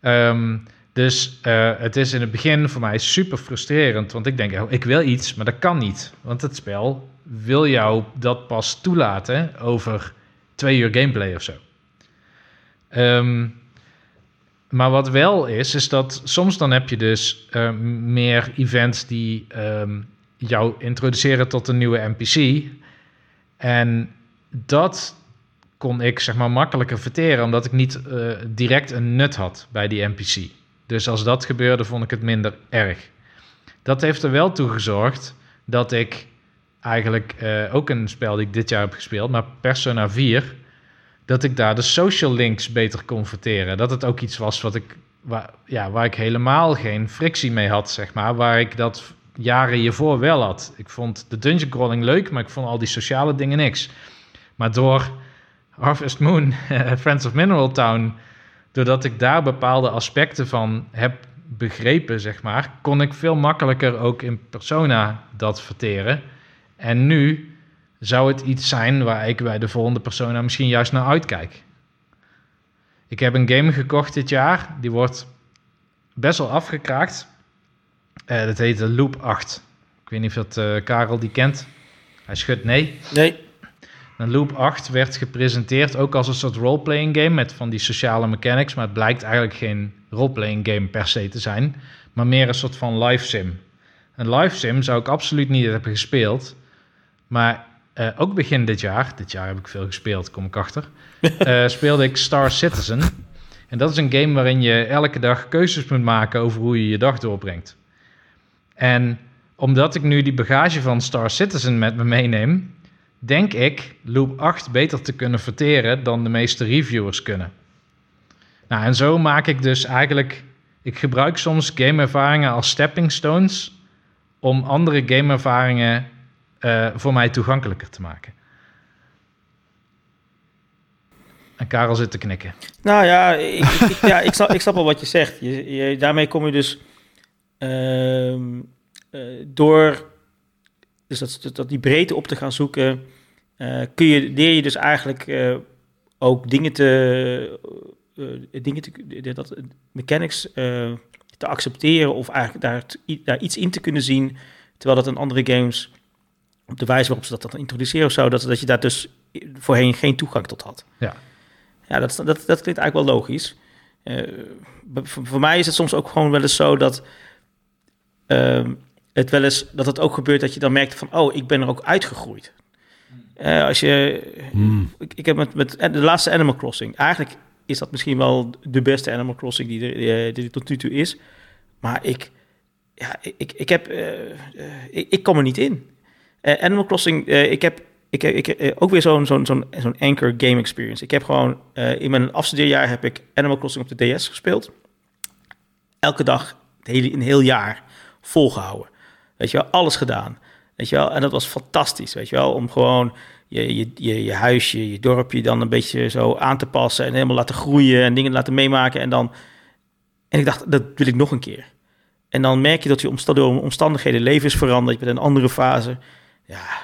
Um, dus uh, het is in het begin voor mij super frustrerend, want ik denk, oh, ik wil iets, maar dat kan niet. Want het spel wil jou dat pas toelaten over twee uur gameplay of zo. Um, maar wat wel is, is dat soms dan heb je dus meer events die um, jou introduceren tot een nieuwe NPC. En dat kon ik zeg maar makkelijker verteren, omdat ik niet uh, direct een nut had bij die NPC. Dus als dat gebeurde, vond ik het minder erg. Dat heeft er wel toe gezorgd dat ik eigenlijk uh, ook een spel die ik dit jaar heb gespeeld, maar Persona 4, dat ik daar de social links beter kon verteren. Dat het ook iets was wat ik, waar, ja, waar ik helemaal geen frictie mee had, zeg maar. Waar ik dat jaren hiervoor wel had. Ik vond de dungeon crawling leuk, maar ik vond al die sociale dingen niks. Maar door Harvest Moon, Friends of Mineral Town, doordat ik daar bepaalde aspecten van heb begrepen, zeg maar, kon ik veel makkelijker ook in persona dat verteren. En nu zou het iets zijn waar ik bij de volgende persona misschien juist naar uitkijk. Ik heb een game gekocht dit jaar, die wordt best wel afgekraakt. Uh, dat heet Loop 8. Ik weet niet of dat uh, Karel die kent. Hij schudt nee. Nee. En Loop 8 werd gepresenteerd ook als een soort roleplaying game met van die sociale mechanics, maar het blijkt eigenlijk geen roleplaying game per se te zijn, maar meer een soort van live sim. Een live sim zou ik absoluut niet hebben gespeeld, maar uh, ook begin dit jaar, dit jaar heb ik veel gespeeld, kom ik achter, uh, speelde ik Star Citizen. En dat is een game waarin je elke dag keuzes moet maken over hoe je je dag doorbrengt. En omdat ik nu die bagage van Star Citizen met me meeneem, denk ik Loop 8 beter te kunnen verteren dan de meeste reviewers kunnen. Nou, en zo maak ik dus eigenlijk. Ik gebruik soms gameervaringen als stepping stones om andere gameervaringen uh, voor mij toegankelijker te maken. En Karel zit te knikken. Nou ja, ik, ik, ja, ik, snap, ik wel wat je zegt. Je, je, daarmee kom je dus door dus dat, dat, die breedte op te gaan zoeken, uh, kun je, leer je dus eigenlijk ook dingen te, dingen te, dat, mechanics te accepteren of eigenlijk daar, daar iets in te kunnen zien, terwijl dat in andere games op de wijze waarop ze dat dan introduceren of zo, dat, dat je daar dus voorheen geen toegang tot had. Ja, ja dat, dat, dat klinkt eigenlijk wel logisch. Uh, voor, voor, mij is het soms ook gewoon wel eens zo dat uh, het wel eens dat het ook gebeurt dat je dan merkt van oh, ik ben er ook uitgegroeid. Uh, als je, hmm. ik, ik, heb met, met de laatste Animal Crossing, eigenlijk is dat misschien wel de beste Animal Crossing die er, die, die tot nu toe is. Maar ik, ja, ik, ik heb, ik, ik kom er niet in. Uh, Animal Crossing, uh, ik heb, ik, ik, uh, ook weer zo'n zo'n zo'n zo'n anchor game experience. Ik heb gewoon, in mijn afstudeerjaar heb ik Animal Crossing op de DS gespeeld. Elke dag, het hele, een heel jaar, volgehouden. Weet je wel, alles gedaan. Weet je wel, en dat was fantastisch, weet je wel, om gewoon je, je, je, je huisje, je dorpje dan een beetje zo aan te passen en helemaal laten groeien en dingen laten meemaken. En dan, en ik dacht, dat wil ik nog een keer. En dan merk je dat je door omstandigheden leven is veranderd. Je bent in een andere fase ja,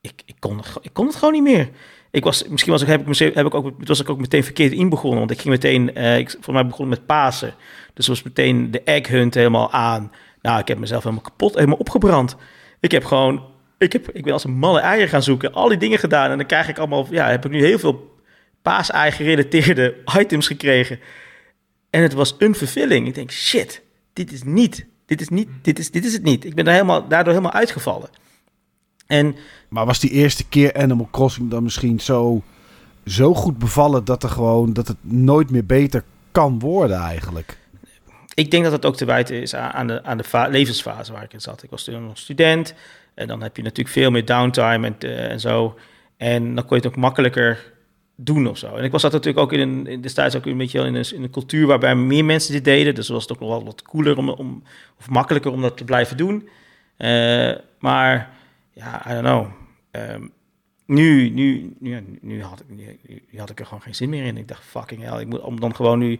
ik, ik, kon, ik kon het gewoon niet meer. Ik was, misschien was ik, heb ik, heb ik ook, was ik ook meteen verkeerd in begonnen. Want ik ging meteen, uh, ik, voor mij begon met Pasen. Dus was meteen de egg hunt helemaal aan. Nou, ik heb mezelf helemaal kapot, helemaal opgebrand. Ik heb gewoon, ik, heb, ik ben als een malle eieren gaan zoeken. Al die dingen gedaan. En dan krijg ik allemaal, ja, heb ik nu heel veel paasei gerelateerde items gekregen. En het was een vervulling. Ik denk, shit, dit is niet, dit is niet, dit is, dit is het niet. Ik ben daar helemaal, daardoor helemaal uitgevallen. En, maar was die eerste keer Animal Crossing dan misschien zo, zo goed bevallen dat, er gewoon, dat het nooit meer beter kan worden eigenlijk? Ik denk dat het ook te wijten is aan de, aan de levensfase waar ik in zat. Ik was toen nog student en dan heb je natuurlijk veel meer downtime en, uh, en zo. En dan kon je het ook makkelijker doen of zo. En ik was dat natuurlijk ook in, een, in destijds ook een beetje in een, in een cultuur waarbij meer mensen dit deden. Dus was het ook nog wel wat cooler om, om, of makkelijker om dat te blijven doen. Uh, maar ja, I don't know. Nu, nu, nu, nu, had ik, nu, nu, had ik er gewoon geen zin meer in. Ik dacht, fucking hell, ik moet om dan gewoon nu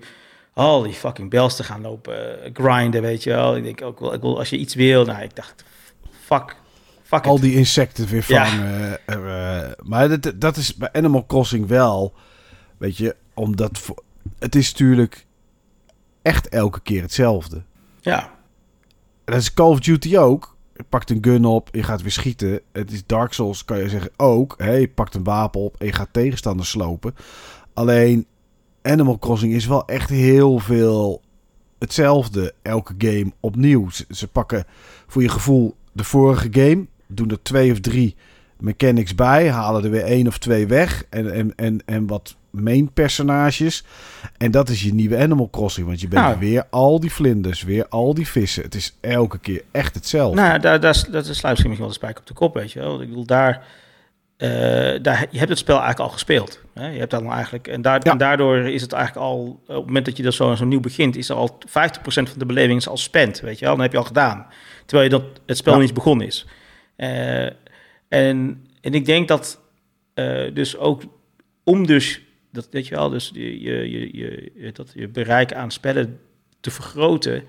al die fucking bells te gaan lopen uh, grinden, weet je wel. Ik denk ook wel, ik wil, als je iets wil, nou, ik dacht, fuck, fuck Al it. die insecten weer vangen. Ja. Uh, maar dat, dat is bij Animal Crossing wel, weet je, omdat het is natuurlijk echt elke keer hetzelfde. Ja. Dat is Call of Duty ook je pakt een gun op, je gaat weer schieten. Het is Dark Souls, kan je zeggen, ook. Hè, je pakt een wapen op en je gaat tegenstanders slopen. Alleen Animal Crossing is wel echt heel veel hetzelfde elke game opnieuw. Ze, ze pakken voor je gevoel de vorige game, doen er twee of drie mechanics bij, halen er weer één of twee weg en, en, en, en wat main personages. En dat is je nieuwe Animal Crossing. Want je bent nou. weer al die vlinders, weer al die vissen. Het is elke keer echt hetzelfde. Nou, daar, daar, dat is sluit misschien wel de spijk op de kop, weet je wel. Ik bedoel, daar... daar, je hebt het spel eigenlijk al gespeeld. Hè? Je hebt dan eigenlijk, en, daar, en daardoor is het eigenlijk al, op het moment dat je dat zo, zo nieuw begint, is er al 50% van de beleving is al spent, weet je wel. Dan heb je al gedaan. Terwijl je dat, het spel niet begonnen is. en, en ik denk dat dus ook om dus dat weet je wel, dus je, je, je, dat je bereik aan spellen te vergroten,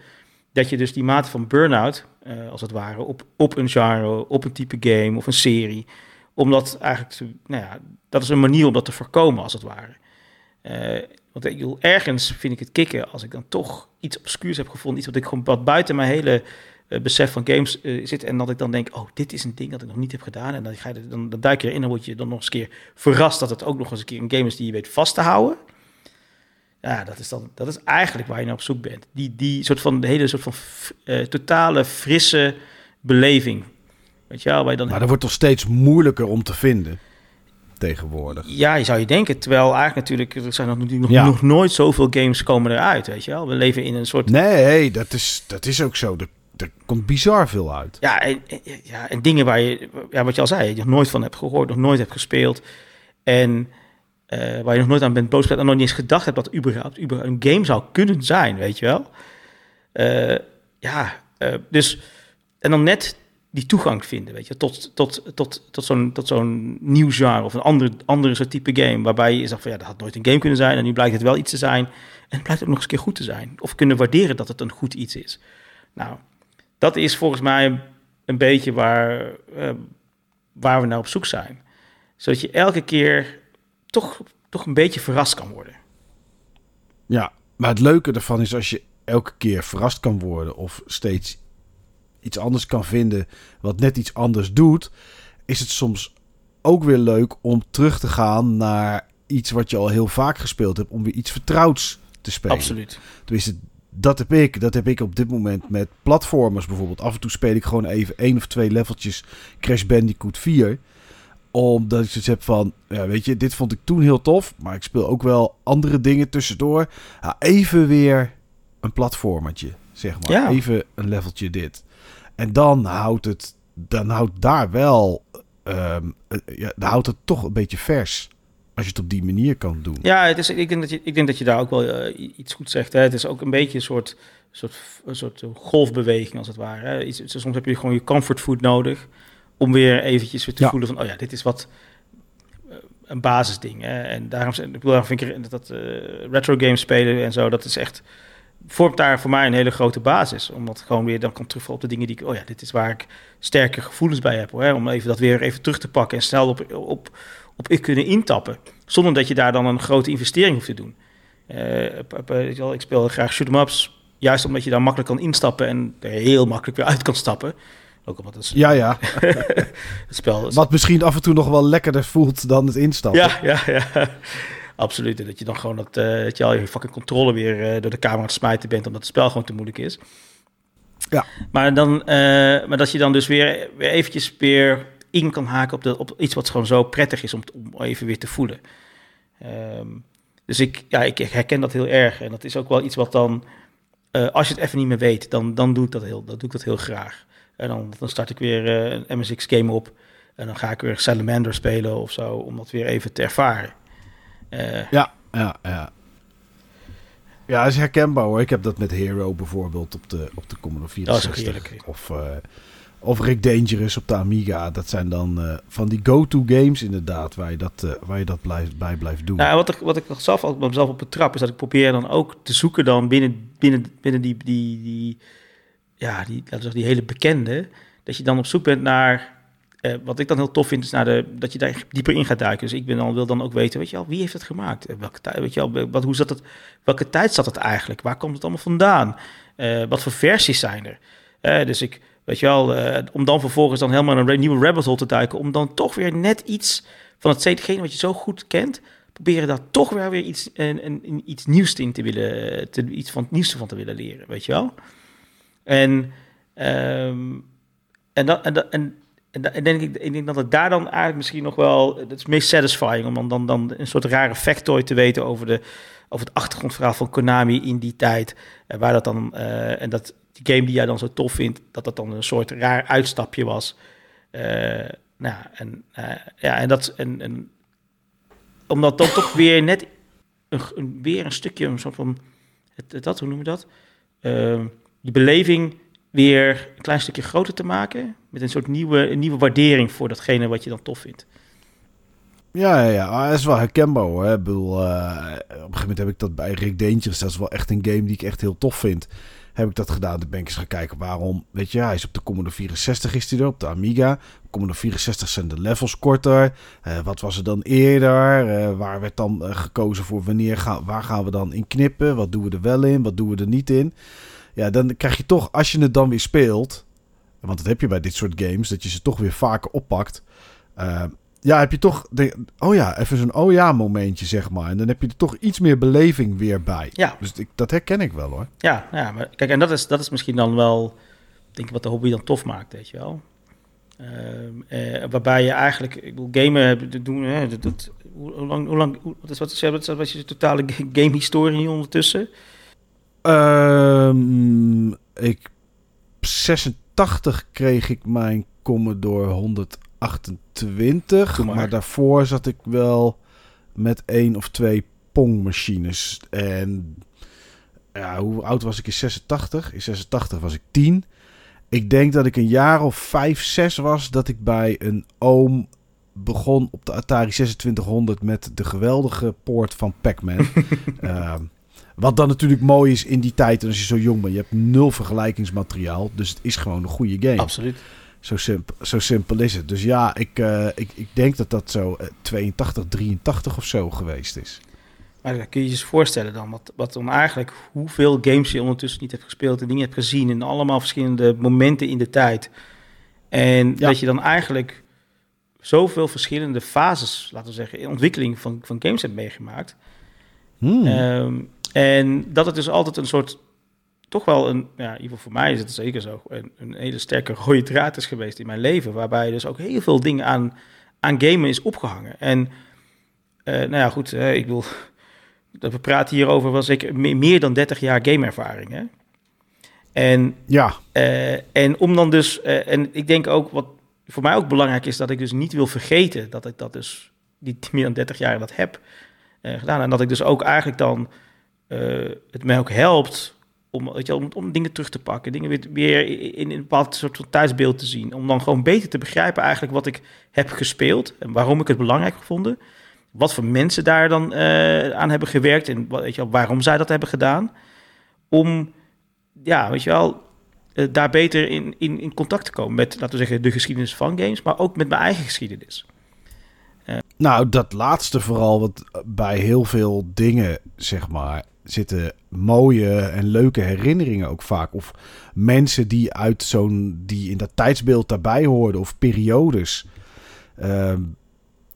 dat je dus die mate van burn-out, als het ware, op, op een genre, op een type game of een serie, omdat eigenlijk, nou ja, dat is een manier om dat te voorkomen, als het ware. Uh, want ik, ergens vind ik het kicken als ik dan toch iets obscuurs heb gevonden, iets wat ik gewoon wat buiten mijn hele uh, besef van games uh, zit. En dat ik dan denk, oh, dit is een ding dat ik nog niet heb gedaan. En dan, ga je, dan, dan duik je erin en word je dan nog eens een keer verrast dat het ook nog eens een keer een game is die je weet vast te houden. Ja, dat is, dan, dat is eigenlijk waar je naar op zoek bent. Die, die soort van, de hele soort van totale frisse beleving. Weet je wel, waar je dan... Maar dat wordt toch steeds moeilijker om te vinden tegenwoordig. Ja, je zou je denken. Terwijl eigenlijk natuurlijk, er zijn nog, nog, ja. nog nooit zoveel games komen eruit, weet je wel. We leven in een soort... Nee, dat is, dat is ook zo. Er komt bizar veel uit. Ja en, ja, en dingen waar je, ja, wat je al zei, je nog nooit van hebt gehoord, nog nooit hebt gespeeld. En uh, waar je nog nooit aan bent boos en nog niet eens gedacht hebt dat überhaupt, überhaupt een game zou kunnen zijn, weet je wel. Uh, ja, uh, dus, en dan net die toegang vinden, weet je, tot, tot, tot, tot zo'n zo'n nieuw genre of een andere, andere soort type game, waarbij je zegt van ja, dat had nooit een game kunnen zijn en nu blijkt het wel iets te zijn en het blijkt ook nog eens een keer goed te zijn. Of kunnen waarderen dat het een goed iets is. Nou, dat is volgens mij een beetje waar, uh, waar we naar op zoek zijn. Zodat je elke keer toch, toch een beetje verrast kan worden. Ja, maar het leuke ervan is als je elke keer verrast kan worden of steeds iets anders kan vinden wat net iets anders doet, is het soms ook weer leuk om terug te gaan naar iets wat je al heel vaak gespeeld hebt, om weer iets vertrouwds te spelen. Absoluut. het dat heb ik. Dat heb ik op dit moment met platformers bijvoorbeeld. Af en toe speel ik gewoon even één of twee leveltjes Crash Bandicoot 4. Omdat ik zoiets heb van, ja, weet je, dit vond ik toen heel tof. Maar ik speel ook wel andere dingen tussendoor. Ja, even weer een platformertje, zeg maar. Ja. Even een leveltje dit. En dan houdt het, dan houdt daar wel, um, ja, dan houdt het toch een beetje vers. Als je het op die manier kan doen. Ja, het is, ik, denk dat je, ik denk dat je daar ook wel uh, iets goed zegt. Hè. Het is ook een beetje een soort, soort, een soort golfbeweging als het ware. Hè. Iets, soms heb je gewoon je comfortfood nodig om weer eventjes weer te ja. voelen van, oh ja, dit is wat uh, een basisding. Hè. En daarom, daarom vind ik dat uh, retro games spelen en zo, dat is echt vormt daar voor mij een hele grote basis. Omdat gewoon weer dan kan terugvallen op de dingen die ik... Oh ja, dit is waar ik sterke gevoelens bij heb. Hoor, om even dat weer even terug te pakken en snel op, op, op ik kunnen intappen. Zonder dat je daar dan een grote investering hoeft te doen. Uh, ik speel graag shoot ups, juist omdat je daar makkelijk kan instappen en er heel makkelijk weer uit kan stappen. Ook omdat het, ja, ja. het spel Wat misschien af en toe nog wel lekkerder voelt dan het instappen. Ja, ja, ja. Absoluut. dat je dan gewoon dat, uh, dat je al je fucking controle weer uh, door de camera te smijten bent, omdat het spel gewoon te moeilijk is. Ja. Maar, dan, uh, maar dat je dan dus weer, weer eventjes weer in kan haken op, de, op iets wat gewoon zo prettig is om, om even weer te voelen. Um, dus ik, ja, ik herken dat heel erg. En dat is ook wel iets wat dan, als je het even niet meer weet, dan, dan, doe, ik dat heel, dan doe ik dat heel graag. En dan, dan start ik weer een MSX game op. En dan ga ik weer Salamander spelen of zo, om dat weer even te ervaren. Uh, ja, ja, ja. Ja, is herkenbaar hoor. Ik heb dat met Hero bijvoorbeeld op de, op de Commodore 64. Oh, of of Rick Dangerous op de Amiga. Dat zijn dan uh, van die go-to games inderdaad, waar je dat, uh, waar je dat blijft, bij blijft doen. Nou, wat ik, wat ik zelf altijd mezelf op betrap, is dat ik probeer dan ook te zoeken dan binnen, binnen, binnen die, die, die, ja, die, laten we zeggen, die hele bekende, dat je dan op zoek bent naar, uh, wat ik dan heel tof vind, is naar de, dat je daar dieper in gaat duiken. Dus ik ben dan, wil dan ook weten, weet je wel, wie heeft het gemaakt? Welke tijd, weet je wel, wat, hoe zat het, welke tijd zat het eigenlijk? Waar komt het allemaal vandaan? wat voor versies zijn er? dus ik Weet je wel, om dan vervolgens dan helemaal een nieuwe rabbit hole te duiken. Om dan toch weer net iets van hetgene wat je zo goed kent. Proberen daar toch weer weer iets, iets nieuws in te willen, te, iets van het nieuwste van te willen leren. Weet je wel? En, um, en, dat, en, dat, en, en, denk ik, ik denk dat het daar dan eigenlijk misschien nog wel het is meest satisfying om dan, dan, een soort rare factoid te weten over, de, over het achtergrondverhaal van Konami in die tijd. Uh, waar dat dan, uh, en dat die game die jij dan zo tof vindt, dat dat dan een soort raar uitstapje was. Uh, nou, en, ja, en dat... En, en, omdat dan toch weer net een, weer een stukje, een soort van... Het, dat, hoe noem je dat? Die beleving weer een klein stukje groter te maken. Met een soort nieuwe, nieuwe waardering voor datgene wat je dan tof vindt. Ja, ja, ja. dat is wel herkenbaar hoor. Bedoel, uh, op een gegeven moment heb ik dat bij Rick Dangerous. Dat is wel echt een game die ik echt heel tof vind. Heb ik dat gedaan. Dan ben ik eens gaan kijken waarom. Weet je, hij is op de Commodore 64 is hij er. Op de Amiga. Commodore 64 zijn de levels korter. Uh, wat was er dan eerder? Uh, waar werd dan gekozen voor wanneer waar gaan we dan in knippen? Wat doen we er wel in? Wat doen we er niet in? Ja, dan krijg je toch, als je het dan weer speelt. Want dat heb je bij dit soort games. Dat je ze toch weer vaker oppakt ja, heb je toch. De, oh ja, even zo'n oh ja momentje, zeg maar. En dan heb je er toch iets meer beleving weer bij. Ja. Dus ik, dat herken ik wel hoor. Ja, ja maar kijk, en dat is, dat is misschien dan wel. Denk ik wat de hobby dan tof maakt, weet je wel. Uh, uh, waarbij je eigenlijk, ik bedoel, gamen doen, hè, dat, dat, hoe, lang, hoe lang, hoe, wat is wat, wat, wat is je totale game-historie ondertussen? Um, ik, 86 kreeg ik mijn Commodore 100 28. Maar. maar. daarvoor zat ik wel met één of twee Pong-machines. En ja, hoe oud was ik in 86? In 86 was ik 10. Ik denk dat ik een jaar of 5, 6 was dat ik bij een oom begon op de Atari 2600 met de geweldige poort van Pac-Man. uh, wat dan natuurlijk mooi is in die tijd en als je zo jong bent. Je hebt nul vergelijkingsmateriaal, dus het is gewoon een goede game. Absoluut. Zo simpel, zo simpel is het. Dus ja, ik, uh, ik, ik denk dat dat zo 82, eh, 83 of zo geweest is. Maar dan kun je je eens voorstellen dan, wat, wat dan eigenlijk, hoeveel games je ondertussen niet hebt gespeeld en dingen hebt gezien in allemaal verschillende momenten in de tijd. En ja. dat je dan eigenlijk zoveel verschillende fases, laten we zeggen, in ontwikkeling van, van games hebt meegemaakt. Hmm. Um, en dat het dus altijd een soort toch wel een, ja, in ieder geval voor mij is het zeker zo, een, een, hele sterke rode draad is geweest in mijn leven. Waarbij dus ook heel veel dingen aan, aan gamen is opgehangen. En uh, nou ja, goed, uh, ik wil, we praten hier over was ik meer dan 30 jaar gameervaring. Hè? En, ja. Uh, en om dan dus, en ik denk ook wat voor mij ook belangrijk is, dat ik dus niet wil vergeten dat ik dat dus niet meer dan 30 jaar dat heb gedaan. En dat ik dus ook eigenlijk dan het mij ook helpt om, weet je, om, dingen terug te pakken, dingen weer, in, in een bepaald soort van tijdsbeeld te zien. Om dan gewoon beter te begrijpen eigenlijk wat ik heb gespeeld en waarom ik het belangrijk gevonden. Wat voor mensen daar dan uh, aan hebben gewerkt en weet je, waarom zij dat hebben gedaan. Om, ja, weet je uh, daar beter in, in, in contact te komen met, laten we zeggen, de geschiedenis van games, maar ook met mijn eigen geschiedenis. Nou, dat laatste vooral, wat bij heel veel dingen, zeg maar, zitten mooie en leuke herinneringen ook vaak. Of mensen die uit zo'n die in dat tijdsbeeld daarbij hoorden. Of periodes. Uh,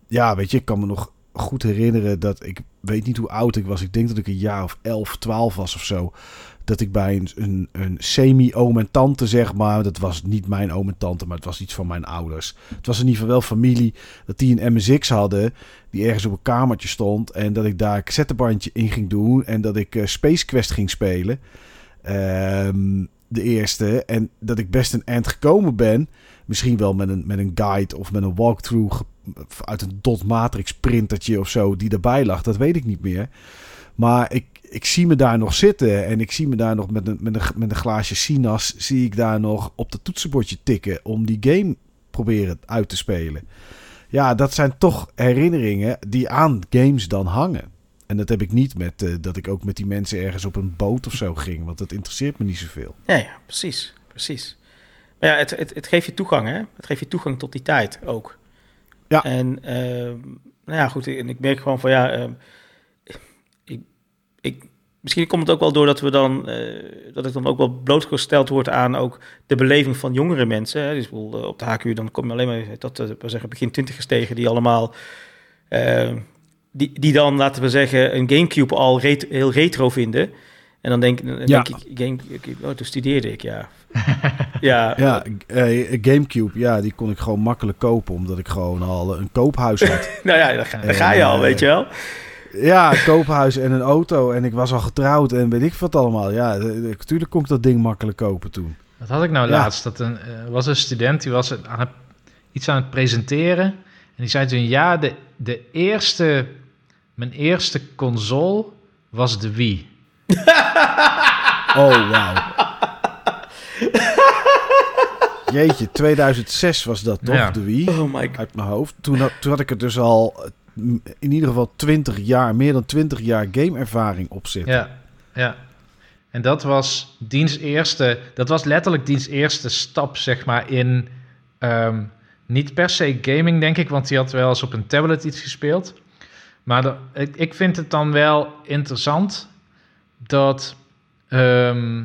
ja, weet je, ik kan me nog goed herinneren dat ik weet niet hoe oud ik was. Ik denk dat ik een jaar of 11, 12 was of zo dat ik bij een, een, een semi-oom en tante, zeg maar. Dat was niet mijn oom en tante, maar het was iets van mijn ouders. Het was in ieder geval wel familie. Dat die een MSX hadden, die ergens op een kamertje stond. En dat ik daar een cassettebandje in ging doen. En dat ik uh, Space Quest ging spelen. Um, de eerste. En dat ik best een eind gekomen ben. Misschien wel met een, met een guide of met een walkthrough uit een dot matrix printertje of zo die erbij lag. Dat weet ik niet meer. Maar ik, ik zie me daar nog zitten en ik zie me daar nog met een, met een, met een glaasje Sinas, zie ik daar nog op het toetsenbordje tikken om die game proberen uit te spelen. Ja, dat zijn toch herinneringen die aan games dan hangen. En dat heb ik niet met uh, dat ik ook met die mensen ergens op een boot of zo ging, want dat interesseert me niet zoveel. Ja, ja precies, precies. Maar ja, het, het, het geeft je toegang, hè? Het geeft je toegang tot die tijd ook. Ja. En uh, nou ja, goed, en ik merk gewoon van ja, uh, ik, misschien komt het ook wel doordat we dan, uh, dat ik dan ook wel blootgesteld word aan ook de beleving van jongere mensen. Hè. Dus uh, op de HQ dan kom je alleen maar dat uh, we zeggen begin twintigers tegen die allemaal, die, die dan laten we zeggen een GameCube al ret heel retro vinden. En dan denk, dan ja. denk ik, game, oh, toen studeerde ik, ja. ja, ja GameCube, ja, die kon ik gewoon makkelijk kopen, omdat ik gewoon al een koophuis had. nou ja, daar ga, daar ga je al, weet je wel. Ja, een koophuis en een auto. En ik was al getrouwd en weet ik wat allemaal. Ja, natuurlijk kon ik dat ding makkelijk kopen toen. Wat had ik nou laatst? Dat een, uh, was een student die was aan het, iets aan het presenteren. En die zei toen, ja, de, de eerste, mijn eerste console was de Wii. Oh, wauw. Jeetje, 2006 was dat toch, Ja. de Wii? Oh my god. Uit mijn hoofd. Toen had, toen had ik er dus al eh, in ieder geval 20 jaar, meer dan 20 jaar gameervaring op zitten. Ja, ja. En dat was diens eerste, dat was letterlijk diens eerste stap, zeg maar, in ehm, niet per se gaming, denk ik, want hij had wel eens op een tablet iets gespeeld. Maar ik vind het dan wel interessant dat ehm,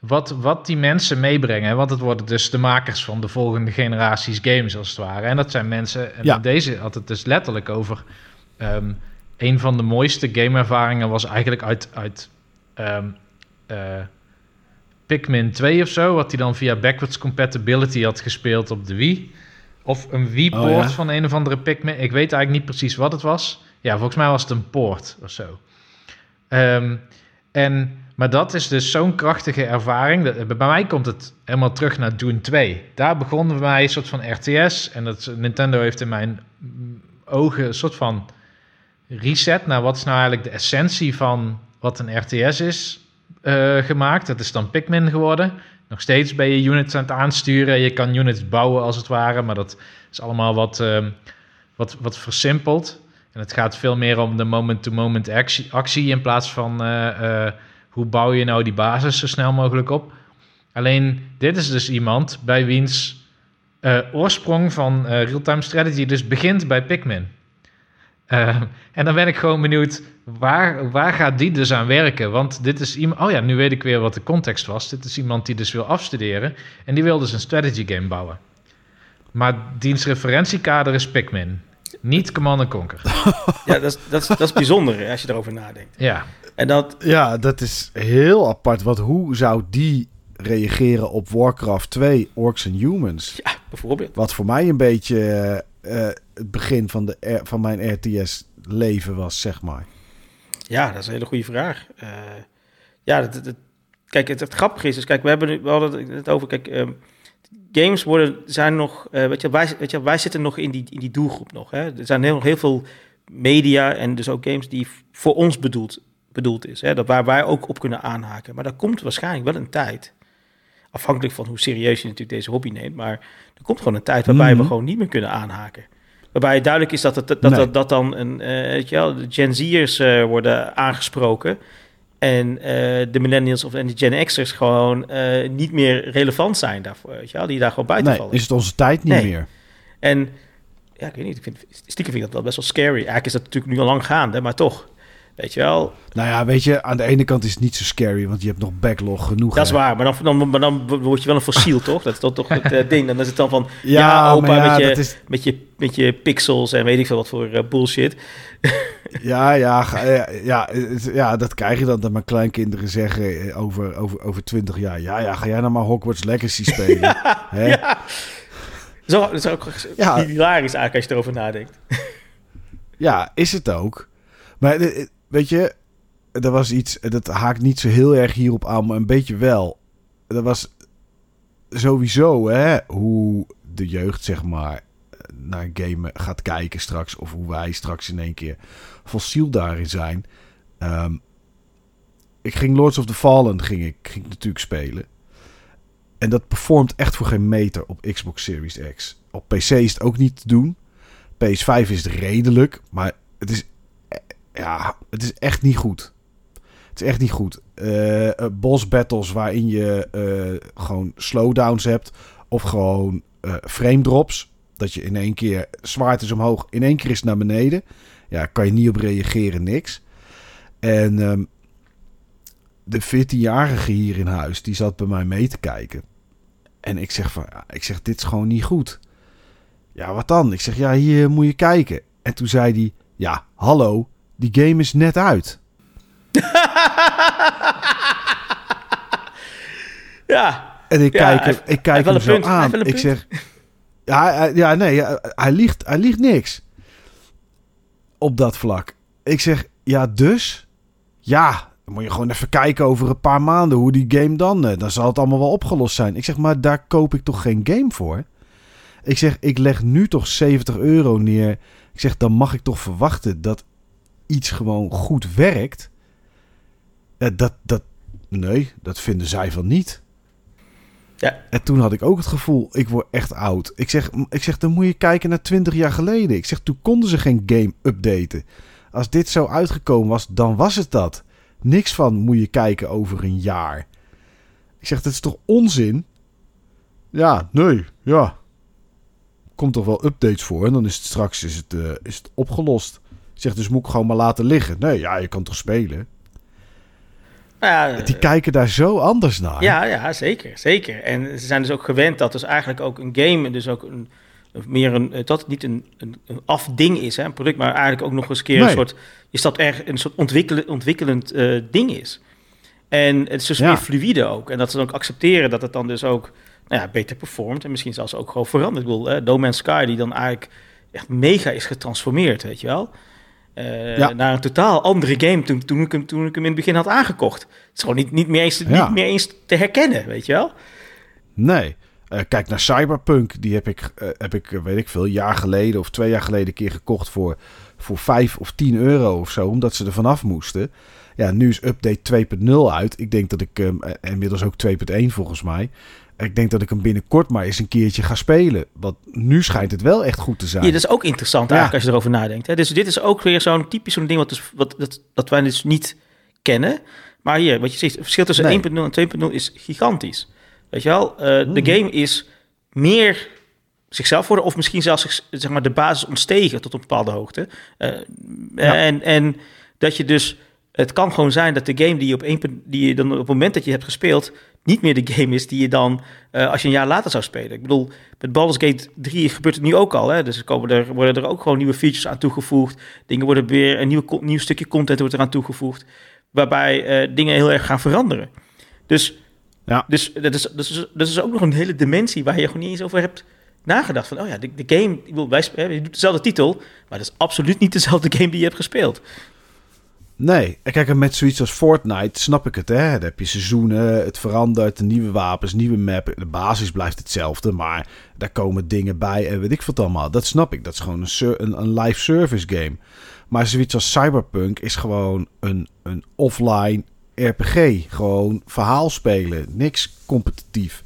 wat, wat die mensen meebrengen, want het worden dus de makers van de volgende generaties games als het ware. En dat zijn mensen, en Ja. deze had het dus letterlijk over ehm, een van de mooiste gameervaringen was eigenlijk uit, uit ehm, eh, Pikmin 2 of zo, wat hij dan via backwards compatibility had gespeeld op de Wii. Of een Wii-poort Oh, ja. van een of andere Pikmin. Ik weet eigenlijk niet precies wat het was. Ja, volgens mij was het een poort of zo. Ehm, en, maar dat is dus zo'n krachtige ervaring. Dat, bij mij komt het helemaal terug naar Dune 2. Daar begon bij een soort van RTS. En dat, Nintendo heeft in mijn ogen een soort van reset naar wat is nou eigenlijk de essentie van wat een RTS is eh, gemaakt. Dat is dan Pikmin geworden. Nog steeds ben je units aan het aansturen. Je kan units bouwen als het ware, maar dat is allemaal wat, ehm, wat, wat versimpeld. En het gaat veel meer om de moment-to-moment actie, actie in plaats van eh, eh, hoe bouw je nou die basis zo snel mogelijk op. Alleen dit is dus iemand bij wiens eh, oorsprong van eh, real-time strategy dus begint bij Pikmin. Eh, en dan ben ik gewoon benieuwd, waar, waar gaat die dus aan werken? Want dit is iemand... Oh ja, nu weet ik weer wat de context was. Dit is iemand die dus wil afstuderen. En die wil dus een strategy game bouwen. Maar diens referentiekader is Pikmin. Niet Command Conquer. Ja, dat is, dat, is, dat is bijzonder als je erover nadenkt. Ja, En dat, Ja, dat is heel apart. Want hoe zou die reageren op Warcraft 2, Orcs and Humans? ja, bijvoorbeeld. Wat voor mij een beetje eh, het begin van, de, van mijn RTS-leven was, zeg maar. Ja, dat is een hele goede vraag. Eh, ja, dat, dat- kijk, het, het grappige is, dus kijk, we hebben nu, we hadden het over, kijk, ehm, games worden, zijn nog, eh, weet je, wij, weet je, wij zitten nog in die, in die doelgroep nog. Hè? Er zijn heel, heel veel media en dus ook games die voor ons bedoeld, bedoeld is, hè? Dat waar wij ook op kunnen aanhaken. Maar daar komt waarschijnlijk wel een tijd, afhankelijk van hoe serieus je natuurlijk deze hobby neemt, maar er komt gewoon een tijd waarbij we Mhm. gewoon niet meer kunnen aanhaken. Waarbij het duidelijk is dat, het, dat, dat, Nee. dat, dan een, eh, weet je wel, de Gen Z'ers eh, worden aangesproken. En eh, de millennials of en de Gen X'ers gewoon niet meer relevant zijn daarvoor. Weet je wel, die daar gewoon buiten Nee, vallen. is het onze tijd niet Nee. meer. En ja, ik weet niet, ik vind, stiekem vind ik dat wel best wel scary. Eigenlijk is dat natuurlijk nu al lang gaande, maar toch. Weet je wel, Nou ja, weet je, aan de ene kant is het niet zo scary, want je hebt nog backlog genoeg. dat is hè. waar. Maar dan, dan, maar dan word je wel een fossiel, toch? Dat is toch, toch het eh, ding. Dan is het dan van, Ja, ja, opa, ja, met, je, is, met, je, met je pixels en weet ik veel wat voor eh, bullshit. ja, ja, ga- ja, ja, ja, dat krijg je dan dat mijn kleinkinderen zeggen eh, over, over, over 20 jaar. Ja, ja, ga jij nou maar Hogwarts Legacy spelen? Hè? Ja. Zo, dat is ook hilarisch eigenlijk als je erover nadenkt. Ja, is het ook. Maar eh, weet je, er was iets, dat haakt niet zo heel erg hierop aan, maar een beetje wel. Er was sowieso, hè, hoe de jeugd, zeg maar, naar gamen gaat kijken straks. Of hoe wij straks in één keer fossiel daarin zijn. Ehm, ik ging Lords of the Fallen ging ik, ging natuurlijk spelen. En dat performt echt voor geen meter op Xbox Series X. Op PC is het ook niet te doen. PS5 is het redelijk, maar het is, ja, het is echt niet goed. Het is echt niet goed. Eh, boss battles waarin je eh, gewoon slowdowns hebt of gewoon eh, frame drops. Dat je in één keer zwaard is omhoog, in één keer is naar beneden. Ja, kan je niet op reageren, niks. En ehm, de 14-jarige hier in huis, die zat bij mij mee te kijken. En ik zeg van, ja, ik zeg, dit is gewoon niet goed. Ja, wat dan? Ik zeg, ja, hier moet je kijken. En toen zei hij, ja, hallo, die game is net uit. Ja, En ik kijk, hem- ik kijk hem zo punt, aan. Ik zeg, ja, ja nee, hij, liegt, hij liegt niks op dat vlak. Ik zeg, ja, dus? Ja, dan moet je gewoon even kijken over een paar maanden hoe die game dan... eh, Dan zal het allemaal wel opgelost zijn. Ik zeg, maar daar koop ik toch geen game voor? Ik zeg, ik leg nu toch 70 euro neer. Ik zeg, dan mag ik toch verwachten dat iets gewoon goed werkt. Uh, dat, dat, nee, dat vinden zij van niet. Ja. En toen had ik ook het gevoel, ik word echt oud. Ik zeg, ik zeg, dan moet je kijken naar 20 jaar geleden. Ik zeg, toen konden ze geen game updaten. Als dit zo uitgekomen was, dan was het dat. Niks van moet je kijken over een jaar. Ik zeg, dat is toch onzin? Ja, nee, ja. Komt toch wel updates voor en dan is het straks is het, uh, is het opgelost. Ik zeg, dus moet ik gewoon maar laten liggen. Nee, ja, je kan toch spelen? Nou ja, Die kijken daar zo anders naar. Ja, ja, zeker, zeker. En ze zijn dus ook gewend dat dus eigenlijk ook een game, dus ook een, meer een, dat het niet een, een, een afding is, hè, een product, maar eigenlijk ook nog eens een keer Nee. een soort, is dat erg een soort ontwikkelen, ontwikkelend eh, ding is. En het is dus Ja. meer fluïde ook. En dat ze dan ook accepteren dat het dan dus ook nou ja, beter performt en misschien zelfs ook gewoon verandert. Ik bedoel, eh, No Man's Sky die dan eigenlijk echt mega is getransformeerd, weet je wel. Ja. Naar een totaal andere game toen, toen, ik hem, toen ik hem in het begin had aangekocht. Het is gewoon niet, niet, meer, eens, Ja. niet meer eens te herkennen, weet je wel. Nee. Eh, kijk naar Cyberpunk. Die heb ik, eh, heb ik, weet ik veel, jaar geleden of twee jaar geleden een keer gekocht voor, voor 5 of 10 euro of zo. Omdat ze er vanaf moesten. Ja, nu is update 2.0 uit. Ik denk dat ik hem, eh, inmiddels ook 2.1 volgens mij. Ik denk dat ik hem binnenkort maar eens een keertje ga spelen. Want nu schijnt het wel echt goed te zijn. Ja, dat is ook interessant Ja. eigenlijk als je erover nadenkt. Hè? Dus dit is ook weer zo'n typisch zo'n ding wat, dus, wat dat, dat wij dus niet kennen. Maar hier, wat je ziet, het verschil tussen Nee. 1.0 en 2.0 is gigantisch. Weet je wel, Eh, Hmm. de game is meer zichzelf worden of misschien zelfs zich- zeg maar, de basis ontstegen tot een bepaalde hoogte. Eh, Ja. en, en dat je dus, het kan gewoon zijn dat de game die je op, 1. punt- die je dan op het moment dat je hebt gespeeld, niet meer de game is die je dan eh, als je een jaar later zou spelen. Ik bedoel, met Baldur's Gate 3 gebeurt het nu ook al. Hè? Dus er komen er, worden er ook gewoon nieuwe features aan toegevoegd. Dingen worden weer, een nieuw, nieuw stukje content wordt eraan toegevoegd. Waarbij eh, dingen heel erg gaan veranderen. Dus, Ja. dus dat, is, dat, is, dat is ook nog een hele dimensie waar je gewoon niet eens over hebt nagedacht. Van, oh ja, de, de game, ik bedoel, wij, je doet dezelfde titel, maar dat is absoluut niet dezelfde game die je hebt gespeeld. Nee, kijk, met zoiets als Fortnite snap ik het, hè. Dan heb je seizoenen, het verandert, de nieuwe wapens, nieuwe map. De basis blijft hetzelfde, maar daar komen dingen bij en weet ik wat allemaal. Dat snap ik, dat is gewoon een, een, een live service game. Maar zoiets als Cyberpunk is gewoon een, een offline RPG. Gewoon verhaal spelen, niks competitief.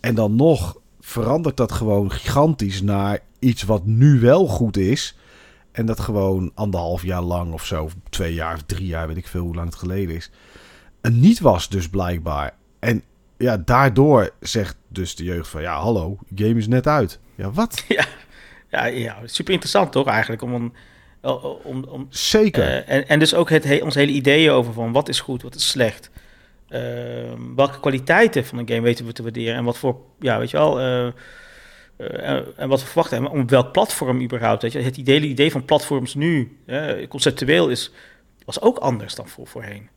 En dan nog verandert dat gewoon gigantisch naar iets wat nu wel goed is... En dat gewoon anderhalf jaar lang of zo, of twee jaar of drie jaar, weet ik veel hoe lang het geleden is. Een niet was dus blijkbaar. En ja, daardoor zegt dus de jeugd van, ja hallo, game is net uit. Ja, wat? Ja, ja super interessant toch eigenlijk om... een- om, om, Zeker. Eh, en, en dus ook het, he, ons hele ideeën over van wat is goed, wat is slecht. Ehm, welke kwaliteiten van een game weten we te waarderen en wat voor, ja, weet je wel, eh, eh, en wat we verwachten en op welk platform überhaupt. Weet je? Het idee, idee van platforms nu, conceptueel, is, was ook anders dan voor, voorheen.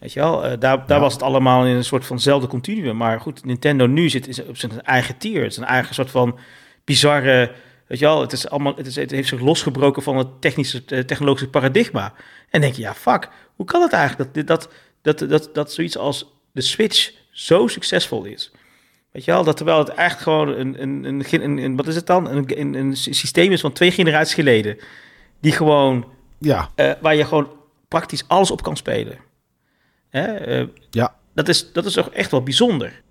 Weet je wel, eh, daar, daar Ja. was het allemaal in een soort vanzelfde continuum. Maar goed, Nintendo nu zit is op zijn eigen tier. Het is een eigen soort van bizarre, weet je wel, het, is allemaal, het, is, het heeft zich losgebroken van het technische, eh, technologische paradigma. En denk je, ja, fuck, hoe kan het eigenlijk dat, dat, dat, dat, dat zoiets als de Switch zo succesvol is? Weet je wel, dat terwijl het echt gewoon een, een, een, een, een- wat is het dan? Een, een, een systeem is van twee generaties geleden. Die gewoon, ja, eh, waar je gewoon praktisch alles op kan spelen. Hè? eh, ja. dat, is, dat is toch echt wel bijzonder.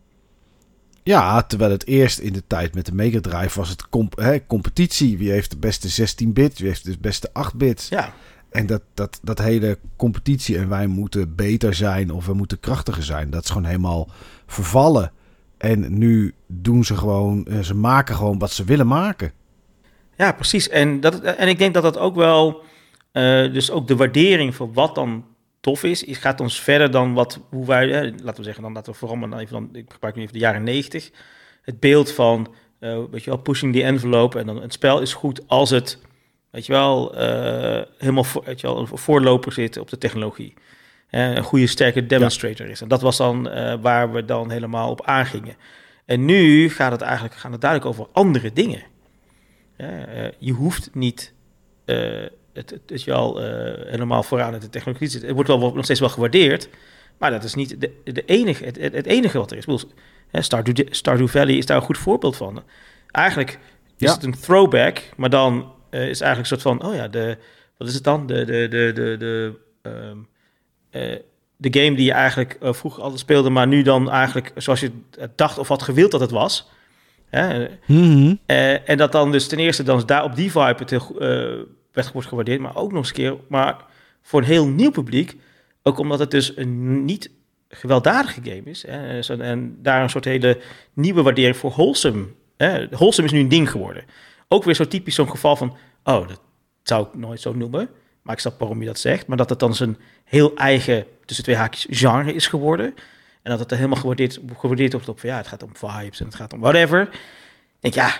Ja, terwijl het eerst in de tijd met de Mega Drive was het comp hè, competitie. Wie heeft de beste 16-bit, wie heeft de beste 8-bit. Ja, En dat, dat, dat hele competitie en wij moeten beter zijn of we moeten krachtiger zijn, dat is gewoon helemaal vervallen. En nu doen ze gewoon, eh, ze maken gewoon wat ze willen maken. ja precies. En, dat, en ik denk dat dat ook wel, eh, dus ook de waardering voor wat dan tof is, is gaat ons verder dan wat, hoe wij, eh, laten we zeggen, dan laten we vooral maar even, dan, ik gebruik nu even de jaren 90, het beeld van, weet je wel, pushing the envelope en dan het spel is goed als het, weet je wel, helemaal weet je wel, een voorloper zit op de technologie. Eh, een goede, sterke demonstrator is. En dat was dan eh, waar we dan helemaal op aangingen. En nu gaat het eigenlijk gaat het duidelijk over andere dingen. Eh, je hoeft niet eh, het, het is wel helemaal vooraan in de technologie zit. Het wordt wel nog steeds wel gewaardeerd, maar dat is niet de, de enige, het, het, enige wat er is. Bedoel, Stardew, Stardew Valley is daar een goed voorbeeld van. eigenlijk is Ja. het een throwback, maar dan is eigenlijk een soort van, oh ja, de, wat is het dan? De, de, de, de, de, ehm, eh, de game die je eigenlijk eh, vroeger altijd speelde, maar nu dan eigenlijk zoals je dacht of had gewild dat het was. Hè? Mhm. Eh, en dat dan dus ten eerste dan daar op die vibe het heel, go- eh, werd wordt gewaardeerd, maar ook nog eens een keer, maar voor een heel nieuw publiek, ook omdat het dus een niet gewelddadige game is. Hè, en daar een soort hele nieuwe waardering voor wholesome. Hè. Wholesome is nu een ding geworden. Ook weer zo typisch zo'n geval van, oh, dat zou ik nooit zo noemen, maar ik snap waarom je dat zegt, maar dat het dan zijn heel eigen, tussen twee haakjes, genre is geworden. En dat het er helemaal gewaardeerd, gewaardeerd wordt op van, ja, het gaat om vibes en het gaat om whatever. Ik denk, ja,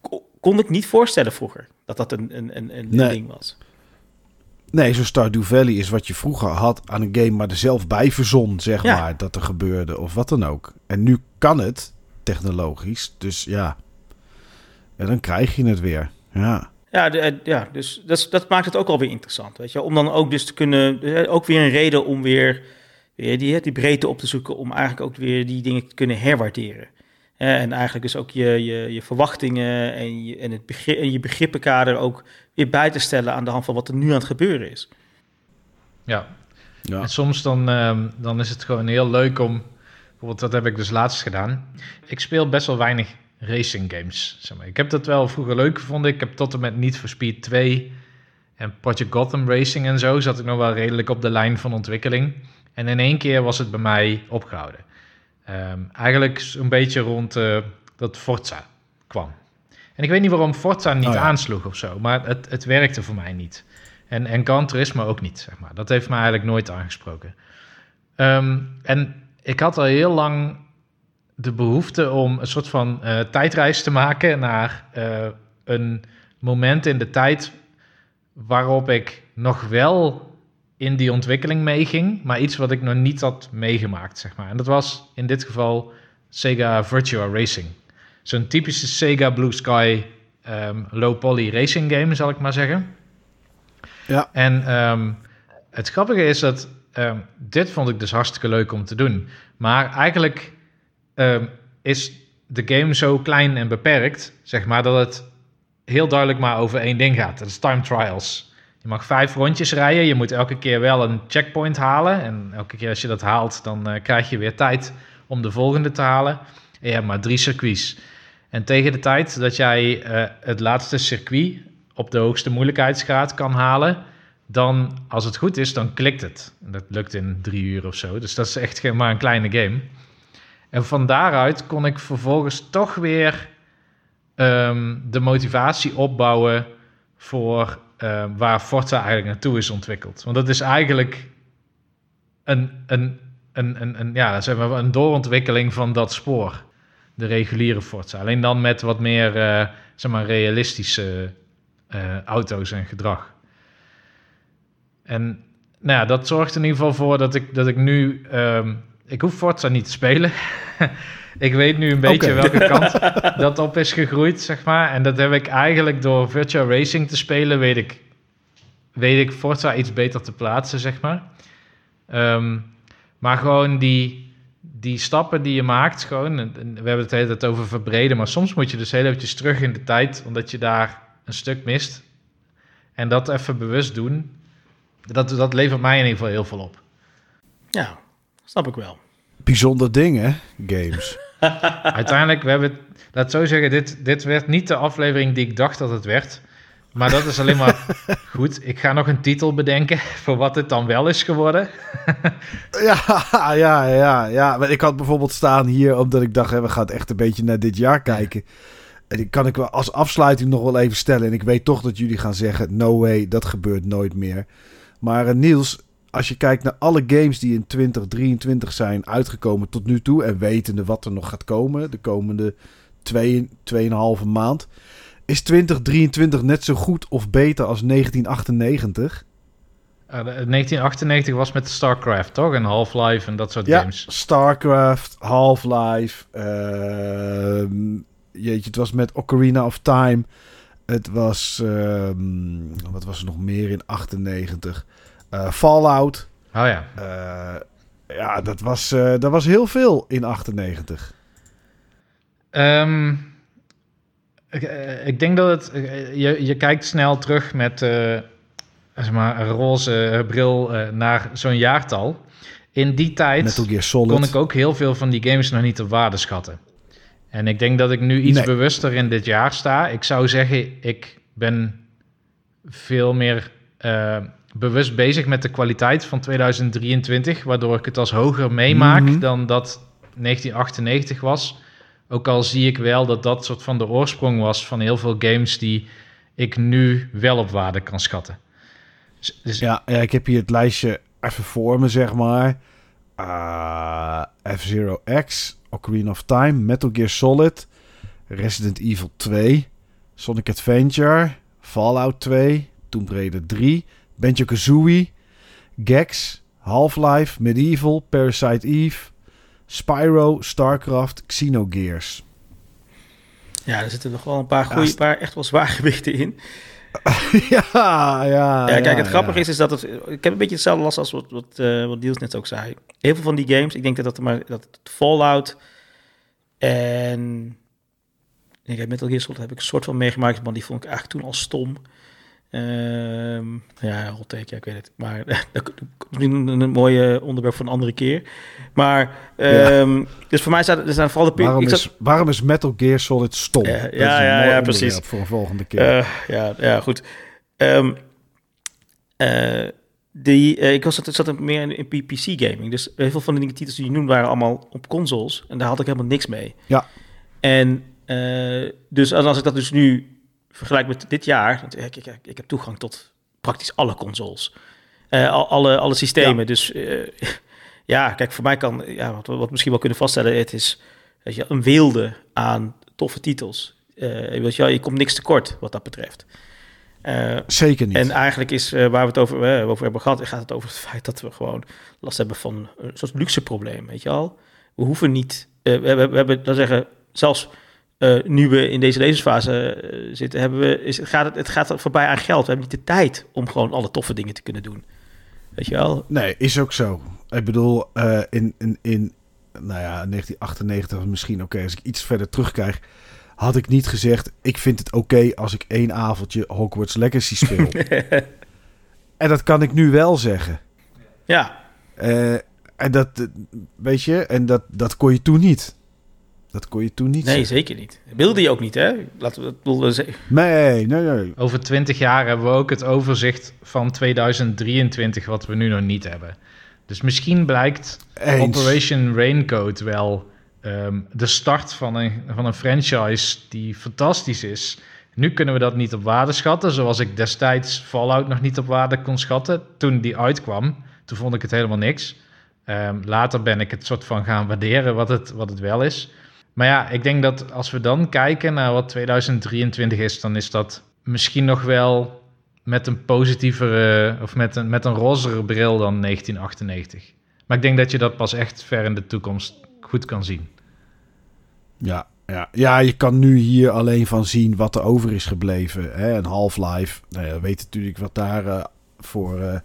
ko- kon ik niet voorstellen vroeger dat dat een, een, een, een Nee. ding was. Nee, zo'n Stardew Valley is wat je vroeger had aan een game, maar er zelf bij verzon, zeg Ja. maar, dat er gebeurde of wat dan ook. En nu kan het, technologisch, dus ja. En dan krijg je het weer. Ja. Ja, de, eh, ja dus dat, dat maakt het ook alweer interessant, weet je. Om dan ook dus te kunnen, eh, ook weer een reden om weer, weer die, die breedte op te zoeken, om eigenlijk ook weer die dingen te kunnen herwaarderen. En eigenlijk dus ook je, je, je verwachtingen en je, en, het begrip, en je begrippenkader ook weer bij te stellen aan de hand van wat er nu aan het gebeuren is. Ja, ja. En soms dan, ehm, dan is het gewoon heel leuk om... Bijvoorbeeld, dat heb ik dus laatst gedaan. Ik speel best wel weinig racing games. Zeg maar. Ik heb dat wel vroeger leuk gevonden. Ik heb tot en met Need for Speed 2 en Project Gotham Racing en zo... zat ik nog wel redelijk op de lijn van ontwikkeling. En in één keer was het bij mij opgehouden. Ehm, eigenlijk zo'n beetje rond eh, dat Forza kwam. En ik weet niet waarom Forza niet Oh ja. aansloeg of zo, maar het, het werkte voor mij niet. En, en Gran Turismo ook niet, zeg maar. Dat heeft me eigenlijk nooit aangesproken. Ehm, en ik had al heel lang de behoefte om een soort van eh, tijdreis te maken naar eh, een moment in de tijd waarop ik nog wel in die ontwikkeling meeging, maar iets wat ik nog niet had meegemaakt, zeg maar. En dat was in dit geval Sega Virtua Racing. Zo'n typische Sega Blue Sky ehm, low poly racing game, zal ik maar zeggen. Ja. En ehm, het grappige is dat ehm, dit vond ik dus hartstikke leuk om te doen. Maar eigenlijk ehm, is de game zo klein en beperkt, zeg maar, dat het heel duidelijk maar over één ding gaat. Dat is time trials. Je mag vijf rondjes rijden. Je moet elke keer wel een checkpoint halen. En elke keer als je dat haalt, dan eh, krijg je weer tijd om de volgende te halen. En je hebt maar drie circuits. En tegen de tijd dat jij eh, het laatste circuit op de hoogste moeilijkheidsgraad kan halen, dan, als het goed is, dan klikt het. En dat lukt in drie uur of zo. Dus dat is echt maar een kleine game. En van daaruit kon ik vervolgens toch weer ehm, de motivatie opbouwen voor eh, waar Forza eigenlijk naartoe is ontwikkeld. Want dat is eigenlijk een, een, een, een, een, ja, zeg maar een doorontwikkeling van dat spoor. De reguliere Forza. Alleen dan met wat meer eh, zeg maar, realistische eh, auto's en gedrag. En nou ja, dat zorgt in ieder geval voor dat ik, dat ik nu... ehm, ik hoef Forza niet te spelen. ik weet nu een beetje welke kant dat op is gegroeid, zeg maar. En dat heb ik eigenlijk door Virtual Racing te spelen, weet ik, weet ik Forza iets beter te plaatsen, zeg maar. Ehm, maar gewoon die, die stappen die je maakt, gewoon, en we hebben het de hele tijd over verbreden, maar soms moet je dus heel eventjes terug in de tijd, omdat je daar een stuk mist. En dat even bewust doen, dat, dat levert mij in ieder geval heel veel op. Ja, snap ik wel. Bijzonder ding, hè? Games. Uiteindelijk, we hebben, laat het zo zeggen, dit, dit werd niet de aflevering die ik dacht dat het werd. Maar dat is alleen maar goed. Ik ga nog een titel bedenken voor wat het dan wel is geworden. Ja, ja, ja, ja. Maar ik had bijvoorbeeld staan hier omdat ik dacht, hè, we gaan echt een beetje naar dit jaar kijken. En die kan ik wel als afsluiting nog wel even stellen. En ik weet toch dat jullie gaan zeggen, no way, dat gebeurt nooit meer. Maar eh, Niels, als je kijkt naar alle games die in 2023 zijn uitgekomen tot nu toe... en wetende wat er nog gaat komen de komende twee, tweeënhalve maand... is 2023 net zo goed of beter als 1998? Eh, de- 1998 was met StarCraft, toch? En Half-Life en dat soort Ja, games. StarCraft, Half-Life. ehm, jeetje, het was met Ocarina of Time. Het was... ehm, wat was er nog meer in 98? Eh, Fallout. Oh ja. Eh, ja, dat was, eh, dat was heel veel in 98. Ehm, ik, ik denk dat het... Je, je kijkt snel terug met zeg maar, een roze bril naar zo'n jaartal. In die tijd kon ik ook heel veel van die games nog niet op waarde schatten. En ik denk dat ik nu iets Nee. bewuster in dit jaar sta. Ik zou zeggen, ik ben veel meer bewust bezig met de kwaliteit van 2023, waardoor ik het als hoger meemaak Mhm. dan dat 1998 was. Ook al zie ik wel dat dat soort van de oorsprong was van heel veel games die ik nu wel op waarde kan schatten. Dus, dus Ja, ja, ik heb hier het lijstje even voor me, zeg maar. Ah, F-Zero X, Ocarina of Time, Metal Gear Solid, Resident Evil 2, Sonic Adventure, Fallout 2, Tomb Raider 3, Banjo-Kazooie, Gex, Half-Life, Medieval, Parasite Eve, Spyro, StarCraft, Xenogears. Ja, er zitten nog wel een paar, Ja, goeie, st- paar echt wel zwaargewichten in. ja, ja. Ja, kijk, het grappige ja. is, is dat het... Ik heb een beetje hetzelfde last als wat, wat, eh, wat Niels net ook zei. Heel veel van die games, ik denk dat, dat, er maar, dat het Fallout en... Ik heb Metal Gear Solid heb ik een soort van meegemaakt, maar die vond ik eigenlijk toen al stom. Ehm, ja, hot take, ja, ik weet het. Maar dat is misschien een, mooie onderwerp voor een andere keer. Maar, ehm, dus voor mij staat er zijn vooral de... Waarom ik zat- is, waarom is Metal Gear Solid stom? Ja, Dat is ja, een ja, ja, precies. Voor een volgende keer. Eh, ja, ja, goed. Ehm, eh, die, eh, ik was, zat, zat meer in, in PC-gaming. Dus heel veel van de dingen titels die je noemt waren allemaal op consoles. En daar had ik helemaal niks mee. Ja. En dus als ik dat dus nu vergelijk met dit jaar... want Ik, ik, ik heb toegang tot praktisch alle consoles. Eh, al, alle, alle systemen. Ja. Dus eh, ja, kijk, voor mij kan... Ja, wat we wat misschien wel kunnen vaststellen... het is weet je, een weelde aan toffe titels. Eh, weet je, komt niks tekort wat dat betreft. Eh, Zeker niet. en eigenlijk is eh, waar we het over, eh, over hebben gehad, gaat het over het feit dat we gewoon last hebben van een soort luxe probleem, weet je al. We hoeven niet, eh, we, hebben, we hebben, dan zeggen, zelfs eh, nu we in deze levensfase eh, zitten, hebben we, is, gaat het, het gaat voorbij aan geld. We hebben niet de tijd om gewoon alle toffe dingen te kunnen doen. Weet je wel? Nee, is ook zo. Ik bedoel, eh, in, in, in nou ja, 1998 was misschien oké. als ik iets verder terugkrijg, had ik niet gezegd... ik vind het oké als ik één avondje Hogwarts Legacy speel. en dat kan ik nu wel zeggen. ja, en dat, weet je, en dat, dat kon je toen niet. Dat kon je toen niet nee, zeggen. zeker niet. Wilde je ook niet, hè? Laten we dat bedoel, ze- Nee, nee, nee. Over 20 jaar hebben we ook het overzicht van 2023, wat we nu nog niet hebben. Dus misschien blijkt Eens. Operation Raincoat wel ehm, de start van een, van een franchise die fantastisch is. Nu kunnen we dat niet op waarde schatten, zoals ik destijds Fallout nog niet op waarde kon schatten. Toen die uitkwam, toen vond ik het helemaal niks. Ehm, later ben ik het soort van gaan waarderen wat het, wat het wel is. Maar ja, ik denk dat als we dan kijken naar wat 2023 is, dan is dat misschien nog wel met een positievere of met een, met een rozere bril dan 1998. Maar ik denk dat je dat pas echt ver in de toekomst goed kan zien. Ja, ja. ja, je kan nu hier alleen van zien wat er over is gebleven. Hè? Een Half-Life. Nou ja, we weten natuurlijk wat daar eh, voor, eh,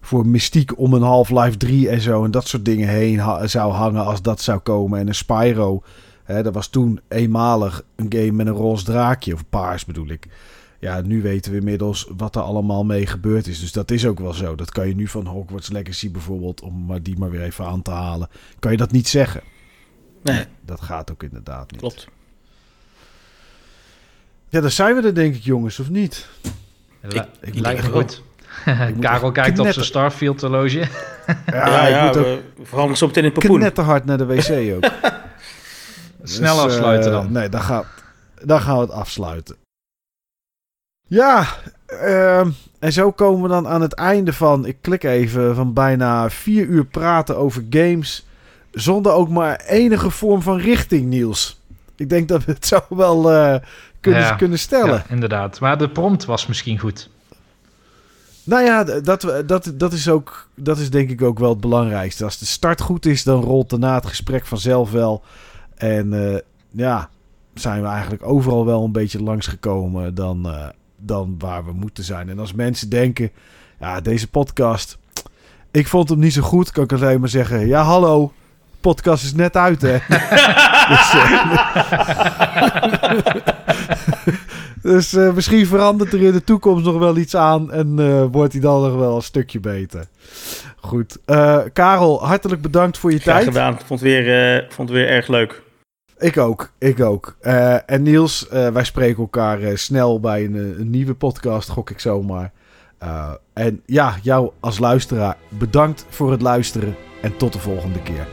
voor mystiek om een Half-Life 3 en zo en dat soort dingen heen zou hangen als dat zou komen. En een Spyro, hè, dat was toen eenmalig een game met een roze draakje, of paars bedoel ik. Ja, nu weten we inmiddels wat er allemaal mee gebeurd is. Dus dat is ook wel zo. Dat kan je nu van Hogwarts Legacy bijvoorbeeld, om maar die maar weer even aan te halen, kan je dat niet zeggen. nee, Dat gaat ook inderdaad niet. klopt. Ja, dan zijn we er denk ik, jongens, of niet? La- ik lijkt me goed. Karel kijkt op zijn Starfield horloge. Ja, Ja, ja, ik moet ook we, vooral zo meteen in het popoen. knetterhard naar de wc ook. Snel Dus, afsluiten eh, dan. Nee, dan gaan, dan gaan we het afsluiten. Ja, ehm, en zo komen we dan aan het einde van, ik klik even, van bijna vier uur praten over games. Zonder ook maar enige vorm van richting, Niels. Ik denk dat we het zo wel eh, kunnen, Ja. kunnen stellen. Ja, inderdaad. Maar de prompt was misschien goed. Nou ja, dat, we- dat, dat, is ook, dat is denk ik ook wel het belangrijkste. Als de start goed is, dan rolt daarna het gesprek vanzelf wel. En eh, ja, zijn we eigenlijk overal wel een beetje langsgekomen dan, eh, dan waar we moeten zijn. En als mensen denken, ja, deze podcast, ik vond hem niet zo goed, kan ik alleen maar zeggen, ja hallo, podcast is net uit hè. dus dus uh, misschien verandert er in de toekomst nog wel iets aan en uh, wordt hij dan nog wel een stukje beter. Goed. Uh, Karel, hartelijk bedankt voor je Graag tijd. gedaan. Vond het weer, vond het weer erg leuk. Ik ook, ik ook. Uh, en Niels, uh, wij spreken elkaar uh, snel bij een, een, nieuwe podcast, gok ik zomaar. en ja, jou als luisteraar, bedankt voor het luisteren en tot de volgende keer.